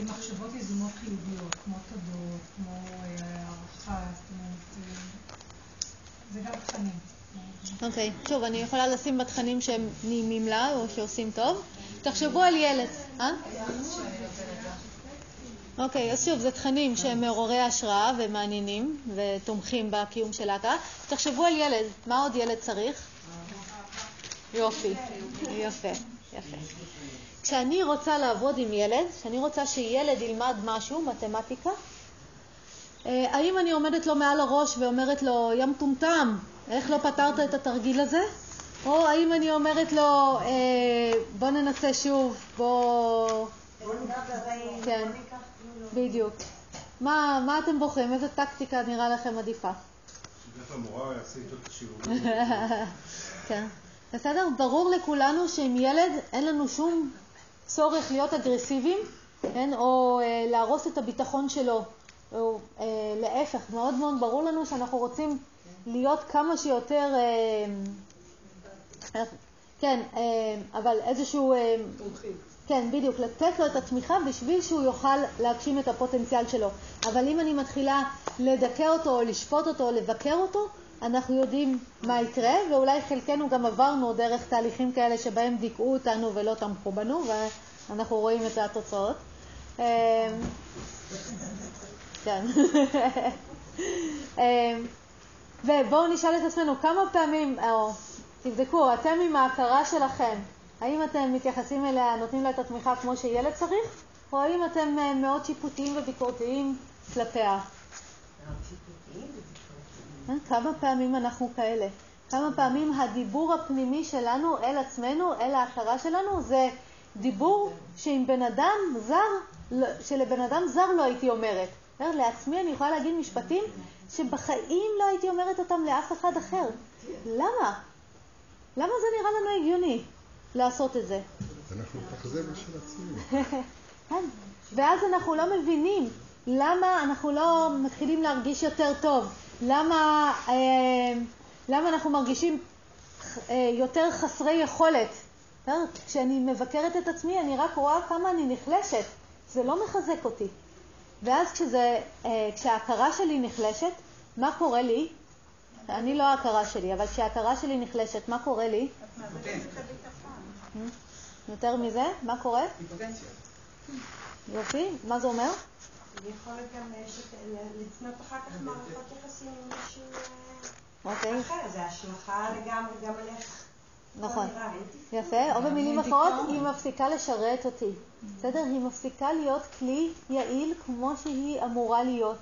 מחשבות יזומות חיוביות, כמו תודות, כמו הערכה, זאת אומרת... זה גם תכנים. אוקיי, okay. שוב, אני יכולה לשים בתכנים שהם נעימים לה או שעושים טוב. תחשבו על ילד, אה? אוקיי, okay, אז שוב, זה תכנים שהם מעוררי השראה ומעניינים ותומכים בקיום של ההכרה. תחשבו על ילד, מה עוד ילד צריך? יופי, יפה, יפה. כשאני רוצה לעבוד עם ילד, כשאני רוצה שילד ילמד משהו, מתמטיקה, האם אני עומדת לו מעל הראש ואומרת לו, יא מטומטם, איך לא פתרת את התרגיל הזה? או האם אני אומרת לו, בוא ננסה שוב, בוא... כן, בדיוק. מה, מה אתם בוחרים? איזה טקטיקה נראה לכם עדיפה? שבטח המורה יעשה איתו את השיעורים. כן. בסדר? ברור לכולנו שעם ילד אין לנו שום צורך להיות אגרסיביים, כן? או אה, להרוס את הביטחון שלו. או אה, להפך, מאוד מאוד ברור לנו שאנחנו רוצים להיות כמה שיותר, אה, כן, אה, אבל איזשהו, אה, כן, בדיוק, לתת לו את התמיכה בשביל שהוא יוכל להגשים את הפוטנציאל שלו. אבל אם אני מתחילה לדכא אותו, או לשפוט אותו, או לבקר אותו, אנחנו יודעים מה יקרה, ואולי חלקנו גם עברנו דרך תהליכים כאלה שבהם דיכאו אותנו ולא תמכו בנו, ואנחנו רואים את התוצאות. אה, כן. אמ, ובואו נשאל את עצמנו כמה פעמים, או תבדקו, אתם עם ההכרה שלכם, האם אתם מתייחסים אליה, נותנים לה את התמיכה כמו שילד צריך, או האם אתם אה, מאוד שיפוטיים וביקורתיים כלפיה? אה, כמה פעמים אנחנו כאלה? כמה פעמים הדיבור הפנימי שלנו אל עצמנו, אל ההכרה שלנו, זה דיבור שעם בן אדם זר, לא, שלבן אדם זר לא הייתי אומרת. לעצמי אני יכולה להגיד משפטים שבחיים לא הייתי אומרת אותם לאף אחד אחר. למה? למה זה נראה לנו הגיוני לעשות את זה? אנחנו זה בשביל עצמנו. כן, ואז אנחנו לא מבינים למה אנחנו לא מתחילים להרגיש יותר טוב, למה, אה, למה אנחנו מרגישים אה, יותר חסרי יכולת. כשאני מבקרת את עצמי אני רק רואה כמה אני נחלשת, זה לא מחזק אותי. ואז כשזה, אה, כשההכרה שלי נחלשת, מה קורה לי? אני לא ההכרה שלי, אבל כשההכרה שלי נחלשת, מה קורה לי? יותר מזה? מה קורה? יופי, מה זה אומר? אני יכולת גם לצנות אחר כך מערכות יחסים עם מישהו אחר, זה השלכה לגמרי גם עליך. נכון. יפה, או במילים אחרות, היא מפסיקה לשרת אותי. בסדר? היא מפסיקה להיות כלי יעיל כמו שהיא אמורה להיות.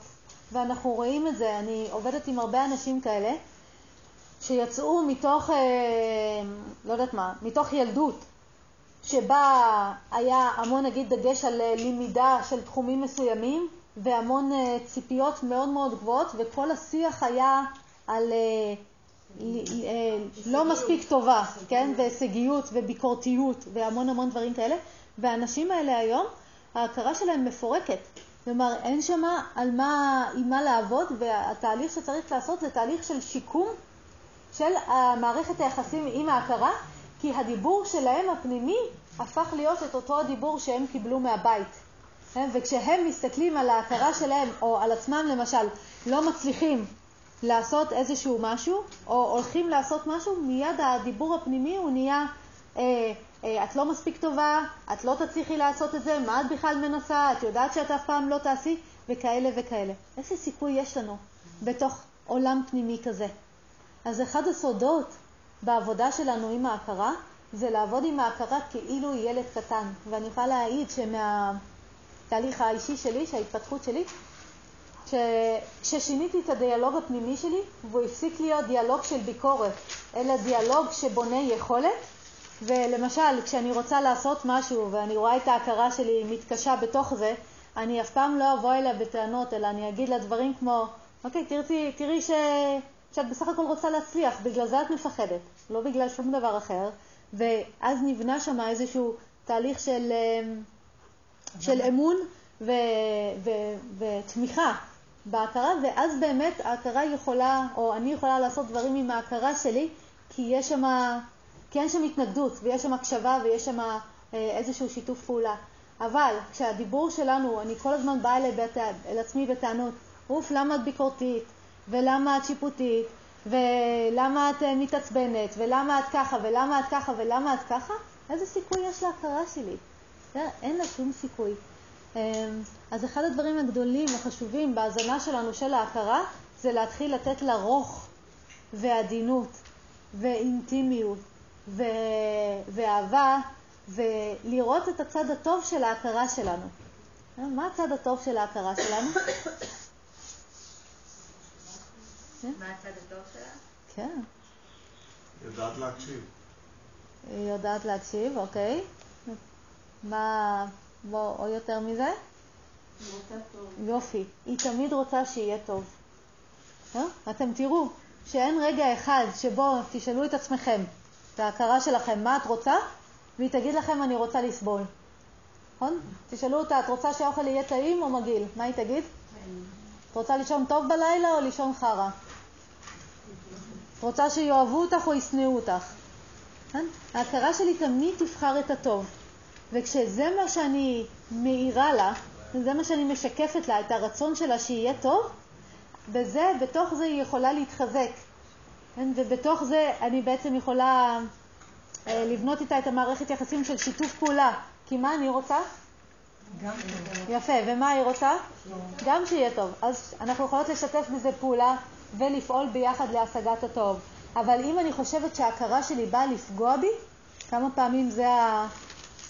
ואנחנו רואים את זה, אני עובדת עם הרבה אנשים כאלה, שיצאו מתוך, אה, לא יודעת מה, מתוך ילדות, שבה היה המון נגיד דגש על אה, למידה של תחומים מסוימים והמון אה, ציפיות מאוד מאוד גבוהות וכל השיח היה על לא מספיק טובה, כן, והישגיות וביקורתיות והמון המון דברים כאלה. והאנשים האלה היום, ההכרה שלהם מפורקת. כלומר, אין שם על מה, עם מה לעבוד, והתהליך שצריך לעשות זה תהליך של שיקום של מערכת היחסים עם ההכרה, כי הדיבור שלהם הפנימי הפך להיות את אותו הדיבור שהם קיבלו מהבית. וכשהם מסתכלים על ההכרה שלהם, או על עצמם למשל, לא מצליחים לעשות איזשהו משהו, או הולכים לעשות משהו, מיד הדיבור הפנימי הוא נהיה, אה, אה, את לא מספיק טובה, את לא תצליחי לעשות את זה, מה את בכלל מנסה, את יודעת שאת אף פעם לא תעשי, וכאלה וכאלה. איזה סיכוי יש לנו בתוך עולם פנימי כזה? אז אחד הסודות בעבודה שלנו עם ההכרה, זה לעבוד עם ההכרה כאילו היא ילד קטן. ואני יכולה להעיד שמהתהליך האישי שלי, שההתפתחות שלי, כששיניתי את הדיאלוג הפנימי שלי, והוא הפסיק להיות דיאלוג של ביקורת, אלא דיאלוג שבונה יכולת, ולמשל, כשאני רוצה לעשות משהו ואני רואה את ההכרה שלי מתקשה בתוך זה, אני אף פעם לא אבוא אליה בטענות, אלא אני אגיד לה דברים כמו, אוקיי, תראי, תראי ש... שאת בסך הכל רוצה להצליח, בגלל זה את מפחדת, לא בגלל שום דבר אחר, ואז נבנה שם איזשהו תהליך של, אמ, של אמון ו, ו, ותמיכה בהכרה, ואז באמת ההכרה יכולה, או אני יכולה לעשות דברים עם ההכרה שלי, כי יש שם, כי אין שם התנגדות, ויש שם הקשבה, ויש שם אה, איזשהו שיתוף פעולה. אבל כשהדיבור שלנו, אני כל הזמן באה אל, אל עצמי בטענות, אוף, למה את ביקורתית? ולמה את שיפוטית, ולמה את אה, מתעצבנת, ולמה את ככה, ולמה את ככה, ולמה את ככה, איזה סיכוי יש להכרה שלי? אין לה שום סיכוי. אמ, אז אחד הדברים הגדולים החשובים בהאזנה שלנו של ההכרה זה להתחיל לתת לה רוך ועדינות ואינטימיות ו... ואהבה ולראות את הצד הטוב של ההכרה שלנו. אה, מה הצד הטוב של ההכרה שלנו? כן. מה הצד הטוב שלה? כן. יודעת להקשיב. היא יודעת להקשיב, אוקיי. מה, בוא, או יותר מזה? יופי. היא תמיד רוצה שיהיה טוב. לא? אתם תראו שאין רגע אחד שבו תשאלו את עצמכם, את ההכרה שלכם, מה את רוצה? והיא תגיד לכם, אני רוצה לסבול. נכון? תשאלו אותה, את רוצה שהאוכל יהיה טעים או מגעיל? מה היא תגיד? את רוצה לישון טוב בלילה או לישון חרא? את רוצה שיאהבו אותך או ישנאו אותך? כן? ההכרה שלי תמיד תבחר את הטוב. וכשזה מה שאני מאירה לה, זה מה שאני משקפת לה, את הרצון שלה שיהיה טוב, בזה, בתוך זה היא יכולה להתחזק. כן? ובתוך זה אני בעצם יכולה אה, לבנות איתה את המערכת יחסים של שיתוף פעולה. כי מה אני רוצה? גם יפה, ומה היא רוצה? גם שיהיה טוב. אז אנחנו יכולות לשתף בזה פעולה ולפעול ביחד להשגת הטוב. אבל אם אני חושבת שההכרה שלי באה לפגוע בי, כמה פעמים זה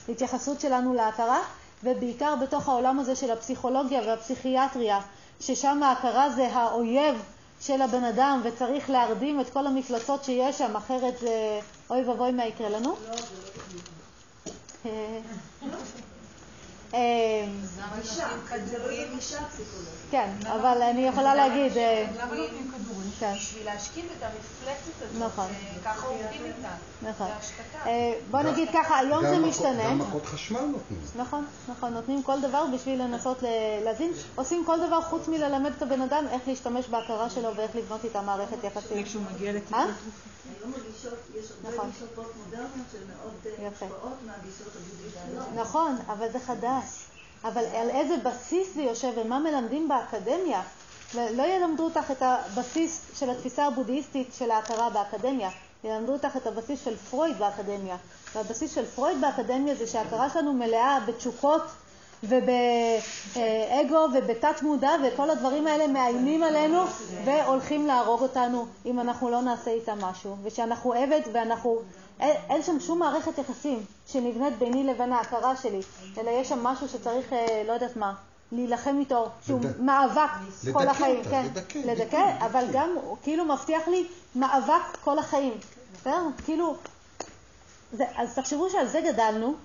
ההתייחסות שלנו להכרה, ובעיקר בתוך העולם הזה של הפסיכולוגיה והפסיכיאטריה, ששם ההכרה זה האויב של הבן אדם וצריך להרדים את כל המפלצות שיש שם, אחרת זה אוי ואבוי מה יקרה לנו. לא, לא כן, אבל אני יכולה להגיד... למה נותנים כדורים? כן. בשביל להשכיב את המפלצת הזאת, נכון. ככה עובדים איתה. נכון. אה, בוא נגיד ככה, היום זה משתנה. גם מכות חשמל נותנים. נכון, נכון, נותנים כל דבר בשביל לנסות להזין. עושים כל דבר חוץ מללמד את הבן אדם איך להשתמש בהכרה שלו ואיך לבנות איתה מערכת יחסים. כשהוא מגיע לטיפול. היום הגישות, יש הרבה נכון. גישות פוסט-מודרניות שמאוד מושפעות מהגישות הבודהיסטיות. נכון, אבל זה חדש. אבל על איזה בסיס זה יושב ומה מלמדים באקדמיה? לא ילמדו אותך את הבסיס של התפיסה הבודהיסטית של ההכרה באקדמיה, ילמדו אותך את הבסיס של פרויד באקדמיה. והבסיס של פרויד באקדמיה זה שההכרה שלנו מלאה בתשוקות ובאגו ובתת מודע, וכל הדברים האלה מאיימים עלינו והולכים להרוג אותנו אם אנחנו לא נעשה איתם משהו. ושאנחנו עבד ואנחנו... אין, אין שם שום מערכת יחסים שנבנית ביני לבין ההכרה שלי, אלא יש שם משהו שצריך, אה, לא יודעת מה, להילחם איתו, שהוא לד... מאבק לדכא כל החיים. אותה, כן, לדכא, לדכא, אבל גם הוא כאילו מבטיח לי מאבק כל החיים. בסדר? כאילו, זה, אז תחשבו שעל זה גדלנו,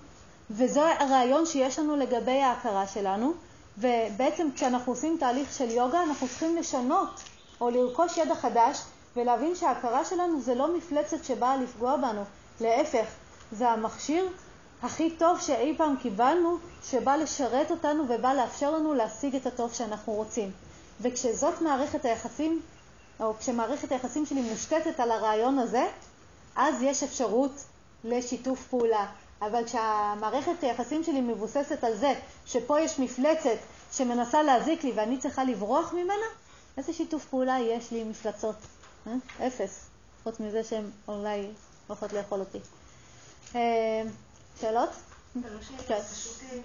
וזה הרעיון שיש לנו לגבי ההכרה שלנו, ובעצם כשאנחנו עושים תהליך של יוגה אנחנו צריכים לשנות או לרכוש ידע חדש ולהבין שההכרה שלנו זה לא מפלצת שבאה לפגוע בנו, להפך, זה המכשיר הכי טוב שאי פעם קיבלנו, שבא לשרת אותנו ובא לאפשר לנו להשיג את הטוב שאנחנו רוצים. וכשזאת מערכת היחסים, או כשמערכת היחסים שלי מושתתת על הרעיון הזה, אז יש אפשרות לשיתוף פעולה. אבל כשהמערכת היחסים שלי מבוססת על זה שפה יש מפלצת שמנסה להזיק לי ואני צריכה לברוח ממנה, איזה שיתוף פעולה יש לי עם מפלצות? אה? אפס, חוץ מזה שהן אולי הולכות לאכול אותי. אה, שאלות? כן. פשוט אה,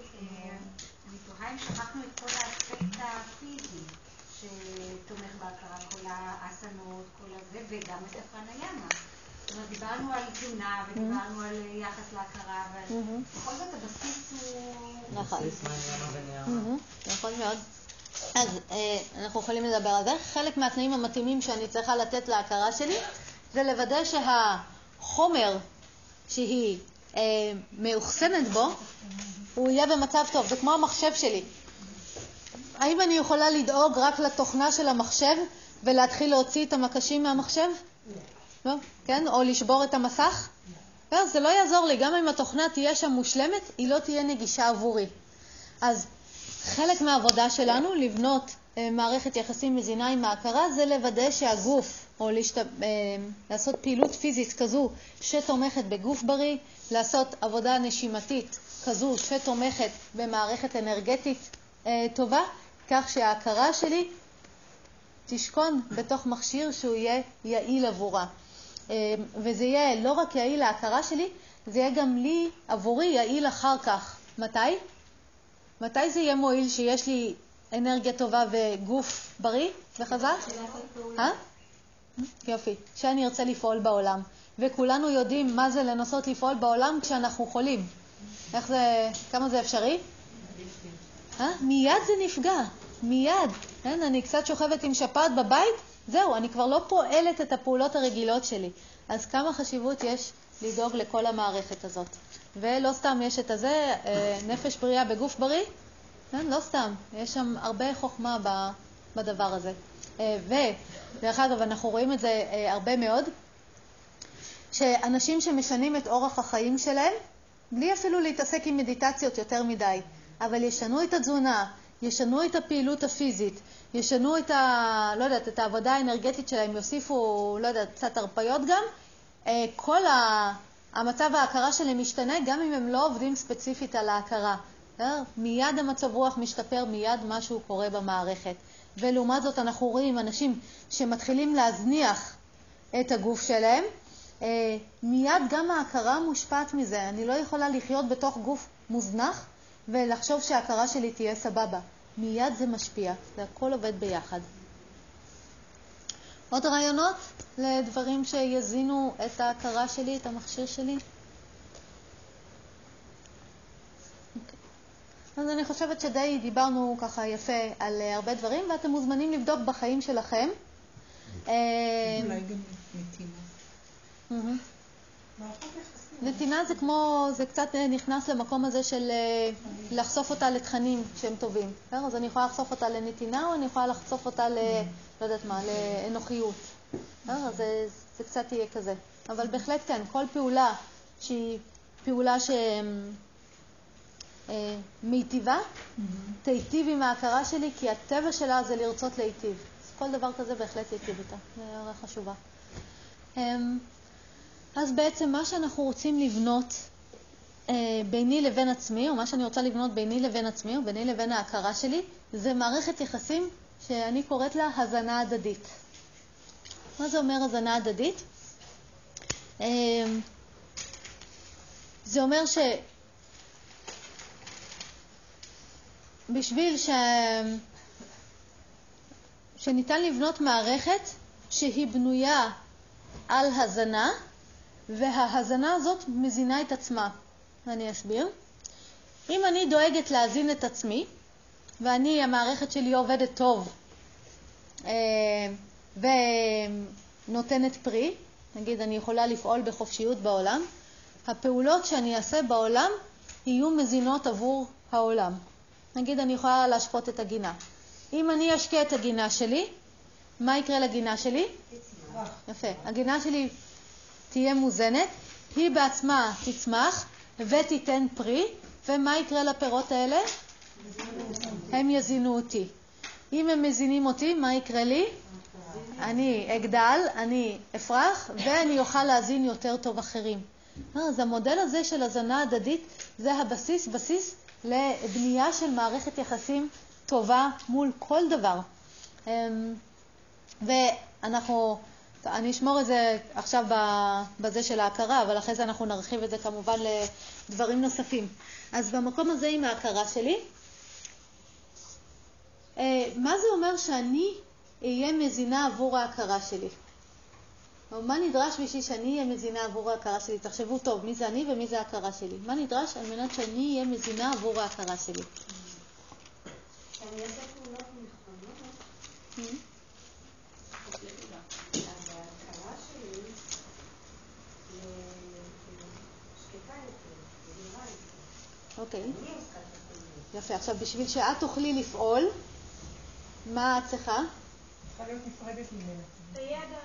אני תוהה אם שכחנו את כל האספקט הפיזי שתומך בהכרה, כל האסנות, כל הזה, וגם את הפרניאמה. זאת אומרת, דיברנו על תזונה ודיברנו על יחס להכרה, אבל. בכל זאת הבסיס הוא... נכון. נכון מאוד. אז אה, אנחנו יכולים לדבר על זה. חלק מהתנאים המתאימים שאני צריכה לתת להכרה שלי זה לוודא שהחומר שהיא אה, מאוחסנת בו, הוא יהיה במצב טוב. זה כמו המחשב שלי. האם אני יכולה לדאוג רק לתוכנה של המחשב ולהתחיל להוציא את המקשים מהמחשב? לא, כן? או לשבור את המסך? לא, זה לא יעזור לי, גם אם התוכנה תהיה שם מושלמת, היא לא תהיה נגישה עבורי. אז חלק מהעבודה שלנו, לבנות אה, מערכת יחסים מזינה עם ההכרה, זה לוודא שהגוף, או להשת... אה, לעשות פעילות פיזית כזו שתומכת בגוף בריא, לעשות עבודה נשימתית כזו שתומכת במערכת אנרגטית אה, טובה, כך שההכרה שלי תשכון בתוך מכשיר שהוא יהיה יעיל עבורה. אה, וזה יהיה לא רק יעיל להכרה שלי, זה יהיה גם לי, עבורי, יעיל אחר כך. מתי? מתי זה יהיה מועיל שיש לי אנרגיה טובה וגוף בריא וחזק? אה? יופי. שאני ארצה לפעול בעולם. וכולנו יודעים מה זה לנסות לפעול בעולם כשאנחנו חולים. איך זה, כמה זה אפשרי? אה? מיד זה נפגע, מיד. כן? אני קצת שוכבת עם שפעת בבית, זהו, אני כבר לא פועלת את הפעולות הרגילות שלי. אז כמה חשיבות יש לדאוג לכל המערכת הזאת. ולא סתם יש את הזה, אה, נפש בריאה בגוף בריא, כן? לא סתם, יש שם הרבה חוכמה בדבר הזה. אה, ודרך אגב, אנחנו רואים את זה אה, הרבה מאוד, שאנשים שמשנים את אורח החיים שלהם, בלי אפילו להתעסק עם מדיטציות יותר מדי, אבל ישנו את התזונה, ישנו את הפעילות הפיזית, ישנו את, ה, לא יודעת, את העבודה האנרגטית שלהם, יוסיפו, לא יודעת, קצת הרפיות גם, אה, כל ה, המצב ההכרה שלהם משתנה, גם אם הם לא עובדים ספציפית על ההכרה. בסדר? מיד המצב רוח משתפר, מיד משהו קורה במערכת. ולעומת זאת אנחנו רואים אנשים שמתחילים להזניח את הגוף שלהם, אה, מיד גם ההכרה מושפעת מזה. אני לא יכולה לחיות בתוך גוף מוזנח ולחשוב שההכרה שלי תהיה סבבה. מיד זה משפיע, זה הכל עובד ביחד. עוד רעיונות לדברים שיזינו את ההכרה שלי, את המכשיר שלי? אז אני חושבת שדי דיברנו ככה יפה על אה, הרבה דברים, ואתם מוזמנים לבדוק בחיים שלכם. אה, אולי גם נתינה. נתינה זה כמו, זה קצת אה, נכנס למקום הזה של אה, לחשוף אותה לתכנים שהם טובים. אז אני יכולה לחשוף אותה לנתינה, או אני יכולה לחשוף אותה ל... לא יודעת מה, לאנוכיות. אז זה, זה קצת יהיה כזה. אבל בהחלט כן, כל פעולה שהיא פעולה שמיטיבה, תיטיב עם ההכרה שלי, כי הטבע שלה זה לרצות להיטיב. אז כל דבר כזה בהחלט ייטיב איתה. זו הערה חשובה. אז בעצם מה שאנחנו רוצים לבנות אה, ביני לבין עצמי, או מה שאני רוצה לבנות ביני לבין עצמי, או ביני לבין ההכרה שלי, זה מערכת יחסים שאני קוראת לה הזנה הדדית. מה זה אומר הזנה הדדית? אה, זה אומר ש... בשביל ש... שניתן לבנות מערכת שהיא בנויה על הזנה, וההזנה הזאת מזינה את עצמה. ואני אסביר. אם אני דואגת להזין את עצמי, ואני, המערכת שלי עובדת טוב אה, ונותנת פרי, נגיד אני יכולה לפעול בחופשיות בעולם, הפעולות שאני אעשה בעולם יהיו מזינות עבור העולם. נגיד אני יכולה להשקות את הגינה. אם אני אשקה את הגינה שלי, מה יקרה לגינה שלי? יפה. הגינה שלי תהיה מוזנת, היא בעצמה תצמח ותיתן פרי, ומה יקרה לפירות האלה? הם יזינו אותי. אם הם מזינים אותי, מה יקרה לי? אני אגדל, אני אפרח, ואני אוכל להזין יותר טוב אחרים. אז המודל הזה של הזנה הדדית זה הבסיס, בסיס לבנייה של מערכת יחסים טובה מול כל דבר. אמ, ואנחנו, אני אשמור את זה עכשיו בזה של ההכרה, אבל אחרי זה אנחנו נרחיב את זה כמובן לדברים נוספים. אז במקום הזה עם ההכרה שלי, אה, מה זה אומר שאני אהיה מזינה עבור ההכרה שלי? או מה נדרש בשביל שאני אהיה מזינה עבור ההכרה שלי? תחשבו טוב, מי זה אני ומי זה ההכרה שלי. מה נדרש על מנת שאני אהיה מזינה עבור ההכרה שלי? שאני אעשה פעולות נכונות. אוקיי. יפה. עכשיו, בשביל שאת תוכלי לפעול, מה את צריכה? צריכה להיות נפרדת ממנה. בידע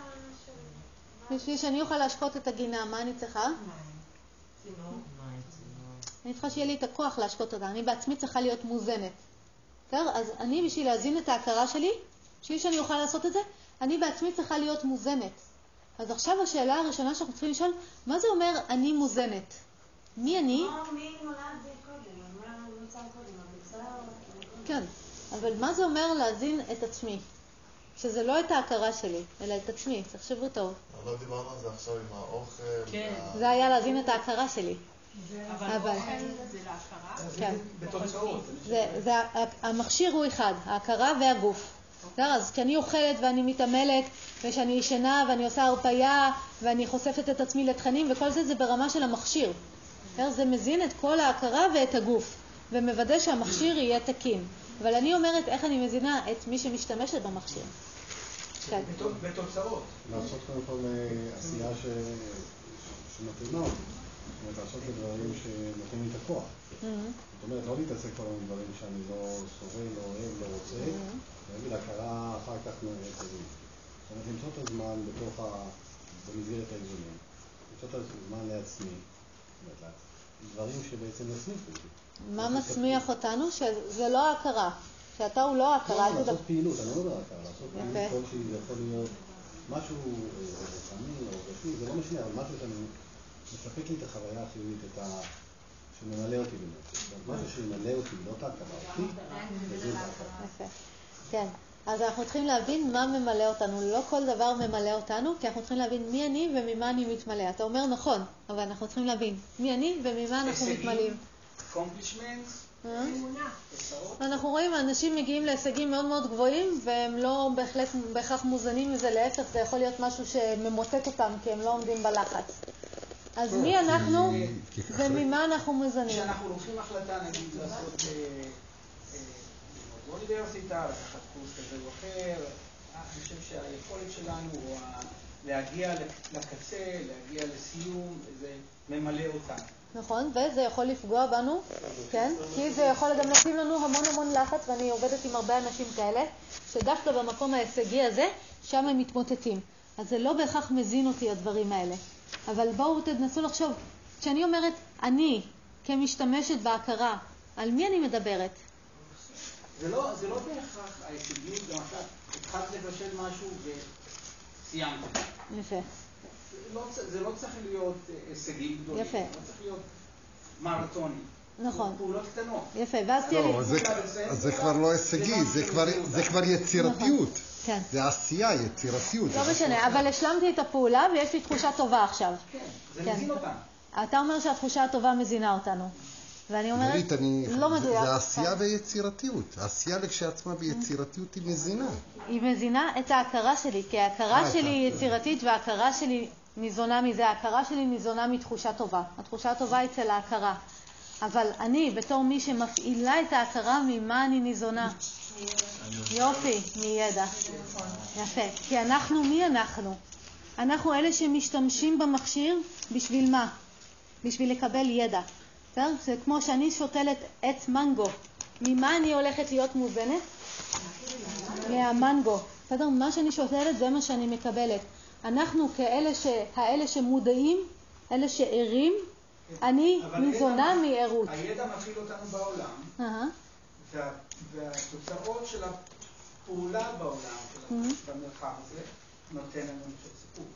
בשביל שאני אוכל להשקות את הגינה, מה אני צריכה? אני צריכה שיהיה לי את הכוח להשקות אותה. אני בעצמי צריכה להיות מוזנת. אז אני, בשביל להזין את ההכרה שלי, בשביל שאני אוכל לעשות את זה, אני בעצמי צריכה להיות מוזנת. אז עכשיו השאלה הראשונה שאנחנו צריכים לשאול, מה זה אומר אני מוזנת? מי אני? קודם? המגזר? כן, אבל מה זה אומר להזין את עצמי? שזה לא את ההכרה שלי, אלא את עצמי, תחשבו טוב. אבל לא דיברנו על זה עכשיו עם האוכל. כן. זה היה להזין את ההכרה שלי. אבל זה להכרה? כן. בתוצאות. המכשיר הוא אחד, ההכרה והגוף. אז כשאני אוכלת ואני מתעמלת, וכשאני ישנה ואני עושה הרפייה ואני חושפת את עצמי לתכנים וכל זה, זה ברמה של המכשיר. זה מזין את כל ההכרה ואת הגוף, ומוודא שהמכשיר יהיה תקין. אבל אני אומרת איך אני מזינה את מי שמשתמשת במכשיר. כן. בתוצאות. לעשות קודם כל אה, עשייה שמתאימה אותי. זאת אומרת, לעשות את הדברים שנותנים לי את הכוח. Mm-hmm. זאת אומרת, לא להתעסק כל מיני דברים שאני לא סובל, לא אוהב, לא רוצה, mm-hmm. ולהגיד הכרה אחר כך מרכזית. זאת אומרת, למצוא את הזמן בתוך ה... במסגרת האיזונים. למצוא את הזמן לעצמי. דברים שבעצם יסמיכו אותי. מה מצמיח אותנו? שזה לא ההכרה. שאתה הוא לא ההכרה. לא, לעשות פעילות, אני לא מדבר על הכרה. לעשות פעילות כלשהי, זה יכול להיות משהו רוחני או רשמי, זה לא משנה, אבל משהו שאני מספק לי את החוויה החיובית, את ה... שממלא אותי באמת. משהו שימלא אותי, לא את ההכרה, אותי, וזה ההכרה. כן. אז אנחנו צריכים להבין מה ממלא אותנו. לא כל דבר ממלא אותנו, כי אנחנו צריכים להבין מי אני וממה אני מתמלא. אתה אומר נכון, אבל אנחנו צריכים להבין מי אני וממה אנחנו מתמלאים. אה? אנחנו רואים, אנשים מגיעים להישגים מאוד מאוד גבוהים והם לא בהחלט בהכרח מוזנים מזה, להפך, זה יכול להיות משהו שממוטט אותם כי הם לא עומדים בלחץ. אז מי אנחנו וממה אנחנו מוזנים? כשאנחנו לוקחים החלטה, נגיד, לעשות אה, באוניברסיטה, לקחת קורס כזה או אחר, אני חושב שהיכולת שלנו הוא להגיע לקצה, להגיע לסיום, זה ממלא אותנו. נכון, וזה יכול לפגוע בנו, כן? כי זה יכול גם לשים לנו המון המון לחץ, ואני עובדת עם הרבה אנשים כאלה, שדווקא במקום ההישגי הזה, שם הם מתמוטטים. אז זה לא בהכרח מזין אותי, הדברים האלה. אבל בואו תנסו לחשוב, כשאני אומרת אני, כמשתמשת בהכרה, על מי אני מדברת? זה לא, זה לא בהכרח ההישגים, למשל, התחלת לבשל משהו וסיימת. יפה. לא, זה לא צריך להיות אה, הישגים גדולים. יפה. לא צריך להיות מרתונים. נכון. פעולות קטנות. יפה, ואז תהיה לי... לא, זה כבר לא הישגי, זה כבר יצירתיות. כן. זה עשייה, יצירתיות. לא משנה, אבל השלמתי את הפעולה ויש לי תחושה טובה עכשיו. כן, זה מזין אותנו. אתה אומר שהתחושה הטובה מזינה אותנו. ואני אומרת, גלית, אני... לא מדויק. זה עשייה ויצירתיות. העשייה לכשעצמה ויצירתיות היא מזינה. היא מזינה את ההכרה שלי, כי ההכרה אה, שלי היא. יצירתית וההכרה שלי ניזונה מזה. ההכרה שלי ניזונה מתחושה טובה. התחושה הטובה היא אצל ההכרה. אבל אני, בתור מי שמפעילה את ההכרה, ממה אני ניזונה? יופי, מידע. יפה. כי אנחנו, מי אנחנו? אנחנו אלה שמשתמשים במכשיר בשביל מה? בשביל לקבל ידע. בסדר? זה כמו שאני שותלת עץ מנגו. ממה אני הולכת להיות מוזנת? מהמנגו. בסדר? מה שאני שותלת זה מה שאני מקבלת. אנחנו כאלה ש... האלה שמודעים, אלה שערים, אני ניזונה מערות. הידע מפעיל אותנו בעולם, והתוצאות של הפעולה בעולם. במרחב הזה, נותן לנו אני חושב, סיפוק.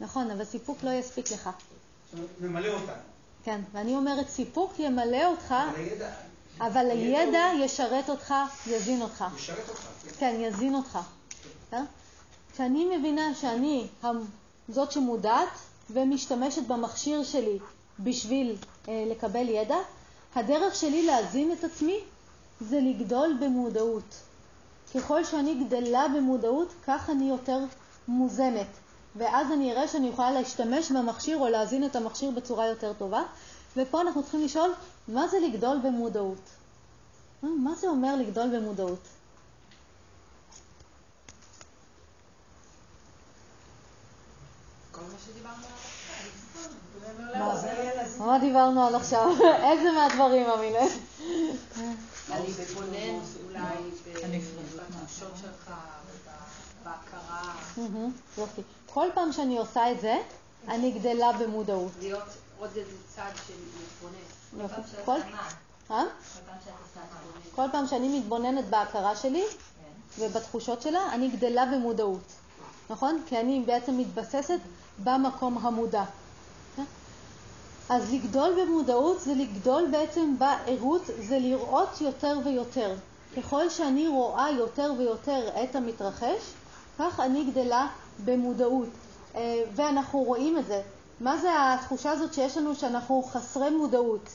נכון, אבל סיפוק לא יספיק לך. זאת אומרת, ממלא אותנו. כן, ואני אומרת סיפוק ימלא אותך, אבל הידע ישרת אותך, יזין אותך. ישרת אותך. כן. כן, יזין אותך. בסדר? כשאני מבינה שאני זאת שמודעת ומשתמשת במכשיר שלי בשביל אה, לקבל ידע, הדרך שלי להזין את עצמי זה לגדול במודעות. ככל שאני גדלה במודעות, כך אני יותר מוזנת. ואז אני אראה שאני יכולה להשתמש במכשיר או להזין את המכשיר בצורה יותר טובה. ופה אנחנו צריכים לשאול, מה זה לגדול במודעות? אה, מה זה אומר לגדול במודעות? מה דיברנו עד עכשיו? איזה מהדברים, אמינה? אני מתבונן אולי בתחושות שלך, בהכרה. יופי. כל פעם שאני עושה את זה, אני גדלה במודעות. להיות עוד איזה צד שמתבונן. יופי. כל... אה? כל פעם שאני מתבוננת בהכרה שלי ובתחושות שלה, אני גדלה במודעות, נכון? כי אני בעצם מתבססת במקום המודע. אז לגדול במודעות זה לגדול בעצם בערות, זה לראות יותר ויותר. ככל שאני רואה יותר ויותר את המתרחש, כך אני גדלה במודעות. אה, ואנחנו רואים את זה. מה זה התחושה הזאת שיש לנו שאנחנו חסרי מודעות?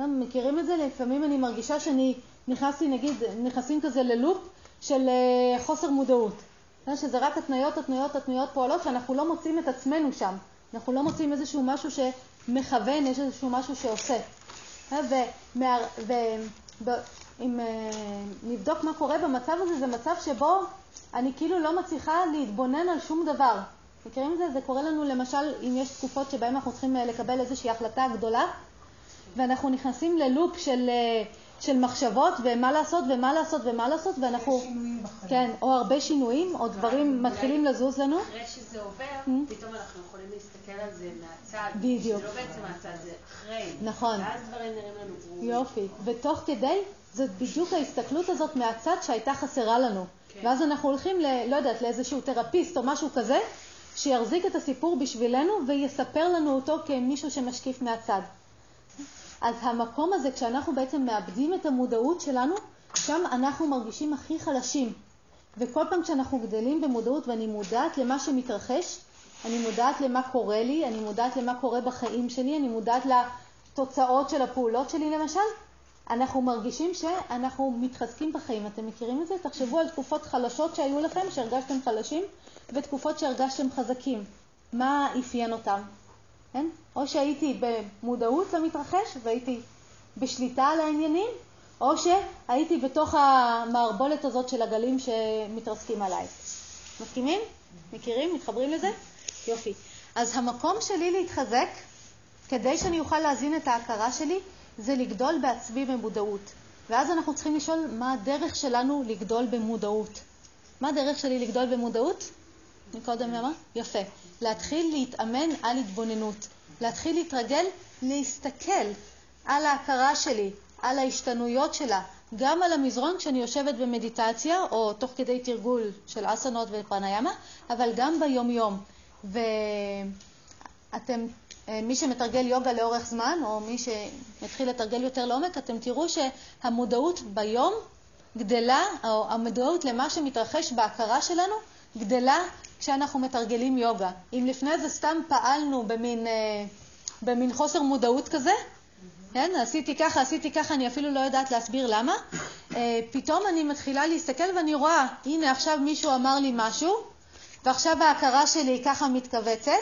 אה, מכירים את זה? לפעמים אני מרגישה שאני נכנסתי, נגיד, נכנסים כזה ללופ של אה, חוסר מודעות. שזה רק התניות, התניות, התניות פועלות, שאנחנו לא מוצאים את עצמנו שם. אנחנו לא מוצאים איזשהו משהו שמכוון, יש איזשהו משהו שעושה. ומה- ו- ב- אם אה, נבדוק מה קורה במצב הזה, זה מצב שבו אני כאילו לא מצליחה להתבונן על שום דבר. מכירים את זה? זה קורה לנו למשל אם יש תקופות שבהן אנחנו צריכים אה, לקבל איזושהי החלטה גדולה, ואנחנו נכנסים ללופ של, אה, של מחשבות ומה לעשות ומה לעשות ומה לעשות, ואנחנו... כן, או הרבה שינויים, או דברים מתחילים לזוז לנו. אחרי שזה עובר, פתאום אנחנו יכולים להסתכל על זה מהצד. בדיוק. זה לא בעצם מהצד, זה אחרי. נכון. ואז דברים נראים לנו ברורים. יופי. ותוך כדי, זאת בדיוק ההסתכלות הזאת מהצד שהייתה חסרה לנו. כן. ואז אנחנו הולכים, ל, לא יודעת, לאיזשהו תרפיסט או משהו כזה, שיחזיק את הסיפור בשבילנו ויספר לנו אותו כמישהו שמשקיף מהצד. אז המקום הזה, כשאנחנו בעצם מאבדים את המודעות שלנו, שם אנחנו מרגישים הכי חלשים. וכל פעם כשאנחנו גדלים במודעות ואני מודעת למה שמתרחש, אני מודעת למה קורה לי, אני מודעת למה קורה בחיים שלי, אני מודעת לתוצאות של הפעולות שלי למשל, אנחנו מרגישים שאנחנו מתחזקים בחיים. אתם מכירים את זה? תחשבו על תקופות חלשות שהיו לכם, שהרגשתם חלשים, ותקופות שהרגשתם חזקים. מה אפיין אותם? כן? או שהייתי במודעות למתרחש והייתי בשליטה על העניינים, או שהייתי בתוך המערבולת הזאת של הגלים שמתרסקים עליי. מסכימים? מכירים? מתחברים לזה? יופי. אז המקום שלי להתחזק, כדי שאני אוכל להזין את ההכרה שלי, זה לגדול בעצמי במודעות. ואז אנחנו צריכים לשאול מה הדרך שלנו לגדול במודעות. מה הדרך שלי לגדול במודעות? מקודם אמרת? יפה. להתחיל להתאמן על התבוננות. להתחיל להתרגל להסתכל על ההכרה שלי, על ההשתנויות שלה, גם על המזרון כשאני יושבת במדיטציה או תוך כדי תרגול של אסנות ופרניאמה, אבל גם ביום-יום. ואתם, מי שמתרגל יוגה לאורך זמן, או מי שמתחיל לתרגל יותר לעומק, אתם תראו שהמודעות ביום גדלה, או המודעות למה שמתרחש בהכרה שלנו, גדלה כשאנחנו מתרגלים יוגה. אם לפני זה סתם פעלנו במין, במין חוסר מודעות כזה, כן, עשיתי ככה, עשיתי ככה, אני אפילו לא יודעת להסביר למה. אה, פתאום אני מתחילה להסתכל ואני רואה, הנה עכשיו מישהו אמר לי משהו, ועכשיו ההכרה שלי ככה מתכווצת,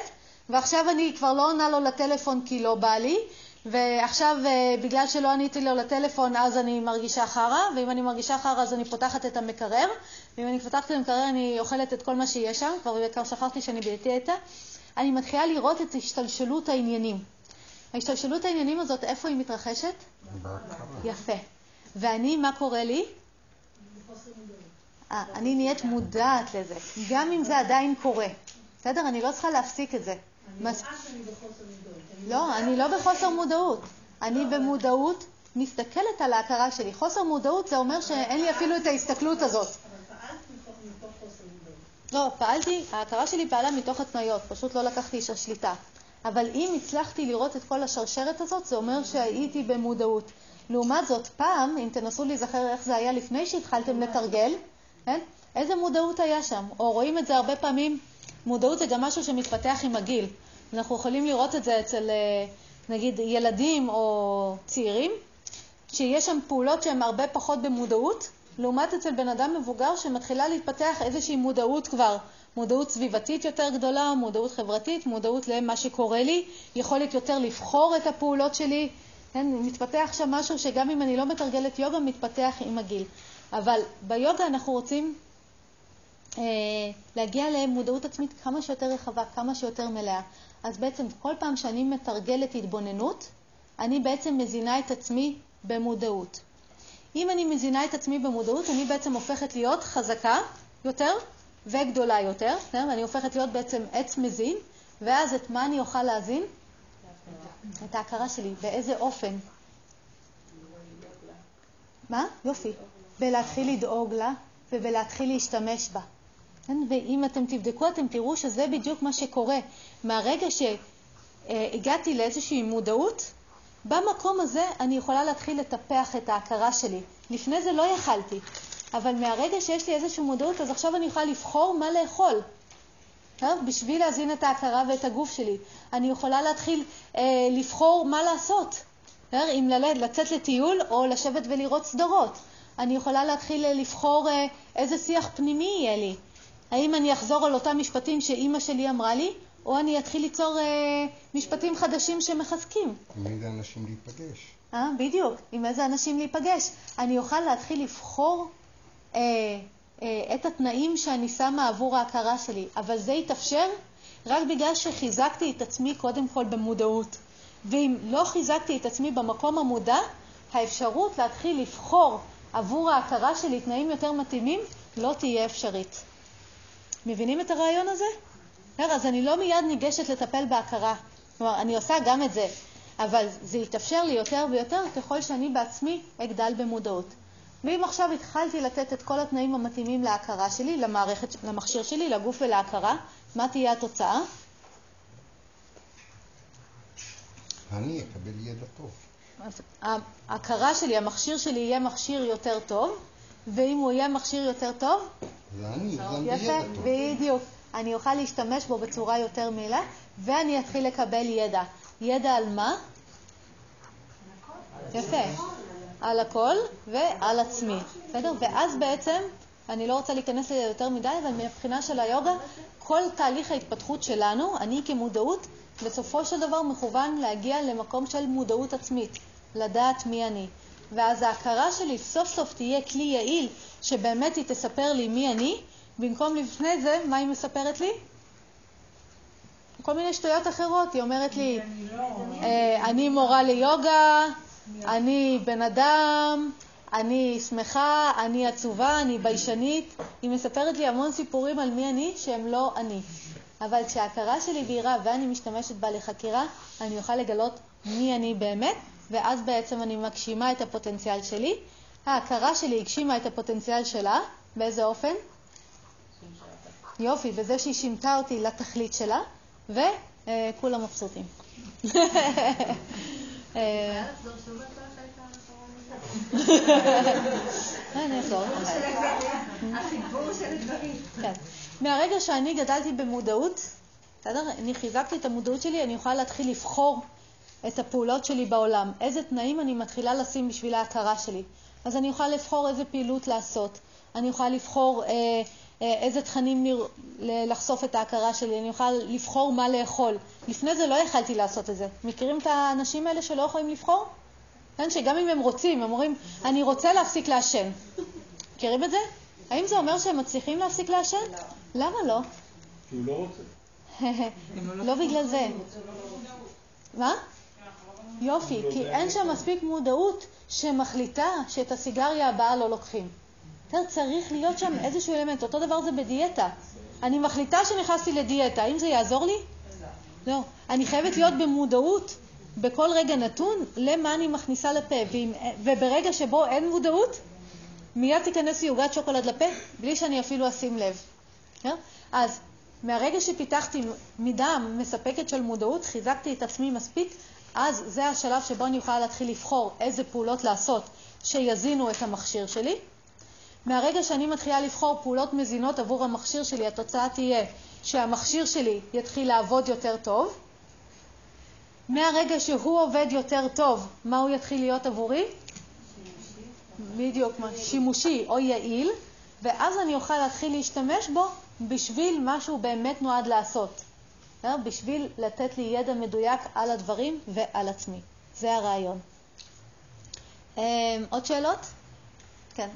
ועכשיו אני כבר לא עונה לו לטלפון כי לא בא לי, ועכשיו אה, בגלל שלא עניתי לו לטלפון אז אני מרגישה חרא, ואם אני מרגישה חרא אז אני פותחת את המקרר, ואם אני פותחת את המקרר אני אוכלת את כל מה שיש שם, כבר כבר שכחתי שאני בדיאטה. אני מתחילה לראות את השתלשלות העניינים. ההשתלשלות העניינים הזאת, איפה היא מתרחשת? יפה. ואני, מה קורה לי? אה, אני נהיית מודעת לזה, גם אם זה עדיין קורה. בסדר? אני לא צריכה להפסיק את זה. מס... לא, אני לא בחוסר מודעות. אני במודעות מסתכלת על ההכרה שלי. חוסר מודעות זה אומר שאין לי אפילו את ההסתכלות הזאת. לא, פעלתי, ההכרה שלי פעלה מתוך התניות, פשוט לא לקחתי איש השליטה. אבל אם הצלחתי לראות את כל השרשרת הזאת, זה אומר שהייתי במודעות. לעומת זאת, פעם, אם תנסו להיזכר איך זה היה לפני שהתחלתם לתרגל, כן? איזה מודעות היה שם? או רואים את זה הרבה פעמים, מודעות זה גם משהו שמתפתח עם הגיל. אנחנו יכולים לראות את זה אצל, אה, נגיד, ילדים או צעירים, שיש שם פעולות שהן הרבה פחות במודעות, לעומת אצל בן אדם מבוגר שמתחילה להתפתח איזושהי מודעות כבר, מודעות סביבתית יותר גדולה, מודעות חברתית, מודעות למה שקורה לי, יכולת יותר לבחור את הפעולות שלי. כן, מתפתח שם משהו שגם אם אני לא מתרגלת יוגה, מתפתח עם הגיל. אבל ביוגה אנחנו רוצים להגיע למודעות עצמית כמה שיותר רחבה, כמה שיותר מלאה. אז בעצם כל פעם שאני מתרגלת התבוננות, אני בעצם מזינה את עצמי במודעות. אם אני מזינה את עצמי במודעות, אני בעצם הופכת להיות חזקה יותר וגדולה יותר, כן? אני הופכת להיות בעצם עץ מזין, ואז את מה אני אוכל להזין? את ההכרה שלי. באיזה אופן? מה? יופי. בלהתחיל לדאוג לה ובלהתחיל להשתמש בה. כן? ואם אתם תבדקו, אתם תראו שזה בדיוק מה שקורה. מהרגע שהגעתי לאיזושהי מודעות, במקום הזה אני יכולה להתחיל לטפח את ההכרה שלי. לפני זה לא יכלתי, אבל מהרגע שיש לי איזושהי מודעות, אז עכשיו אני יכולה לבחור מה לאכול. בשביל להזין את ההכרה ואת הגוף שלי. אני יכולה להתחיל אה, לבחור מה לעשות. אם ללד, לצאת לטיול או לשבת ולראות סדרות. אני יכולה להתחיל אה, לבחור אה, איזה שיח פנימי יהיה לי. האם אני אחזור על אותם משפטים שאימא שלי אמרה לי, או אני אתחיל ליצור אה, משפטים חדשים שמחזקים. עם איזה אנשים להיפגש. אה, בדיוק, עם איזה אנשים להיפגש. אני אוכל להתחיל לבחור אה, אה, את התנאים שאני שמה עבור ההכרה שלי, אבל זה יתאפשר רק בגלל שחיזקתי את עצמי קודם כל במודעות. ואם לא חיזקתי את עצמי במקום המודע, האפשרות להתחיל לבחור עבור ההכרה שלי תנאים יותר מתאימים לא תהיה אפשרית. מבינים את הרעיון הזה? אז אני לא מיד ניגשת לטפל בהכרה. כלומר, אני עושה גם את זה, אבל זה יתאפשר לי יותר ויותר ככל שאני בעצמי אגדל במודעות. ואם עכשיו התחלתי לתת את כל התנאים המתאימים להכרה שלי, למערכת, למכשיר שלי, לגוף ולהכרה, מה תהיה התוצאה? אני אקבל ידע טוב. ההכרה שלי, המכשיר שלי יהיה מכשיר יותר טוב, ואם הוא יהיה מכשיר יותר טוב, זה אני, זה יפה. בדיוק. אני אוכל להשתמש בו בצורה יותר מעילה, ואני אתחיל לקבל ידע. ידע על מה? יפה. על הכל ועל עצמי, בסדר? ואז בעצם, אני לא רוצה להיכנס לזה יותר מדי, אבל מבחינה של היוגה, כל תהליך ההתפתחות שלנו, אני כמודעות, בסופו של דבר מכוון להגיע למקום של מודעות עצמית, לדעת מי אני. ואז ההכרה שלי סוף סוף תהיה כלי יעיל, שבאמת היא תספר לי מי אני, במקום לפני זה, מה היא מספרת לי? כל מיני שטויות אחרות. היא אומרת לי, אה, אני מורה ליוגה, אני בן אדם, אני שמחה, אני עצובה, אני ביישנית. היא מספרת לי המון סיפורים על מי אני שהם לא אני. אבל כשההכרה שלי בהירה ואני משתמשת בה לחקירה, אני אוכל לגלות מי אני באמת, ואז בעצם אני מגשימה את הפוטנציאל שלי. ההכרה שלי הגשימה את הפוטנציאל שלה, באיזה אופן? יופי, בזה שהיא שימתה אותי לתכלית שלה, וכולם מבסוטים. אה. כן. מהרגע שאני גדלתי במודעות, בסדר? אני חיזקתי את המודעות שלי, אני יכולה להתחיל לבחור את הפעולות שלי בעולם, איזה תנאים אני מתחילה לשים בשביל ההכרה שלי. אז אני אוכל לבחור איזה פעילות לעשות, אני אוכל לבחור אה, אה, איזה תכנים נר... לחשוף את ההכרה שלי, אני אוכל לבחור מה לאכול. לפני זה לא יכלתי לעשות את זה. מכירים את האנשים האלה שלא יכולים לבחור? כן, שגם אם הם רוצים, הם אומרים, אני רוצה להפסיק לעשן. מכירים את זה? האם זה אומר שהם מצליחים להפסיק לעשן? למה לא? כי הוא לא רוצה. לא בגלל זה. מה? יופי, כי אין שם מספיק מודעות שמחליטה שאת הסיגריה הבאה לא לוקחים. צריך להיות שם איזשהו אלמנט. אותו דבר זה בדיאטה. אני מחליטה שנכנסתי לדיאטה, האם זה יעזור לי? לא. אני חייבת להיות במודעות בכל רגע נתון למה אני מכניסה לפה, ואם, וברגע שבו אין מודעות, מיד תיכנס לי עוגת שוקולד לפה, בלי שאני אפילו אשים לב. אז מהרגע שפיתחתי מידה מספקת של מודעות, חיזקתי את עצמי מספיק, אז זה השלב שבו אני יכולה להתחיל לבחור איזה פעולות לעשות שיזינו את המכשיר שלי. מהרגע שאני מתחילה לבחור פעולות מזינות עבור המכשיר שלי, התוצאה תהיה שהמכשיר שלי יתחיל לעבוד יותר טוב. מהרגע שהוא עובד יותר טוב, מה הוא יתחיל להיות עבורי? בדיוק, שימושי או יעיל, ואז אני אוכל להתחיל להשתמש בו בשביל מה שהוא באמת נועד לעשות. בשביל לתת לי ידע מדויק על הדברים ועל עצמי. זה הרעיון. עוד שאלות? כן.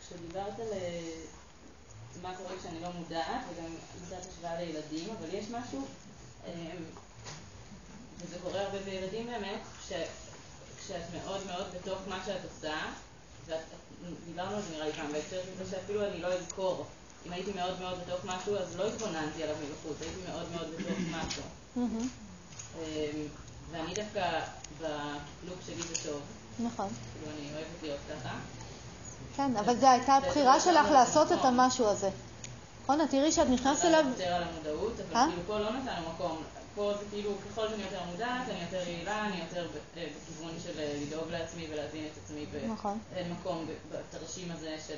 כשדיברת על מה קורה כשאני לא מודעת, וגם נתת השוואה לילדים, אבל יש משהו, וזה קורה הרבה בילדים באמת, כשאת מאוד מאוד בתוך מה שאת עושה, ודיברנו על זה נראה לי פעם בהקשר של זה שאפילו אני לא אזכור. אם הייתי מאוד מאוד בתוך משהו, אז לא התבוננתי עליו מבחוץ, הייתי מאוד מאוד בתוך משהו. ואני דווקא בלופ שלי זה טוב. נכון. כאילו, אני אוהבת להיות ככה. כן, אבל זו הייתה הבחירה שלך לעשות את המשהו הזה. נכון, את תראי שאת נכנסת אליו... אני יותר על המודעות, אבל כאילו פה לא נתנו מקום. פה זה כאילו, ככל שאני יותר מודעת, אני יותר יעילה, אני יותר בכיוון של לדאוג לעצמי ולהבין את עצמי. נכון. ואין מקום בתרשים הזה של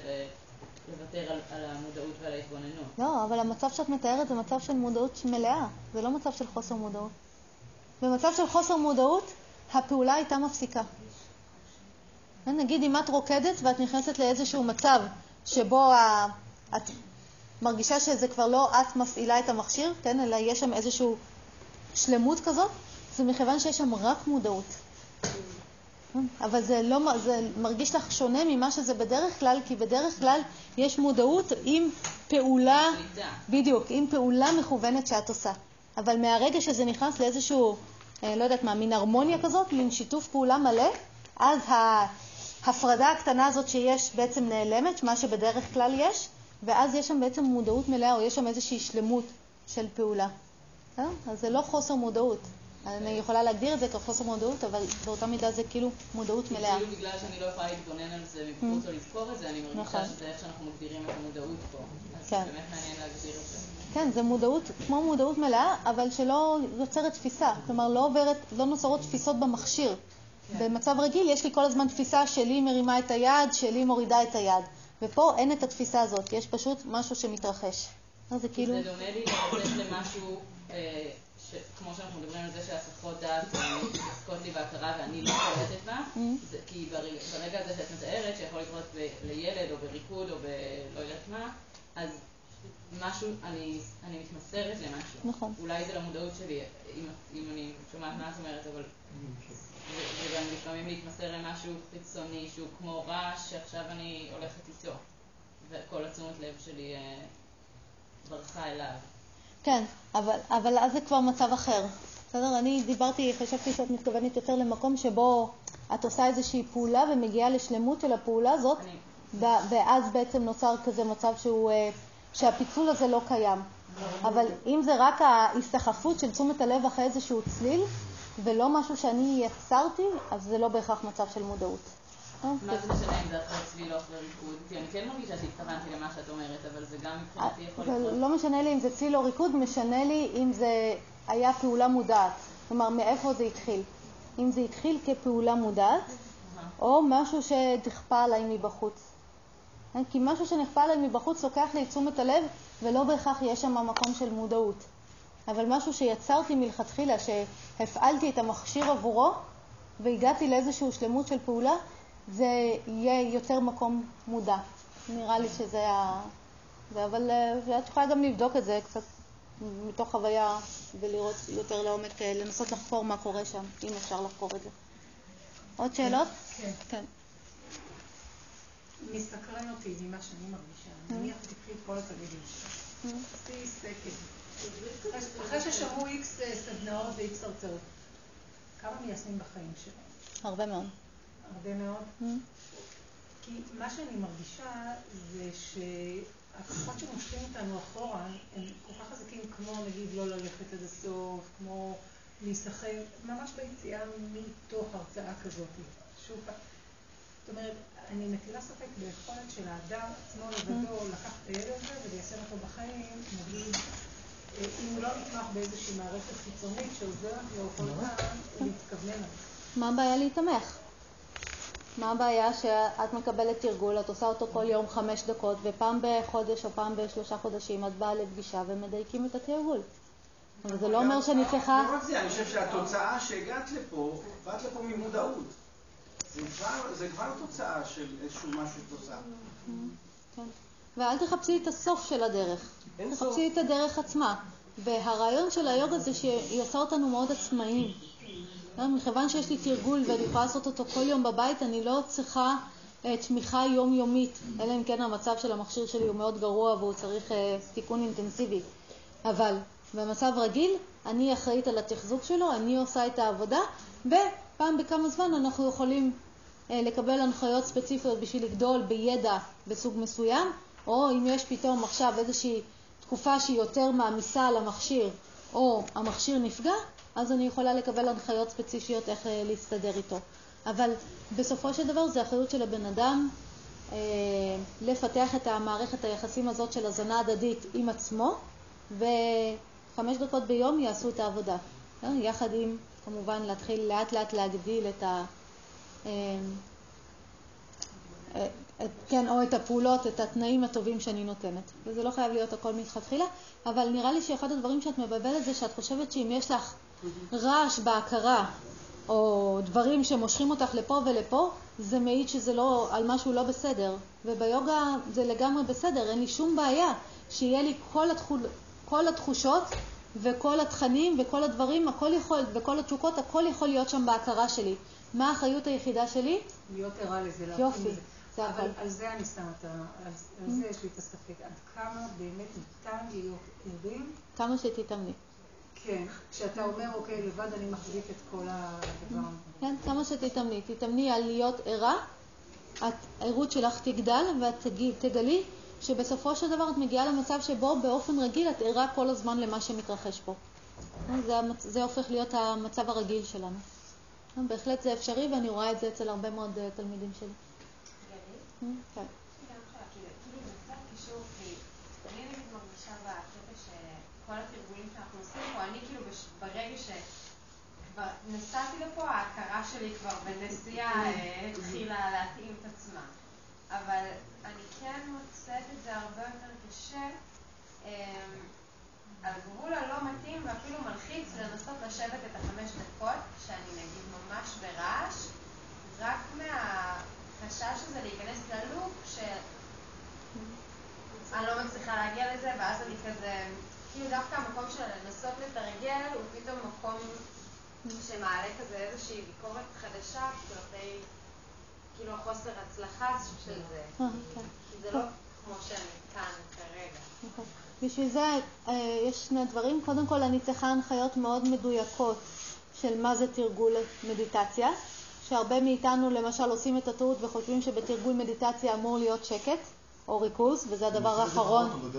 לוותר על, על המודעות ועל ההתבוננות. לא, אבל המצב שאת מתארת זה מצב של מודעות מלאה, זה לא מצב של חוסר מודעות. במצב של חוסר מודעות, הפעולה הייתה מפסיקה. נגיד אם את רוקדת ואת נכנסת לאיזשהו מצב שבו את מרגישה שזה כבר לא את מפעילה את המכשיר, כן, אלא יש שם איזושהי שלמות כזאת, זה מכיוון שיש שם רק מודעות. אבל זה, לא, זה מרגיש לך שונה ממה שזה בדרך כלל, כי בדרך כלל יש מודעות עם פעולה, בדיוק, עם פעולה מכוונת שאת עושה. אבל מהרגע שזה נכנס לאיזשהו, לא יודעת מה, מין הרמוניה כזאת, מין שיתוף פעולה מלא, אז ההפרדה הקטנה הזאת שיש בעצם נעלמת, מה שבדרך כלל יש, ואז יש שם בעצם מודעות מלאה, או יש שם איזושהי שלמות של פעולה. אז זה לא חוסר מודעות. אני יכולה להגדיר את זה כחוסר מודעות, אבל באותה מידה זה כאילו מודעות מלאה. כאילו בגלל שאני לא יכולה להתבונן על זה מבחוץ או לזכור את זה, אני מרגישה שזה איך שאנחנו מגדירים את המודעות פה. אז זה באמת מעניין להגדיר את זה. כן, זה מודעות, כמו מודעות מלאה, אבל שלא יוצרת תפיסה. כלומר, לא עוברת, לא נוצרות תפיסות במכשיר. במצב רגיל יש לי כל הזמן תפיסה שלי מרימה את היד, שלי מורידה את היד. ופה אין את התפיסה הזאת, יש פשוט משהו שמתרחש. אז זה כאילו... זה דומה לי לתת למשהו... כמו שאנחנו מדברים על זה שהסחות דעת מתעסקות לי בהכרה ואני לא קולטת בה, כי ברגע הזה שאת מתארת, שיכול לקרות לילד או בריקוד או בלא יודעת מה, אז משהו, אני, אני מתמסרת למשהו. נכון. אולי זה למודעות שלי, אם, אם אני שומעת מה את אומרת, אבל זה גם לפעמים להתמסר למשהו חיצוני שהוא כמו רעש שעכשיו אני הולכת איתו, וכל התשומת לב שלי אה, ברחה אליו. כן, אבל, אבל אז זה כבר מצב אחר. בסדר? אני דיברתי, חשבתי שאת מתכוונת יותר למקום שבו את עושה איזושהי פעולה ומגיעה לשלמות של הפעולה הזאת, אני... ואז בעצם נוצר כזה מצב שהוא, שהפיצול הזה לא קיים. אבל אם זה רק ההסתחפות של תשומת הלב אחרי איזשהו צליל, ולא משהו שאני יצרתי, אז זה לא בהכרח מצב של מודעות. מה זה משנה אם זה אחרי צליל או אחרי ריקוד? כי אני כן מרגישה שהתכוונתי למה שאת אומרת, אבל זה גם מבחינתי יכול לקרות. לא משנה לי אם זה צליל או ריקוד, משנה לי אם זה היה פעולה מודעת. כלומר, מאיפה זה התחיל. אם זה התחיל כפעולה מודעת, או משהו שנכפה עליי מבחוץ. כי משהו שנכפה עליי מבחוץ לוקח לי את תשומת הלב, ולא בהכרח יש שם מקום של מודעות. אבל משהו שיצרתי מלכתחילה, שהפעלתי את המכשיר עבורו והגעתי לאיזושהי שלמות של פעולה, זה יהיה יותר מקום מודע. נראה לי שזה ה... זה, אבל אה, את יכולה גם לבדוק את זה קצת מתוך חוויה ולראות יותר לעומק, אה, לנסות לחקור מה קורה שם, אם אפשר לחקור את זה. עוד שאלות? כן. כן. מסתקרן אותי ממה שאני מרגישה. נניח תקחי את כל התלמידים שלך. עשי סקר. אחרי ששמעו איקס אה, סדנאות ואיקס הרצאות, כמה מיישמים בחיים שלהם? הרבה מאוד. הרבה מאוד? כי מה שאני מרגישה זה שהכוחות שמושכים אותנו אחורה הם כל כך חזקים כמו נגיד לא ללכת עד הסוף, כמו להיסחב, ממש ביציאה מתוך הרצאה כזאת. שוב. זאת אומרת, אני מטילה ספק ביכולת של האדם עצמו לבדו לקחת את הילד הזה וליישם אותו בחיים, נגיד, אה, אם הוא לא נתמך באיזושהי מערכת חיצונית שעוזרת לו כל פעם להתכוונן. מה הבעיה להתמך? מה הבעיה שאת מקבלת תרגול, את עושה אותו כל יום חמש דקות, ופעם בחודש או פעם בשלושה חודשים את באה לפגישה ומדייקים את התרגול. אבל זה לא אומר שאני צריכה... לא רק זה, אני חושב שהתוצאה שהגעת לפה, באת לפה ממודעות. זה כבר תוצאה של איזשהו משהו עושה. כן. ואל תחפשי את הסוף של הדרך. תחפשי את הדרך עצמה. והרעיון של היוגה זה שהיא עושה אותנו מאוד עצמאיים. מכיוון שיש לי תרגול ואני יכולה לעשות אותו כל יום בבית, אני לא צריכה uh, תמיכה יומיומית, אלא אם כן המצב של המכשיר שלי הוא מאוד גרוע והוא צריך uh, תיקון אינטנסיבי. אבל במצב רגיל, אני אחראית על התחזוק שלו, אני עושה את העבודה, ופעם בכמה זמן אנחנו יכולים uh, לקבל הנחיות ספציפיות בשביל לגדול בידע בסוג מסוים, או אם יש פתאום עכשיו איזושהי תקופה שהיא יותר מעמיסה על המכשיר, או המכשיר נפגע, אז אני יכולה לקבל הנחיות ספציפיות איך אה, להסתדר איתו. אבל בסופו של דבר זה אחריות של הבן אדם אה, לפתח את המערכת היחסים הזאת של הזנה הדדית עם עצמו, וחמש דקות ביום יעשו את העבודה. אה, יחד עם, כמובן, להתחיל לאט לאט להגדיל את ה... אה, אה, את, כן, או את הפעולות, את התנאים הטובים שאני נותנת. וזה לא חייב להיות הכל מלכתחילה, אבל נראה לי שאחד הדברים שאת מבלבלת זה שאת חושבת שאם יש לך רעש בהכרה, או דברים שמושכים אותך לפה ולפה, זה מעיד שזה לא, על משהו לא בסדר. וביוגה זה לגמרי בסדר, אין לי שום בעיה שיהיה לי כל, התחול, כל התחושות וכל התכנים וכל הדברים, הכל יכול, וכל התשוקות, הכל יכול להיות שם בהכרה שלי. מה האחריות היחידה שלי? להיות ערה לזה. יופי. זה. אבל על זה אני שמה את ה... על זה יש לי את הספק. עד כמה באמת ניתן להיות ערים? כמה שתתאמני. כן, כשאתה אומר, אוקיי, לבד אני מחזיק את כל הדבר. כן, כמה שתתאמני. תתאמני על להיות ערה, הערות שלך תגדל ואת תגלי שבסופו של דבר את מגיעה למצב שבו באופן רגיל את ערה כל הזמן למה שמתרחש פה. זה, המצ... זה הופך להיות המצב הרגיל שלנו. בהחלט זה אפשרי ואני רואה את זה אצל הרבה מאוד אה, תלמידים שלי. כן. כל התרגולים שאנחנו עושים פה, אני כאילו ברגע שכבר נסעתי לפה, ההכרה שלי כבר בנסיעה אה, התחילה להתאים את עצמה. אבל אני כן מוצאת את זה הרבה יותר קשה, אמ, על גבול הלא מתאים ואפילו מלחיץ לנסות לשבת את החמש דקות, שאני נגיד ממש ברעש, רק מהחשש הזה להיכנס ללופ, שאני לא מצליחה להגיע לזה, ואז אני כזה... כאילו דווקא המקום של לנסות לתרגל הוא פתאום מקום שמעלה כזה איזושהי ביקורת חדשה כלפי כאילו החוסר הצלחה של זה. אה, כן. כי זה לא כמו שאני כאן כרגע. נכון. בשביל זה אה, יש שני דברים. קודם כל, אני צריכה הנחיות מאוד מדויקות של מה זה תרגול מדיטציה, שהרבה מאיתנו למשל עושים את הטעות וחושבים שבתרגול מדיטציה אמור להיות שקט או ריכוז, וזה הדבר האחרון.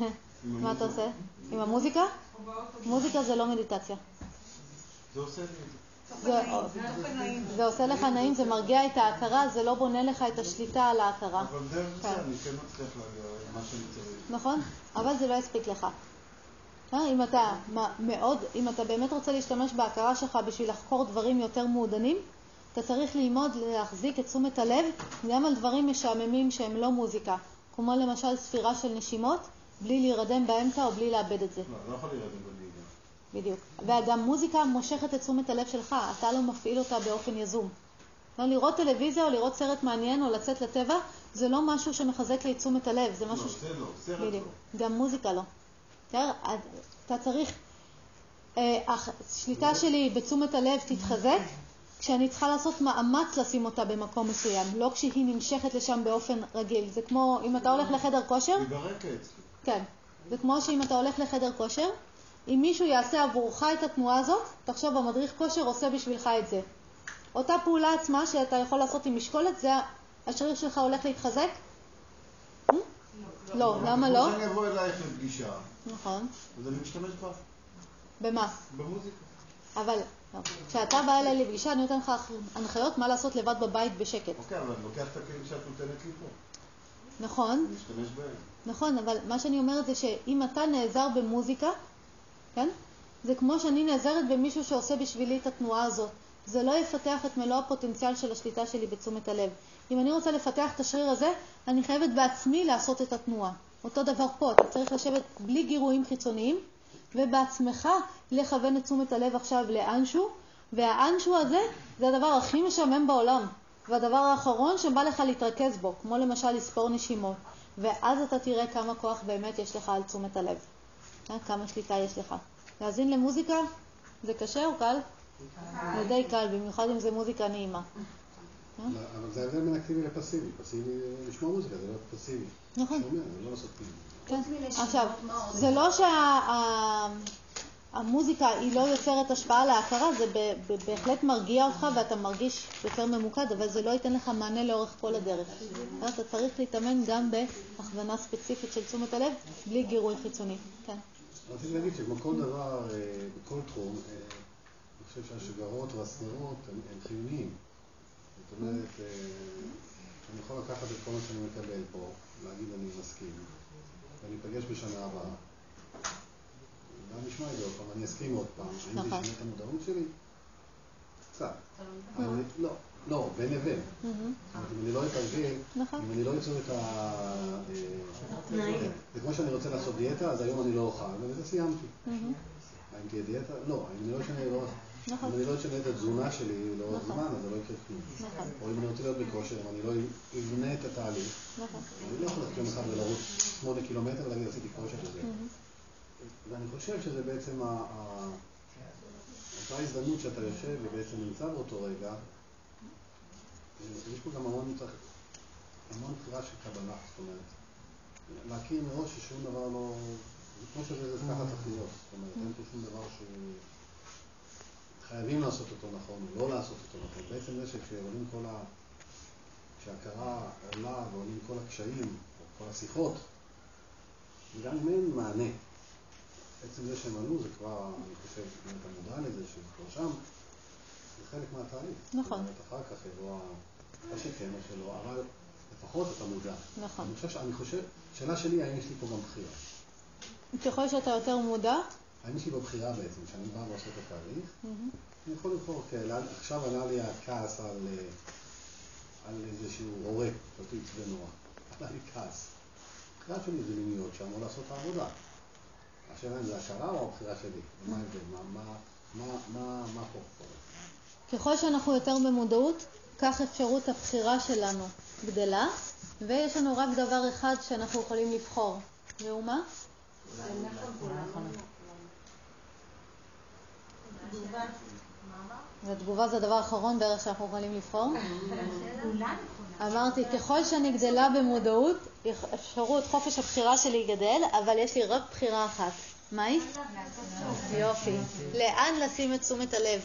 מה אתה עושה? עם המוזיקה? מוזיקה זה לא מדיטציה. זה עושה לי את זה. זה עושה לך נעים, זה מרגיע את ההכרה, זה לא בונה לך את השליטה על ההכרה. אבל דרך זה אני כן מצליח להגיע למה שאני צריך. נכון, אבל זה לא יספיק לך. אה, אם אתה מאוד, אם אתה באמת רוצה להשתמש בהכרה שלך בשביל לחקור דברים יותר מעודנים, אתה צריך ללמוד להחזיק את תשומת הלב גם על דברים משעממים שהם לא מוזיקה, כמו למשל ספירה של נשימות, בלי להירדם באמצע או בלי לאבד את זה. לא, לא יכול להירדם בנהיגה. בדיוק. וגם מוזיקה מושכת את תשומת הלב שלך, אתה לא מפעיל אותה באופן יזום. לא, לראות טלוויזיה או לראות סרט מעניין או לצאת לטבע, זה לא משהו שמחזק לי את תשומת הלב, זה משהו... לא, זה לא, סרט בדיוק. לא. גם מוזיקה לא. אז אתה צריך... אה, השליטה שלי בתשומת הלב תתחזק כשאני צריכה לעשות מאמץ לשים אותה במקום מסוים, לא כשהיא נמשכת לשם באופן רגיל. זה כמו אם אתה הולך לחדר כושר, היא ברקע אצלי. כן. זה כמו שאם אתה הולך לחדר כושר, אם מישהו יעשה עבורך את התנועה הזאת, תחשוב, המדריך כושר עושה בשבילך את זה. אותה פעולה עצמה שאתה יכול לעשות עם משקולת, זה השריר שלך הולך להתחזק? לא, למה לא? כמו שאני אבוא אלייך לפגישה, נכון. אז אני משתמש בה. במה? במוזיקה. אבל לא. כשאתה בא אליי לפגישה, אני נותן לך הנחיות מה לעשות לבד בבית בשקט. אוקיי, אבל אני לוקח את הכלים שאת נותנת לי פה. נכון? אני משתמש בהם. נכון, אבל מה שאני אומרת זה שאם אתה נעזר במוזיקה, כן? זה כמו שאני נעזרת במישהו שעושה בשבילי את התנועה הזאת. זה לא יפתח את מלוא הפוטנציאל של השליטה שלי בתשומת הלב. אם אני רוצה לפתח את השריר הזה, אני חייבת בעצמי לעשות את התנועה. אותו דבר פה, אתה צריך לשבת בלי גירויים חיצוניים, ובעצמך לכוון את תשומת הלב עכשיו לאנשהו, והאנשהו הזה זה הדבר הכי משעמם בעולם, והדבר האחרון שבא לך להתרכז בו, כמו למשל לספור נשימות, ואז אתה תראה כמה כוח באמת יש לך על תשומת הלב? כמה שליטה יש לך. להאזין למוזיקה זה קשה או קל? זה די קל, במיוחד אם זה מוזיקה נעימה. אבל זה ההבדל בין אקטיבי לפסיבי. פסיבי לשמוע מוזיקה, זה לא פסיבי. נכון. לא. כן. עכשיו, זה לא שהמוזיקה היא לא יוצרת השפעה להכרה, זה בהחלט מרגיע אותך ואתה מרגיש יותר ממוקד, אבל זה לא ייתן לך מענה לאורך כל הדרך. אתה צריך להתאמן גם בהכוונה ספציפית של תשומת הלב, בלי גירוי חיצוני. כן. רציתי להגיד שכמו כל דבר, אה, בכל תחום, אה, אני חושב שהשגרות והסדרות הם חיוניים. זאת אומרת, אה, אני יכול לקחת את כל מה שאני מקבל פה, להגיד אני מסכים, ואני אפגש בשנה הבאה. גם נשמע את זה עוד פעם, אני אסכים עוד פעם. האם זה נכון. ישנה את המודעות שלי? קצת. לא, לא, בין לבין. אומרת, אם אני לא אתרגל, נכון. אם אני לא אצור את ה... אה, זה כמו שאני רוצה לעשות דיאטה, אז היום אני לא אוכל, ובזה סיימתי. מהמם. האם תהיה דיאטה? לא. אם אני לא אשנה לאורך... נכון. אם אני לא אשנה את התזונה שלי לאורך נכון. זמן, אז זה לא יקרה כלום. או אם אני רוצה להיות בכושר, אם אני לא אבנה את התהליך. אני לא יכול ללכת יום אחד ולרוץ שמונה קילומטר ולהגיד עשיתי כושר וזה. מהמם. ואני חושב שזה בעצם אותה הזדמנות שאתה יושב ובעצם נמצא באותו רגע, יש פה גם המון, המון בחירה של קבלה, זאת אומרת, להכיר מראש ששום דבר לא, זה כמו שזה זה ככה צריך להיות, זאת אומרת, אין פה שום דבר ש... חייבים לעשות אותו נכון, או לא לעשות אותו נכון. בעצם זה שכשעולים כל ה... כשההכרה עולה ועולים כל הקשיים, או כל השיחות, גם אם אין מענה, עצם זה שהם עלו זה כבר, אני חושב, אם אתה מודע לזה, שזה כבר שם, זה חלק מהתהליך. נכון. זאת אומרת, אחר כך יבוא, ה- או שלא, אבל לפחות אתה מודע. נכון. אני חושב, אני חושב, שאלה שלי, האם יש לי פה גם בחירה? ככל שאתה יותר מודע, האם יש לי פה בחירה בעצם, כשאני בא ועושה את התהליך. אני יכול לבחור, כן, עכשיו עלה לי הכעס על, אה, על איזשהו הורה, עצבן נורא. עלה לי כעס. הבחירה שלי זה שם או לעשות את העבודה. השאלה אם זה הכרה או הבחירה שלי, מה ההבדל, מה, מה, מה, מה, מה פה קורה? ככל שאנחנו יותר במודעות, כך אפשרות הבחירה שלנו גדלה, ויש לנו רק דבר אחד שאנחנו יכולים לבחור, והוא מה? ותגובה זה הדבר האחרון בערך שאנחנו יכולים לבחור. אמרתי, ככל שאני גדלה במודעות, אפשרות חופש הבחירה שלי גדל, אבל יש לי רק בחירה אחת. מה היא? יופי. לאן לשים את תשומת הלב?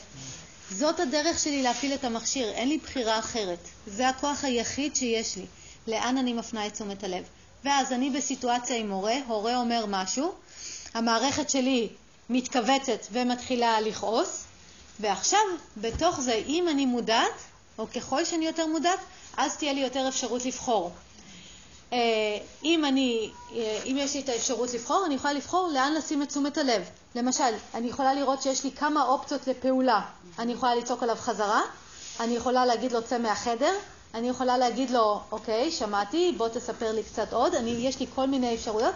זאת הדרך שלי להפעיל את המכשיר, אין לי בחירה אחרת. זה הכוח היחיד שיש לי. לאן אני מפנה את תשומת הלב? ואז אני בסיטואציה עם הורה, הורה אומר משהו, המערכת שלי מתכווצת ומתחילה לכעוס, ועכשיו, בתוך זה, אם אני מודעת, או ככל שאני יותר מודעת, אז תהיה לי יותר אפשרות לבחור. אה, אם, אני, אה, אם יש לי את האפשרות לבחור, אני יכולה לבחור לאן לשים את תשומת הלב. למשל, אני יכולה לראות שיש לי כמה אופציות לפעולה. אני יכולה לצעוק עליו חזרה, אני יכולה להגיד לו צא מהחדר, אני יכולה להגיד לו, אוקיי, שמעתי, בוא תספר לי קצת עוד, אני, יש לי כל מיני אפשרויות.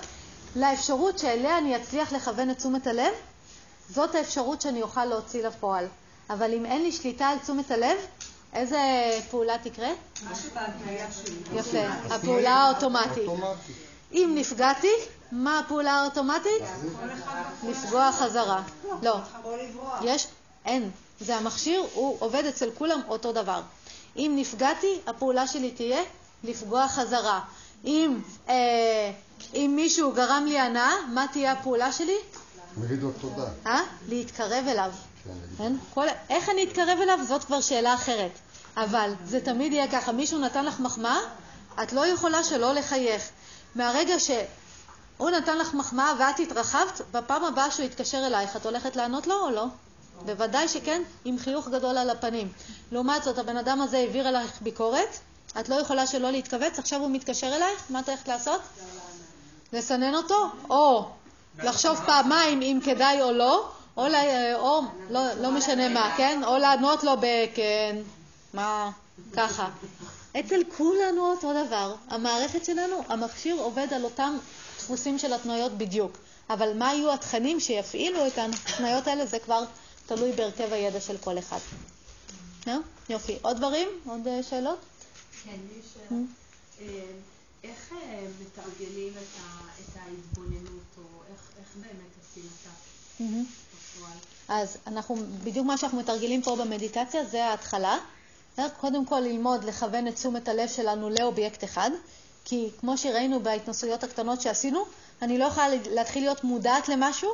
לאפשרות שאליה אני אצליח לכוון את תשומת הלב, זאת האפשרות שאני אוכל להוציא לפועל. אבל אם אין לי שליטה על תשומת הלב, איזה פעולה תקרה? מה שבהתניה שלי. יפה, הפעולה האוטומטית. אם נפגעתי, מה הפעולה האוטומטית? לפגוע חזרה. לא, לברוח. יש, אין. זה המכשיר, הוא עובד אצל כולם אותו דבר. אם נפגעתי, הפעולה שלי תהיה לפגוע חזרה. אם, אה, אם מישהו גרם לי הנאה, מה תהיה הפעולה שלי? להגיד לו תודה. אה? להתקרב אליו. כן, כן? כל... איך אני אתקרב אליו, זאת כבר שאלה אחרת. אבל זה תמיד יהיה ככה, מישהו נתן לך מחמאה, את לא יכולה שלא לחייך. מהרגע שהוא נתן לך מחמאה ואת התרחבת, בפעם הבאה שהוא יתקשר אלייך, את הולכת לענות לו או לא? בוודאי שכן, עם חיוך גדול על הפנים. לעומת זאת, הבן אדם הזה העביר עלייך ביקורת, את לא יכולה שלא להתכווץ, עכשיו הוא מתקשר אלייך, מה את הולכת לעשות? לסנן אותו, או לחשוב פעמיים אם כדאי או לא, או, או לא, לא משנה מה, כן? או לענות לו בכן, מה, ככה. אצל כולנו אותו דבר. המערכת שלנו, המכשיר עובד על אותם דפוסים של התנועות בדיוק. אבל מה יהיו התכנים שיפעילו את התנועות האלה, זה כבר תלוי בהרכב הידע של כל אחד. יופי. עוד דברים? עוד אה, שאלות? כן, יש שאלה. אה, איך אה, מתרגלים את את ההתבוננות, או איך באמת עושים אותה מהמם. בפועל? אז אנחנו, בדיוק מה שאנחנו מתרגלים פה במדיטציה זה ההתחלה. קודם כל ללמוד לכוון את תשומת הלב שלנו לאובייקט אחד, כי כמו שראינו בהתנסויות הקטנות שעשינו, אני לא יכולה להתחיל להיות מודעת למשהו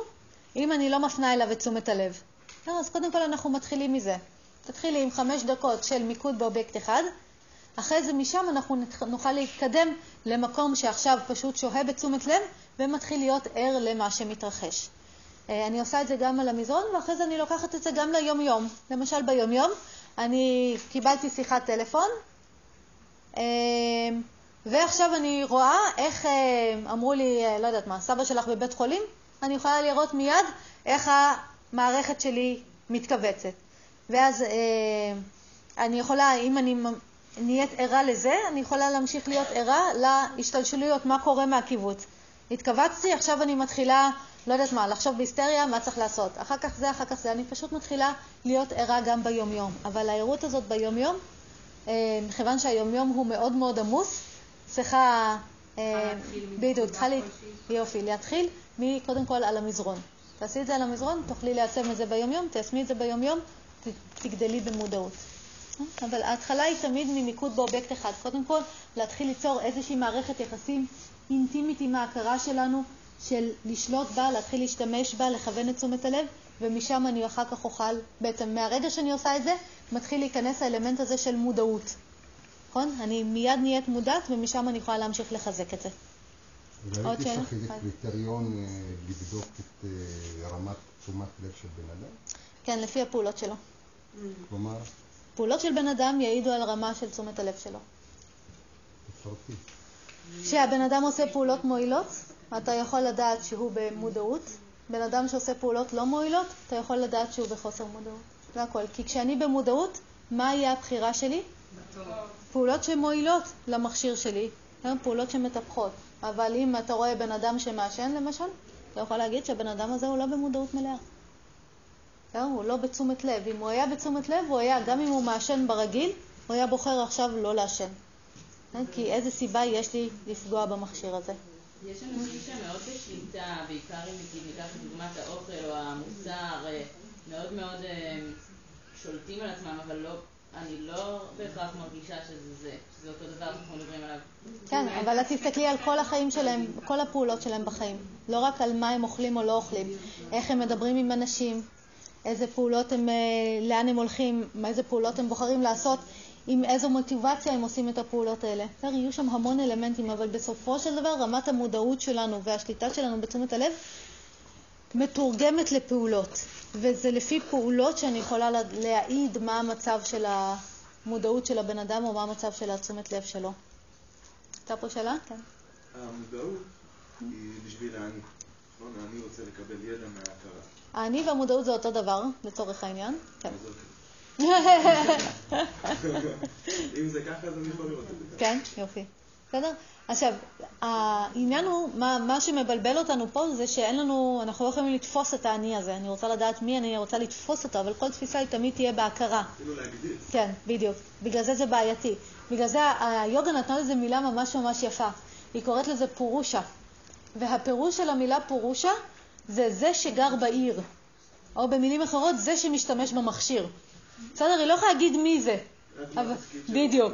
אם אני לא מפנה אליו את תשומת הלב. בסדר? אז קודם כל אנחנו מתחילים מזה. תתחילי עם חמש דקות של מיקוד באובייקט אחד, אחרי זה משם אנחנו נוכל להתקדם למקום שעכשיו פשוט שוהה בתשומת לב ומתחיל להיות ער למה שמתרחש. אה, אני עושה את זה גם על המזרון, ואחרי זה אני לוקחת את זה גם ליום-יום. למשל ביום-יום, אני קיבלתי שיחת טלפון, אה, ועכשיו אני רואה איך אה, אמרו לי, אה, לא יודעת מה, סבא שלך בבית חולים, אני יכולה לראות מיד איך המערכת שלי מתכווצת. ואז אה, אני יכולה, אם אני נהיית ערה לזה, אני יכולה להמשיך להיות ערה להשתלשלויות, מה קורה מהקיבוץ. התכווצתי, עכשיו אני מתחילה, לא יודעת מה, לחשוב בהיסטריה, מה צריך לעשות. אחר כך זה, אחר כך זה. אני פשוט מתחילה להיות ערה גם ביומיום. אבל הערות הזאת ביומיום, מכיוון שהיומיום הוא מאוד מאוד עמוס, צריכה, אה, בדיוק, צריכה לה... יופי, להתחיל מקודם כל על המזרון. תעשי את זה על המזרון, תוכלי ליישם את זה ביומיום, תיישמי את זה ביומיום, תגדלי במודעות. אבל ההתחלה היא תמיד ממיקוד באובייקט אחד. קודם כל, להתחיל ליצור איזושהי מערכת יחסים אינטימית עם ההכרה שלנו, של לשלוט בה, להתחיל להשתמש בה, לכוון את תשומת הלב, ומשם אני אחר כך אוכל, בעצם מהרגע שאני עושה את זה, מתחיל להיכנס האלמנט הזה של מודעות. נכון? אני מיד נהיית מודעת, ומשם אני יכולה להמשיך לחזק את זה. עוד אולי יש שאלה? לך איזה. קריטריון אה, לבדוק את אה, רמת תשומת לב של בן אדם? כן, לפי הפעולות שלו. כלומר, פעולות של בן אדם יעידו על רמה של תשומת הלב שלו. תפרטי. כשהבן אדם עושה פעולות מועילות, אתה יכול לדעת שהוא במודעות. בן אדם שעושה פעולות לא מועילות, אתה יכול לדעת שהוא בחוסר מודעות. זה הכל. כי כשאני במודעות, מה יהיה הבחירה שלי? פעולות שמועילות למכשיר שלי, הן פעולות שמטפחות. אבל אם אתה רואה בן אדם שמעשן למשל, אתה יכול להגיד שהבן אדם הזה הוא לא במודעות מלאה. הוא לא בתשומת לב. אם הוא היה בתשומת לב, הוא היה, גם אם הוא מעשן ברגיל, הוא היה בוחר עכשיו לא לעשן. כן? כי איזה סיבה יש לי לפגוע במכשיר הזה? יש אנשים שמאוד בשליטה, בעיקר אם ניקח לדוגמת האוכל או המוצר, אה, מאוד מאוד אה, שולטים על עצמם, אבל לא, אני לא בהכרח מרגישה שזה זה, שזה אותו דבר שאנחנו מדברים עליו. כן, אבל את תסתכלי על כל החיים שלהם, כל הפעולות שלהם בחיים. לא רק על מה הם אוכלים או לא אוכלים, איך הם מדברים עם אנשים, איזה פעולות הם, אה, לאן הם הולכים, איזה פעולות הם בוחרים לעשות, עם איזו מוטיבציה הם עושים את הפעולות האלה. יהיו שם המון אלמנטים, אבל בסופו של דבר רמת המודעות שלנו והשליטה שלנו בתשומת הלב מתורגמת לפעולות, וזה לפי פעולות שאני יכולה לה- להעיד מה המצב של המודעות של הבן אדם או מה המצב של התשומת לב שלו. הייתה פה שאלה? כן. המודעות היא בשביל האני. נכון? האני רוצה לקבל ידע מההכרה. האני והמודעות זה אותו דבר, לצורך העניין. כן. אוקיי. אם זה ככה, אז אני יכול לראות את זה. כן, יופי. בסדר? עכשיו, העניין הוא, מה, מה שמבלבל אותנו פה זה שאין לנו, אנחנו לא יכולים לתפוס את האני הזה. אני רוצה לדעת מי אני, רוצה לתפוס אותו, אבל כל תפיסה היא תמיד תהיה בהכרה. אפילו להגדיר. כן, בדיוק. בגלל זה זה בעייתי. בגלל זה היוגה נתנה לזה מילה ממש ממש יפה. היא קוראת לזה פורושה. והפירוש של המילה פורושה זה זה שגר בעיר. או במילים אחרות, זה שמשתמש במכשיר. בסדר? היא לא יכולה להגיד מי זה. אבל... בדיוק.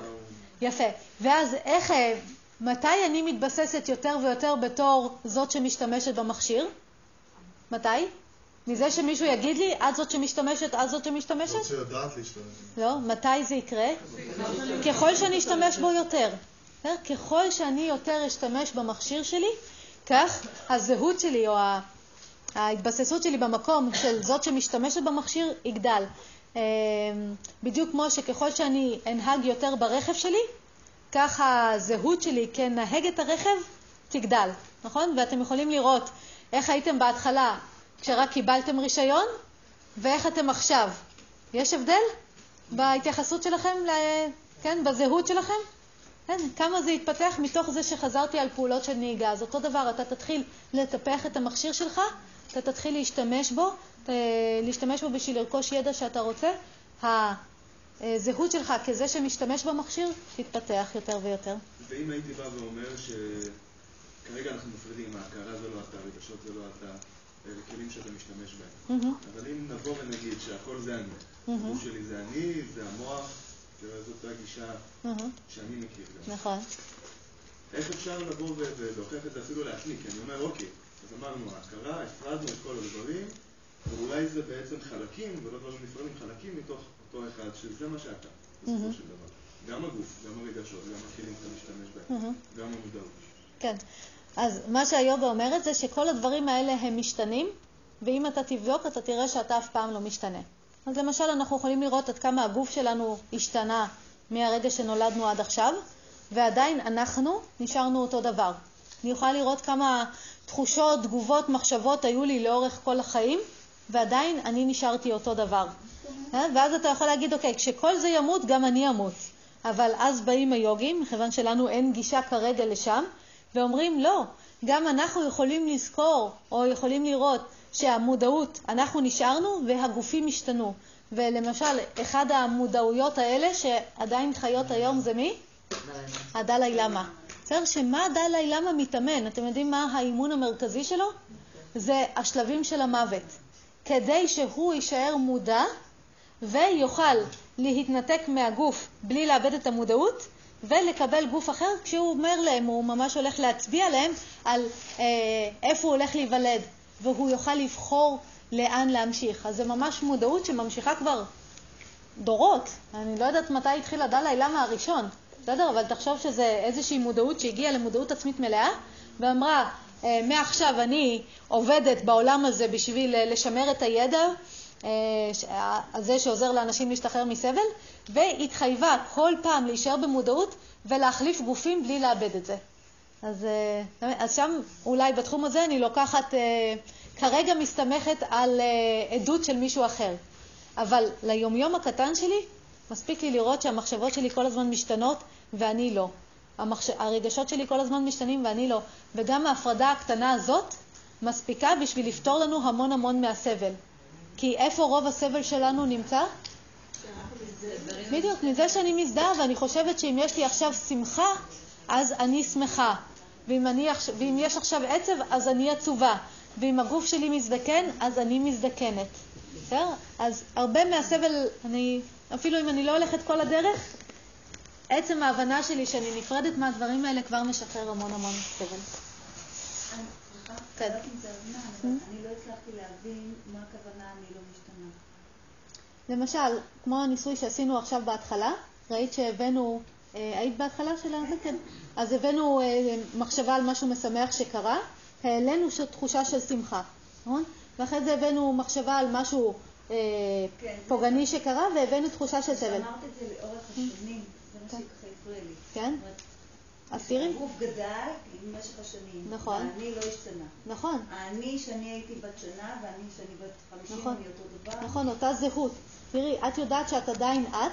יפה. ואז איך, אה, מתי אני מתבססת יותר ויותר בתור זאת שמשתמשת במכשיר? מתי? מזה שמישהו יגיד לי, את זאת שמשתמשת, את זאת שמשתמשת? זאת שיודעת להשתמש. לא, מתי זה יקרה? ככל שאני אשתמש בו יותר. ככל שאני יותר אשתמש במכשיר שלי, כך הזהות שלי או ההתבססות שלי במקום של זאת שמשתמשת במכשיר יגדל. אמ, בדיוק כמו שככל שאני אנהג יותר ברכב שלי, כך הזהות שלי כנהגת הרכב תגדל, נכון? ואתם יכולים לראות איך הייתם בהתחלה כשרק קיבלתם רישיון ואיך אתם עכשיו. יש הבדל בהתייחסות שלכם, כן, בזהות שלכם? כן, כמה זה התפתח מתוך זה שחזרתי על פעולות של נהיגה. אז אותו דבר, אתה תתחיל לטפח את המכשיר שלך, אתה תתחיל להשתמש בו, להשתמש בו בשביל לרכוש ידע שאתה רוצה. הזהות שלך כזה שמשתמש במכשיר תתפתח יותר ויותר. ואם הייתי בא ואומר שכרגע אנחנו מפרידים, ההכרה זה לא אתה, רגשות זה לא אתה, אלה כלים שאתה משתמש בהם. אבל אם נבוא ונגיד שהכל זה אני, הגוף שלי זה אני, זה המוח, זאת הגישה שאני מכיר גם. נכון. איך אפשר לבוא ולהוכיח את זה אפילו לעצמי? כי אני אומר, אוקיי, אז אמרנו, ההכרה, הפרדנו את כל הדברים, ואולי זה בעצם חלקים, ולא דברים נפרדים, חלקים מתוך אותו אחד, שזה מה שאתה, בסופו של דבר. גם הגוף, גם הרגשות, גם הכלים שאתה משתמש בהם, גם המודעות. כן. אז מה שהיוגה אומרת זה שכל הדברים האלה הם משתנים, ואם אתה תבדוק אתה תראה שאתה אף פעם לא משתנה. אז למשל אנחנו יכולים לראות עד כמה הגוף שלנו השתנה מהרגע שנולדנו עד עכשיו, ועדיין אנחנו נשארנו אותו דבר. אני יכולה לראות כמה תחושות, תגובות, מחשבות היו לי לאורך כל החיים, ועדיין אני נשארתי אותו דבר. אה? ואז אתה יכול להגיד, אוקיי, כשכל זה ימות, גם אני אמות. אבל אז באים היוגים, מכיוון שלנו אין גישה כרגע לשם, ואומרים, לא, גם אנחנו יכולים לזכור, או יכולים לראות, שהמודעות, אנחנו נשארנו והגופים השתנו. ולמשל, אחד המודעויות האלה שעדיין חיות היום זה מי? הדלאי למה. בסדר? שמה הדלאי למה מתאמן? אתם יודעים מה האימון המרכזי שלו? זה השלבים של המוות. כדי שהוא יישאר מודע ויוכל להתנתק מהגוף בלי לאבד את המודעות ולקבל גוף אחר כשהוא אומר להם, הוא ממש הולך להצביע להם על אה, איפה הוא הולך להיוולד, והוא יוכל לבחור לאן להמשיך. אז זה ממש מודעות שממשיכה כבר דורות. אני לא יודעת מתי התחיל הדלאי למה הראשון, בסדר? אבל תחשוב שזה איזושהי מודעות שהגיעה למודעות עצמית מלאה ואמרה, אה, מעכשיו אני עובדת בעולם הזה בשביל אה, לשמר את הידע אה, הזה שעוזר לאנשים להשתחרר מסבל, והתחייבה כל פעם להישאר במודעות ולהחליף גופים בלי לאבד את זה. אז, אז שם אולי בתחום הזה אני לוקחת, כרגע מסתמכת על עדות של מישהו אחר. אבל ליומיום הקטן שלי, מספיק לי לראות שהמחשבות שלי כל הזמן משתנות ואני לא. המחש... הרגשות שלי כל הזמן משתנים ואני לא. וגם ההפרדה הקטנה הזאת מספיקה בשביל לפתור לנו המון המון מהסבל. כי איפה רוב הסבל שלנו נמצא? בדיוק, מזה שאני מזדהה ואני חושבת שאם יש לי עכשיו שמחה, אז אני שמחה. ואם, אני, ואם יש עכשיו עצב, אז אני עצובה. ואם הגוף שלי מזדקן, אז אני מזדקנת. בסדר? אז הרבה מהסבל, אני, אפילו אם אני לא הולכת כל הדרך, עצם ההבנה שלי שאני נפרדת מהדברים האלה כבר משחרר המון המון סבל. כן. אני לא הצלחתי להבין מה הכוונה אני לא משתנה. למשל, כמו הניסוי שעשינו עכשיו בהתחלה, ראית שהבאנו, אה, היית בהתחלה של זה? כן. אז הבאנו אה, מחשבה על משהו משמח שקרה, העלינו תחושה של שמחה, נכון? ואחרי זה הבאנו מחשבה על משהו אה, כן, פוגעני שקרה, והבאנו תחושה של סבל. אמרת את זה לאורך השנים. כן? אז תראי. הגוף גדל במשך השנים. נכון. האני לא השתנה. נכון. האני שאני הייתי בת שנה ואני שאני בת 50 נכון. אני אותו דבר. נכון, אותה זהות. תראי, את יודעת שאת עדיין את,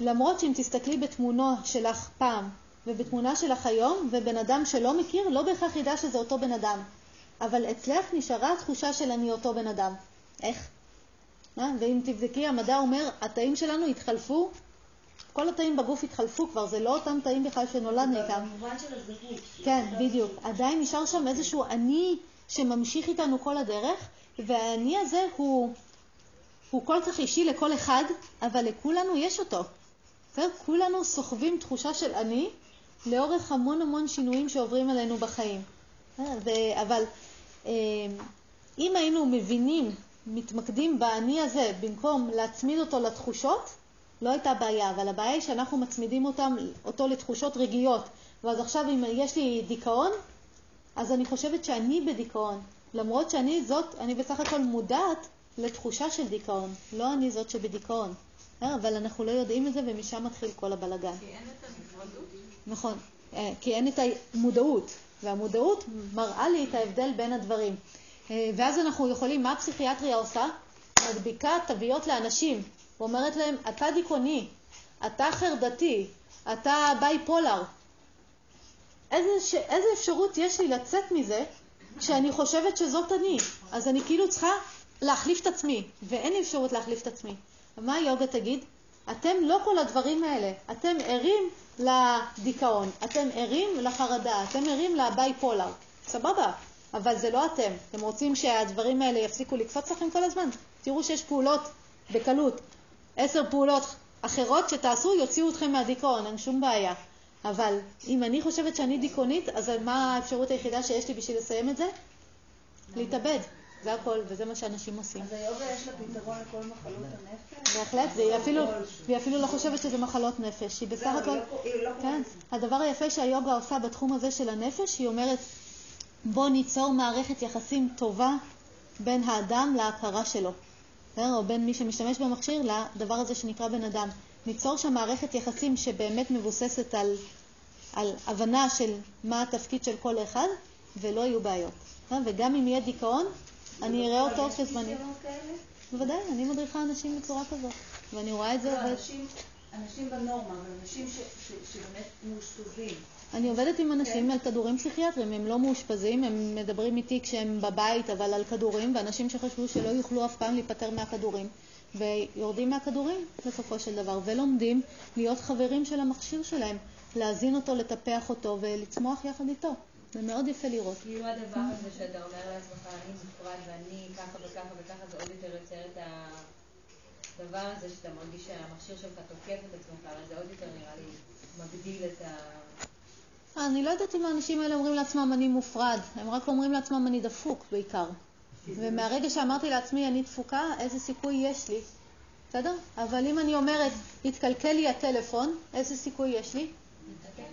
למרות שאם תסתכלי בתמונו שלך פעם, ובתמונה שלך היום, ובן אדם שלא מכיר לא בהכרח ידע שזה אותו בן אדם. אבל אצלך נשארה התחושה של אני אותו בן אדם. איך? אה? ואם תבדקי, המדע אומר, התאים שלנו התחלפו, כל התאים בגוף התחלפו כבר, זה לא אותם תאים בכלל שנולדנו איתם. במובן של הזהות. כן, בדיוק. עדיין נשאר שם איזשהו אני שממשיך איתנו כל הדרך, והאני הזה הוא, הוא כל כך אישי לכל אחד, אבל לכולנו יש אותו. בסדר? כולנו סוחבים תחושה של אני לאורך המון המון שינויים שעוברים עלינו בחיים. אה, ו- אבל אה, אם היינו מבינים, מתמקדים באני הזה, במקום להצמיד אותו לתחושות, לא הייתה בעיה, אבל הבעיה היא שאנחנו מצמידים אותם, אותו לתחושות רגעיות. ואז עכשיו אם יש לי דיכאון, אז אני חושבת שאני בדיכאון. למרות שאני זאת, אני בסך הכל מודעת לתחושה של דיכאון, לא אני זאת שבדיכאון. אה, אבל אנחנו לא יודעים את זה ומשם מתחיל כל הבלגן. כי אין את הנפרדות. נכון, אה, כי אין את המודעות, והמודעות מראה לי את ההבדל בין הדברים. אה, ואז אנחנו יכולים, מה הפסיכיאטריה עושה? מדביקה תוויות לאנשים, ואומרת להם, אתה דיכאוני, אתה חרדתי, אתה בייפולר. איזה. איזה אפשרות יש לי לצאת מזה כשאני חושבת שזאת אני? אז אני כאילו צריכה להחליף את עצמי, ואין לי אפשרות להחליף את עצמי. ומה היוגה תגיד? אתם לא כל הדברים האלה, אתם ערים לדיכאון, אתם ערים לחרדה, אתם ערים לבייפולר. סבבה, אבל זה לא אתם. אתם רוצים שהדברים האלה יפסיקו לקפוץ לכם כל הזמן? תראו שיש פעולות בקלות. עשר פעולות אחרות שתעשו יוציאו אתכם מהדיכאון, אין שום בעיה. אבל אם אני חושבת שאני דיכאונית, אז מה האפשרות היחידה שיש לי בשביל לסיים את זה? להתאבד. זה הכל, וזה מה שאנשים עושים. אז היוגה יש לה פתרון לכל מחלות הנפש? בהחלט, והיא אפילו, לא חושבת שזה מחלות נפש. היא בסך זהו, הכל... לא- לא כן. הדבר היפה שהיוגה עושה בתחום הזה של הנפש, היא אומרת, בוא ניצור מערכת יחסים טובה בין האדם להכרה שלו. בסדר? או בין מי שמשתמש במכשיר לדבר הזה שנקרא בן אדם. ניצור שם מערכת יחסים שבאמת מבוססת על, על הבנה של מה התפקיד של כל אחד, ולא יהיו בעיות. בסדר? וגם אם יהיה דיכאון, אני אראה אותו כזמני. בוודאי, אני מדריכה אנשים בצורה כזאת, ואני רואה את זה לא. אנשים- בנורמה, אבל אנשים שבאמת מאושפזים. אני עובדת עם אנשים על כדורים פסיכיאטריים, הם לא מאושפזים, הם מדברים איתי כשהם בבית, אבל על כדורים, ואנשים שחשבו שלא יוכלו אף פעם להיפטר מהכדורים, ויורדים מהכדורים בסופו של דבר, ולומדים להיות חברים של המכשיר שלהם, להזין אותו, לטפח אותו ולצמוח יחד איתו. זה מאוד יפה לראות. כאילו הדבר הזה שאתה אומר לעצמך, אני מופרד ואני ככה וככה וככה, זה עוד יותר יוצר את הדבר הזה שאתה מרגיש שהמכשיר שלך תוקף את עצמך, זה עוד יותר נראה לי מגדיל את ה... אני לא יודעת אם האנשים האלה אומרים לעצמם אני מופרד, הם רק אומרים לעצמם אני דפוק בעיקר. ומהרגע שאמרתי לעצמי אני דפוקה, איזה סיכוי יש לי, בסדר? אבל אם אני אומרת, התקלקל לי הטלפון, איזה סיכוי יש לי?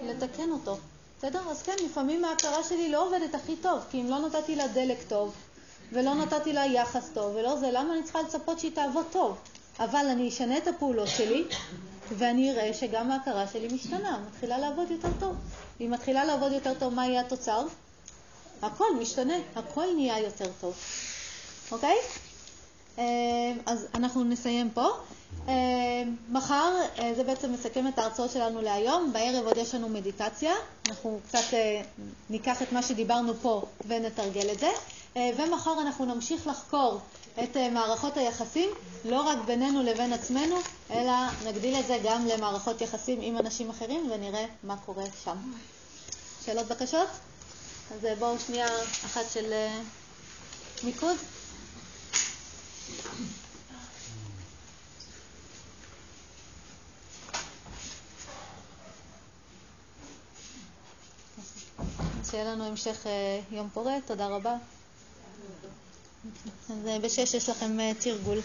לתקן אותו. בסדר? אז כן, לפעמים ההכרה שלי לא עובדת הכי טוב, כי אם לא נתתי לה דלק טוב, ולא נתתי לה יחס טוב, ולא זה, למה אני צריכה לצפות שהיא תעבוד טוב? אבל אני אשנה את הפעולות שלי, ואני אראה שגם ההכרה שלי משתנה, מתחילה לעבוד יותר טוב. היא מתחילה לעבוד יותר טוב, מה יהיה התוצר? הכל משתנה, הכל נהיה יותר טוב, אוקיי? אה, אז אנחנו נסיים פה. אה, מחר, אה, זה בעצם מסכם את ההרצאות שלנו להיום, בערב עוד יש לנו מדיטציה, אנחנו קצת אה, ניקח את מה שדיברנו פה ונתרגל את זה, אה, ומחר אנחנו נמשיך לחקור את אה, מערכות היחסים, לא רק בינינו לבין עצמנו, אלא נגדיל את זה גם למערכות יחסים עם אנשים אחרים ונראה מה קורה שם. שאלות, בקשות? אז אה, בואו שנייה אחת של אה, מיקוד. שיהיה לנו המשך יום פורה, תודה רבה. אז אה, בשש יש לכם אה, תרגול.